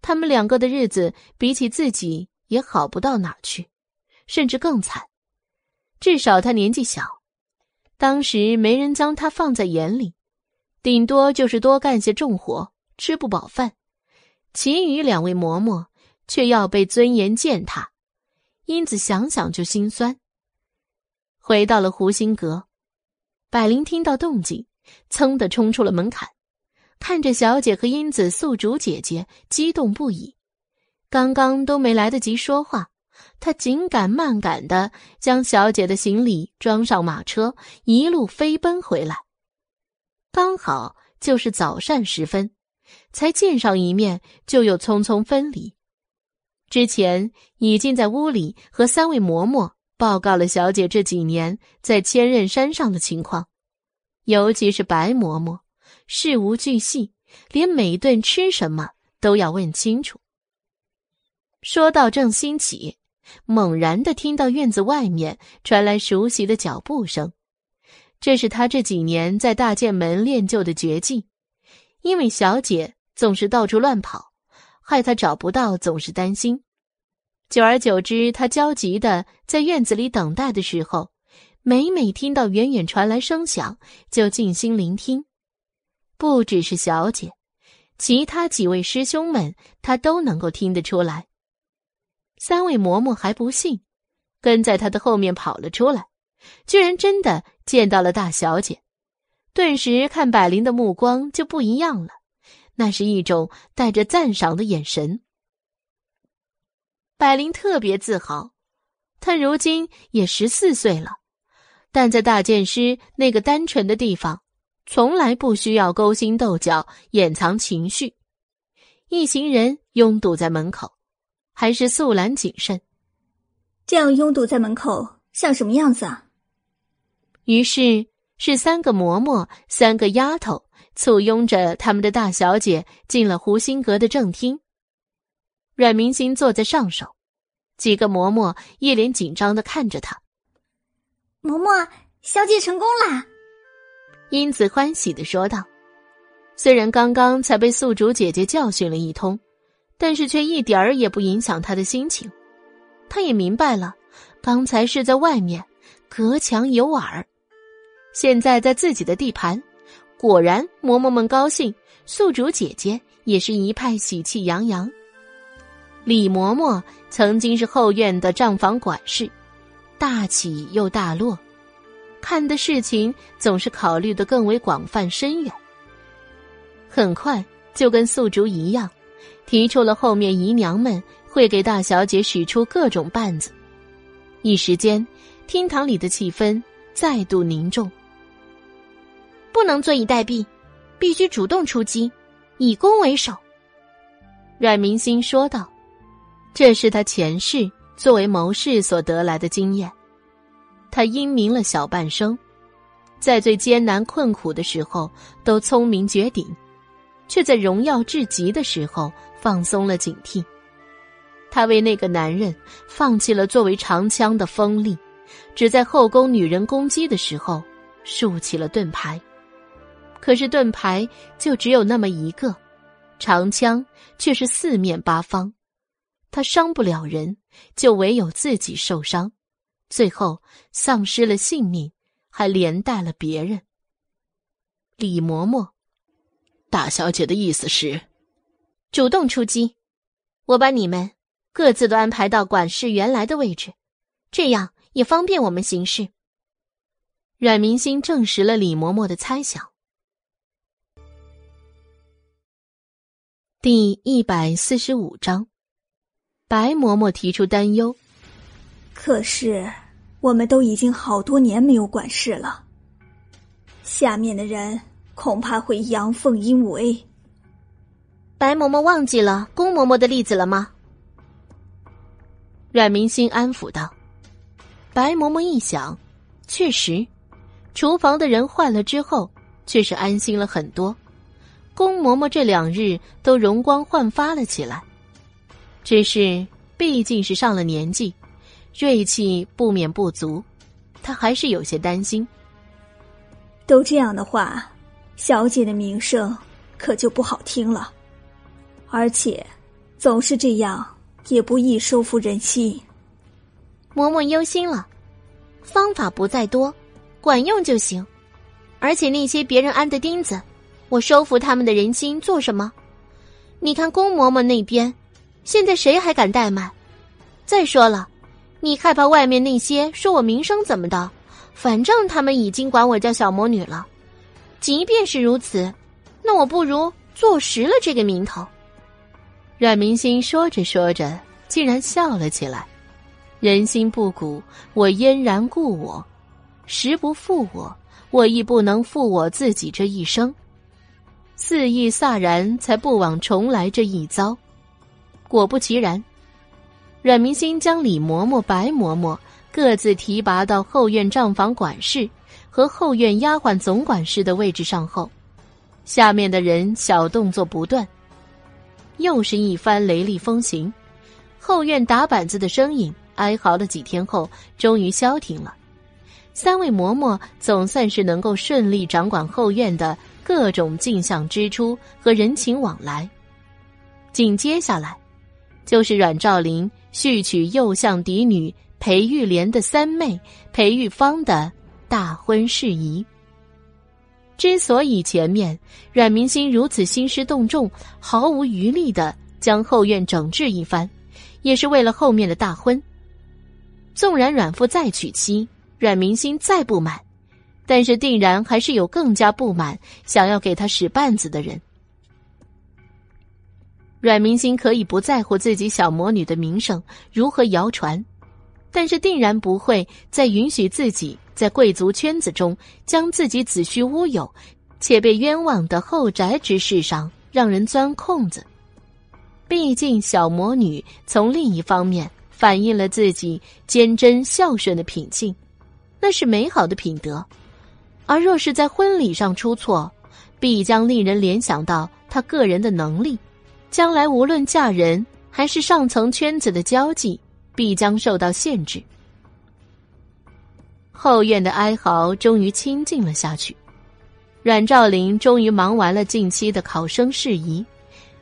他们两个的日子比起自己也好不到哪儿去，甚至更惨。至少他年纪小，当时没人将他放在眼里，顶多就是多干些重活，吃不饱饭。其余两位嬷嬷却要被尊严践踏，英子想想就心酸。回到了湖心阁，百灵听到动静，噌的冲出了门槛，看着小姐和英子、宿主姐姐，激动不已。刚刚都没来得及说话，他紧赶慢赶的将小姐的行李装上马车，一路飞奔回来。刚好就是早膳时分。才见上一面，就又匆匆分离。之前已经在屋里和三位嬷嬷报告了小姐这几年在千仞山上的情况，尤其是白嬷嬷，事无巨细，连每顿吃什么都要问清楚。说到正兴起，猛然的听到院子外面传来熟悉的脚步声，这是他这几年在大剑门练就的绝技。因为小姐总是到处乱跑，害他找不到，总是担心。久而久之，他焦急的在院子里等待的时候，每每听到远远传来声响，就静心聆听。不只是小姐，其他几位师兄们，他都能够听得出来。三位嬷嬷还不信，跟在他的后面跑了出来，居然真的见到了大小姐，顿时看百灵的目光就不一样了，那是一种带着赞赏的眼神。百灵特别自豪，她如今也十四岁了，但在大剑师那个单纯的地方，从来不需要勾心斗角、掩藏情绪。一行人拥堵在门口。还是素兰谨慎，这样拥堵在门口像什么样子啊？于是是三个嬷嬷、三个丫头簇拥着他们的大小姐进了湖心阁的正厅。阮明星坐在上首，几个嬷嬷一脸紧张的看着他。嬷嬷，小姐成功啦！英子欢喜的说道。虽然刚刚才被宿主姐姐教训了一通。但是却一点儿也不影响她的心情，她也明白了，刚才是在外面，隔墙有耳，现在在自己的地盘，果然嬷嬷们高兴，宿主姐姐也是一派喜气洋洋。李嬷嬷曾经是后院的账房管事，大起又大落，看的事情总是考虑的更为广泛深远，很快就跟宿主一样。提出了后面姨娘们会给大小姐使出各种绊子，一时间，厅堂里的气氛再度凝重。不能坐以待毙，必须主动出击，以攻为守。阮明心说道：“这是他前世作为谋士所得来的经验。他英明了小半生，在最艰难困苦的时候都聪明绝顶，却在荣耀至极的时候。”放松了警惕，他为那个男人放弃了作为长枪的锋利，只在后宫女人攻击的时候竖起了盾牌。可是盾牌就只有那么一个，长枪却是四面八方，他伤不了人，就唯有自己受伤，最后丧失了性命，还连带了别人。李嬷嬷，大小姐的意思是？主动出击，我把你们各自都安排到管事原来的位置，这样也方便我们行事。阮明星证实了李嬷嬷的猜想。第一百四十五章，白嬷嬷提出担忧。可是我们都已经好多年没有管事了，下面的人恐怕会阳奉阴违。白嬷嬷忘记了宫嬷嬷的例子了吗？阮明心安抚道。白嬷嬷一想，确实，厨房的人换了之后，却是安心了很多。宫嬷嬷这两日都容光焕发了起来，只是毕竟是上了年纪，锐气不免不足，她还是有些担心。都这样的话，小姐的名声可就不好听了。而且，总是这样也不易收服人心。嬷嬷忧心了，方法不在多，管用就行。而且那些别人安的钉子，我收服他们的人心做什么？你看宫嬷嬷那边，现在谁还敢怠慢？再说了，你害怕外面那些说我名声怎么的？反正他们已经管我叫小魔女了。即便是如此，那我不如坐实了这个名头。阮明心说着说着，竟然笑了起来。人心不古，我嫣然故我；时不负我，我亦不能负我自己这一生。肆意飒然，才不枉重来这一遭。果不其然，阮明星将李嬷嬷、白嬷嬷各自提拔到后院账房管事和后院丫鬟总管事的位置上后，下面的人小动作不断。又是一番雷厉风行，后院打板子的声音哀嚎了几天后，终于消停了。三位嬷嬷总算是能够顺利掌管后院的各种进项支出和人情往来。紧接下来，就是阮兆林续娶右相嫡女裴玉莲的三妹裴玉芳的大婚事宜。之所以前面阮明心如此兴师动众、毫无余力的将后院整治一番，也是为了后面的大婚。纵然阮父再娶妻，阮明心再不满，但是定然还是有更加不满、想要给他使绊子的人。阮明心可以不在乎自己小魔女的名声如何谣传，但是定然不会再允许自己在贵族圈子中将自己子虚乌有且被冤枉的后宅之事上让人钻空子。毕竟，小魔女从另一方面反映了自己坚贞孝顺的品性，那是美好的品德。而若是在婚礼上出错，必将令人联想到她个人的能力。将来无论嫁人还是上层圈子的交际，必将受到限制。后院的哀嚎终于清静了下去，阮兆林终于忙完了近期的考生事宜，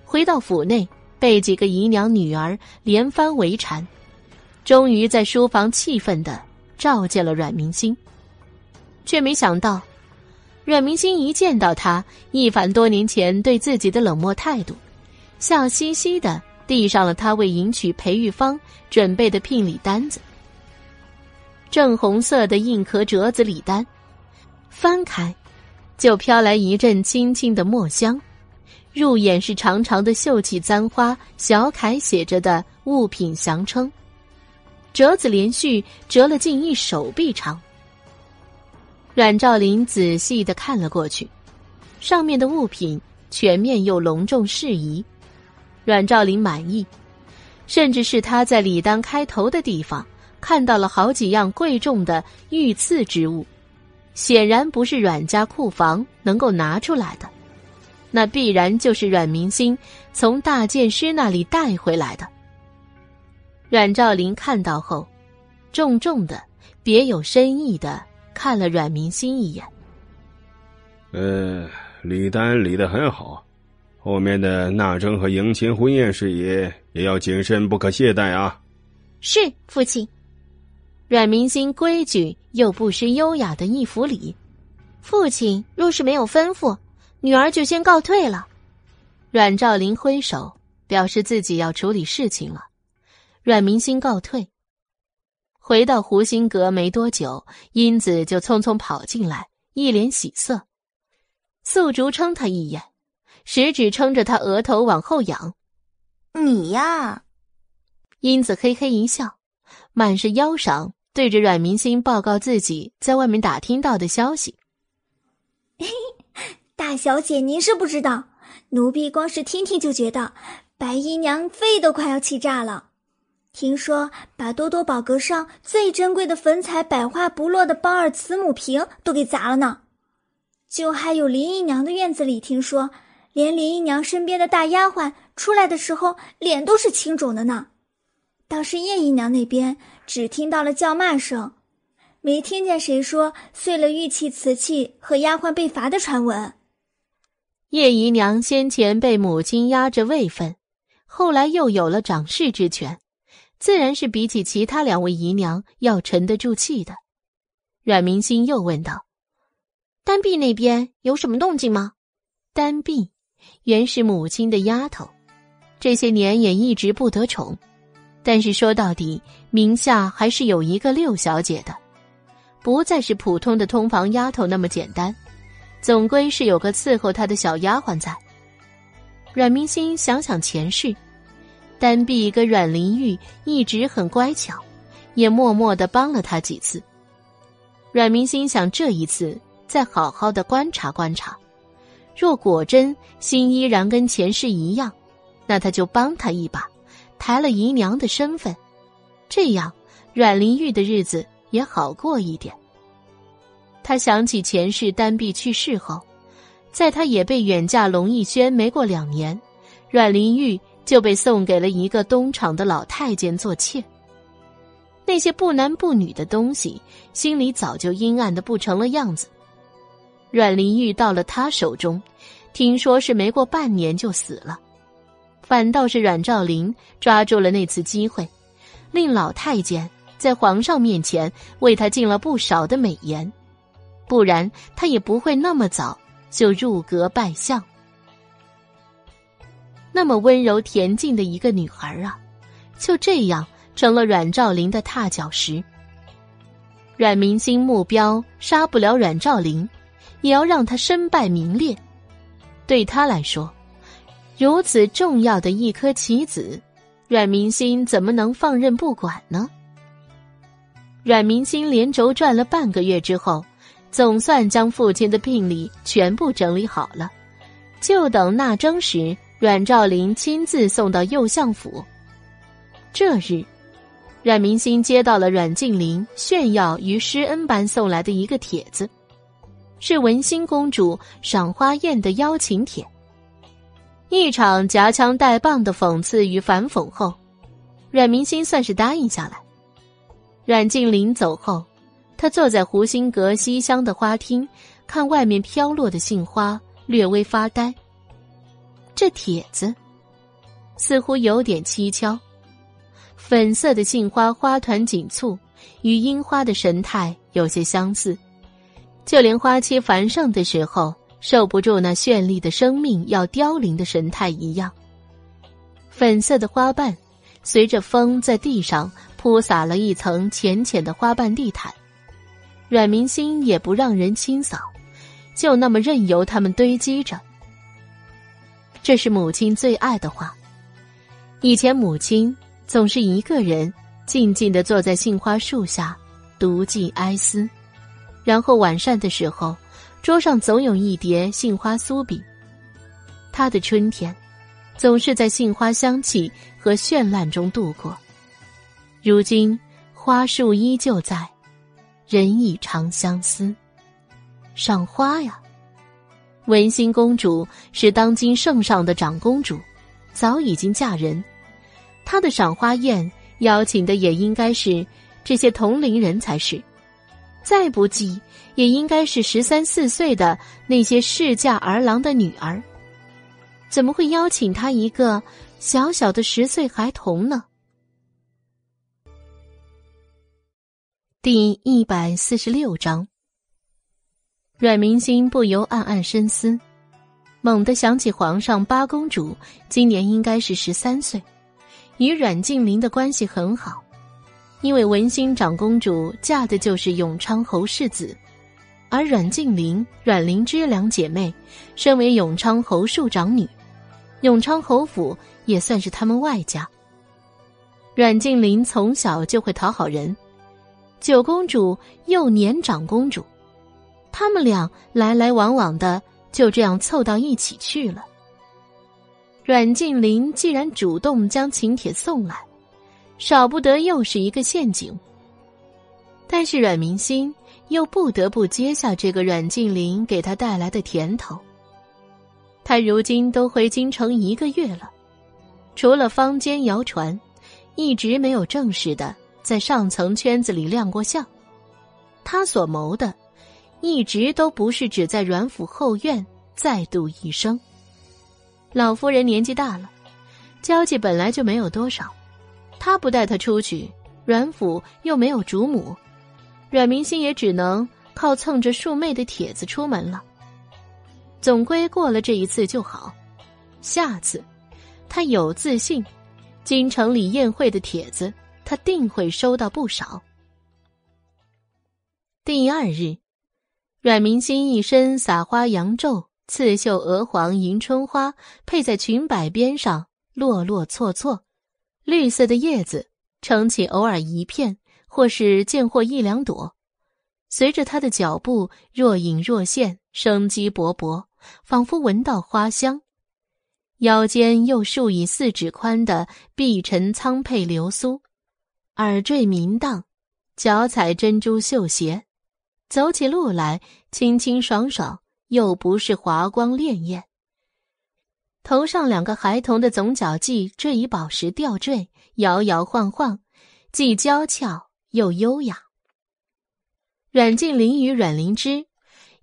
回到府内，被几个姨娘女儿连番围缠，终于在书房气愤的召见了阮明星，却没想到，阮明星一见到他，一反多年前对自己的冷漠态度。笑嘻嘻的递上了他为迎娶裴玉芳准备的聘礼单子，正红色的硬壳折子礼单，翻开，就飘来一阵轻轻的墨香，入眼是长长的秀气簪花小楷写着的物品详称，折子连续折了近一手臂长。阮兆林仔细的看了过去，上面的物品全面又隆重适宜。阮兆林满意，甚至是他在礼单开头的地方看到了好几样贵重的御赐之物，显然不是阮家库房能够拿出来的，那必然就是阮明星从大剑师那里带回来的。阮兆林看到后，重重的、别有深意的看了阮明心一眼。呃，礼单礼得很好。后面的纳征和迎亲婚宴事宜也要谨慎，不可懈怠啊！是父亲。阮明心规矩又不失优雅的一服礼。父亲若是没有吩咐，女儿就先告退了。阮兆林挥手表示自己要处理事情了。阮明心告退，回到湖心阁没多久，英子就匆匆跑进来，一脸喜色。素竹撑他一眼。食指撑着他额头往后仰，你呀，英子嘿嘿一笑，满是腰赏，对着阮明星报告自己在外面打听到的消息。大小姐，您是不知道，奴婢光是听听就觉得白姨娘肺都快要气炸了。听说把多多宝阁上最珍贵的粉彩百花不落的包尔慈母瓶都给砸了呢，就还有林姨娘的院子里，听说。连林姨娘身边的大丫鬟出来的时候，脸都是青肿的呢。倒是叶姨娘那边只听到了叫骂声，没听见谁说碎了玉器瓷器和丫鬟被罚的传闻。叶姨娘先前被母亲压着位分，后来又有了掌事之权，自然是比起其他两位姨娘要沉得住气的。阮明心又问道：“丹碧那边有什么动静吗？”丹碧。原是母亲的丫头，这些年也一直不得宠，但是说到底，名下还是有一个六小姐的，不再是普通的通房丫头那么简单，总归是有个伺候她的小丫鬟在。阮明心想想前世，丹碧跟阮玲玉一直很乖巧，也默默的帮了她几次。阮明心想这一次再好好的观察观察。若果真心依然跟前世一样，那他就帮他一把，抬了姨娘的身份，这样阮玲玉的日子也好过一点。他想起前世丹碧去世后，在他也被远嫁龙逸轩没过两年，阮玲玉就被送给了一个东厂的老太监做妾。那些不男不女的东西，心里早就阴暗的不成了样子。阮玲玉到了他手中，听说是没过半年就死了，反倒是阮兆林抓住了那次机会，令老太监在皇上面前为他进了不少的美言，不然他也不会那么早就入阁拜相。那么温柔恬静的一个女孩啊，就这样成了阮兆林的踏脚石。阮明星目标杀不了阮兆林，也要让他身败名裂。对他来说，如此重要的一颗棋子，阮明星怎么能放任不管呢？阮明星连轴转了半个月之后，总算将父亲的病历全部整理好了，就等纳征时。阮兆林亲自送到右相府。这日，阮明星接到了阮静林炫耀于施恩般送来的一个帖子，是文心公主赏花宴的邀请帖。一场夹枪带棒的讽刺与反讽后，阮明星算是答应下来。阮静林走后，他坐在湖心阁西厢的花厅，看外面飘落的杏花，略微发呆。这帖子似乎有点蹊跷，粉色的杏花花团锦簇，与樱花的神态有些相似，就连花期繁盛的时候受不住那绚丽的生命要凋零的神态一样。粉色的花瓣随着风在地上铺洒了一层浅浅的花瓣地毯，阮明心也不让人清扫，就那么任由它们堆积着。这是母亲最爱的话。以前母亲总是一个人静静的坐在杏花树下，独寂哀思。然后晚膳的时候，桌上总有一碟杏花酥饼。他的春天，总是在杏花香气和绚烂中度过。如今花树依旧在，人已长相思。赏花呀！文心公主是当今圣上的长公主，早已经嫁人。她的赏花宴邀请的也应该是这些同龄人才是，再不济也应该是十三四岁的那些侍嫁儿郎的女儿。怎么会邀请她一个小小的十岁孩童呢？第一百四十六章。阮明心不由暗暗深思，猛地想起皇上八公主今年应该是十三岁，与阮静林的关系很好，因为文心长公主嫁的就是永昌侯世子，而阮静林、阮灵芝两姐妹身为永昌侯庶长女，永昌侯府也算是他们外家。阮静林从小就会讨好人，九公主又年长公主。他们俩来来往往的，就这样凑到一起去了。阮静林既然主动将请帖送来，少不得又是一个陷阱。但是阮明心又不得不接下这个阮静林给他带来的甜头。他如今都回京城一个月了，除了坊间谣传，一直没有正式的在上层圈子里亮过相。他所谋的。一直都不是只在阮府后院再度一生。老夫人年纪大了，交际本来就没有多少，她不带她出去，阮府又没有主母，阮明心也只能靠蹭着庶妹的帖子出门了。总归过了这一次就好，下次，他有自信，京城里宴会的帖子他定会收到不少。第二日。阮明心一身撒花扬皱、刺绣鹅黄迎春花，配在裙摆边上，落落错错。绿色的叶子撑起偶尔一片，或是见或一两朵。随着他的脚步若隐若现，生机勃勃，仿佛闻到花香。腰间又束以四指宽的碧尘苍佩流苏，耳坠明荡，脚踩珍珠绣鞋。走起路来清清爽爽，又不是华光潋滟。头上两个孩童的总角髻缀以宝石吊坠，摇摇晃晃，既娇俏又优雅。阮静林与阮灵芝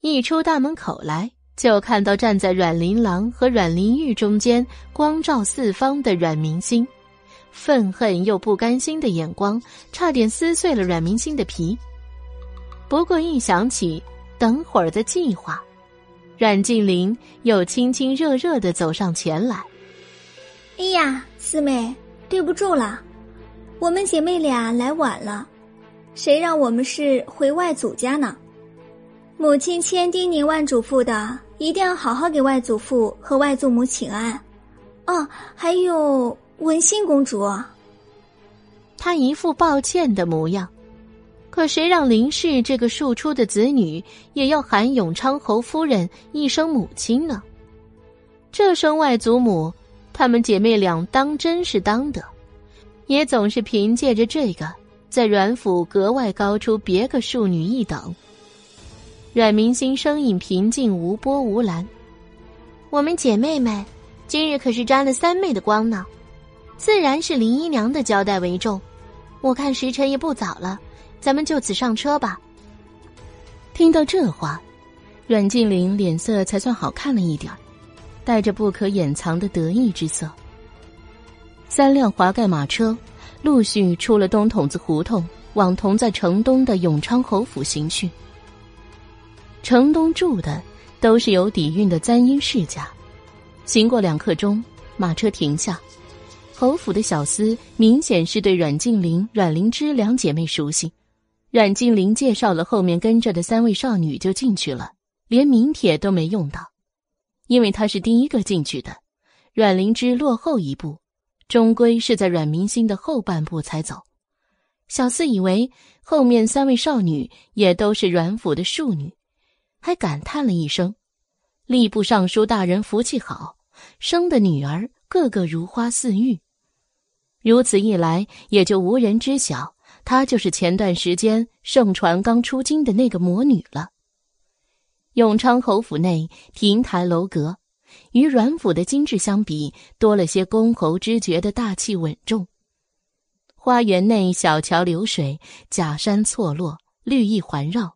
一出大门口来，就看到站在阮琳郎和阮玲玉中间，光照四方的阮明星，愤恨又不甘心的眼光，差点撕碎了阮明星的皮。不过一想起等会儿的计划，阮静林又亲亲热热的走上前来。哎呀，四妹，对不住了，我们姐妹俩来晚了，谁让我们是回外祖家呢？母亲千叮咛万嘱咐的，一定要好好给外祖父和外祖母请安。哦，还有文心公主，她一副抱歉的模样。可谁让林氏这个庶出的子女也要喊永昌侯夫人一声母亲呢？这声外祖母。她们姐妹俩当真是当得，也总是凭借着这个，在阮府格外高出别个庶女一等。阮明心声音平静无波无澜：“我们姐妹们，今日可是沾了三妹的光呢，自然是林姨娘的交代为重。我看时辰也不早了，咱们就此上车吧。”听到这话，阮静玲脸色才算好看了一点。带着不可掩藏的得意之色，三辆华盖马车陆续出了东筒子胡同，往同在城东的永昌侯府行去。城东住的都是有底蕴的簪缨世家。行过两刻钟，马车停下，侯府的小厮明显是对阮静玲、阮灵芝两姐妹熟悉。阮静林介绍了后面跟着的三位少女就进去了，连名帖都没用到。因为他是第一个进去的，阮灵芝落后一步，终归是在阮明心的后半步才走。小四以为后面三位少女也都是阮府的庶女，还感叹了一声：“吏部尚书大人福气好，生的女儿个个如花似玉。”如此一来，也就无人知晓她就是前段时间盛传刚出京的那个魔女了。永昌侯府内亭台楼阁，与阮府的精致相比，多了些公侯之爵的大气稳重。花园内小桥流水，假山错落，绿意环绕。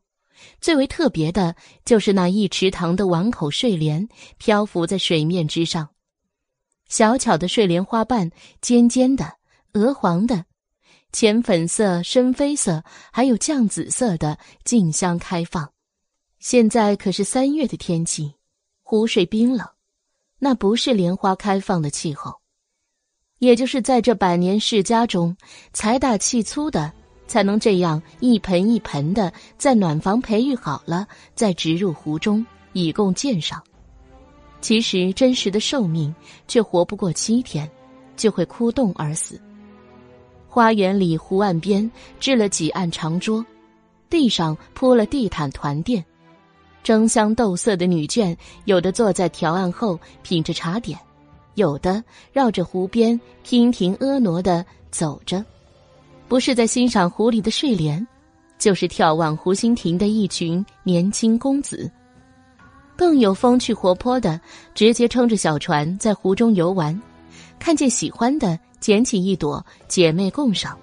最为特别的就是那一池塘的碗口睡莲漂浮在水面之上，小巧的睡莲花瓣，尖尖的、鹅黄的、浅粉色、深绯色，还有绛紫色的，竞相开放。现在可是三月的天气，湖水冰冷，那不是莲花开放的气候。也就是在这百年世家中，财大气粗的才能这样一盆一盆的在暖房培育好了，再植入湖中以供鉴赏。其实真实的寿命却活不过七天，就会枯冻而死。花园里湖岸边置了几案长桌，地上铺了地毯团垫。争相斗色的女眷，有的坐在条案后品着茶点，有的绕着湖边娉婷婀娜的走着，不是在欣赏湖里的睡莲，就是眺望湖心亭的一群年轻公子。更有风趣活泼的，直接撑着小船在湖中游玩，看见喜欢的捡起一朵，姐妹共赏。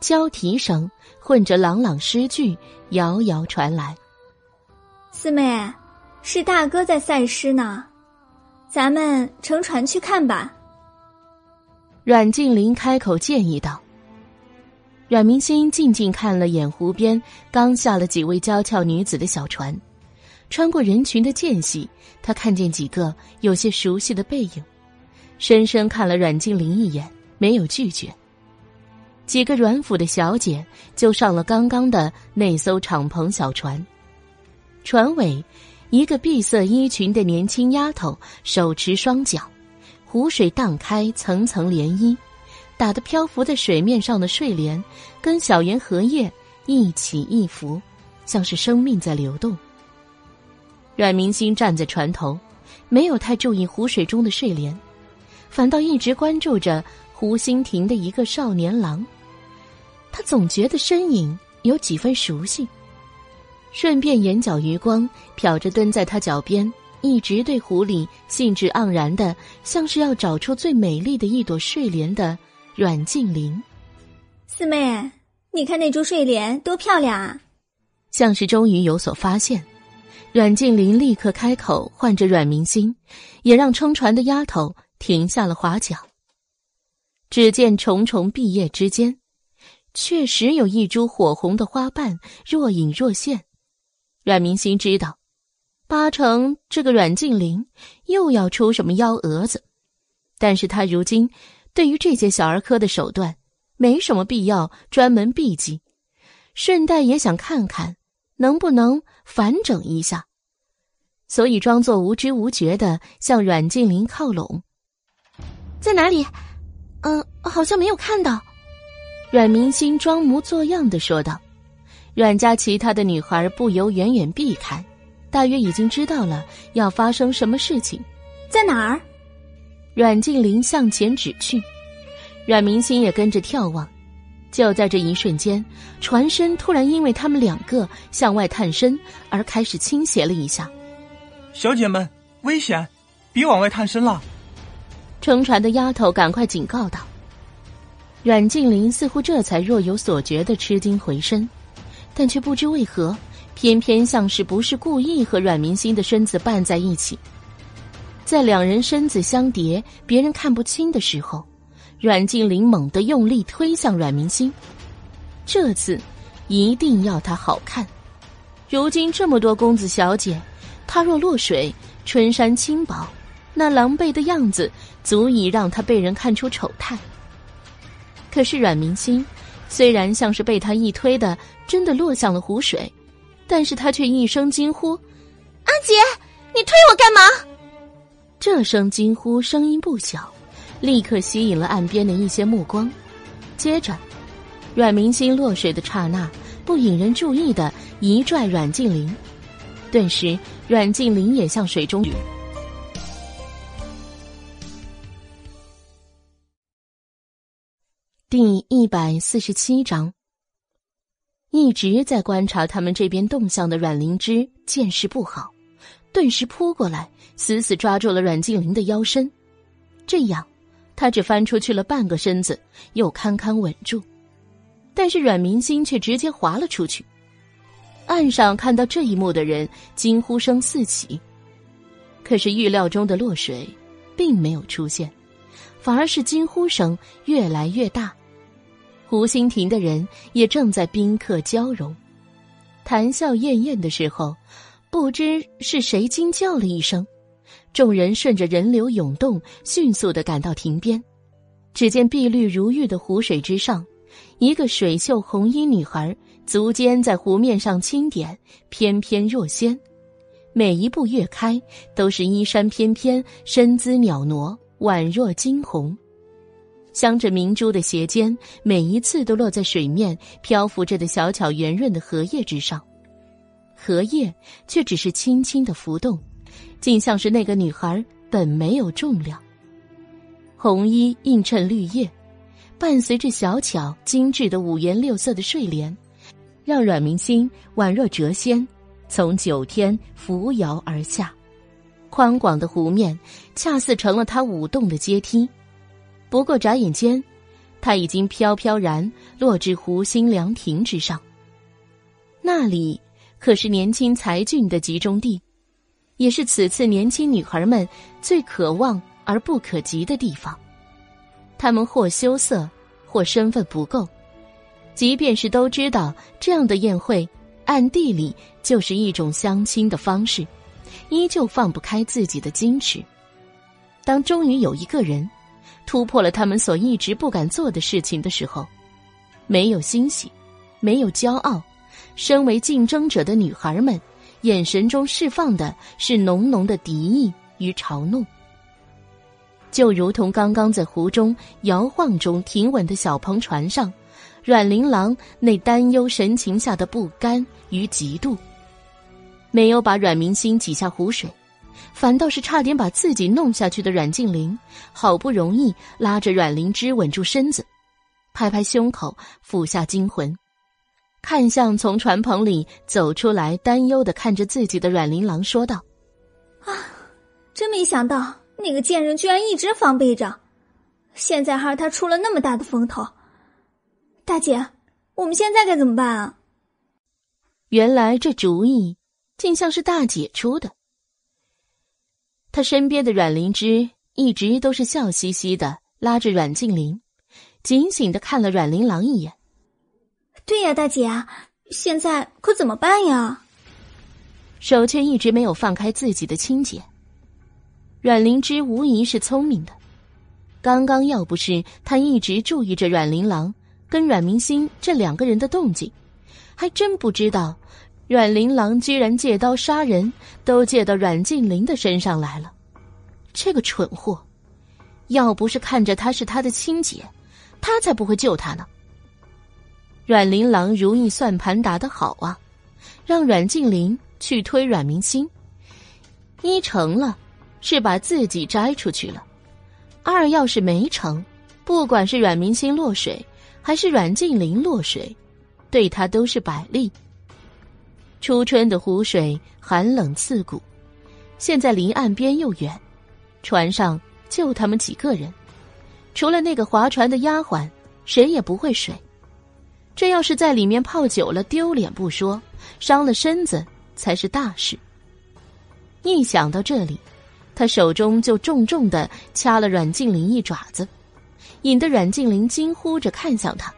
交啼声混着朗朗诗句，遥遥传来。四妹，是大哥在赛诗呢，咱们乘船去看吧。阮静林开口建议道。阮明心静静看了眼湖边刚下了几位娇俏女子的小船，穿过人群的间隙，他看见几个有些熟悉的背影，深深看了阮静林一眼，没有拒绝。几个阮府的小姐就上了刚刚的那艘敞篷小船。船尾，一个碧色衣裙的年轻丫头手持双桨，湖水荡开层层涟漪，打得漂浮在水面上的睡莲跟小圆荷叶一起一伏，像是生命在流动。阮明星站在船头，没有太注意湖水中的睡莲，反倒一直关注着湖心亭的一个少年郎，他总觉得身影有几分熟悉。顺便眼角余光瞟着蹲在他脚边，一直对湖里兴致盎然的，像是要找出最美丽的一朵睡莲的阮静玲。四妹，你看那株睡莲多漂亮啊！像是终于有所发现，阮静玲立刻开口唤着阮明星，也让撑船的丫头停下了划桨。只见重重碧叶之间，确实有一株火红的花瓣若隐若现。阮明心知道，八成这个阮静玲又要出什么幺蛾子。但是他如今对于这些小儿科的手段，没什么必要专门避忌，顺带也想看看能不能反整一下，所以装作无知无觉的向阮静玲靠拢。在哪里？嗯，好像没有看到。阮明星装模作样的说道。阮家其他的女孩不由远远避开，大约已经知道了要发生什么事情。在哪儿？阮静玲向前指去，阮明星也跟着眺望。就在这一瞬间，船身突然因为他们两个向外探身而开始倾斜了一下。小姐们，危险！别往外探身了。乘船的丫头赶快警告道。阮静玲似乎这才若有所觉的吃惊回身，但却不知为何，偏偏像是不是故意和阮明星的身子绊在一起。在两人身子相叠、别人看不清的时候，阮静玲猛地用力推向阮明星。这次，一定要他好看。如今这么多公子小姐，他若落水，春衫轻薄。那狼狈的样子，足以让他被人看出丑态。可是阮明心，虽然像是被他一推的，真的落向了湖水，但是他却一声惊呼：“阿姐，你推我干嘛？”这声惊呼声音不小，立刻吸引了岸边的一些目光。接着，阮明心落水的刹那，不引人注意的一拽阮静玲，顿时阮静玲也向水中。第一百四十七章，一直在观察他们这边动向的阮灵芝见势不好，顿时扑过来，死死抓住了阮静玲的腰身。这样，他只翻出去了半个身子，又堪堪稳住。但是阮明心却直接滑了出去。岸上看到这一幕的人惊呼声四起，可是预料中的落水，并没有出现，反而是惊呼声越来越大。湖心亭的人也正在宾客交融，谈笑晏晏的时候，不知是谁惊叫了一声，众人顺着人流涌动，迅速的赶到亭边。只见碧绿如玉的湖水之上，一个水袖红衣女孩足尖在湖面上轻点，翩翩若仙，每一步跃开都是衣衫翩翩，身姿袅娜，宛若惊鸿。镶着明珠的鞋尖，每一次都落在水面漂浮着的小巧圆润的荷叶之上，荷叶却只是轻轻的浮动，竟像是那个女孩本没有重量。红衣映衬绿叶，伴随着小巧精致的五颜六色的睡莲，让阮明心宛若谪仙，从九天扶摇而下。宽广的湖面，恰似成了他舞动的阶梯。不过眨眼间，他已经飘飘然落至湖心凉亭之上。那里可是年轻才俊的集中地，也是此次年轻女孩们最渴望而不可及的地方。他们或羞涩，或身份不够，即便是都知道这样的宴会，暗地里就是一种相亲的方式，依旧放不开自己的矜持。当终于有一个人。突破了他们所一直不敢做的事情的时候，没有欣喜，没有骄傲，身为竞争者的女孩们眼神中释放的是浓浓的敌意与嘲弄。就如同刚刚在湖中摇晃中停稳的小篷船上，阮玲琅那担忧神情下的不甘与嫉妒，没有把阮明心挤下湖水。反倒是差点把自己弄下去的阮静玲，好不容易拉着阮灵芝稳住身子，拍拍胸口，俯下惊魂，看向从船棚里走出来，担忧的看着自己的阮玲郎，说道：“啊，真没想到那个贱人居然一直防备着，现在还是他出了那么大的风头。大姐，我们现在该怎么办啊？”原来这主意竟像是大姐出的。他身边的阮灵芝一直都是笑嘻嘻的，拉着阮静玲，警醒的看了阮玲郎一眼。对呀，大姐，现在可怎么办呀？手却一直没有放开自己的亲姐。阮灵芝无疑是聪明的，刚刚要不是他一直注意着阮玲郎跟阮明星这两个人的动静，还真不知道阮玲郎居然借刀杀人都借到阮静玲的身上来了。这个蠢货，要不是看着她是他的亲姐，他才不会救她呢。阮玲郎如意算盘打得好啊，让阮静玲去推阮明星，一成了，是把自己摘出去了；二要是没成，不管是阮明星落水，还是阮静玲落水，对他都是百利。初春的湖水寒冷刺骨，现在离岸边又远，船上就他们几个人，除了那个划船的丫鬟，谁也不会水。这要是在里面泡久了，丢脸不说，伤了身子才是大事。一想到这里，他手中就重重的掐了阮静玲一爪子，引得阮静玲惊呼着看向他，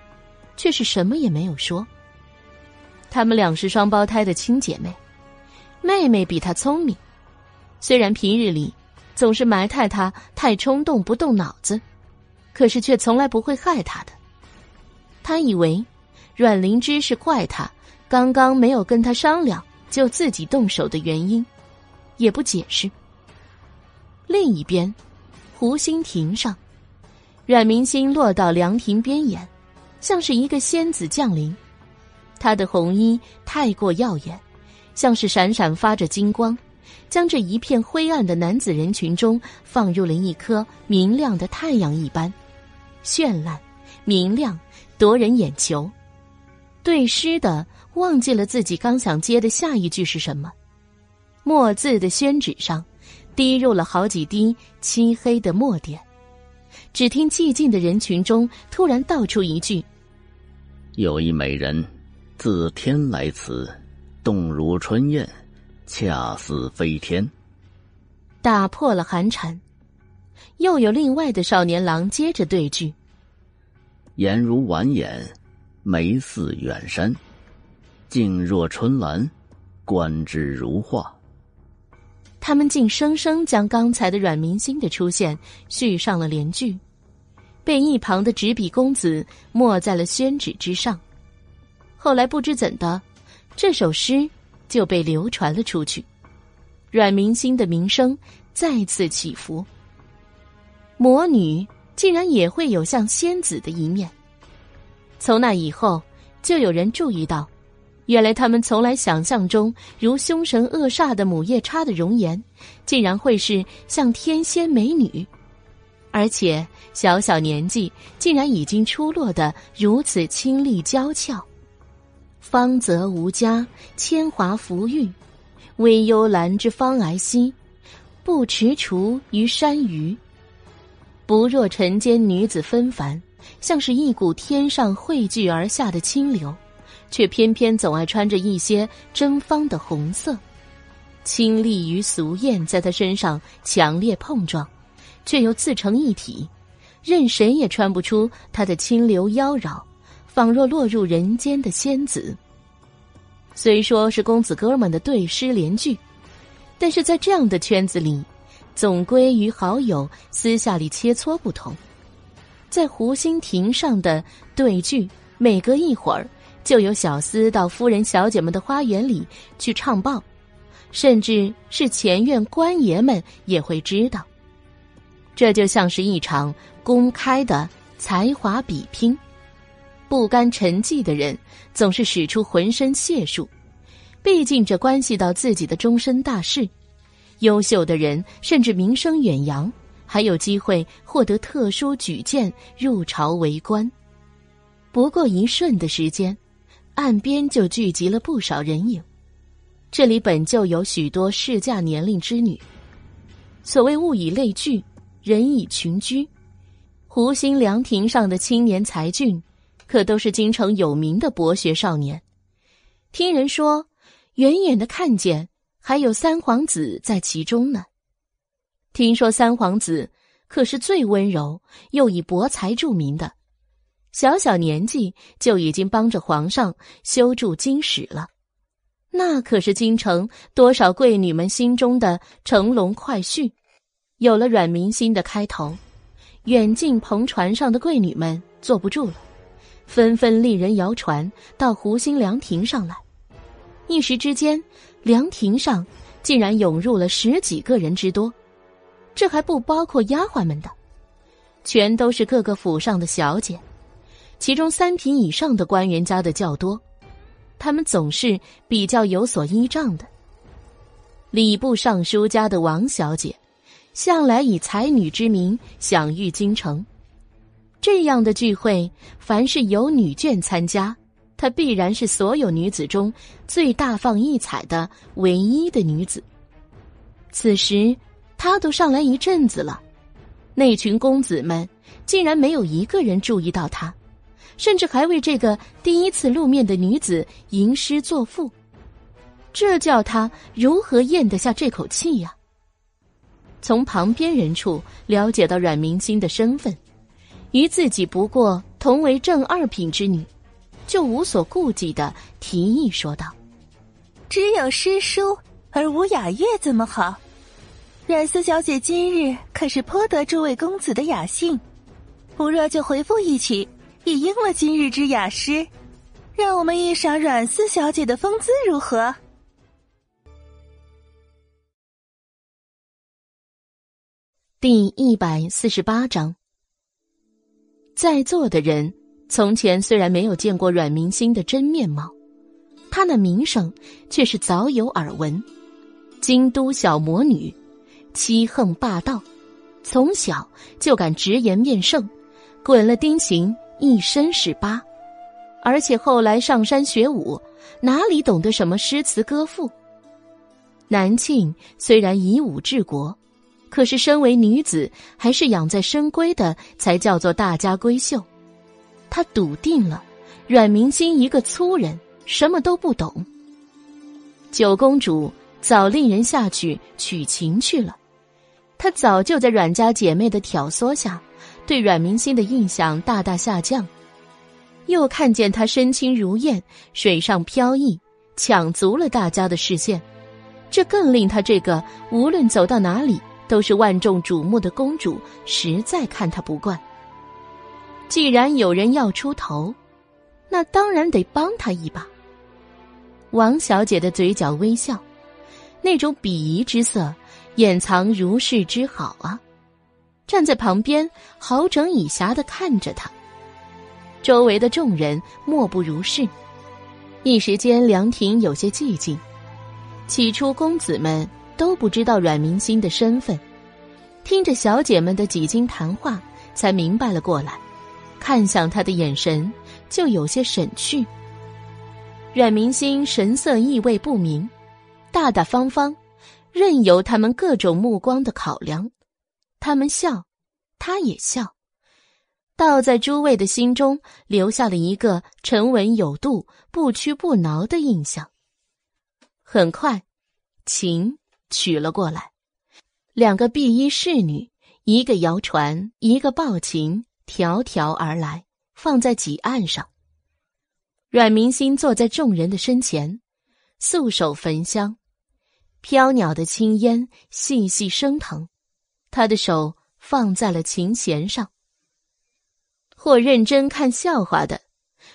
却是什么也没有说。他们俩是双胞胎的亲姐妹，妹妹比她聪明，虽然平日里总是埋汰她太冲动不动脑子，可是却从来不会害她的。他以为。阮灵芝是怪他刚刚没有跟他商量就自己动手的原因，也不解释。另一边，湖心亭上，阮明星落到凉亭边沿，像是一个仙子降临。他的红衣太过耀眼，像是闪闪发着金光，将这一片灰暗的男子人群中放入了一颗明亮的太阳一般，绚烂、明亮，夺人眼球。对诗的忘记了自己刚想接的下一句是什么，墨字的宣纸上滴入了好几滴漆黑的墨点。只听寂静的人群中突然道出一句：“有一美人自天来此，动如春燕，恰似飞天。”打破了寒蝉。又有另外的少年郎接着对句：“颜如婉眼。”眉似远山，静若春兰，观之如画。他们竟生生将刚才的阮明星的出现续上了连句，被一旁的执笔公子没在了宣纸之上。后来不知怎的，这首诗就被流传了出去，阮明星的名声再次起伏。魔女竟然也会有像仙子的一面。从那以后，就有人注意到，原来他们从来想象中如凶神恶煞的母夜叉的容颜，竟然会是像天仙美女，而且小小年纪竟然已经出落的如此清丽娇俏。芳泽无加，铅华浮玉，微幽兰之芳癌兮，不踟蹰于山隅。不若尘间女子纷繁。像是一股天上汇聚而下的清流，却偏偏总爱穿着一些真芳的红色。清丽与俗艳在她身上强烈碰撞，却又自成一体，任谁也穿不出她的清流妖娆，仿若落入人间的仙子。虽说是公子哥们的对诗联句，但是在这样的圈子里，总归与好友私下里切磋不同。在湖心亭上的对句，每隔一会儿就有小厮到夫人、小姐们的花园里去唱报，甚至是前院官爷们也会知道。这就像是一场公开的才华比拼，不甘沉寂的人总是使出浑身解数，毕竟这关系到自己的终身大事。优秀的人甚至名声远扬。还有机会获得特殊举荐入朝为官，不过一瞬的时间，岸边就聚集了不少人影。这里本就有许多适嫁年龄之女。所谓物以类聚，人以群居。湖心凉亭上的青年才俊，可都是京城有名的博学少年。听人说，远远的看见还有三皇子在其中呢。听说三皇子可是最温柔又以博才著名的，小小年纪就已经帮着皇上修筑金史了，那可是京城多少贵女们心中的乘龙快婿。有了阮明心的开头，远近篷船上的贵女们坐不住了，纷纷令人摇船到湖心凉亭上来。一时之间，凉亭上竟然涌入了十几个人之多，这还不包括丫鬟们的，全都是各个府上的小姐。其中三品以上的官员家的较多，他们总是比较有所依仗的。礼部尚书家的王小姐，向来以才女之名享誉京城。这样的聚会，凡是有女眷参加，她必然是所有女子中最大放异彩的唯一的女子。此时，她都上来一阵子了，那群公子们竟然没有一个人注意到她。甚至还为这个第一次露面的女子吟诗作赋，这叫她如何咽得下这口气呀？从旁边人处了解到阮明心的身份，与自己不过同为正二品之女，就无所顾忌的提议说道：“只有诗书而无雅乐，怎么好？阮四小姐今日可是颇得诸位公子的雅兴，不若就回复一曲。”以应了今日之雅诗，让我们一赏阮四小姐的风姿如何？第一百四十八章，在座的人从前虽然没有见过阮明星的真面貌，他那名声却是早有耳闻。京都小魔女，欺横霸道，从小就敢直言面圣，滚了丁刑。一身是疤，而且后来上山学武，哪里懂得什么诗词歌赋？南庆虽然以武治国，可是身为女子，还是养在深闺的才叫做大家闺秀。他笃定了，阮明心一个粗人，什么都不懂。九公主早令人下去取情去了，她早就在阮家姐妹的挑唆下。对阮明心的印象大大下降，又看见她身轻如燕，水上飘逸，抢足了大家的视线，这更令她这个无论走到哪里都是万众瞩目的公主实在看她不惯。既然有人要出头，那当然得帮他一把。王小姐的嘴角微笑，那种鄙夷之色掩藏如是之好啊。站在旁边，好整以暇的看着他。周围的众人莫不如是。一时间，凉亭有些寂静。起初，公子们都不知道阮明心的身份，听着小姐们的几经谈话，才明白了过来。看向他的眼神就有些沈去。阮明心神色意味不明，大大方方，任由他们各种目光的考量。他们笑，他也笑，倒在诸位的心中留下了一个沉稳有度、不屈不挠的印象。很快，琴取了过来，两个碧衣侍女，一个摇船，一个抱琴，迢迢而来，放在几案上。阮明心坐在众人的身前，素手焚香，飘袅的青烟细细升腾。他的手放在了琴弦上，或认真看笑话的，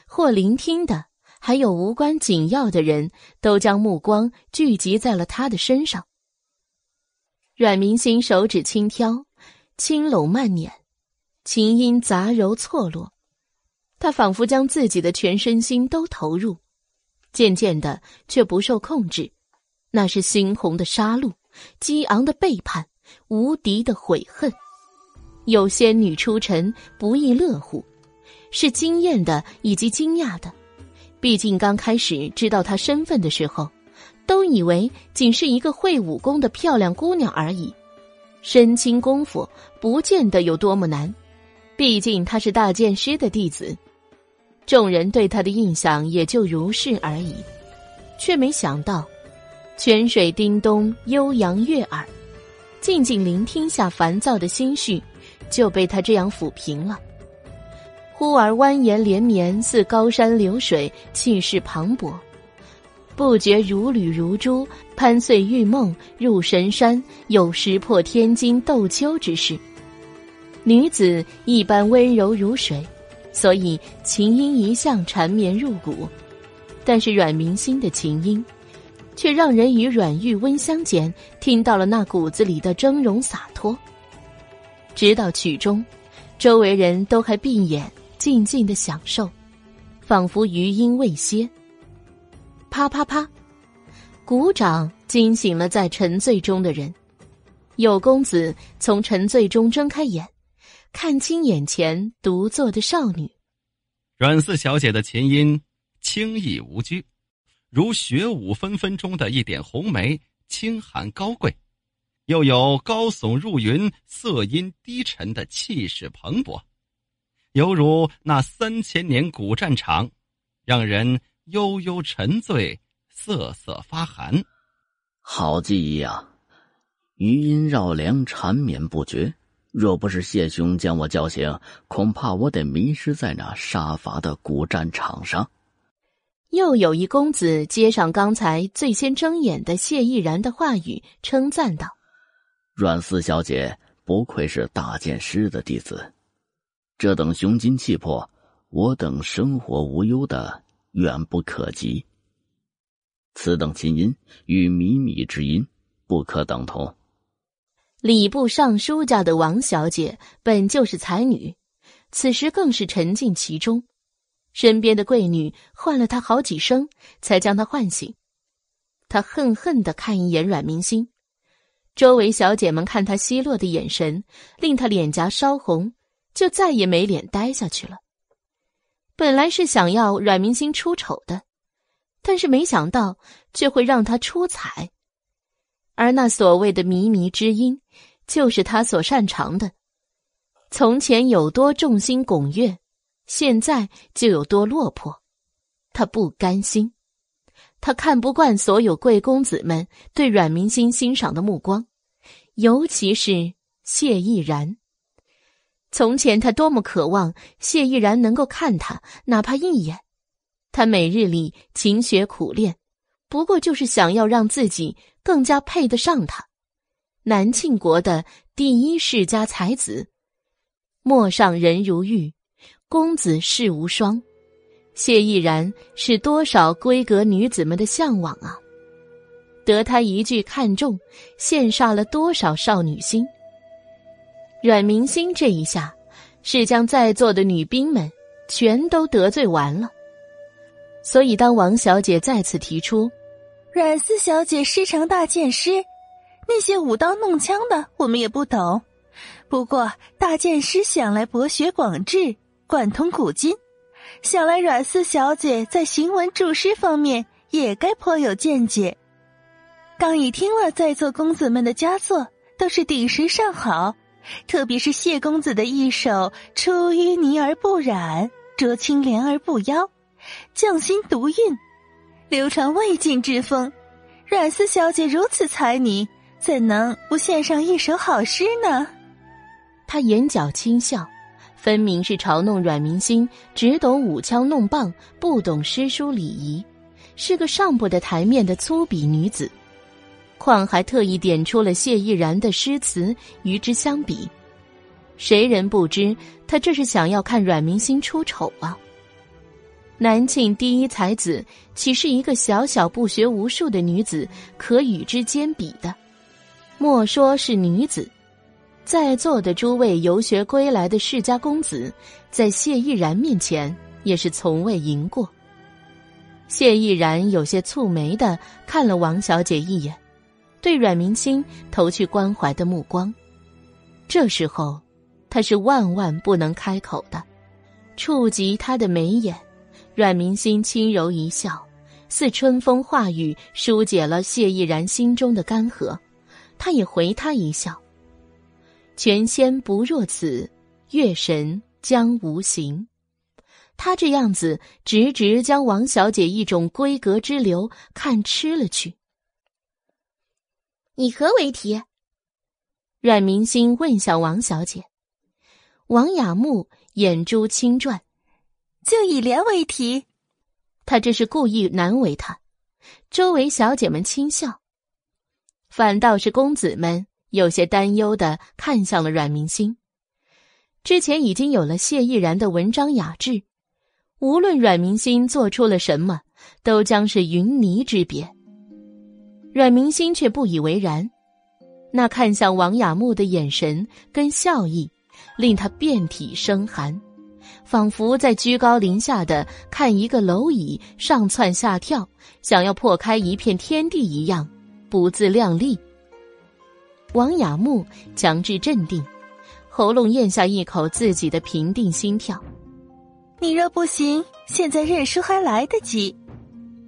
或聆听的，还有无关紧要的人，都将目光聚集在了他的身上。阮明星手指轻挑，轻拢慢捻，琴音杂糅错落，他仿佛将自己的全身心都投入，渐渐的却不受控制，那是猩红的杀戮，激昂的背叛。无敌的悔恨，有仙女出尘不亦乐乎，是惊艳的以及惊讶的。毕竟刚开始知道他身份的时候，都以为仅是一个会武功的漂亮姑娘而已，身轻功夫不见得有多么难。毕竟她是大剑师的弟子，众人对她的印象也就如是而已。却没想到，泉水叮咚，悠扬悦耳。静静聆听下烦躁的心绪，就被他这样抚平了。忽而蜿蜒连绵，似高山流水，气势磅礴。不觉如履如珠，攀碎玉梦，入神山，有石破天惊斗秋之势。女子一般温柔如水，所以琴音一向缠绵入骨。但是阮明心的琴音，却让人与软玉温香间听到了那骨子里的峥嵘洒脱。直到曲终，周围人都还闭眼静静的享受，仿佛余音未歇。啪啪啪，鼓掌惊醒了在沉醉中的人。有公子从沉醉中睁开眼，看清眼前独坐的少女。阮四小姐的琴音轻逸无拘，如雪舞纷纷中的一点红梅，清寒高贵，又有高耸入云、色音低沉的气势磅礴，犹如那三千年古战场，让人。悠悠沉醉，瑟瑟发寒。好记忆啊！余音绕梁，缠绵不绝。若不是谢兄将我叫醒，恐怕我得迷失在那杀伐的古战场上。又有一公子接上刚才最先睁眼的谢毅然的话语，称赞道：“阮四小姐不愧是大剑师的弟子，这等雄心气魄，我等生活无忧的。”远不可及。此等琴音与靡靡之音不可等同。礼部尚书家的王小姐本就是才女，此时更是沉浸其中，身边的贵女唤了她好几声，才将她唤醒。她恨恨的看一眼阮明星，周围小姐们看她奚落的眼神，令她脸颊烧红，就再也没脸待下去了。本来是想要阮明星出丑的，但是没想到却会让他出彩，而那所谓的靡靡之音，就是他所擅长的。从前有多众星拱月，现在就有多落魄。他不甘心，他看不惯所有贵公子们对阮明星欣赏的目光，尤其是谢毅然。从前，他多么渴望谢毅然能够看他，哪怕一眼。他每日里勤学苦练，不过就是想要让自己更加配得上他。南庆国的第一世家才子，陌上人如玉，公子世无双。谢毅然是多少闺阁女子们的向往啊！得他一句看中，羡煞了多少少女心。阮明星这一下，是将在座的女兵们全都得罪完了。所以，当王小姐再次提出，阮四小姐师承大剑师，那些舞刀弄枪的我们也不懂。不过，大剑师想来博学广智，贯通古今，想来阮四小姐在行文注诗方面也该颇有见解。刚已听了在座公子们的佳作，都是鼎石上好。特别是谢公子的一首“出淤泥而不染，濯清涟而不妖”，匠心独运，流传未尽之风。阮四小姐如此才女，怎能不献上一首好诗呢？他眼角轻笑，分明是嘲弄阮明心只懂舞枪弄棒，不懂诗书礼仪，是个上不得台面的粗鄙女子。况还特意点出了谢毅然的诗词与之相比，谁人不知他这是想要看阮明星出丑啊？南庆第一才子岂是一个小小不学无术的女子可与之兼比的？莫说是女子，在座的诸位游学归来的世家公子，在谢毅然面前也是从未赢过。谢毅然有些蹙眉的看了王小姐一眼。对阮明星投去关怀的目光，这时候，他是万万不能开口的。触及他的眉眼，阮明星轻柔一笑，似春风化雨，疏解了谢毅然心中的干涸。他也回他一笑。权仙不若此，月神将无形。他这样子，直直将王小姐一种闺阁之流看吃了去。以何为题？阮明星问向王小姐。王雅木眼珠轻转，就以莲为题。他这是故意难为他。周围小姐们轻笑，反倒是公子们有些担忧的看向了阮明星。之前已经有了谢毅然的文章雅致，无论阮明星做出了什么，都将是云泥之别。阮明星却不以为然，那看向王雅木的眼神跟笑意，令他遍体生寒，仿佛在居高临下的看一个蝼蚁上蹿下跳，想要破开一片天地一样，不自量力。王雅木强制镇定。喉咙咽下一口自己的平定心跳。你若不行，现在认输还来得及。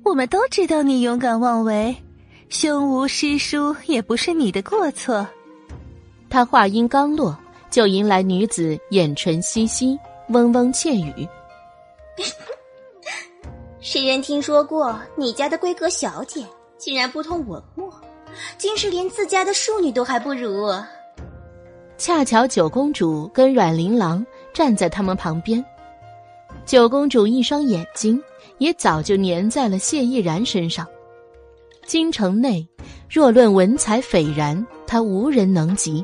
我们都知道你勇敢妄为，胸无诗书也不是你的过错。他话音刚落，就迎来女子眼唇嘻嘻，嗡嗡窃语。[laughs] 谁人听说过你家的闺阁小姐竟然不通文墨，竟是连自家的庶女都还不如？恰巧九公主跟阮玲琅站在他们旁边，九公主一双眼睛也早就粘在了谢毅然身上。京城内若论文采斐然，她无人能及，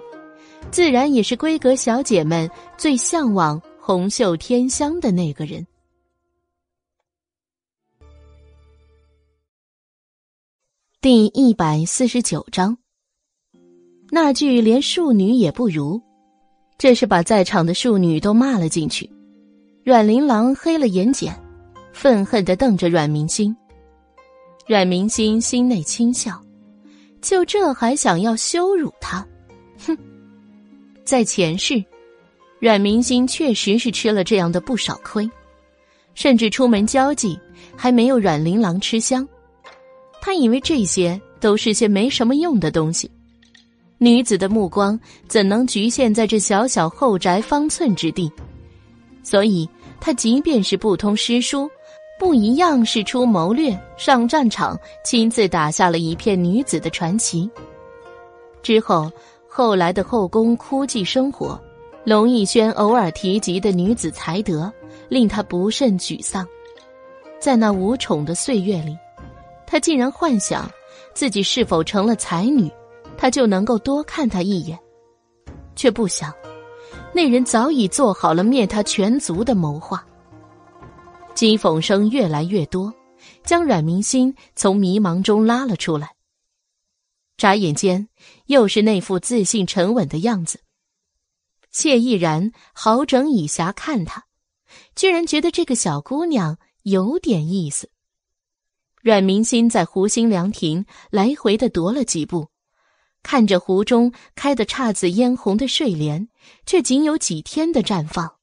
自然也是闺阁小姐们最向往红袖添香的那个人。第一百四十九章。那句连庶女也不如，这是把在场的庶女都骂了进去。阮玲郎黑了眼睑，愤恨的瞪着阮明星。阮明星心内轻笑，就这还想要羞辱他？哼！在前世，阮明星确实是吃了这样的不少亏，甚至出门交际还没有阮玲琅吃香。他以为这些都是些没什么用的东西。女子的目光怎能局限在这小小后宅方寸之地？所以，他即便是不通诗书，不一样是出谋略、上战场，亲自打下了一片女子的传奇。之后，后来的后宫枯寂生活，龙逸轩偶尔提及的女子才德，令他不甚沮丧。在那无宠的岁月里，他竟然幻想自己是否成了才女。他就能够多看他一眼，却不想，那人早已做好了灭他全族的谋划。讥讽声越来越多，将阮明心从迷茫中拉了出来。眨眼间，又是那副自信沉稳的样子。谢毅然好整以暇看他，居然觉得这个小姑娘有点意思。阮明心在湖心凉亭来回的踱了几步。看着湖中开的姹紫嫣红的睡莲，却仅有几天的绽放，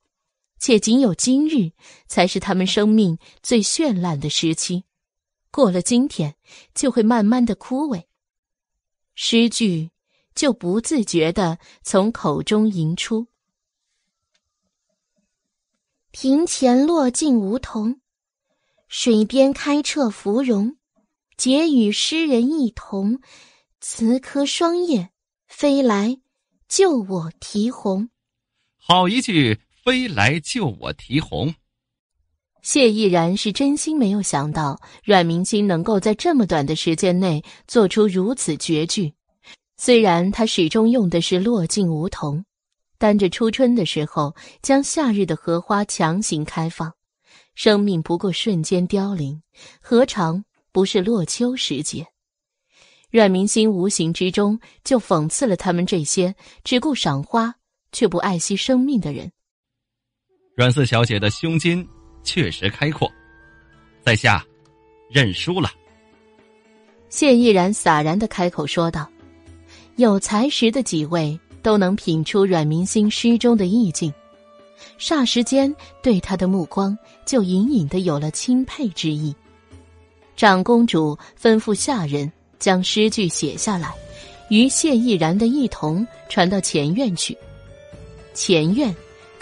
且仅有今日才是他们生命最绚烂的时期。过了今天，就会慢慢的枯萎。诗句就不自觉的从口中吟出：“庭前落尽梧桐，水边开彻芙蓉，结与诗人一同。”此颗霜叶飞来，救我啼红。好一句“飞来救我提红”。谢毅然是真心没有想到阮明星能够在这么短的时间内做出如此绝句。虽然他始终用的是落尽梧桐，但这初春的时候将夏日的荷花强行开放，生命不过瞬间凋零，何尝不是落秋时节？阮明星无形之中就讽刺了他们这些只顾赏花却不爱惜生命的人。阮四小姐的胸襟确实开阔，在下认输了。谢毅然洒然的开口说道：“有才识的几位都能品出阮明星诗中的意境，霎时间对他的目光就隐隐的有了钦佩之意。”长公主吩咐下人。将诗句写下来，与谢毅然的一同传到前院去。前院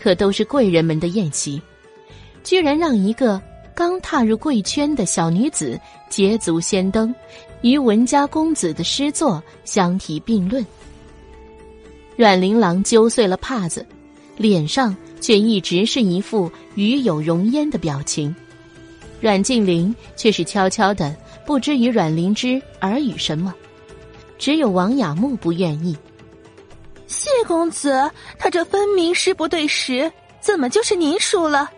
可都是贵人们的宴席，居然让一个刚踏入贵圈的小女子捷足先登，与文家公子的诗作相提并论。阮玲郎揪碎了帕子，脸上却一直是一副与有容焉的表情。阮静玲却是悄悄的，不知与阮灵芝耳语什么。只有王雅木不愿意。谢公子，他这分明是不对时，怎么就是您输了？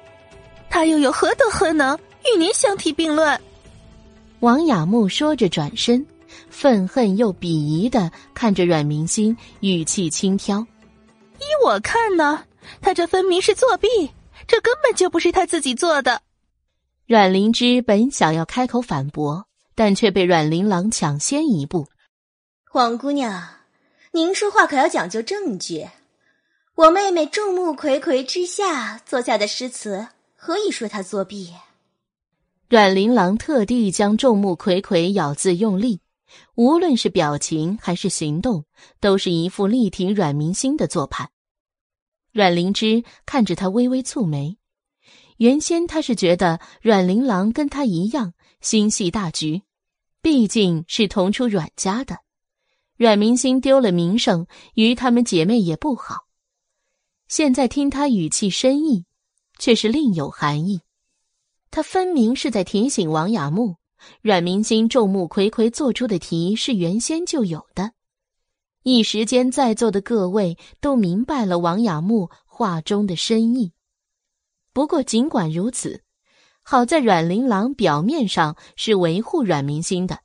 他又有何德何能与您相提并论？王雅木说着，转身，愤恨又鄙夷的看着阮明星，语气轻佻：“依我看呢，他这分明是作弊，这根本就不是他自己做的。”阮灵芝本想要开口反驳，但却被阮玲郎抢先一步：“王姑娘。”您说话可要讲究证据。我妹妹众目睽睽之下做下的诗词，何以说她作弊？阮琳郎特地将“众目睽睽”咬字用力，无论是表情还是行动，都是一副力挺阮明星的做派。阮灵芝看着他微微蹙眉，原先他是觉得阮琳郎跟他一样心系大局，毕竟是同出阮家的。阮明星丢了名声，与她们姐妹也不好。现在听他语气深意，却是另有含义。他分明是在提醒王雅木，阮明星众目睽睽做出的题是原先就有的。一时间，在座的各位都明白了王雅木话中的深意。不过，尽管如此，好在阮琳琅表面上是维护阮明星的。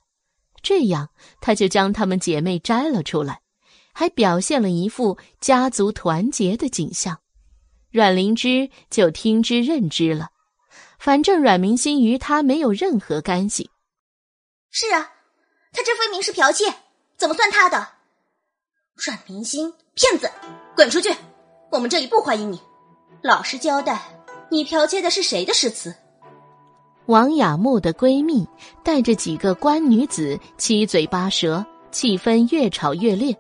这样，他就将她们姐妹摘了出来，还表现了一副家族团结的景象。阮灵芝就听之任之了，反正阮明星与他没有任何干系。是啊，他这分明是剽窃，怎么算他的？阮明星骗子，滚出去！我们这里不欢迎你。老实交代，你剽窃的是谁的诗词？王雅木的闺蜜带着几个官女子七嘴八舌，气氛越吵越烈。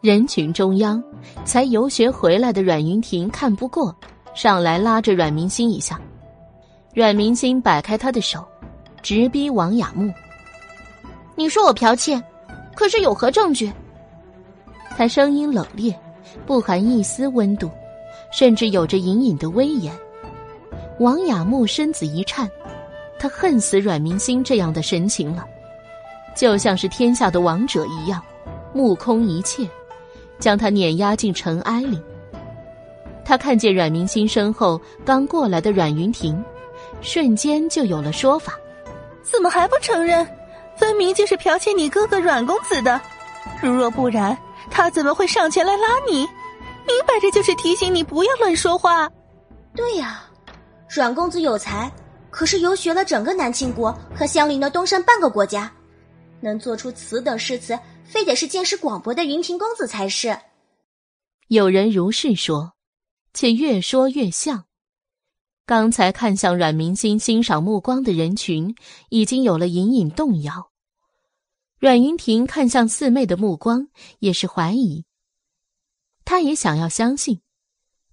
人群中央，才游学回来的阮云婷看不过，上来拉着阮明星一下。阮明星摆开他的手，直逼王雅木：“你说我剽窃，可是有何证据？”他声音冷冽，不含一丝温度，甚至有着隐隐的威严。王雅木身子一颤，他恨死阮明星这样的神情了，就像是天下的王者一样，目空一切，将他碾压进尘埃里。他看见阮明星身后刚过来的阮云婷，瞬间就有了说法：“怎么还不承认？分明就是剽窃你哥哥阮公子的。如若不然，他怎么会上前来拉你？明摆着就是提醒你不要乱说话。”对呀。阮公子有才，可是游学了整个南庆国和相邻的东山半个国家，能做出此等诗词，非得是见识广博的云亭公子才是。有人如是说，且越说越像。刚才看向阮明星欣赏目光的人群，已经有了隐隐动摇。阮云亭看向四妹的目光也是怀疑，他也想要相信，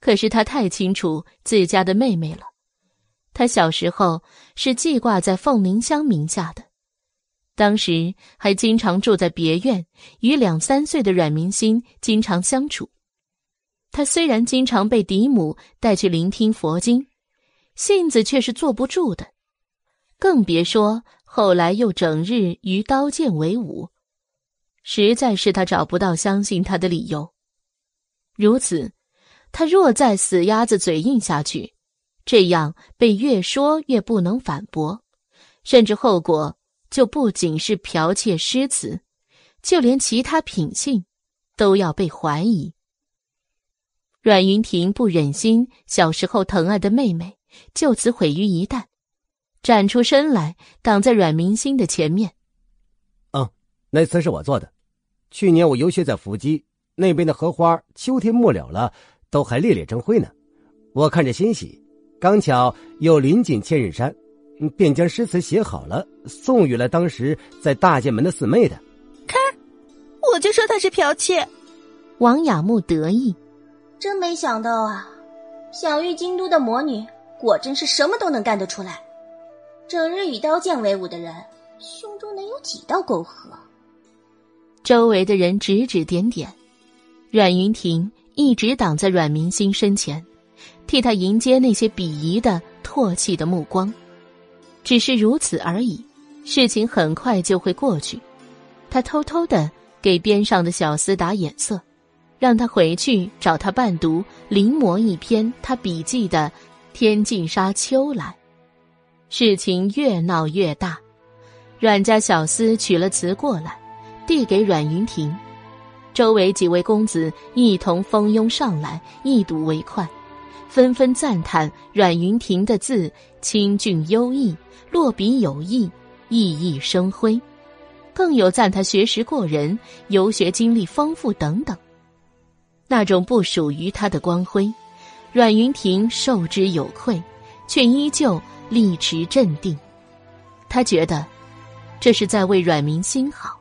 可是他太清楚自家的妹妹了。他小时候是记挂在凤鸣乡名下的，当时还经常住在别院，与两三岁的阮明心经常相处。他虽然经常被嫡母带去聆听佛经，性子却是坐不住的，更别说后来又整日与刀剑为伍，实在是他找不到相信他的理由。如此，他若再死鸭子嘴硬下去。这样被越说越不能反驳，甚至后果就不仅是剽窃诗词，就连其他品性都要被怀疑。阮云亭不忍心小时候疼爱的妹妹就此毁于一旦，站出身来挡在阮明星的前面。嗯，那词是我做的。去年我游学在伏击那边的荷花，秋天末了了，都还烈烈争辉呢。我看着欣喜。刚巧又临近千仞山，便将诗词写好了，送予了当时在大剑门的四妹的。看，我就说她是剽窃。王雅木得意，真没想到啊！享誉京都的魔女，果真是什么都能干得出来。整日与刀剑为伍的人，胸中能有几道沟壑？周围的人指指点点，阮云亭一直挡在阮明星身前。替他迎接那些鄙夷的、唾弃的目光。只是如此而已，事情很快就会过去。他偷偷的给边上的小厮打眼色，让他回去找他伴读临摹一篇他笔记的《天净沙丘》来。事情越闹越大，阮家小厮取了词过来，递给阮云亭。周围几位公子一同蜂拥上来，一睹为快，纷纷赞叹阮云亭的字清俊优异，落笔有意，熠熠生辉；更有赞他学识过人，游学经历丰富等等。那种不属于他的光辉，阮云亭受之有愧，却依旧立持镇定。他觉得，这是在为阮明心好。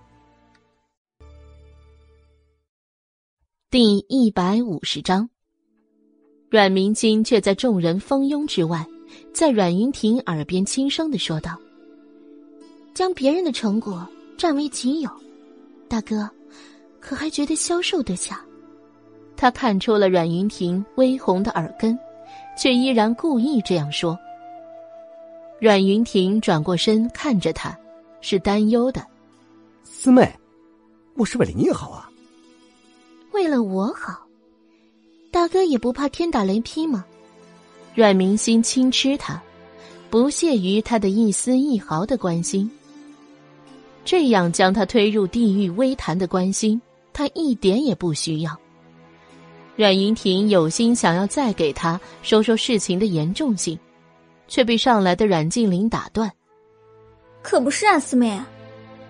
第一百五十章，阮明金却在众人蜂拥之外，在阮云婷耳边轻声的说道：“将别人的成果占为己有，大哥，可还觉得消受得下？”他看出了阮云婷微红的耳根，却依然故意这样说。阮云婷转过身看着他，是担忧的：“四妹，我是为了你好啊。”为了我好，大哥也不怕天打雷劈吗？阮明心轻吃他，不屑于他的一丝一毫的关心。这样将他推入地狱微潭的关心，他一点也不需要。阮云亭有心想要再给他说说事情的严重性，却被上来的阮静玲打断：“可不是啊，四妹，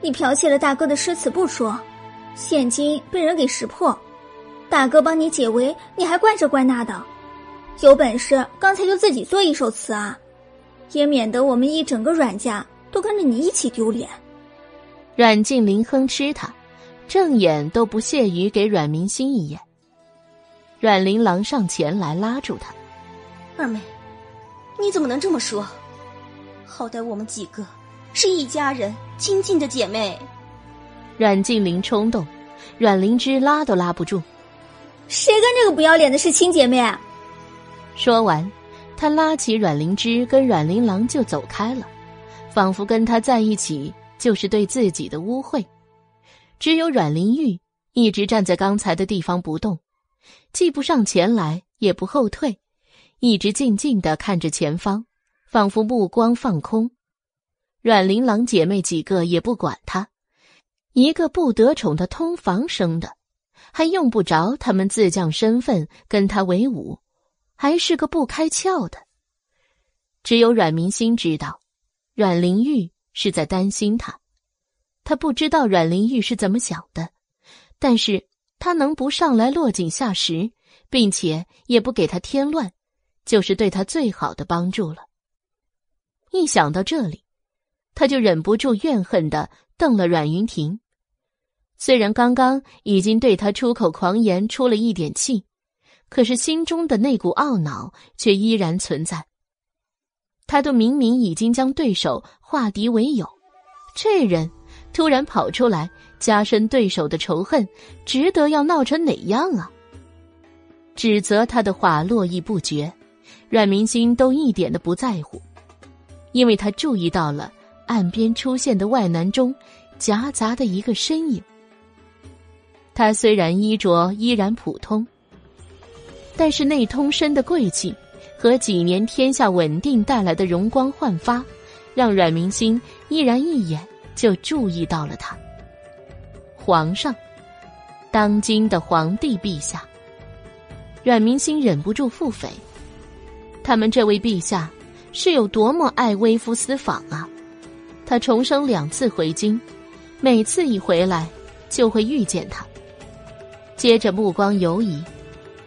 你剽窃了大哥的诗词不说，现今被人给识破。”大哥帮你解围，你还怪这怪那的，有本事刚才就自己做一首词啊，也免得我们一整个阮家都跟着你一起丢脸。阮静林哼吃他，正眼都不屑于给阮明心一眼。阮琳琅上前来拉住他：“二妹，你怎么能这么说？好歹我们几个是一家人，亲近的姐妹。”阮静林冲动，阮灵芝拉都拉不住。谁跟这个不要脸的是亲姐妹？啊说完，他拉起阮灵芝跟阮琳郎就走开了，仿佛跟他在一起就是对自己的污秽。只有阮玲玉一直站在刚才的地方不动，既不上前来，也不后退，一直静静的看着前方，仿佛目光放空。阮琳郎姐妹几个也不管他，一个不得宠的通房生的。还用不着他们自降身份跟他为伍，还是个不开窍的。只有阮明心知道，阮玲玉是在担心他。他不知道阮玲玉是怎么想的，但是他能不上来落井下石，并且也不给他添乱，就是对他最好的帮助了。一想到这里，他就忍不住怨恨的瞪了阮云亭。虽然刚刚已经对他出口狂言出了一点气，可是心中的那股懊恼却依然存在。他都明明已经将对手化敌为友，这人突然跑出来加深对手的仇恨，值得要闹成哪样啊？指责他的话络绎不绝，阮明星都一点都不在乎，因为他注意到了岸边出现的外男中夹杂的一个身影。他虽然衣着依然普通，但是那通身的贵气和几年天下稳定带来的容光焕发，让阮明心依然一眼就注意到了他。皇上，当今的皇帝陛下。阮明心忍不住腹诽：他们这位陛下是有多么爱微服私访啊！他重生两次回京，每次一回来就会遇见他。接着目光游移，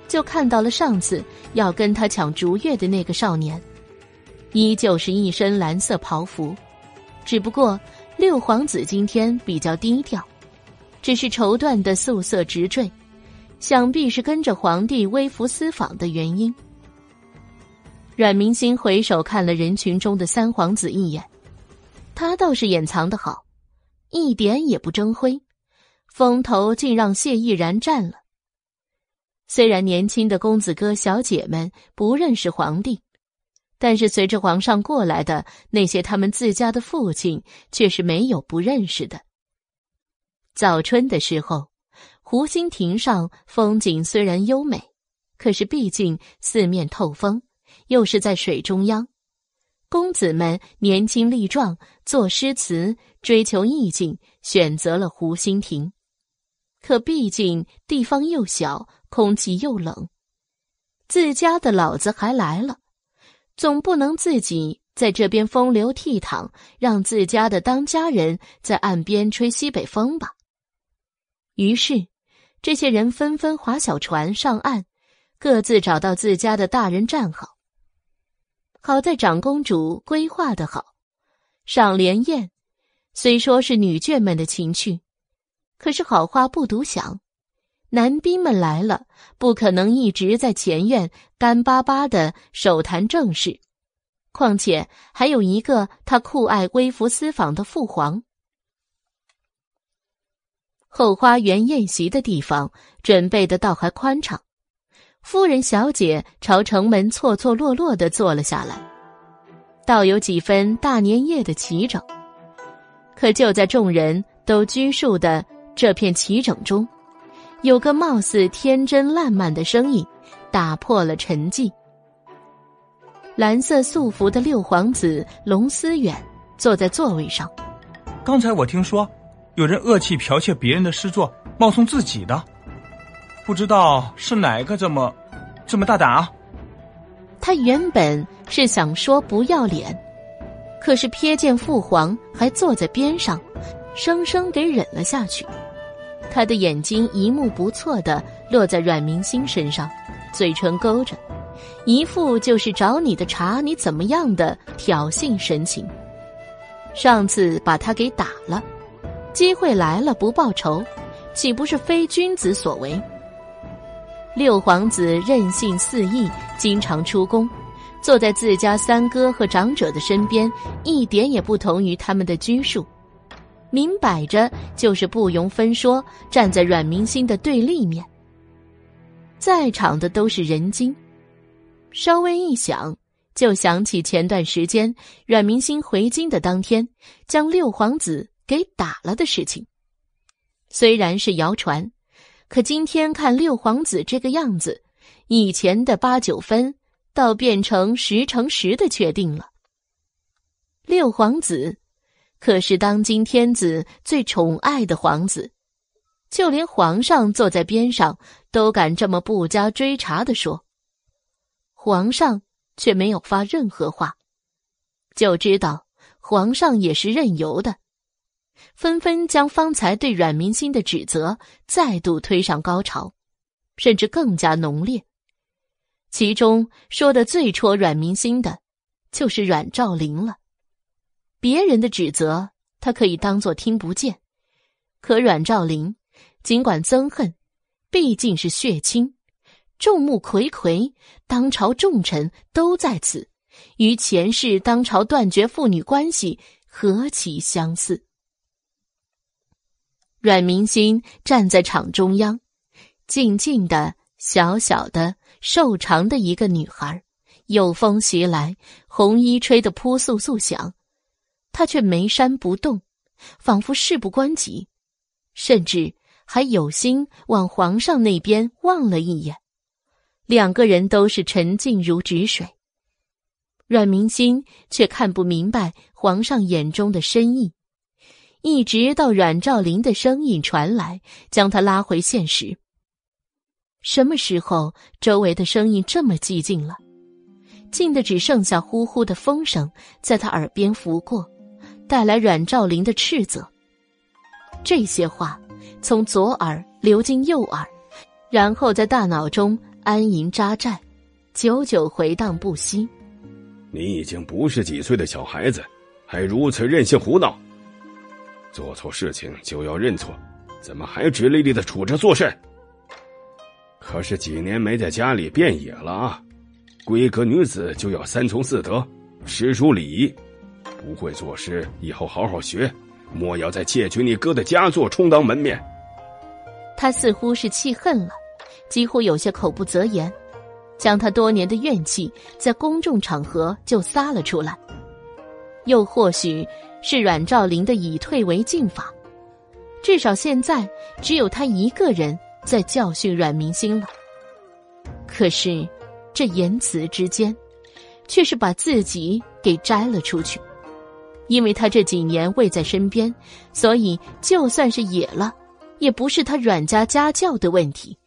就看到了上次要跟他抢竹月的那个少年，依旧是一身蓝色袍服，只不过六皇子今天比较低调，只是绸缎的素色直坠，想必是跟着皇帝微服私访的原因。阮明星回首看了人群中的三皇子一眼，他倒是掩藏的好，一点也不争辉。风头竟让谢毅然占了。虽然年轻的公子哥小姐们不认识皇帝，但是随着皇上过来的那些他们自家的父亲却是没有不认识的。早春的时候，湖心亭上风景虽然优美，可是毕竟四面透风，又是在水中央。公子们年轻力壮，作诗词，追求意境，选择了湖心亭。可毕竟地方又小，空气又冷，自家的老子还来了，总不能自己在这边风流倜傥，让自家的当家人在岸边吹西北风吧。于是，这些人纷纷划小船上岸，各自找到自家的大人站好。好在长公主规划的好，赏莲宴虽说是女眷们的情趣，可是好话不独享，男宾们来了不可能一直在前院干巴巴的手谈正事，况且还有一个他酷爱微服私访的父皇。后花园宴席的地方准备的倒还宽敞。夫人、小姐朝城门错错落落的坐了下来，倒有几分大年夜的齐整。可就在众人都拘束的这片齐整中，有个貌似天真烂漫的声音打破了沉寂。蓝色素服的六皇子龙思远坐在座位上。刚才我听说，有人恶气剽窃别人的诗作，冒充自己的。不知道是哪个这么，这么大胆啊！他原本是想说不要脸，可是瞥见父皇还坐在边上，生生给忍了下去。他的眼睛一目不错的落在阮明星身上，嘴唇勾着，一副就是找你的茬，你怎么样的挑衅神情。上次把他给打了，机会来了不报仇，岂不是非君子所为？六皇子任性肆意，经常出宫，坐在自家三哥和长者的身边，一点也不同于他们的拘束，明摆着就是不容分说，站在阮明星的对立面。在场的都是人精，稍微一想，就想起前段时间阮明星回京的当天，将六皇子给打了的事情。虽然是谣传。可今天看六皇子这个样子，以前的八九分，倒变成十成十的确定了。六皇子可是当今天子最宠爱的皇子，就连皇上坐在边上都敢这么不加追查的说，皇上却没有发任何话，就知道皇上也是任由的。纷纷将方才对阮明心的指责再度推上高潮，甚至更加浓烈。其中说的最戳阮明心的，就是阮兆林了。别人的指责他可以当作听不见，可阮兆林尽管憎恨，毕竟是血亲，众目睽睽，当朝重臣都在此，与前世当朝断绝父女关系何其相似。阮明心站在场中央，静静的、小小的、瘦长的一个女孩。有风袭来，红衣吹得扑簌簌响，他却眉山不动，仿佛事不关己，甚至还有心往皇上那边望了一眼。两个人都是沉静如止水，阮明心却看不明白皇上眼中的深意。一直到阮兆林的声音传来，将他拉回现实。什么时候周围的声音这么寂静了？静的只剩下呼呼的风声在他耳边拂过，带来阮兆林的斥责。这些话从左耳流进右耳，然后在大脑中安营扎寨，久久回荡不息。你已经不是几岁的小孩子，还如此任性胡闹！做错事情就要认错，怎么还直立立的杵着做甚？可是几年没在家里变野了啊！闺阁女子就要三从四德，诗书礼仪。不会作诗，以后好好学，莫要再窃取你哥的佳作充当门面。他似乎是气恨了，几乎有些口不择言，将他多年的怨气在公众场合就撒了出来。又或许是阮兆林的以退为进法，至少现在只有他一个人在教训阮明星了。可是，这言辞之间，却是把自己给摘了出去。因为他这几年未在身边，所以就算是野了，也不是他阮家家教的问题。